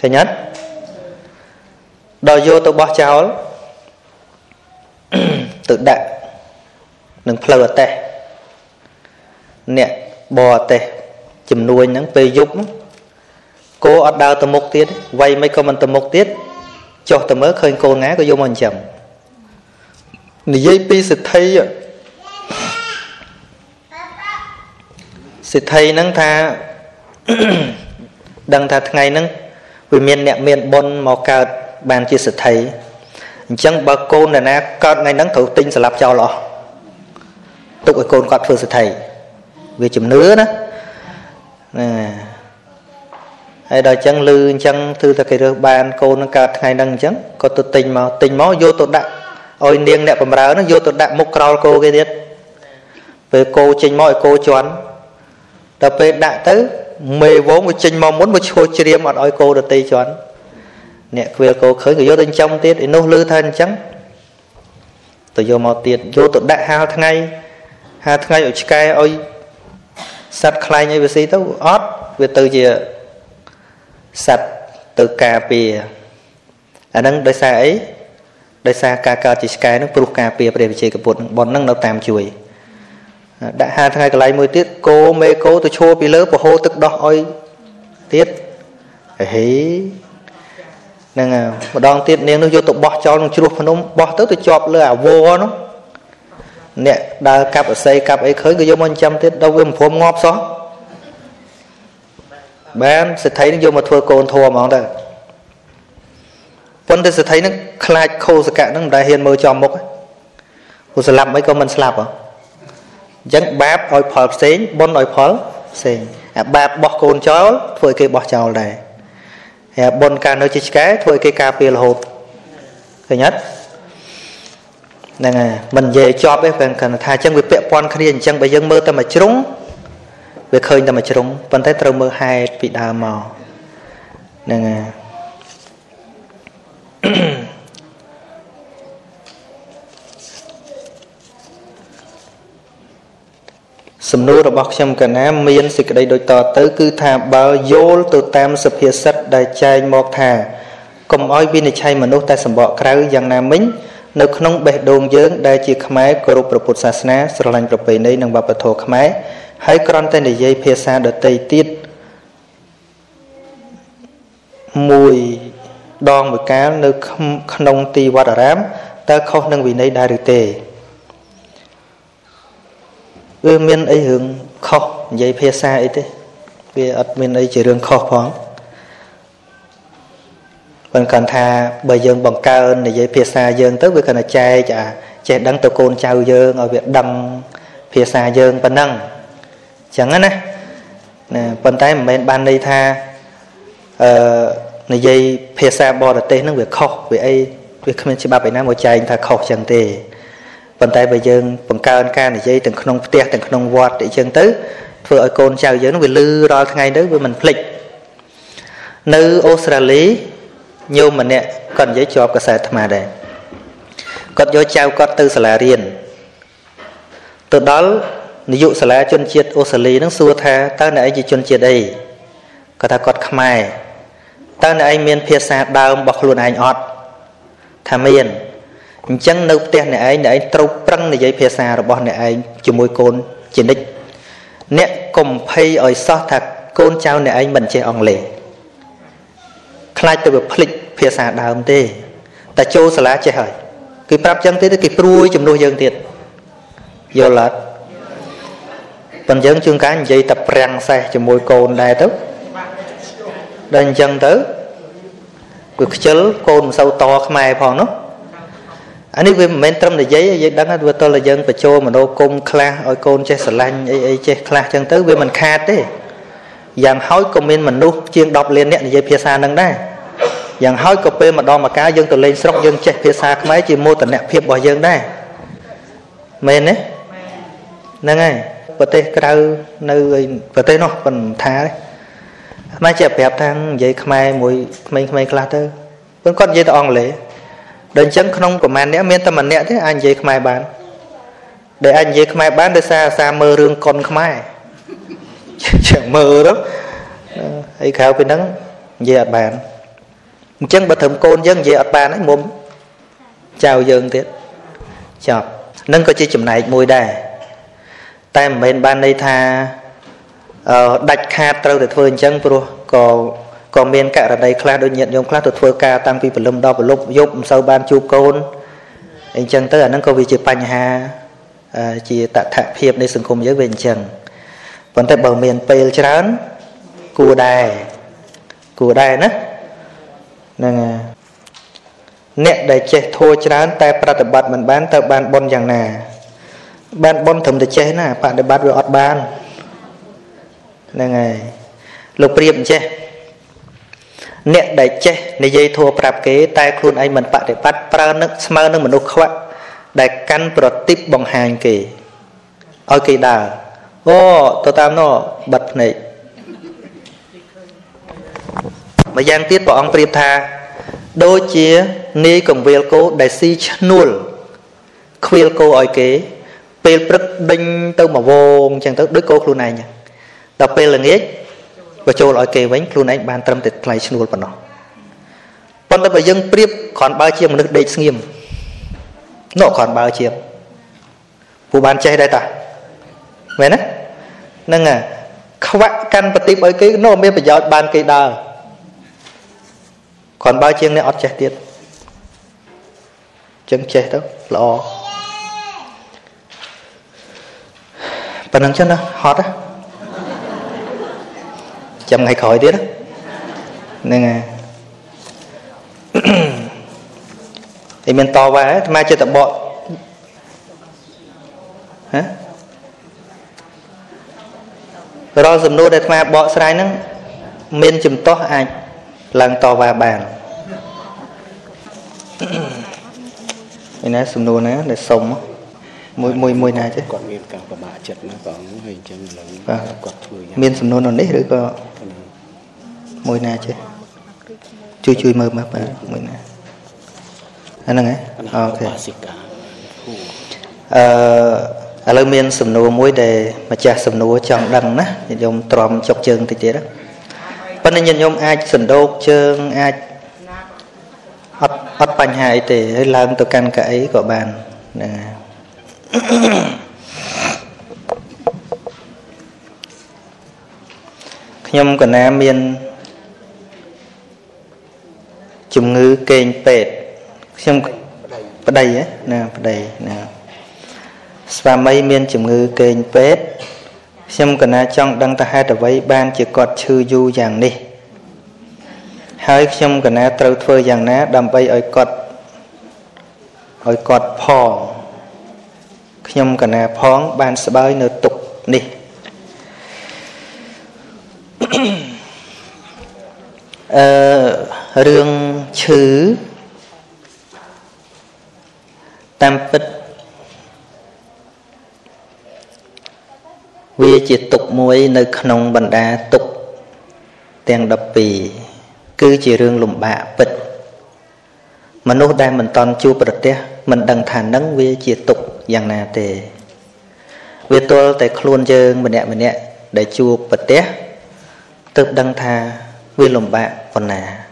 ឃើញអត់ដល់យកទៅបោះចោល ទៅដាក់នឹងផ្លូវអតេះអ្នកបរអតេះចំនួនហ្នឹងពេលយប់គោអត់ដើរទៅមុខទៀតវាយមិនក៏មិនទៅមុខទៀតចុះទៅមើលឃើញគោងាក៏យកមកចិញ្ចឹមនិយាយពីសិទ្ធិសិទ្ធិហ្នឹងថាដឹងថាថ្ងៃហ្នឹងវាមានអ្នកមានបុណ្យមកកើតបានជាសិទ្ធិ អញ្ចឹងបើកូនណាណាកើតថ្ងៃហ្នឹងត្រូវទិញស្លាប់ចោលអស់ទុកឲ្យកូនគាត់ធ្វើសិទ្ធិវាជំនឿណាណាហើយដល់អញ្ចឹងលឺអញ្ចឹងគឺតែគេរើសបានកូននឹងកើតថ្ងៃហ្នឹងអញ្ចឹងក៏ទៅទិញមកទិញមកយកទៅដាក់ឲ្យនាងអ្នកបំរើហ្នឹងយកទៅដាក់មុខក្រោលគោគេទៀតពេលគោចេញមកឲ្យគោជន់ដល់ពេលដាក់ទៅមេវងវាចេញមកមុនវាឈោជ្រាមអត់ឲ្យគោដតីជន់ អ្នកខ្វៀលគោឃើញក៏យកទៅចិញ្ចឹមទៀតឯនោះលឺថាអញ្ចឹងទៅយកមកទៀតយកទៅដាក់ហាលថ្ងៃហាលថ្ងៃឲ្យឆ្កែឲ្យសត្វខ្លែងឲ្យវាស៊ីទៅអត់វាទៅជាសត្វទៅការពារអាហ្នឹងដោយសារអីដោយសារការកើតជាឆ្កែហ្នឹងព្រោះការពារព្រះវិជ័យកពុទ្ធបនហ្នឹងនៅតាមជួយដាក់ហាលថ្ងៃកន្លែងមួយទៀតគោមេគោទៅឈរពីលើប្រហូរទឹកដោះឲ្យទៀតហេ ហ្នឹងម្ដងទៀតនាងនោះយកទៅបោះចោលក្នុងជ្រោះភ្នំបោះទៅទៅជាប់លើអាវនោះអ្នកដើរកាប់អស័យកាប់អីឃើញក៏យកមកចិញ្ចឹមទៀតដល់វាមិនព្រមងាប់សោះបានសិទ្ធិនឹងយកមកធ្វើកូនធัวហ្មងទៅប៉ុន្តែសិទ្ធិនឹងខ្លាចខោសកៈនឹងមិនដែលហ៊ានមើលចំមុខព្រោះស្លាប់អីក៏មិនស្លាប់ហ៎អញ្ចឹងបាបឲ្យផលផ្សេងបុណ្យឲ្យផលផ្សេងអាបាបបោះកូនចោលធ្វើឲ្យគេបោះចោលដែរហើយ បុណ្យការនៅជាឆ្កែធ្វើឲ្យគេការពាររហូតឃើញអត់ហ្នឹងហើយមិននិយាយជាប់ទេគាត់ថាអញ្ចឹងវាពាក់ព័ន្ធគ្នាអញ្ចឹងបើយើងមើលតែមួយជ្រុងវាឃើញតែមួយជ្រុងប៉ុន្តែត្រូវមើលហេតុពីដើមមកហ្នឹងហើយ សំណួររបស់ខ្ញុំកណាមានសេចក្តីដូចតទៅ គឺថាបើយល់ទៅតាមសភាសិទ្ធដែលចែងមកថាកុំឲ្យវិនិច្ឆ័យមនុស្សតែសម្បកក្រៅយ៉ាងណាមិញនៅក្នុងបេះដូងយើង ដែលជាខ្មែរគោរពព្រះពុទ្ធសាសនាស្រឡាញ់ប្រពៃណីនិងវប្បធម៌ខ្មែរហើយគ្រាន់តែនិយាយភាសាដតីទៀតមួយដងមួយកាលនៅក្នុងទីវត្តអារាមតើខុសនឹងវិន័យដែរឬទេ វាមានអីរឿងខុសនិយាយភាសាអីទេវាអត់មានអីជារឿងខុសផងប៉ុន្តែគាត់ថាបើយើងបង្កើននិយាយភាសាយើងទៅវាគាត់តែចែកអាចេះដឹងទៅកូនចៅយើងឲ្យវាដឹងភាសាយើងប៉ុណ្ណឹងចឹងណាណាប៉ុន្តែមិនមែនបានន័យថាអឺនិយាយភាសាបរទេសហ្នឹងវាខុសវាអីវាគ្មានច្បាប់ឯណាមកចែងថាខុសចឹងទេ ប៉ុន្តែបើយើងបង្កើនការនិយាយទាំងក្នុងផ្ទះទាំងក្នុងវត្តអីចឹងទៅធ្វើឲ្យកូនចៅយើងវាលឺរាល់ថ្ងៃទៅវាមិនភ្លេចនៅអូស្ត្រាលីញោមម្នាក់គាត់និយាយជាប់កសែតអាត្មាដែរគាត់យកចៅគាត់ទៅសាលារៀនទៅដល់នាយកសាលាជនជាតិអូស្ត្រាលីនឹងសួរថាតើអ្នកឯងជាជនជាតិអីគាត់ថាគាត់ខ្មែរតើអ្នកឯងមានភាសាដើមរបស់ខ្លួនឯងអត់ថាមាន អញ្ចឹងនៅផ្ទះអ្នកឯងអ្នកឯងត្រូវប្រឹងនិយាយភាសារបស់អ្នកឯងជាមួយកូនជានិច្ចអ្នកកុំភ័យឲ្យសោះថាកូនចៅអ្នកឯងមិនចេះអង់គ្លេសខ្លាចទៅវាភ្លេចភាសាដើមទេតែចូលសាលាចេះហើយគឺប្រាប់ចឹងទេគេព្រួយជំនួសយើងទៀតយល់អត់ប៉ុន្តែយើងជួនកាលនិយាយតែប្រាំងសេះជាមួយកូនដែរទៅដល់អញ្ចឹងទៅគឺខ្ជិលកូនមិនសូវតខ្មែរផងនោះ អានេះវាមិនមែនត្រឹមនិយាយយើងដឹងថាវាតលយើងបញ្ចូលមនោគមខ្លះឲ្យកូនចេះស្រឡាញ់អីអីចេះខ្លះចឹងទៅវាមិនខាតទេយ៉ាងហោចក៏មានមនុស្សជាង10លានអ្នកនិយាយភាសានឹងដែរយ៉ាងហោចក៏ពេលម្ដងម្កាលយើងទៅលេងស្រុកយើងចេះភាសាខ្មែរជាមោទនភាពរបស់យើងដែរមែនទេហ្នឹងហើយប្រទេសក្រៅនៅប្រទេសនោះប៉ុន្តែខ្មែរជាប្រាប់ថានិយាយខ្មែរមួយក្មេងៗខ្លះទៅប៉ុន្តែគាត់និយាយតែអង់គ្លេស ដល់អញ្ចឹងក្នុងប្រមាណអ្នកមានតែម្នាក់ទេអាចនិយាយខ្មែរបានដែលអាចនិយាយខ្មែរបានដោយសារអាសាមើលរឿងកុនខ្មែរជាមើលទៅហើយក្រៅពីហ្នឹងនិយាយអត់បានអញ្ចឹងបើត្រឹមកូនយើងនិយាយអត់បានហើយមុំចៅយើងទៀតចប់នឹងក៏ជាចំណែកមួយដែរតែមិនមែនបានន័យថាដាច់ខាតត្រូវតែធ្វើអញ្ចឹងព្រោះក៏ ក៏មានករណីខ្លះដូចញាតិញោមខ្លះទៅធ្វើការតាំងពីព្រលឹមដល់ព្រលប់យប់មិនសូវបានជួបកូនអញ្ចឹងទៅអាហ្នឹងក៏វាជាបញ្ហាជាតថភាពនៃសង្គមយើងវាអញ្ចឹងប៉ុន្តែបើមានពេលច្រើនគួរដែរគួរដែរណាហ្នឹងអ្នកដែលចេះធัวច្រើន តែប្រតិបត្តិមិនបានទៅបានប៉ុនយ៉ាងណា បានប៉ុនត្រឹមតែចេះណាបដិបត្តិវាអត់បានហ្នឹងហើយលោកព្រាបអញ្ចេះ អ្នកដែលចេះនិយាយធัวប្រាប់គេតែខ្លួនឯងមិនបដិបត្តិប្រើនឹកស្មើនឹងមនុស្សខ្វាក់ដែលកាន់ប្រតិបបង្ហាញគេឲ្យគេដើរអូទៅតាមនោះបិទភ្នែកម្យ៉ាងទៀតព្រះអង្គប្រៀបថា ដូចជានាយកង្វៀលគោដែលស៊ីឈ្នួលខ្វៀលគោឲ្យគេ ពេលព្រឹកដេញទៅមកវងអញ្ចឹងទៅដូចគោខ្លួនឯងដល់ពេលល្ងាច បើចូលឲ្យគេវិញខ្លួនឯងបានត្រឹមតែថ្លៃឈ្នួលប៉ុណ្ណោះប៉ុន្តែបើយើងប្រៀបគ្រាន់បើជាមនុស្សដេកស្ងៀមនោះគ្រាន់បើជាពូបានចេះដែរតាមែនទេហ្នឹងខ្វាក់កាន់ប្រទីបឲ្យគេនោះមានប្រយោជន៍បានគេដើរគ្រាន់បើជាងនេះអត់ចេះទៀតចឹងចេះទៅល្អប៉ុណ្ណឹងចឹងណាហត់ណា ចាំថ្ងៃក្រោយទៀតហ្នឹងហើយតែមានតវ៉ាអាត្មាចិត្តបកហ៎រាល់សំណួរដែលអាត្មាបកស្រាយហ្នឹងមានចំទាស់អាចឡើងតវ៉ាបានឯណាសំណួរណាដែលសុំមួយមួយមួយណាចេះគាត់មានការប្រមាថចិត្តណាបងហើយអញ្ចឹងឥឡូវគាត់ធ្វើមានសំណួរនោះនេះឬក៏ មួយណាចេះជួយជួយមើលមើលបាទមួយណាអាហ្នឹងហ៎អូខេអឺឥឡូវមាន សំណួរមួយដែលម្ចាស់សំណួរចង់ដឹងណាញាតិញោមទ្រាំចុកជើងតិចទៀតប៉ុន្តែញាតិញោមអាចសណ្ដោកជើងអាចអត់អត់បញ្ហាអីទេហើយឡើងទៅកាន់កៅអីក៏បានហ្នឹងខ្ញុំកណាមាន ជំងឺកេងពេទ្យខ្ញុំប្តីណាប្តីណាស្វាមីមានជំងឺកេងពេទ្យខ្ញុំកណាចង់ដឹងថាហេតុអ្វីបានជាគាត់ឈឺយូរយ៉ាងនេះ ហើយខ្ញុំកណាត្រូវធ្វើយ៉ាងណា ដើម្បីឲ្យគាត់ឲ្យគាត់ផងខ្ញុំកណាផងបានស្បើយនៅទុកនេះអឺរឿង ឈឺតាមពិតវាជាទុកមួយនៅក្នុងបណ្ដាទុកទាំង12គឺជារឿងលំបាកពិតមនុស្សដែលមិនតន់ជួបប្រទេសមិនដឹងថានឹងវាជាទុកយ៉ាងណាទេ វាទល់តែខ្លួនយើងម្នាក់ម្នាក់ដែលជួបប្រទេសទើបដឹងថាវាលំបាកប៉ុណ្ណា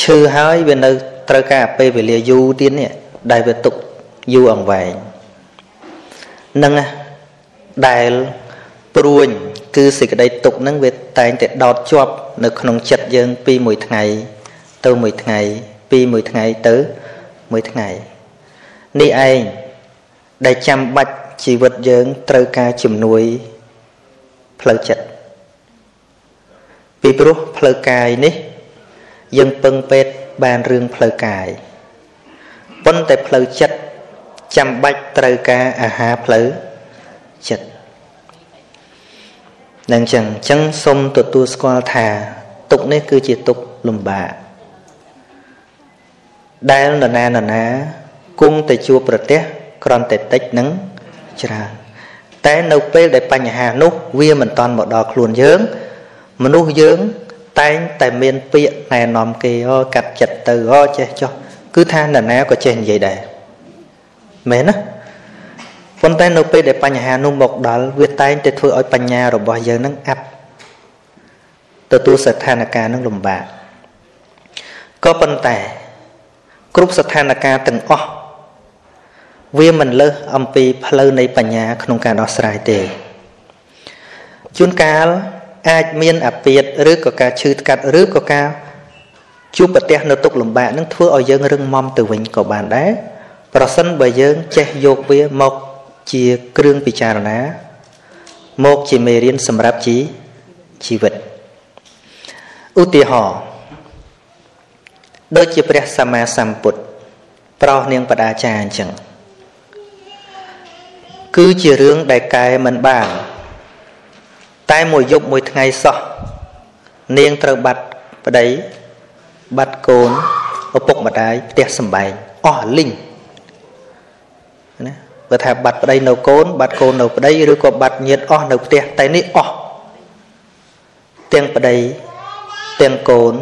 ឈឺហើយវានៅត្រូវការពេលវេលាយូរទៀតនេះដែលវាទុកយូរអង្វែងនឹងដែលព្រួញគឺសេចក្តីទុកនឹងវាតែងតែដោតជាប់នៅក្នុងចិត្តយើងពីមួយថ្ងៃទៅមួយថ្ងៃពីមួយថ្ងៃទៅមួយថ្ងៃនេះឯងដែលចាំបាច់ជីវិតយើងត្រូវការជំនួយផ្លូវចិត្តពីព្រោះផ្លូវកាយនេះ យើងពឹងពេទ្យបានរឿងផ្លូវកាយប៉ុន្តែផ្លូវចិត្តចាំបាច់ត្រូវការអាហារផ្លូវចិត្តនឹងចឹងចឹងសូមទទួលស្គាល់ថាទុកនេះគឺជាទុកលំបាកដែលនរណានរណាគង់តែជួបប្រទេសក្រំតែតិចនឹងច្រើនតែនៅពេលដែលបញ្ហានោះវាមិនតាន់មកដល់ខ្លួនយើង មនុស្សយើង តែងតែមានពាក្យណែនាំគេអូកាត់ចិត្តទៅអូចេះចោះគឺថានរណាក៏ចេះនិយាយដែរមែនណាប៉ុន្តែនៅពេលដែលបញ្ហានោះមកដល់វាតែងតែធ្វើឲ្យបញ្ញារបស់យើងនឹងអាប់ទទួលស្ថានភាពនឹងលំបាកក៏ប៉ុន្តែគ្រប់ស្ថានភាពទាំងអស់វាមិនលើសអំពីផ្លូវនៃបញ្ញាក្នុងការដោះស្រាយទេជួនកាល អាចមានអាពាធឬក៏ការឈឺថ្កាត់ឬក៏ការជួបប្រទះនៅទុកលំបាកនឹងធ្វើឲ្យយើងរឹងមាំទៅវិញក៏បានដែរប្រសិនបើយើងចេះយកវាមកជាគ្រឿងពិចារណា មកជាមេរៀនសម្រាប់ជីជីវិតឧទាហរណ៍ដូចជាព្រះសម្មាសម្ពុទ្ធប្រោសនាងបដាចាអញ្ចឹងគឺជារឿងដែលកែមិនបាន តែមួយយប់មួយថ្ងៃសោះនាងត្រូវបាត់ប្តីបាត់កូនឪពុកម្ដាយផ្ទះសម្បែងអស់លីងណាបើថាបាត់ប្តីនៅកូនបាត់កូននៅប្តីឬក៏បាត់ញាតិអស់នៅផ្ទះតែនេះអស់ទាំងប្តីទាំងកូន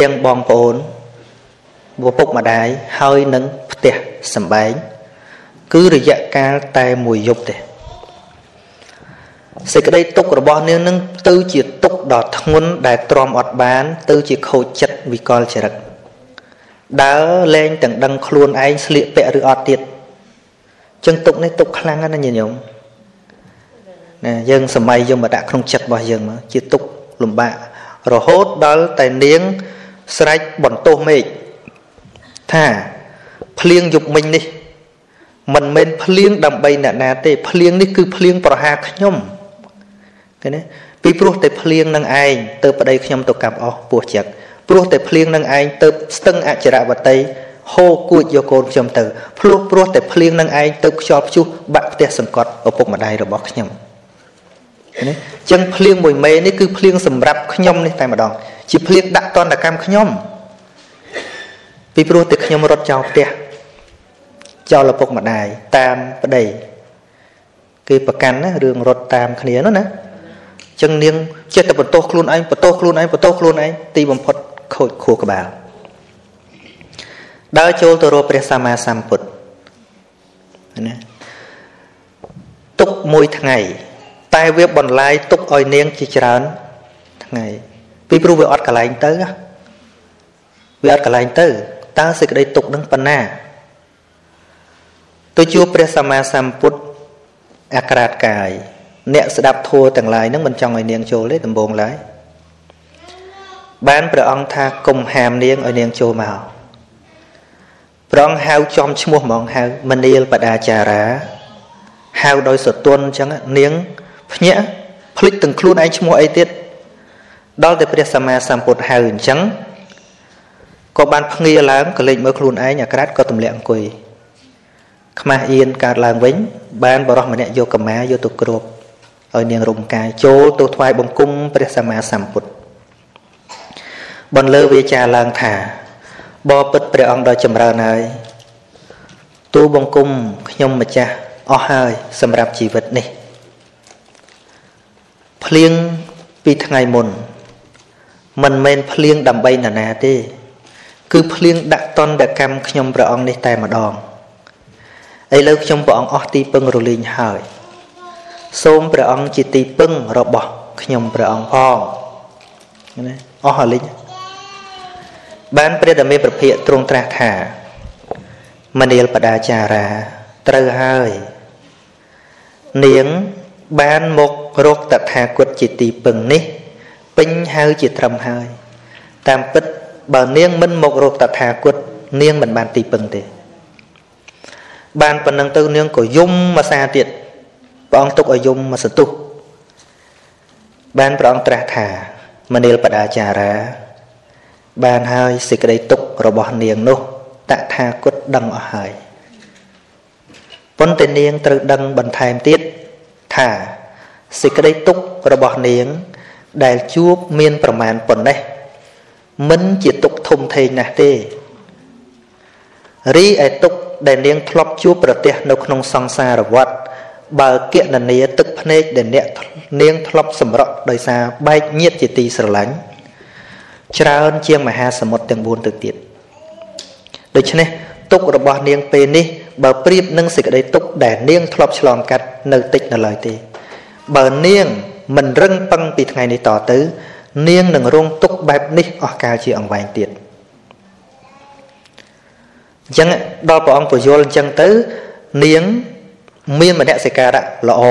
ទាំងបងប្អូនឪពុកម្ដាយហើយនឹងផ្ទះសម្បែងគឺរយៈកាលតែមួយយប់ទេ សេចក្តីទុករបស់នាងនឹងទៅជាទុកដ៏ធ្ងន់ដែលទ្រាំអត់បាន ទៅជាខូចចិត្តវិកលចរិតដើរលែងទាំងដឹងខ្លួនឯងស្លៀកពាក់ឬអត់ទៀតចឹងទុកនេះទុកខ្លាំងណាស់ញាតិញោមណាយើងសម័យយើងមកដាក់ក្នុងចិត្តរបស់យើងមកជាទុកលំបាករហូតដល់តែនាងស្រែកបន្ទោសមេឃថាភ្លៀងយប់មិញនេះមិនមែនភ្លៀងដើម្បីអ្នកណាទេភ្លៀងនេះគឺភ្លៀងប្រហារខ្ញុំ ឃើញទេពីព្រោះតែភ្លៀងនឹងឯងទៅប្តីខ្ញុំទៅកាប់អស់ពោះចិត្តព្រោះតែភ្លៀងនឹងឯងទៅស្ទឹងអចរវតីហូរគួចយកកូនខ្ញុំទៅភ្លោះព្រោះតែភ្លៀងនឹងឯងទៅខ្យល់ព្យុះបាក់ផ្ទះសង្កត់ឪពុកម្ដាយរបស់ខ្ញុំណាចឹងភ្លៀងមួយមេនេះគឺភ្លៀងសម្រាប់ខ្ញុំនេះតែម្ដង ជាភ្លៀងដាក់តន្តកម្មខ្ញុំពីព្រោះតែខ្ញុំរត់ចោលផ្ទះចោលឪពុកម្ដាយតាមប្តីគេប្រកាន់ណារឿងរត់តាមគ្នានោះណា ចឹងនាងចិត្តតែបន្ទោសខ្លួនឯងបន្ទោសខ្លួនឯងបន្ទោសខ្លួនឯងទីបំផុតខូចខួរក្បាលដើរចូលទៅរកព្រះសម្មាសម្ពុទ្ធណាទុកមួយថ្ងៃ តែវាបន្លាយទុកឲ្យនាងជាច្រើនថ្ងៃពីព្រោះវាអត់កន្លែងទៅវាអត់កន្លែងទៅតើសេចក្តីទុកនឹងប៉ុណ្ណាទៅជួបព្រះសម្មាសម្ពុទ្ធអក្រាតកាយ អ្នកស្ដាប់ធัวទាំងឡាយនឹងមិនចង់ឲ្យនាងចូលទេដំបងឡើយបានព្រះអង្គថាគុំហាមនាងឲ្យនាងចូលមកព្រះអង្គហៅចំឈ្មោះហ្មងហៅមនាលបដាចារាហៅដោយសទន់អញ្ចឹងនាងភ្ញាក់ភ្លេចទាំងខ្លួនឯងឈ្មោះអីទៀតដល់តែព្រះសម្មាសម្ពុទ្ធហៅអញ្ចឹងក៏បានភ្ងាឡើងក៏លេចមើលខ្លួនឯងអាក្រាតក៏ទម្លាក់អង្គុយខ្មាស់អៀនកើតឡើងវិញ បានបរោះម្នាក់យកកម្មាយកទៅគ្រប ឲ្យនាងរំកាយចូលទៅថ្វាយបង្គំព្រះសម្មាសម្ពុទ្ធបន្លឺវាចាឡើងថាបបិទ្ធព្រះអង្គដ៏ចម្រើនហើយទូបង្គំខ្ញុំម្ចាស់អស់ហើយសម្រាប់ជីវិតនេះភ្លៀងពីថ្ងៃមុន មិនមែនភ្លៀងដើម្បីនរណាទេ គឺភ្លៀងដាក់តន្តកម្មខ្ញុំព្រះអង្គនេះតែម្ដងឥឡូវខ្ញុំព្រះអង្គអស់ទីពឹងរលីងហើយ សូមព្រះអង្គជាទីពឹងរបស់ខ្ញុំព្រះអង្គផងណាអស់រលីងបានព្រះតមេប្រភិកទ្រង់ត្រាស់ថាមនាលបដាចារាត្រូវហើយនាងបានមករកតថាគតជាទីពឹងនេះ ពេញហៅជាត្រឹមហើយ តាមពិតបើនាងមិនមករកតថាគតនាងមិនបានទីពឹងទេ បានប៉ុណ្ណឹងទៅនាងក៏យំមួយសាទៀត ព្រះអង្គទុកឲ្យយំមួយសន្ទុះបានព្រះអង្គត្រាស់ថាមនាលបដាចារា បានហើយសេចក្តីទុករបស់នាងនោះតថាគតដឹងអស់ហើយប៉ុន្តែនាងត្រូវដឹងបន្ថែមទៀតថាសេចក្តីទុករបស់នាង ដែលជួបមានប្រមាណប៉ុណ្ណេះមិនជាទុកធំធេងណាស់ទេរីឯទុកដែលនាងធ្លាប់ជួបប្រទះនៅក្នុងសង្សារវដ្ត បើគណនាទឹកភ្នែកដែលអ្នកនាងធ្លាប់សម្រក់ដោយសារបែកញៀតជាទីស្រឡាញ់ច្រើនជាងមហាសមុទ្រទាំង4ទៅទៀតដូច្នេះទុករបស់នាងពេលនេះបើប្រៀបនឹងសេចក្តីទុកដែលនាងធ្លាប់ឆ្លងកាត់នៅតិចនៅឡើយទេ បើនាងមិនរឹងប៉ឹងពីថ្ងៃនេះតទៅ នាងនឹងរងទុកបែបនេះអស់កាលជាអង្វែងទៀតអញ្ចឹងដល់ព្រះអង្គពយល់អញ្ចឹងទៅនាង មានមនសិការៈល្អ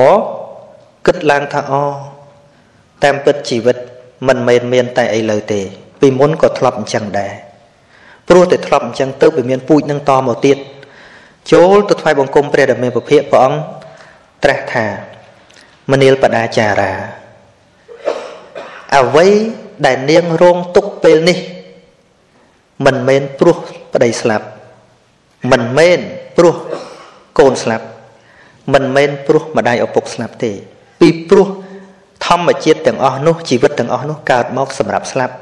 គិតឡើងថាអតាមពិតជីវិតមិនមែនមានតែឥឡូវទេ ពីមុនក៏ធ្លាប់អញ្ចឹងដែរព្រោះតែធ្លាប់អញ្ចឹងទៅវាមានពូជនឹងតមកទៀតចូលទៅថ្វាយបង្គំព្រះដ៏មានពភៈព្រះអង្គត្រាស់ថាមនាលបដាចារាអ្វីដែលនាងរងទុកពេលនេះ មិនមែនព្រោះប្តីស្លាប់ មិនមែនព្រោះកូនស្លាប់ មិនមែនព្រោះម្ដាយឪពុកស្លាប់ទេ ពីព្រោះធម្មជាតិទាំងអស់នោះជីវិតទាំងអស់នោះកើតមកសម្រាប់ស្លាប់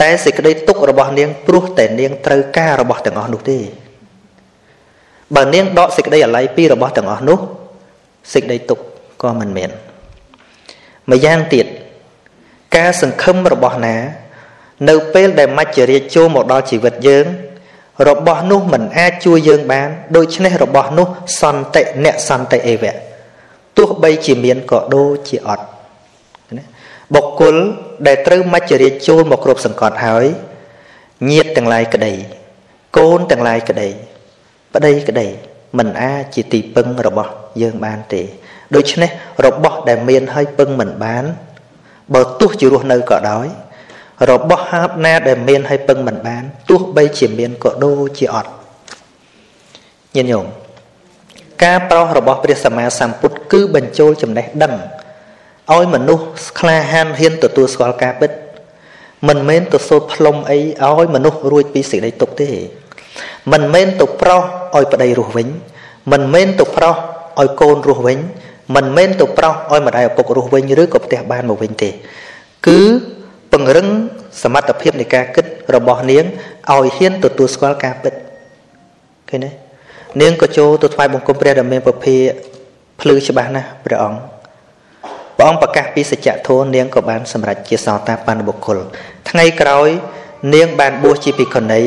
តែសេចក្តីទុករបស់នាងព្រោះតែនាងត្រូវការរបស់ទាំងអស់នោះទេបើនាងដកសេចក្តីអាល័យពីរបស់ទាំងអស់នោះសេចក្តីទុកក៏មិនមានម្យ៉ាងទៀតការសង្ឃឹមរបស់ណា នៅពេលដែលមច្ចរាជចូលមកដល់ជីវិតយើង របស់នោះមិនអាចជួយយើងបានដូច្នេះរបស់នោះសន្តិអ្នកសន្តិអេវៈទោះបីជាមានក៏ដូចជាអត់ណាបុគ្គលដែលត្រូវមច្ចរាជចូលមកគ្រប់សង្កត់ហើយញាតទាំងឡាយក្តី កូនទាំងឡាយក្តីប្តីក្តីមិនអាចជាទីពឹងរបស់យើងបានទេ ដូច្នេះរបស់ដែលមានហើយពឹងមិនបាន បើទោះជារស់នៅក៏ដោយ របស់ហាបណាដែលមានហើយពឹងមិនបានទោះបីជាមានក៏ដូចជាអត់ញាតិញោមការប្រោសរបស់ព្រះសម្មាសម្ពុទ្ធគឺបញ្ចូលចំណេះដឹងឲ្យមនុស្សក្លាហានហ៊ានទទួលស្គាល់ការពិតមិនមែនទៅសូត្រផ្លុំអីឲ្យមនុស្សរួចពីសេចក្តីទុក្ខទេ មិនមែនទៅប្រោសឲ្យប្តីរស់វិញ មិនមែនទៅប្រោសឲ្យកូនរស់វិញ មិនមែនទៅប្រោសឲ្យម្ដាយឪពុករស់វិញឬក៏ផ្ទះបានមកវិញទេ គឺព ង្រឹងសមត្ថភាពនៃការគិតរបស់នាងឲ្យហ៊ានទទួលស្គាល់ការពិតឃើញទេនាងក៏ចូលទៅថ្វាយបង្គំព្រះដ៏មានពភាភ្លឺច្បាស់ណាស់ព្រះអង្គព្រះអង្គប្រកាសពីសច្ចធម៌នាងក៏បានសម្រេចជាសោតាបណ្ឌបុគ្គលថ្ងៃក្រោយ នាងបានបួសជាភិក្ខុនី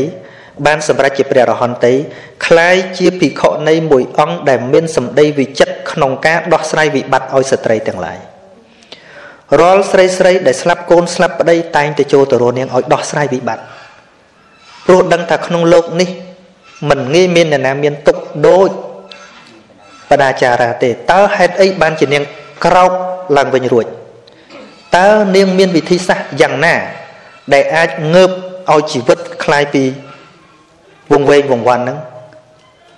បានសម្រេចជាព្រះរហន្តីคล้ายជាភិក្ខុនីមួយអង្គដែលមានសម្ដីវិចិត្រក្នុងការដោះស្រាយវិបត្តិឲ្យស្ត្រីទាំងឡាយ រាល់ស្រីស្រីដែលស្លាប់កូនស្លាប់ប្តីតែងតែចូលទៅរនាងឲ្យដោះស្រាយវិបត្តិព្រោះដឹងថាក្នុងโลกនេះមិនងាយមានអ្នកណាមានទុកដូចបដាចារាទេតើហេតុអីបានជានាងក្រោកឡើងវិញរួចតើនាងមានវិធីសាស្ត្រយ៉ាងណា ដែលអាចងើបឲ្យជីវិតคล้ายពីវងវែងវងវាន់ហ្នឹង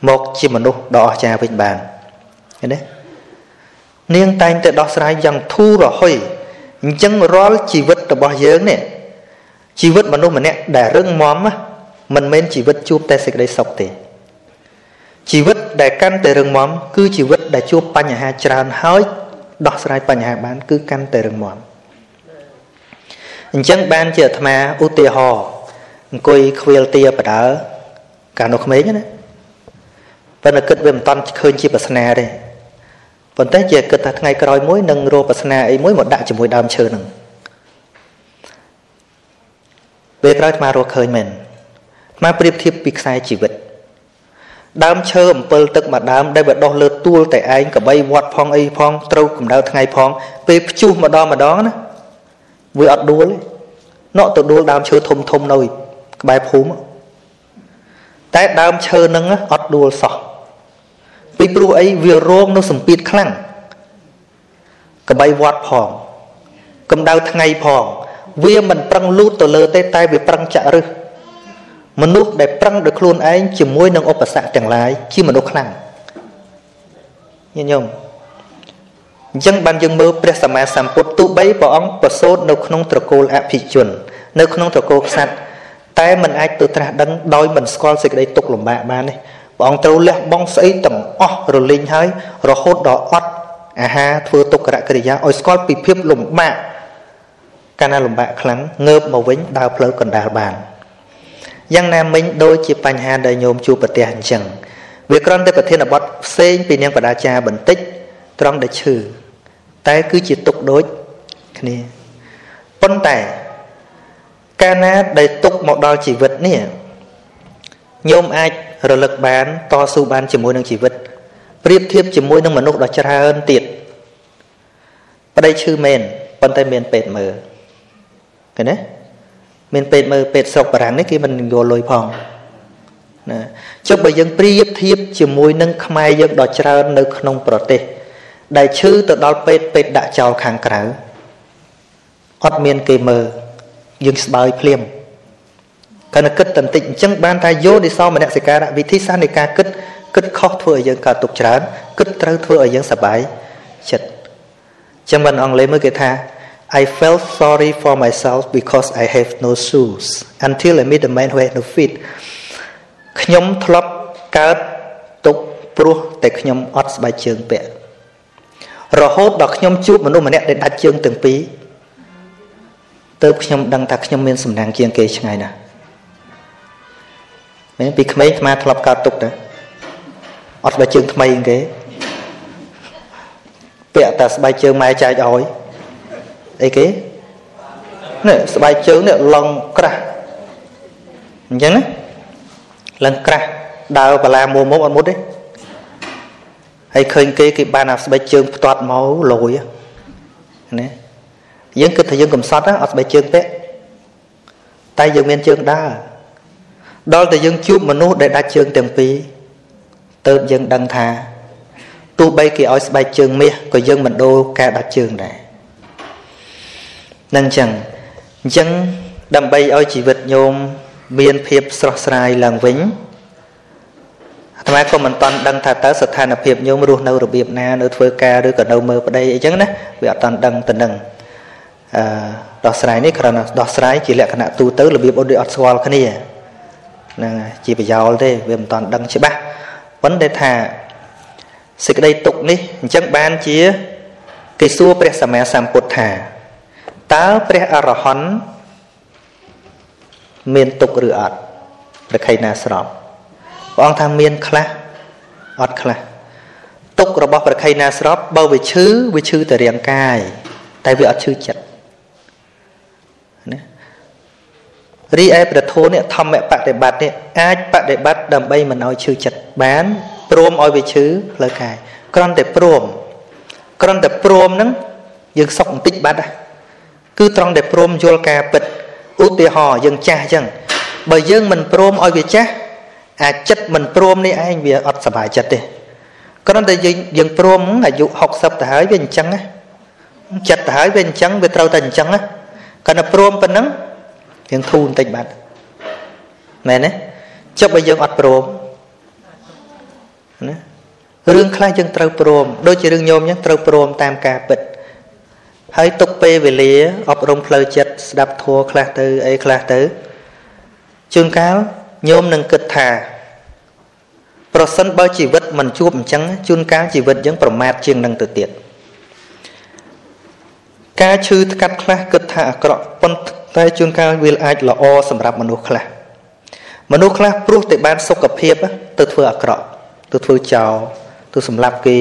មកជាមនុស្សដ៏អស្ចារ្យវិញបានឃើញទេនាងតែងតែដោះស្រាយយ៉ាងធូររហុយ អញ្ចឹងរាល់ជីវិតរបស់យើងនេះជីវិតមនុស្សម្នាក់ដែលរឹងមាំមិនមែនជីវិតជួបតែសេចក្តីសុខទេជីវិតដែលកាន់តែរឹងមាំគឺជីវិតដែលជួបបញ្ហាច្រើនហើយដោះស្រាយបញ្ហាបាន គឺកាន់តែរឹងមាំអញ្ចឹងបានជាអាត្មាឧទាហរណ៍អង្គុយខ្វៀលទាបដើកាលនោះក្មេងណាប៉ុន្តែគិតវាមិនតាន់ឃើញជាប្រស្នាទេ ប៉ុន្តែជាគិតថាថ្ងៃក្រោយមួយនឹងរកប្រស្នាអីមួយមកដាក់ជាមួយដើមឈើហ្នឹងពេលក្រោយអាត្មារកឃើញមែនអាត្មាប្រៀបធៀបពីខ្សែជីវិតដើមឈើអំពិលទឹកមួយដើមដែលវាដុះលើទួលតែឯងកបីវត្តផងអីផងត្រូវកម្ដៅថ្ងៃផង ពេលព្យុះម្ដងម្ដងណាវាអត់ដួលទេណក់ទៅដួលដើមឈើធំធំនៅក្បែរភូមិតែដើមឈើនឹងអត់ដួលសោះ ពីព្រោះអីវារងនៅសម្ពាធខ្លាំងកបីវត្តផងកម្ដៅថ្ងៃផង វាមិនប្រឹងលូតទៅលើទេតែវាប្រឹងចាក់រឹសមនុស្សដែលប្រឹងដោយខ្លួនឯងជាមួយនឹងឧបសគ្គទាំងឡាយជាមនុស្សខ្លាំងញាតិញោមអញ្ចឹងបានយើងមើលព្រះសម្មាសម្ពុទ្ធទោះបីព្រះអង្គប្រសូតនៅក្នុងត្រកូលអភិជន នៅក្នុងត្រកូលក្សត្រតែមិនអាចទៅត្រាស់ដឹងដោយមិនស្គាល់សេចក្តីទុក្ខលំបាកបានទេ ព្រះអង្គត្រូវលះបង់ស្អីទាំងអស់រលីងហើយរហូតដល់អត់អាហារធ្វើទុក្ខកិរិយាឲ្យស្គាល់ពីភាពលំបាកកាលណាលំបាកខ្លាំងងើបមកវិញដើរផ្លូវកណ្ដាលបានយ៉ាងណាមិញដូចជាបញ្ហាដែលញោមជួបប្រទះអញ្ចឹងវាគ្រាន់តែប្រធានបទផ្សេងពីនាងបដាចាបន្តិចត្រង់ដែលឈឺតែគឺជាទុកដូចគ្នាប៉ុន្តែកាលណាដែលទុកមកដល់ជីវិតនេះ ញោមអាចរលឹកបានតស៊ូបានជាមួយនឹងជីវិតប្រៀបធៀបជាមួយនឹងមនុស្សដ៏ច្រើនទៀតប្តីឈឺមែនប៉ុន្តែមានពេទ្យមើលឃើញទេមានពេទ្យមើលពេទ្យស្រុកបារាំងនេះគេមិនយកលុយផងណាចុះបើយើងប្រៀបធៀបជាមួយនឹងខ្មែរយើងដ៏ច្រើននៅក្នុងប្រទេស ដែលឈឺទៅដល់ពេទ្យពេទ្យដាក់ចោលខាងក្រៅអត់មានគេមើលយើងស្បើយភ្លាម គណៈគិតតន្តិចអញ្ចឹងបានថាយោនិសោមនសិការវិធីសាស្ត្រនៃការគិតគិតខុសធ្វើឲ្យយើងកើតទុកច្រើនគិតត្រូវធ្វើឲ្យយើងសប្បាយចិត្តអញ្ចឹងបានអង់គ្លេសមើលគេថា I felt sorry for myself because I have no shoes until I met a man who had no feet ខ្ញុំធ្លាប់កើតទុកព្រោះតែខ្ញុំអត់ស្បែកជើងពាក់រហូតដល់ខ្ញុំជួបមនុស្សម្នាក់ដែលដាច់ជើងទាំងពីរទៅខ្ញុំដឹងថាខ្ញុំមានសំណាងជាងគេឆ្ងាយណាស់ មែនពីក្មេងអាត្មាធ្លាប់កើតទុកដែរអត់ស្បែកជើងថ្មីគេពាក់តែស្បែកជើងម៉ែចែកឲ្យអីគេនេះស្បែកជើងនេះឡងក្រាស់អញ្ចឹងណាឡងក្រាស់ដើរបលាមួមុំអត់មុតទេហើយឃើញគេគេបានអាស្បែកជើងផ្ទាត់មកលយណាយើងគិតថាយើងកំសត់អត់ស្បែកជើងពាក់តែយើងមានជើងដើរ ដល់តែយើងជួបមនុស្សដែលដាច់ជើងទាំងពីរទៅយើងដឹងថាទោះបីគេឲ្យស្បែកជើងមាសក៏យើងមិនដូរការដាច់ជើងដែរនឹងចឹងអញ្ចឹងដើម្បីឲ្យជីវិតញោមមានភាពស្រស់ស្រាយឡើងវិញអាត្មាក៏មិនតន់ដឹងថាតើស្ថានភាពញោមរស់នៅរបៀបណានៅធ្វើការឬក៏នៅមើលប្តីអីចឹងណាវាអត់តន់ដឹងទៅនឹងអឺដោះស្រាយនេះគ្រាន់តែដោះស្រាយជាលក្ខណៈទូទៅរបៀបអត់ដូចអត់ស្គាល់គ្នា ហ្នឹងជាប្រយោលទេវាមិនតន់ដឹងច្បាស់ប៉ុន្តែថាសេចក្តីទុកនេះអញ្ចឹងបានជាគេសួរព្រះសម្មាសម្ពុទ្ធថាតើព្រះអរហន្តមានទុកឬអត់ប្រខៃណាស្របព្រះអង្គថាមានខ្លះអត់ខ្លះទុករបស់ប្រខៃណាស្របបើវាឈឺវាឈឺតែរាងកាយតែវាអត់ឈឺចិត្តណា រីឯប្រធោនេះធម្មបដិបត្តិនេះអាចបដិបត្តិដើម្បីមិនឲ្យឈឺចិត្តបានព្រមឲ្យវាឈឺផ្លូវកាយគ្រាន់តែព្រមគ្រាន់តែព្រមហ្នឹងយើងសុខបន្តិចបាត់ហ្នឹងគឺត្រង់ដែលព្រមយល់ការពិតឧទាហរណ៍យើងចាស់អញ្ចឹងបើយើងមិនព្រមឲ្យវាចាស់អាចិត្តមិនព្រមនេះឯងវាអត់សុបាយចិត្តទេគ្រាន់តែយើងយើងព្រមអាយុ60ទៅហើយវាអញ្ចឹងណាចិត្តទៅហើយវាអញ្ចឹងវាត្រូវតែអញ្ចឹងណាគាត់តែព្រមប៉ុណ្ណឹង យើងធូរបន្តិចបាត់មែនទេចុះបើយើងអត់ព្រមណារឿងខ្លះយើងត្រូវព្រមដូចជារឿងញោមអញ្ចឹងត្រូវព្រមតាមការពិតហើយទុកពេលវេលាអប់រំផ្លូវចិត្តស្ដាប់ធัวខ្លះទៅអីខ្លះទៅជួនកាលញោមនឹងគិតថា ប្រសិនបើជីវិតមិនជួបអញ្ចឹងជួនកាលជីវិតយើងប្រមាថជាងនឹងទៅទៀត ការឈឺថ្កាត់ខ្លះគិតថាអាក្រក់ប៉ុន្តែជួនកាលវាអាចល្អសម្រាប់មនុស្សខ្លះមនុស្សខ្លះព្រោះតែបានសុខភាពទៅធ្វើអាក្រក់ទៅធ្វើចោលទៅសម្លាប់គេ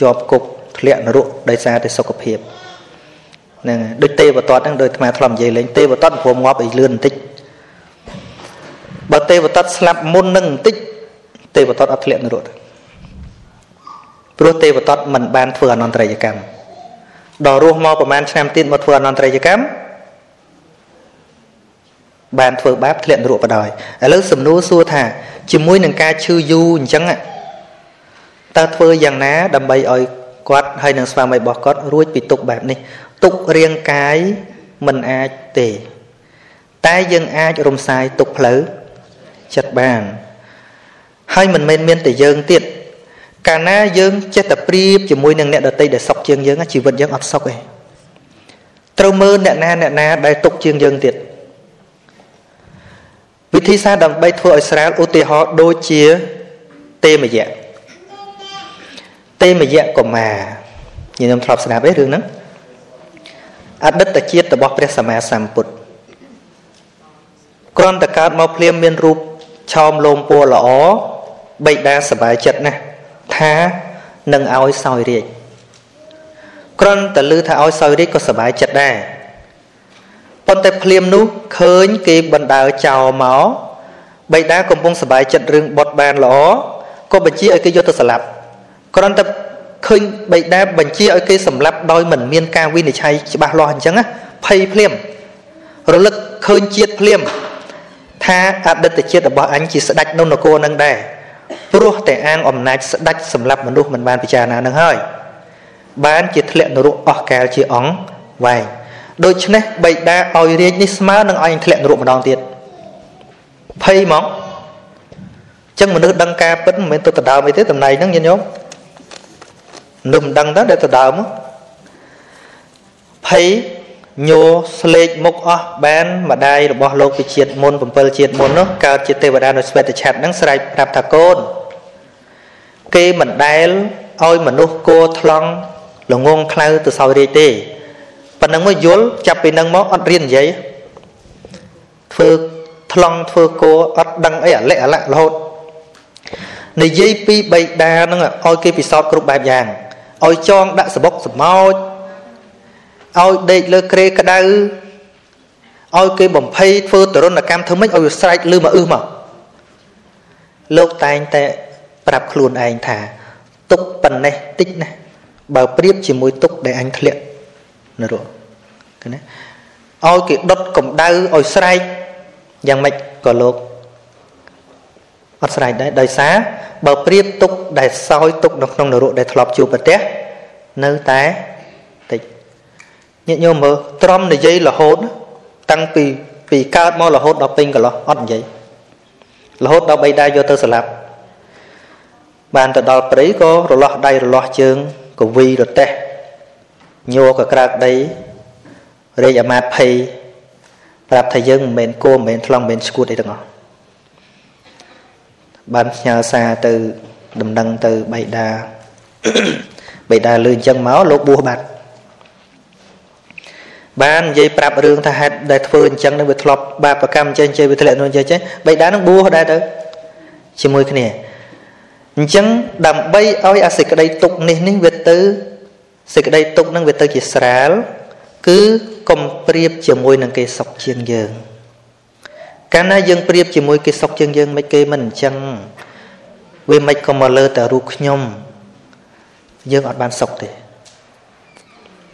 ជាប់គុកធ្លាក់នរកដោយសារតែសុខភាពហ្នឹងដូចទេវតតហ្នឹងដូចអាត្មាធ្លាប់និយាយលេងទេវតតព្រមងាប់ឲ្យលឿនបន្តិចបើទេវតតស្លាប់មុននឹងបន្តិចទេវតតអត់ធ្លាក់នរកព្រោះទេវតតមិនបានធ្វើអនន្តរយកម្ម ដល់រស់មកប្រហែលឆ្នាំទៀតមកធ្វើអនន្តរយកម្មបានធ្វើបាបធ្លាក់នរកបដ ாய் ឥឡូវសំណួរសួរថាជាមួយនឹងការឈឺយូរអញ្ចឹងតើធ្វើយ៉ាងណា ដើម្បីឲ្យគាត់ហើយនឹងស្វាមីរបស់គាត់រួចពីទុកបែបនេះទុករាងកាយមិនអាចទេ តែយើងអាចរំសាយទុកផ្លូវចិត្តបាន ហើយមិនមែនមានតែយើងទៀត កាលណាយើងចេះតែប្រៀបជាមួយនឹងអ្នកដតីដែលសុខជាងយើងជីវិតយើងអត់សុខទេត្រូវមើលអ្នកណាអ្នកណាដែលទុកជាងយើងទៀតវិធីសាស្ត្រដើម្បីធ្វើឲ្យស្រាលឧទាហរណ៍ដូចជាទេមយៈទេមយៈកុមារខ្ញុំធ្លាប់ស្ដាប់ទេរឿងហ្នឹងអតីតជាតិរបស់ព្រះសម្មាសម្ពុទ្ធគ្រាន់តែកើតមកភ្លាមមានរូបឆោមលោមពណ៌ល្អបិតាសบายចិត្តណាស់ ថានឹងឲ្យសោយរាជគ្រាន់តែឮថាឲ្យសោយរាជក៏សប្បាយចិត្តដែរប៉ុន្តែភ្លាមនោះឃើញគេបណ្ដើចោលមកបៃតាកំពុងសប្បាយចិត្តរឿងបុតបានល្អក៏បញ្ជាឲ្យគេយកទៅស្លាប់គ្រាន់តែឃើញបៃតាបញ្ជាឲ្យគេសម្លាប់ដោយមិនមានការវិនិច្ឆ័យច្បាស់លាស់អញ្ចឹងណាភ័យភ្លាមរលឹកឃើញជាតិភ្លាមថាអតីតជាតិរបស់អញជាស្ដេចនៅនគរនឹងដែរ ព្រោះតែអាងអំណាចស្ដេចសម្រាប់មនុស្សមិនបានពិចារណានឹងហើយបានជាធ្លាក់នរកអស់កាលជាអង្គវែងដូច្នេះបិតាឲ្យរាជនេះស្មើនឹងឲ្យធ្លាក់នរកម្ដងទៀតភ័យហ្មងចឹងមនុស្សដឹងការពិតមិនមែនទៅដដើមអីទេតំណែងហ្នឹងញាតិញោមមនុស្សមិនដឹងតើដែលទៅដើមភ័យ ញោស្លេកមុខអស់បានម្ដាយរបស់លោកពីជាតិមុន7ជាតិមុននោះកើតជាទេវតានៅស្វេតឆ័ត្រហ្នឹងស្រែកប្រាប់ថាកូនគេមិនដែលឲ្យមនុស្សគោថ្លង់ល្ងងខ្លៅទៅសោយរាជទេប៉ុណ្ណឹងមកយល់ចាប់ពីនឹងមកអត់រៀននិយាយធ្វើថ្លង់ធ្វើគោអត់ដឹងអីអាលិអាលាក់រហូតនិយាយពីបៃតានឹងឲ្យគេពិសោធន៍គ្រប់បែបយ៉ាងឲ្យចងដាក់សបុកសម្ោច ឲ្យដេកលើក្រេក្តៅឲ្យគេបំភ័យធ្វើទរណកម្មធ្វើម៉េចឲ្យវាស្រែកលឺមកអឺមកលោកតែងតែប្រាប់ខ្លួនឯងថាទុកប៉ុណ្ណេះតិចណាបើប្រៀបជាមួយទុកដែលអញធ្លាក់នរកឃើញណាឲ្យគេដុតកម្ដៅឲ្យស្រែកយ៉ាងម៉េចក៏លោកអត់ស្រែកដែរដោយសារបើប្រៀបទុកដែលសោយទុកនៅក្នុងនរកដែលធ្លាប់ជួបប្រទេសនៅតែតិច ញាតិញោមមើលត្រំនិយាយរហូតតាំងពីពីកើតមករហូតដល់ពេញកន្លោះអត់និយាយរហូតដល់បីដាយកទៅស្លាប់បានទៅដល់ព្រៃក៏រលាស់ដៃរលាស់ជើងកវីរទេះញ័រក៏ក្រើកដីរេកអាមាតភ័យប្រាប់ថាយើងមិនមែនគោមិនមែនថ្លង់មិនមែនឈួតអីទាំងអស់បានផ្ញើសារទៅដំណឹងទៅបៃតាបៃតាលឺអញ្ចឹងមកលោកបួសបាត់ បាននិយាយប្រាប់រឿងថាហេតុដែលធ្វើអញ្ចឹងនឹងវាធ្លាប់បាបកម្មចេះចេះវាធ្លាក់នោះចេះចេះបៃតានឹងបួសដែរទៅជាមួយគ្នាអញ្ចឹងដើម្បីឲ្យអាសេចក្តីទុកនេះនេះវាទៅសេចក្តីទុកនឹងវាទៅជាស្រាល គឺកុំប្រៀបជាមួយនឹងគេសុខជាងយើងកាលណាយើងប្រៀបជាមួយគេសុខជាងយើងមិនគេមិនអញ្ចឹងវាមិនក៏មកលើតែរូបខ្ញុំយើងអត់បានសុខទេ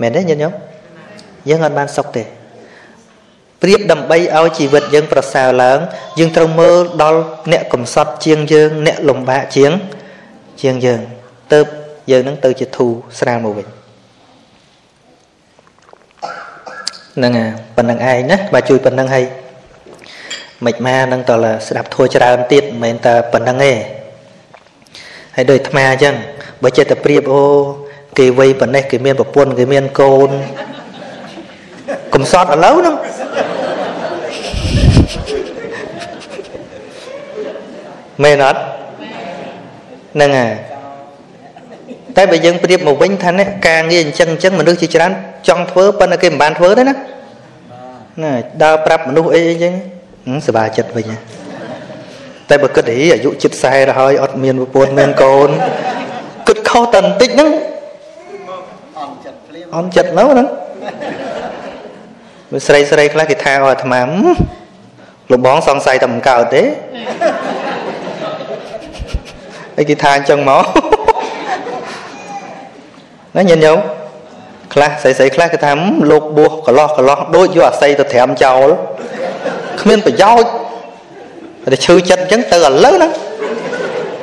មែនទេញាតិញោម យើងអត់បានសុខទេប្រៀបដើម្បីឲ្យជីវិតយើងប្រសើរឡើង យើងត្រូវមើលដល់អ្នកកំសត់ជាងយើង អ្នកលំបាកជាងជាងយើងទៅយើងនឹងទៅជាធូរស្រាលមកវិញហ្នឹងហើយប៉ុណ្្នឹងឯងណាបើជួយប៉ុណ្្នឹងហើយមិនមកនឹងតើស្ដាប់ធัวច្រើនទៀតមិនមែនតែប៉ុណ្្នឹងទេហើយដូចអាត្មាអញ្ចឹងបើចិត្តតែប្រៀបអូគេវ័យប៉ុណ្ណេះគេមានប្រពន្ធគេមានកូន កំសត់ឥឡូវហ្នឹងមែនអត់ហ្នឹងហើយតែបើយើងប្រៀបមកវិញថានេះការងារអញ្ចឹងអញ្ចឹងមនុស្សជាច្រើន ចង់ធ្វើប៉ុន្តែគេមិនបានធ្វើទេណាណាដើរប្រាប់មនុស្សអីអីចឹងសบายចិត្តវិញតែបើគិតអីអាយុជិត40ទៅហើយអត់មានប្រពន្ធមានកូនគិតខុសតែបន្តិចហ្នឹងអន់ចិត្តភ្លាមអន់ចិត្តនៅហ្នឹង វាស្រីស្រីខ្លះគេថាអាត្មាលោកបងសង្ស័យតែមិនកើតទេហើយគេថាអញ្ចឹងមកណាញាតិញោមខ្លះស្រីស្រីខ្លះគេថាលោកបួសកន្លោះកន្លោះដូចយកអាស័យទៅត្រាំចោលគ្មានប្រយោជន៍តែឈឺចិត្តអញ្ចឹងទៅឥឡូវហ្នឹង